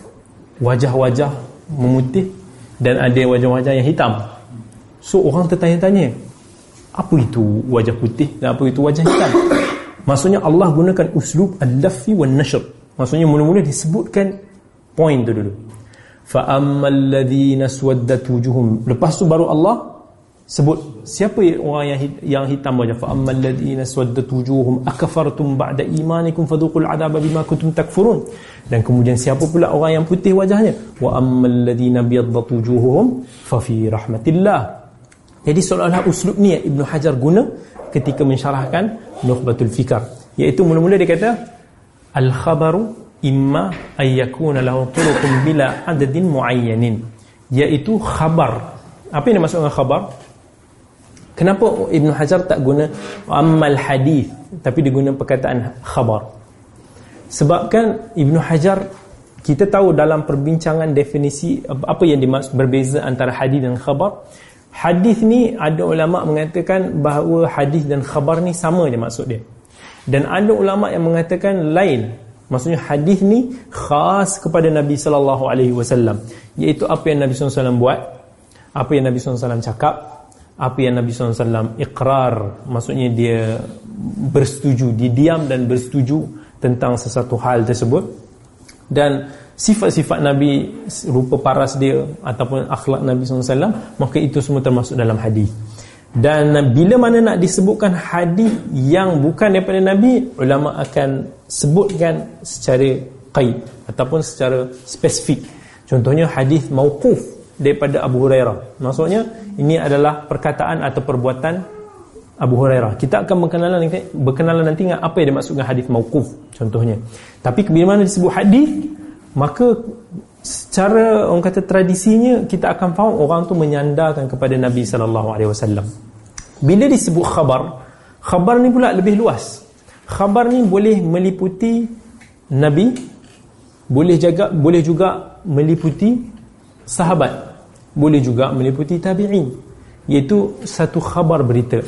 A: Wajah-wajah memutih Dan ada wajah-wajah yang hitam. So orang tertanya-tanya apa itu wajah putih dan apa itu wajah hitam? Maksudnya Allah gunakan uslub al-laffi wal nashr maksudnya mula-mula disebutkan point tu dulu. Fa ammal ladzina swaddat wujuhum. Lepas tu baru Allah sebut siapa orang yang yang hitam wajah fa ammal ladzina swaddat wujuhum. Akafartum ba'da imanikum fadhuqul adaba bima kuntum takfurun. Dan kemudian siapa pula orang yang putih wajahnya? Wa ammal ladzina biyaddat wujuhum fa fi rahmatillah. Jadi seolah-olah uslub ni Ibn Hajar guna ketika mensyarahkan Nukhbatul Fikar. Iaitu mula-mula dia kata Al-khabaru imma ayyakuna lahu turuqun bila adadin muayyanin. Iaitu khabar. Apa yang dimaksud dengan khabar? Kenapa Ibn Hajar tak guna ammal hadith tapi dia guna perkataan khabar? Sebabkan Ibn Hajar kita tahu dalam perbincangan definisi apa yang dimaksud berbeza antara hadis dan khabar Hadis ni ada ulama mengatakan bahawa hadis dan khabar ni sama je maksud dia. Dan ada ulama yang mengatakan lain. Maksudnya hadis ni khas kepada Nabi sallallahu alaihi wasallam, iaitu apa yang Nabi SAW buat, apa yang Nabi SAW cakap, apa yang Nabi SAW iqrar, maksudnya dia bersetuju, dia diam dan bersetuju tentang sesuatu hal tersebut. Dan sifat-sifat Nabi rupa paras dia ataupun akhlak Nabi SAW maka itu semua termasuk dalam hadis dan bila mana nak disebutkan hadis yang bukan daripada Nabi ulama akan sebutkan secara qaid ataupun secara spesifik. Contohnya hadis mauquf daripada Abu Hurairah. Maksudnya ini adalah perkataan atau perbuatan Abu Hurairah. Kita akan berkenalan berkenalan nanti dengan apa yang dimaksudkan hadis mauquf contohnya. Tapi bila mana disebut hadis maka secara orang kata tradisinya kita akan faham orang tu menyandarkan kepada Nabi sallallahu alaihi wasallam. Bila disebut khabar, khabar ni pula lebih luas. Khabar ni boleh meliputi nabi, boleh jaga boleh juga meliputi sahabat, boleh juga meliputi tabi'in. Iaitu satu khabar berita.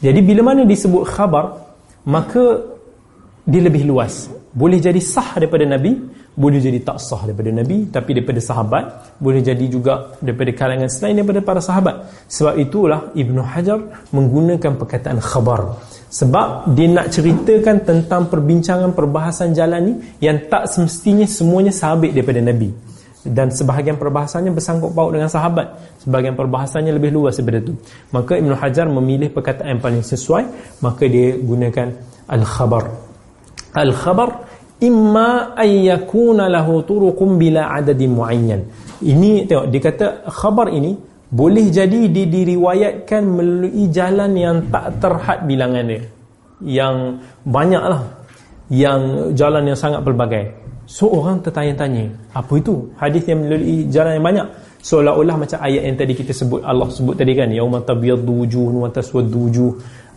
A: Jadi bila mana disebut khabar, maka dia lebih luas. Boleh jadi sah daripada nabi, boleh jadi tak sah daripada Nabi tapi daripada sahabat. Boleh jadi juga daripada kalangan selain daripada para sahabat. Sebab itulah Ibnu Hajar menggunakan perkataan khabar. Sebab dia nak ceritakan tentang perbincangan perbahasan jalan ni yang tak semestinya semuanya sahabat daripada Nabi. Dan sebahagian perbahasannya bersangkut paut dengan sahabat. Sebahagian perbahasannya lebih luas daripada itu maka Ibnu Hajar memilih perkataan yang paling sesuai. Maka dia gunakan al-khabar. Al-khabar imma ayyakuna lahu turuqun bila adadin muayyan. Ini tengok dia kata khabar ini boleh jadi dia diriwayatkan melalui jalan yang tak terhad bilangan dia. Yang banyak lah yang jalan yang sangat pelbagai. So orang tertanya-tanya apa itu? Hadis yang melalui jalan yang banyak. Seolah-olah macam ayat yang tadi kita sebut Allah sebut tadi kan yauma tabyaddu wujuhun wa taswaddu wujuh.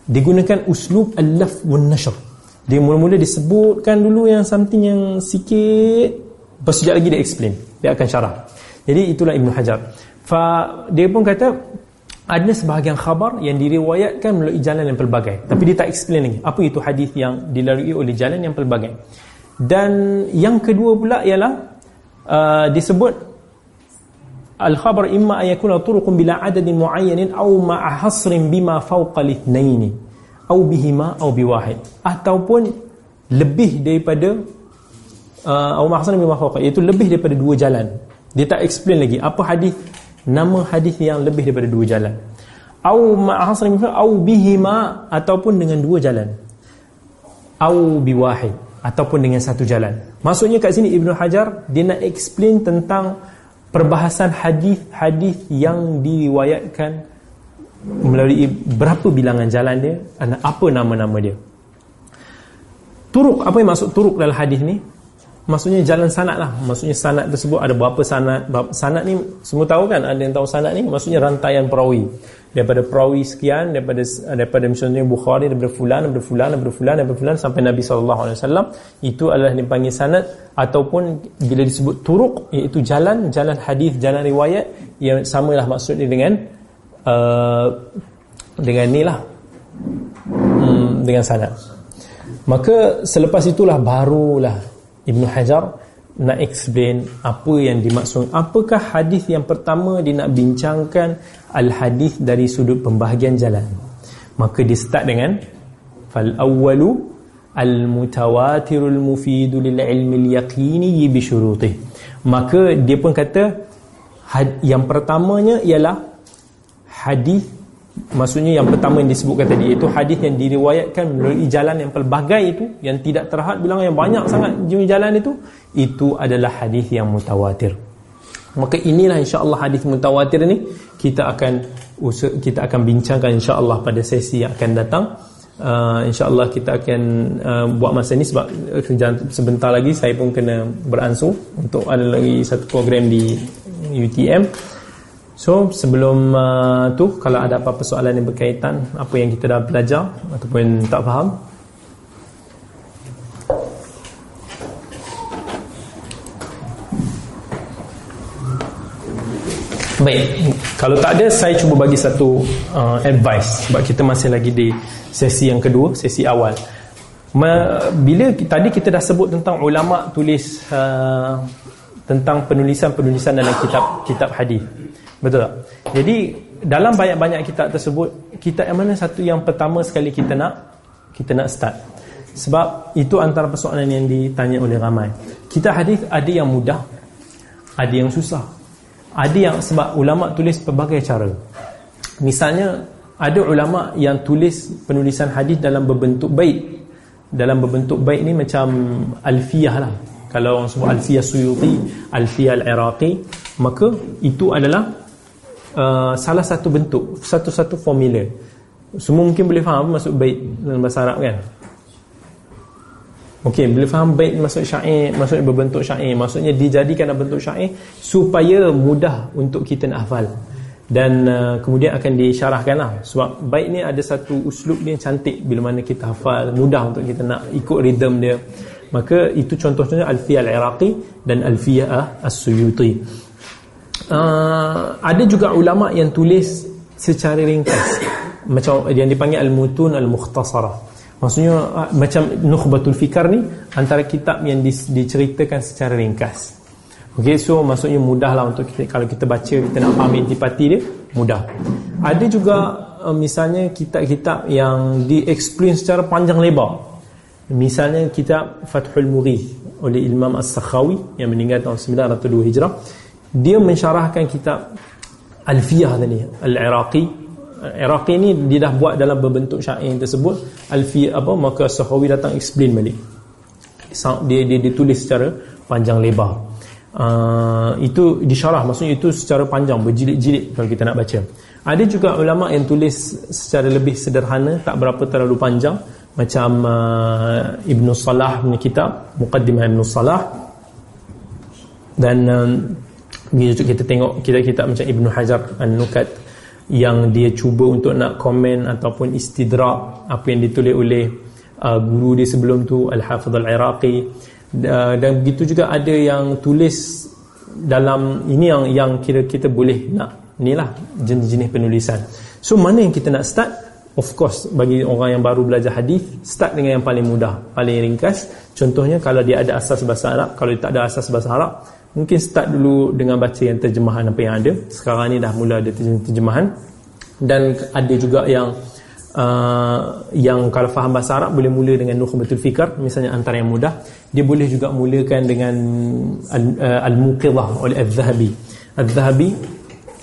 A: Digunakan uslub al-laf wan nashr dia mula-mula disebutkan dulu yang something yang sikit. Sekejap lagi dia explain. Dia akan syarah. Jadi itulah Ibn Hajar. Fa, dia pun kata ada sebahagian khabar yang diriwayatkan melalui jalan yang pelbagai. Tapi dia tak explain lagi. Apa itu hadis yang dilalui oleh jalan yang pelbagai? Dan yang kedua pula ialah uh, disebut al-khabar imma an yakuna turuqun bila adadin muayyanin aw ma'a hasrin bima fawqa al-ithnaini aw bihima aw biwahid. Ataupun lebih daripada uh, aw ma'a hasrin bima fawqa iaitu lebih daripada dua jalan. Dia tak explain lagi apa hadis nama hadis yang lebih daripada dua jalan. Au ma'asrin au bihima ataupun dengan dua jalan. Au biwahid ataupun dengan satu jalan. Maksudnya kat sini Ibnu Hajar dia nak explain tentang perbahasan hadis-hadis yang diriwayatkan melalui berapa bilangan jalan dia dan apa nama-nama dia. Turuk apa yang maksud turuk dalam hadis ni? Maksudnya jalan sanad lah. Maksudnya sanad tersebut ada berapa sanad sanad ni semua tahu kan? Ada yang tahu sanad ni? Maksudnya rantaian perawi. Daripada perawi sekian daripada daripada misalnya Bukhari daripada fulan daripada fulan daripada fulan daripada fulan sampai Nabi SAW itu adalah dipanggil sanad. Ataupun bila disebut turuk iaitu jalan jalan hadis jalan riwayat yang samalah maksudnya dengan uh, dengan ni lah. Hmm, dengan sanad. Maka selepas itulah barulah Ibn Hajar nak explain apa yang dimaksud. Apakah hadis yang pertama dia nak bincangkan al-hadis dari sudut pembahagian jalan? Maka dia start dengan fal awwalu al-mutawatirul mufidu lil ilmi al-yaqini bi syurutih. Maka dia pun kata yang pertamanya ialah hadis Maksudnya yang pertama yang disebutkan tadi Iaitu hadis yang diriwayatkan melalui jalan yang pelbagai itu Yang tidak terhad bilangan yang banyak sangat jenis jalan itu Itu adalah hadis yang mutawatir Maka inilah insya-Allah hadis mutawatir ni kita akan kita akan bincangkan insya-Allah pada sesi yang akan datang. Uh, insya-Allah kita akan uh, buat masa ni sebab uh, sebentar lagi saya pun kena beransur untuk ada lagi satu program di UTM. So sebelum uh, tu kalau ada apa-apa soalan yang berkaitan apa yang kita dah belajar ataupun tak faham Baik, kalau tak ada saya cuba bagi satu uh, advice sebab kita masih lagi di sesi yang kedua, sesi awal. Ma, bila tadi kita dah sebut tentang ulama tulis uh, tentang penulisan-penulisan dalam kitab kitab hadis. Betul tak? Jadi dalam banyak-banyak kitab tersebut kitab yang mana satu yang pertama sekali kita nak kita nak start. Sebab itu antara persoalan yang ditanya oleh ramai. Kitab hadis ada yang mudah, ada yang susah. Ada yang sebab ulama tulis pelbagai cara. Misalnya ada ulama yang tulis penulisan hadis dalam berbentuk bait. Dalam berbentuk bait ni macam alfiyah lah. Kalau orang sebut alfiyah Suyuti, alfiyah al-Iraqi, maka itu adalah uh, salah satu bentuk satu-satu formula semua mungkin boleh faham maksud baik dalam bahasa Arab kan Okey, boleh faham baik maksud syair, maksudnya berbentuk syair, maksudnya dijadikan bentuk syair supaya mudah untuk kita nak hafal. Dan uh, kemudian akan disyarahkan lah. Sebab baik ni ada satu uslub dia cantik bila mana kita hafal, mudah untuk kita nak ikut rhythm dia. Maka itu contoh-contohnya Alfiyah Al-Iraqi dan Alfiyah As-Suyuti uh, ada juga ulama yang tulis secara ringkas. Macam yang dipanggil al-mutun al-mukhtasarah maksudnya uh, macam nukhbatul fikar ni antara kitab yang di, diceritakan secara ringkas. Ok so maksudnya mudahlah untuk kita kalau kita baca kita nak faham intipati dia mudah. Ada juga uh, misalnya kitab-kitab yang di-explain secara panjang lebar. Misalnya kitab Fathul Mughith oleh Imam As-Sakhawi yang meninggal tahun 902 Hijrah dia mensyarahkan kitab Alfiyah tadi Al-Iraqi. Iraqi ni dia dah buat dalam berbentuk syair tersebut. Alfiyah apa maka Sahawi datang explain balik. Dia dia ditulis secara panjang lebar. Uh, itu disyarah maksudnya itu secara panjang berjilid-jilid kalau kita nak baca. Ada juga ulama yang tulis secara lebih sederhana tak berapa terlalu panjang macam uh, Ibn Salah punya kitab Muqaddimah Ibn Salah. Dan um, kita tengok kita-kita macam Ibn Hajar An-Nukat yang dia cuba untuk nak komen ataupun istidrak apa yang ditulis oleh uh, guru dia sebelum tu Al-Hafidh Al-Iraqi. Uh, dan begitu juga ada yang tulis dalam ini yang yang kira kita boleh nak inilah jenis-jenis penulisan. So mana yang kita nak start? Of course bagi orang yang baru belajar hadis start dengan yang paling mudah paling ringkas. Contohnya kalau dia ada asas bahasa Arab kalau dia tak ada asas bahasa Arab mungkin start dulu dengan baca yang terjemahan apa yang ada. Sekarang ni dah mula ada terjemahan. Dan ada juga yang uh, yang kalau faham bahasa Arab boleh mula dengan Nukhbatul Fikr misalnya antara yang mudah. Dia boleh juga mulakan dengan uh, Al-Muqidhah oleh Al-Zahabi. Al-Zahabi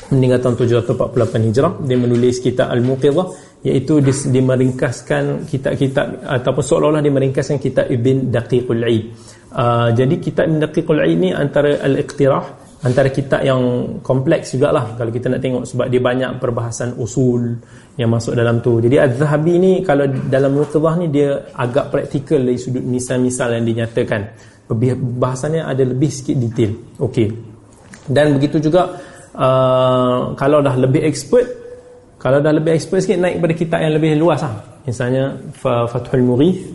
A: meninggal tahun 748 Hijrah. Dia menulis kitab Al-Muqidhah iaitu dia, dia meringkaskan kitab-kitab ataupun seolah-olah dia meringkaskan kitab Ibn Daqiqul Aid Uh, jadi kitab Ibn Daqiqul Aid ni antara al-iqtirah antara kitab yang kompleks jugalah kalau kita nak tengok sebab dia banyak perbahasan usul yang masuk dalam tu. Jadi Az-Zahabi ni kalau dalam Muqtadah ni dia agak praktikal dari sudut misal-misal yang dinyatakan. Bahasannya ada lebih sikit detail. Okey. Dan begitu juga uh, kalau dah lebih expert kalau dah lebih expert sikit naik pada kitab yang lebih luas lah. Misalnya Fathul Mughith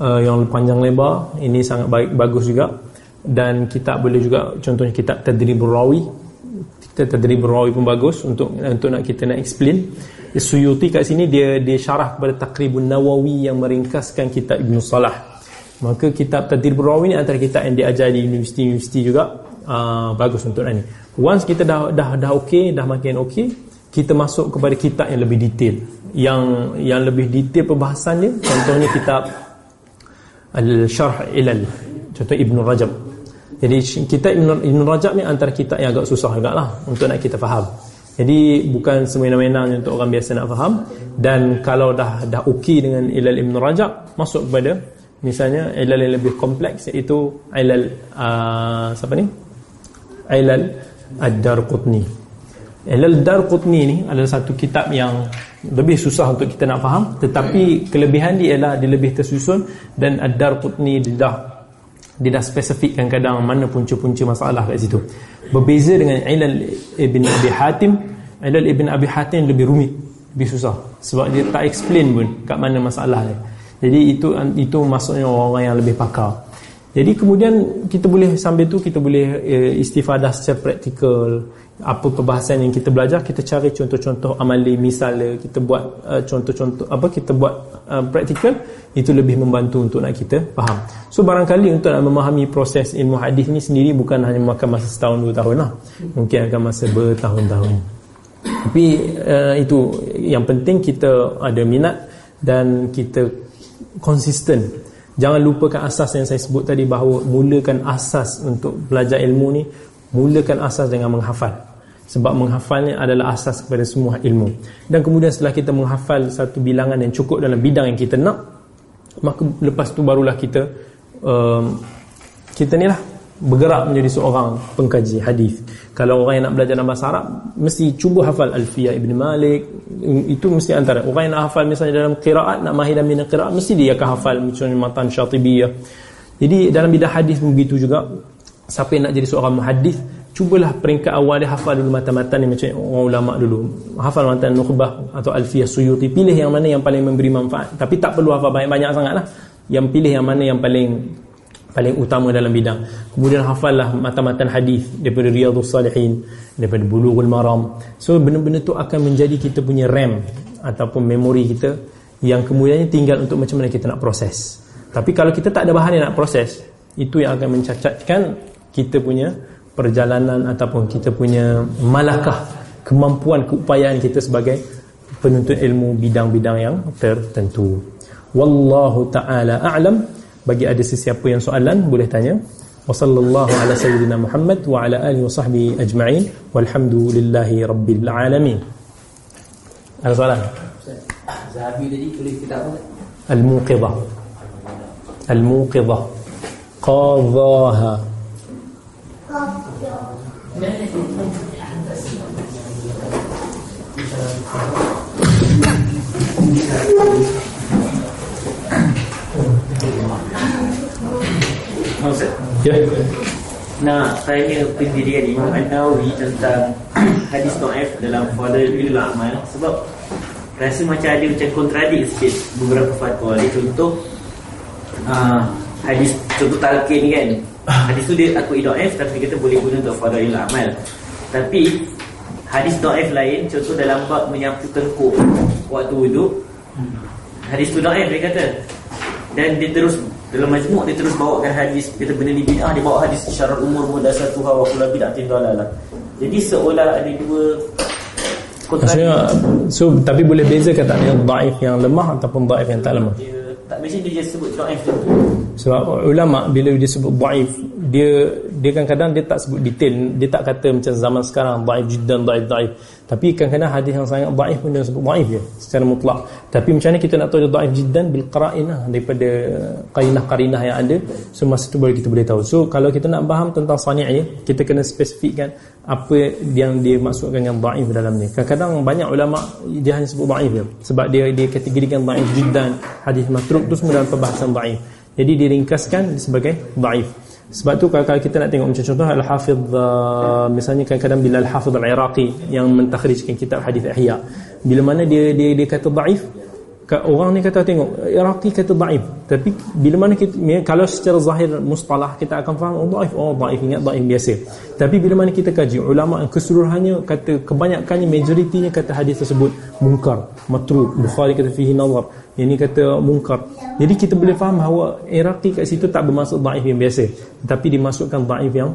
A: uh, yang panjang lebar ini sangat baik bagus juga. Dan kita boleh juga contohnya kitab Tadribur Rawi. Kita Tadribur Rawi pun bagus untuk untuk nak kita nak explain. Suyuti kat sini dia dia syarah kepada Taqribun Nawawi yang meringkaskan kitab Ibn Salah. Maka kitab Tadribur Rawi ni antara kitab yang diajar di universiti-universiti juga. Uh, bagus untuk ni. Once kita dah dah dah okey dah makin okey kita masuk kepada kitab yang lebih detail. Yang yang lebih detail perbahasan dia contohnya kitab Al-Syarh Ilal Contoh Ibn Rajab. Jadi kita Ibn, Ibn Rajab ni antara kita yang agak susah juga lah Untuk nak kita faham. Jadi bukan semena-mena untuk orang biasa nak faham. Dan kalau dah dah okey dengan Ilal Ibn Rajab Masuk kepada Misalnya Ilal yang lebih kompleks Iaitu Ilal uh, Siapa ni? Ilal Ad-Dar Qutni Ilal Dar Qutni ni adalah satu kitab yang lebih susah untuk kita nak faham tetapi kelebihan dia ialah dia lebih tersusun dan Ad-Dar Qutni dia dah dia dah spesifikkan kadang mana punca-punca masalah kat situ. Berbeza dengan Ilal Ibn Abi Hatim Ilal Ibn Abi Hatim lebih rumit lebih susah sebab dia tak explain pun kat mana masalah dia. Jadi itu itu maksudnya orang-orang yang lebih pakar. Jadi kemudian kita boleh sambil tu kita boleh uh, istifadah secara praktikal apa perbahasan yang kita belajar kita cari contoh-contoh amali misalnya kita buat uh, contoh-contoh apa kita buat uh, praktikal itu lebih membantu untuk nak kita faham. So barangkali untuk nak memahami proses ilmu hadis ni sendiri bukan hanya makan masa setahun dua tahun lah. Mungkin akan masa bertahun-tahun. Tapi uh, itu yang penting kita ada minat dan kita konsisten. Jangan lupakan asas yang saya sebut tadi bahawa mulakan asas untuk belajar ilmu ni mulakan asas dengan menghafal sebab menghafalnya adalah asas kepada semua ilmu. Dan kemudian setelah kita menghafal satu bilangan yang cukup dalam bidang yang kita nak maka lepas tu barulah kita um, kita ni lah bergerak menjadi seorang pengkaji hadis. Kalau orang yang nak belajar dalam bahasa Arab mesti cuba hafal Alfiyah Ibn Malik. Itu mesti antara orang yang nak hafal misalnya dalam qiraat nak mahir dalam qiraat mesti dia akan hafal misalnya matan syatibiyah jadi dalam bidang hadis begitu juga siapa yang nak jadi seorang muhaddis cubalah peringkat awal dia hafal dulu matan-matan ni macam orang ulama dulu. Hafal matan nukhbah atau alfiyah suyuti. Pilih yang mana yang paling memberi manfaat. Tapi tak perlu hafal banyak-banyak sangat lah yang pilih yang mana yang paling paling utama dalam bidang. Kemudian hafallah matan-matan hadis daripada riyadhus salihin daripada bulughul maram. So benda-benda tu akan menjadi kita punya RAM ataupun memori kita yang kemudiannya tinggal untuk macam mana kita nak proses. Tapi kalau kita tak ada bahan yang nak proses itu yang akan mencacatkan kita punya perjalanan ataupun kita punya malakah kemampuan keupayaan kita sebagai penuntut ilmu bidang-bidang yang tertentu. Wallahu taala a'lam. Bagi ada sesiapa yang soalan boleh tanya. Wa sallallahu ala sayyidina muhammad wa ala alihi wa sahbihi ajma'in. Walhamdulillahi rabbil alamin. Ada soalan?
D: Zahabi tadi tulis kitab apa?
A: Al-muqidhah al-muqidhah qadhaha
E: Nah, saya pendirian Imam An-Nawi tentang [clears throat] hadis Ta'if dalam Fadal Ibn Al-Amal Sebab rasa macam ada macam kontradik sikit beberapa fatwa. Contoh uh, hadis, contoh talqin kan hadis tu dia aku Naif tapi kata boleh guna untuk Fadailul Amal. Tapi hadis Naif lain contoh dalam bab menyapu tengkuk waktu wuduk hadis tu Naif dia kata. Dan dia terus dalam majmuk dia terus bawakan hadis kita benda ni bid'ah dia bawa hadis syarat umur mudasatuha wa kullu bid'atin dalalah jadi seolah ada dua
A: Maksudnya so tapi boleh beza kata yang daif yang lemah ataupun daif yang tak lemah.
E: dia tak mesti dia sebut dhaif tu
A: Sebab ulama bila dia sebut daif dia dia kadang-kadang dia tak sebut detail dia tak kata macam zaman sekarang daif jiddan daif daif. Tapi kadang-kadang hadis yang sangat daif pun dia sebut daif je secara mutlak. Tapi macam mana kita nak tahu dia daif jiddan? Bil qara'inah daripada qarinah-qarinah yang ada. So masa tu baru kita boleh tahu. So kalau kita nak faham tentang sani'nya kita kena spesifikkan apa yang dia maksudkan dengan daif dalam ni kadang-kadang banyak ulama dia hanya sebut daif je. Sebab dia dia kategorikan daif jiddan hadis matruk tu semua dalam perbahasan daif jadi diringkaskan sebagai daif. Sebab tu kalau, kita nak tengok macam contoh Al-Hafidh uh, misalnya kadang-kadang bila Al-Hafidh Al-Iraqi yang mentakhrijkan kitab hadis Ihya bila mana dia dia dia kata daif ka- orang ni kata tengok Iraqi kata daif. Tapi bila mana kita kalau secara zahir mustalah kita akan faham oh daif. Oh daif ingat daif biasa. Tapi bila mana kita kaji ulama keseluruhannya kata kebanyakannya majoritinya kata hadis tersebut mungkar matruk. Bukhari kata fihi nazar. Yang ni kata mungkar jadi kita boleh faham bahawa Iraqi kat situ tak bermaksud daif yang biasa. Tapi dimasukkan daif yang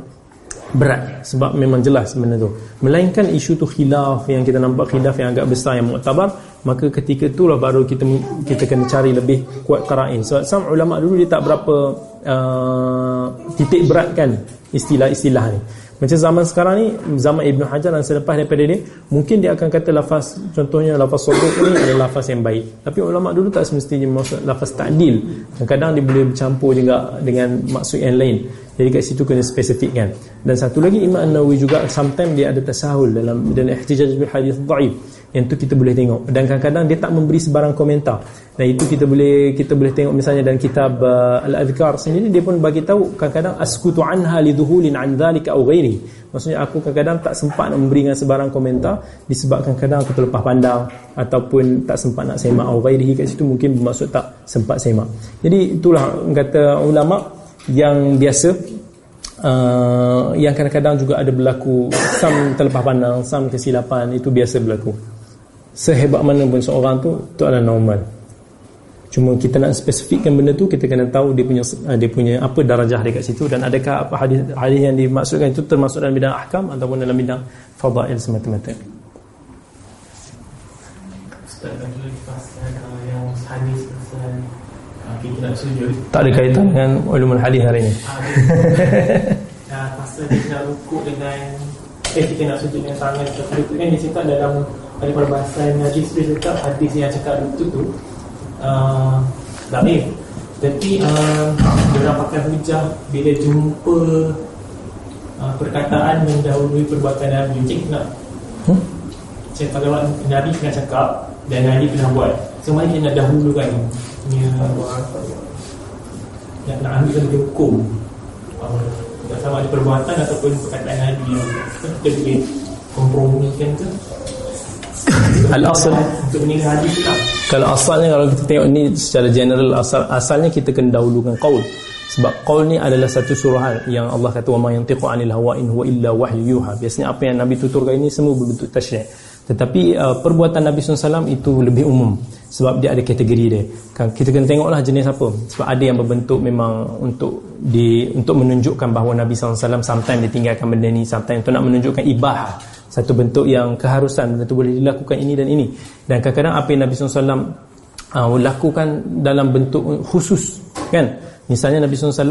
A: berat sebab memang jelas benda tu. Melainkan isu tu khilaf yang kita nampak khilaf yang agak besar yang muktabar maka ketika itulah baru kita kita kena cari lebih kuat qara'in. Sebab some ulama dulu dia tak berapa uh, titik beratkan istilah-istilah ni. Macam zaman sekarang ni zaman Ibn Hajar dan selepas daripada dia mungkin dia akan kata lafaz contohnya lafaz sodok ni adalah lafaz yang baik. Tapi ulama dulu tak semestinya maksud lafaz ta'dil. Kadang-kadang dia boleh bercampur juga dengan maksud yang lain. Jadi kat situ kena spesifikkan. Dan satu lagi Imam An-Nawawi juga sometimes dia ada tasahul dalam dan ihtijaj bil hadis dhaif yang tu kita boleh tengok. Dan kadang-kadang dia tak memberi sebarang komentar. Dan itu kita boleh kita boleh tengok misalnya dalam kitab uh, Al-Adhkar sendiri dia pun bagi tahu kadang-kadang askutu anha lidhuhulin an dhalika aw ghairi. Maksudnya aku kadang-kadang tak sempat nak memberikan sebarang komentar disebabkan kadang aku terlepas pandang ataupun tak sempat nak semak aw ghairi kat situ. Mungkin bermaksud tak sempat semak. Jadi itulah kata ulama yang biasa uh, yang kadang-kadang juga ada berlaku. Sam terlepas pandang sam kesilapan itu biasa berlaku sehebat mana pun seorang tu itu adalah normal. Cuma kita nak spesifikkan benda tu kita kena tahu dia punya uh, dia punya apa darajah dia kat situ dan adakah apa hadis hadis yang dimaksudkan itu termasuk dalam bidang ahkam ataupun dalam bidang fadail semata-mata.
C: Ustaz ada lagi pasal yang hadis pasal kita nak sujud.
A: Tak ada kaitan dengan ulumul hadis hari ini.
C: Ah, uh, [laughs] pasal kita nak rukuk dengan eh kita nak sujud dengan tangan kita kan dia cakap dalam ada perbahasan hadis dia cakap hadis yang cakap lutut tu uh, Daif. Tapi uh, dia orang pakai hujah bila jumpa uh, perkataan mendahului perbuatan Nabi. Cik nak
A: hmm?
C: Cik kalau Nabi pernah cakap dan Nabi pernah buat. So mari kita nak dahulukan punya nak, nak ambilkan dia hukum. Uh, tak sama ada perbuatan ataupun perkataan Nabi. Yang kita boleh kompromikan ke Tak
A: Kalau asalnya kalau kita tengok ni secara general asal asalnya kita kena dahulukan qaul. Sebab qaul ni adalah satu suruhan yang Allah kata wa ma yantiqu anil hawa in huwa illa wahyu yuha. Biasanya apa yang Nabi tuturkan ini semua berbentuk tasyri'. Tetapi uh, perbuatan Nabi SAW itu lebih umum sebab dia ada kategori dia. Kan kita kena tengoklah jenis apa. Sebab ada yang berbentuk memang untuk di untuk menunjukkan bahawa Nabi SAW sometimes dia tinggalkan benda ni, sometimes untuk nak menunjukkan ibahah satu bentuk yang keharusan benda boleh dilakukan ini dan ini. Dan kadang-kadang apa yang Nabi SAW uh, lakukan dalam bentuk khusus kan misalnya Nabi SAW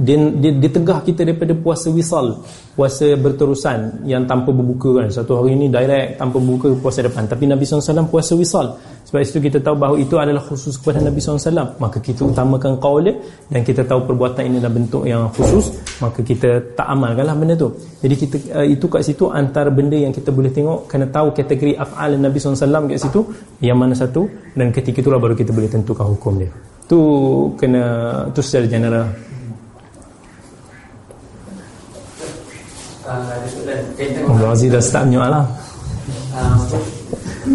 A: dia, dia, dia tegah kita daripada puasa wisal puasa berterusan yang tanpa berbuka kan. Satu hari ini direct tanpa berbuka puasa depan. Tapi Nabi SAW puasa wisal. Sebab itu kita tahu bahawa itu adalah khusus kepada Nabi SAW maka kita utamakan qaul dia dan kita tahu perbuatan ini adalah bentuk yang khusus maka kita tak amalkanlah benda tu. Jadi kita uh, itu kat situ antara benda yang kita boleh tengok kena tahu kategori af'al Nabi SAW kat situ yang mana satu dan ketika itulah baru kita boleh tentukan hukum dia tu kena tu secara general.
D: Kaitan
A: Abdul Aziz dah start menyoal lah.
D: Ah, apa?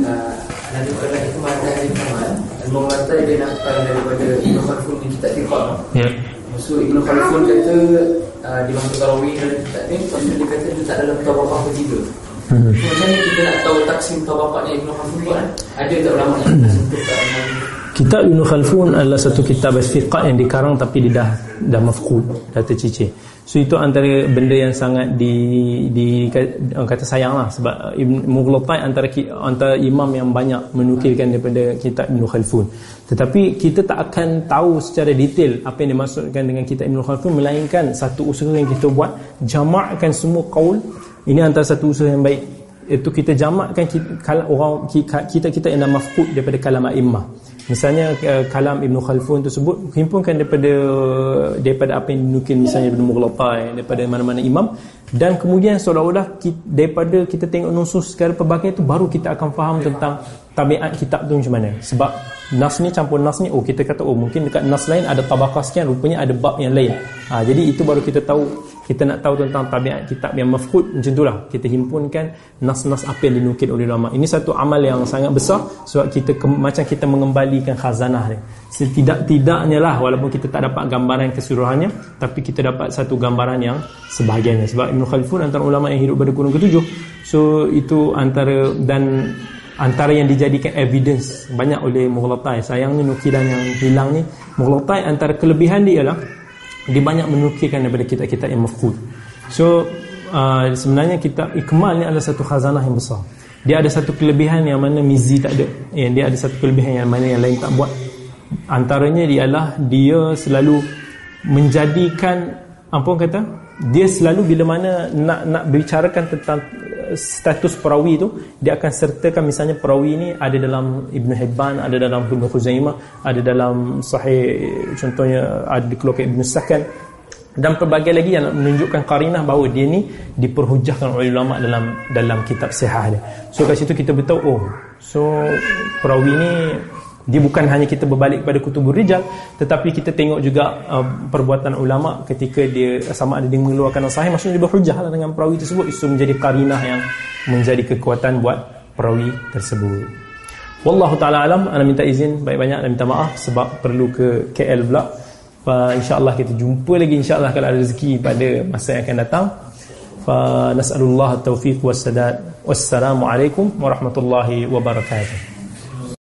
D: Ah, Nabi pada itu mata hari Kamal Ilmu mata dia nakal daripada Ibn Khalfun di kitab Tiqat
A: Ya.
D: So Ibn Khalfun kata uh, Di masa Tarawih dalam kitab ni Lepas tu dia kata dia tak dalam tabaqah ketiga
A: Hmm.
D: So, Macam mana kita nak tahu taksim tabaqahnya Ibn Khalfun tu kan Ada tak ulama yang tak sentuh Nabi
A: Kitab Ibn Khalfun adalah satu kitab fiqah yang dikarang tapi dia dah dah mafqud, dah tercicir. So itu antara benda yang sangat di di kata sayang lah sebab Mughlatai antara antara imam yang banyak menukilkan daripada kitab Ibn Khalfun. Tetapi kita tak akan tahu secara detail apa yang dimaksudkan dengan kitab Ibn Khalfun melainkan satu usaha yang kita buat jamakkan semua kaul ini antara satu usaha yang baik itu kita jamakkan kita, orang kita kita yang dah mafqud daripada kalam a'immah misalnya uh, kalam Ibn Khalfun tersebut himpunkan daripada daripada apa yang dinukil misalnya Ibn Mughlatai daripada mana-mana imam dan kemudian seolah-olah kita, daripada kita tengok nusus secara pelbagai itu baru kita akan faham tentang tabiat kitab tu macam mana. Sebab nas ni campur nas ni oh kita kata oh mungkin dekat nas lain ada tabaqah sekian rupanya ada bab yang lain. Ha, jadi itu baru kita tahu kita nak tahu tentang tabiat kitab yang mafqud macam itulah kita himpunkan nas-nas apa yang dinukil oleh ulama. Ini satu amal yang sangat besar sebab kita ke, macam kita mengembalikan khazanah ni setidak-tidaknya lah walaupun kita tak dapat gambaran keseluruhannya tapi kita dapat satu gambaran yang sebahagiannya. Sebab Ibn Khalfun antara ulama yang hidup pada kurun ketujuh. So itu antara dan antara yang dijadikan evidence banyak oleh Mughlatai sayangnya nukilan yang hilang ni Mughlatai antara kelebihan dia ialah dia banyak menukilkan daripada kitab-kitab yang mafqud so uh, sebenarnya kitab Ikmal ni adalah satu khazanah yang besar. Dia ada satu kelebihan yang mana Mizi tak ada. Yang dia ada satu kelebihan yang mana yang lain tak buat antaranya ialah dia selalu menjadikan apa orang kata? Dia selalu bila mana nak nak bicarakan tentang uh, status perawi tu dia akan sertakan misalnya perawi ni ada dalam Ibn Hibban ada dalam Ibn Khuzaimah ada dalam sahih contohnya ada dikeluarkan Ibn Sakan dan pelbagai lagi yang menunjukkan karinah bahawa dia ni diperhujahkan oleh ulama dalam dalam kitab sihah dia. So kat situ kita beritahu oh so perawi ni dia bukan hanya kita berbalik pada kutubur rijal tetapi kita tengok juga uh, perbuatan ulama ketika dia sama ada dia mengeluarkan sahih maksudnya dia berhujah lah dengan perawi tersebut. Itu menjadi karinah yang menjadi kekuatan buat perawi tersebut. Wallahu taala alam. Ana minta izin banyak-banyak dan minta maaf sebab perlu ke KL pula. Fa insyaallah kita jumpa lagi insyaallah kalau ada rezeki pada masa yang akan datang. Fa nasallallahu taufiq was sadad wassalamu alaikum warahmatullahi wabarakatuh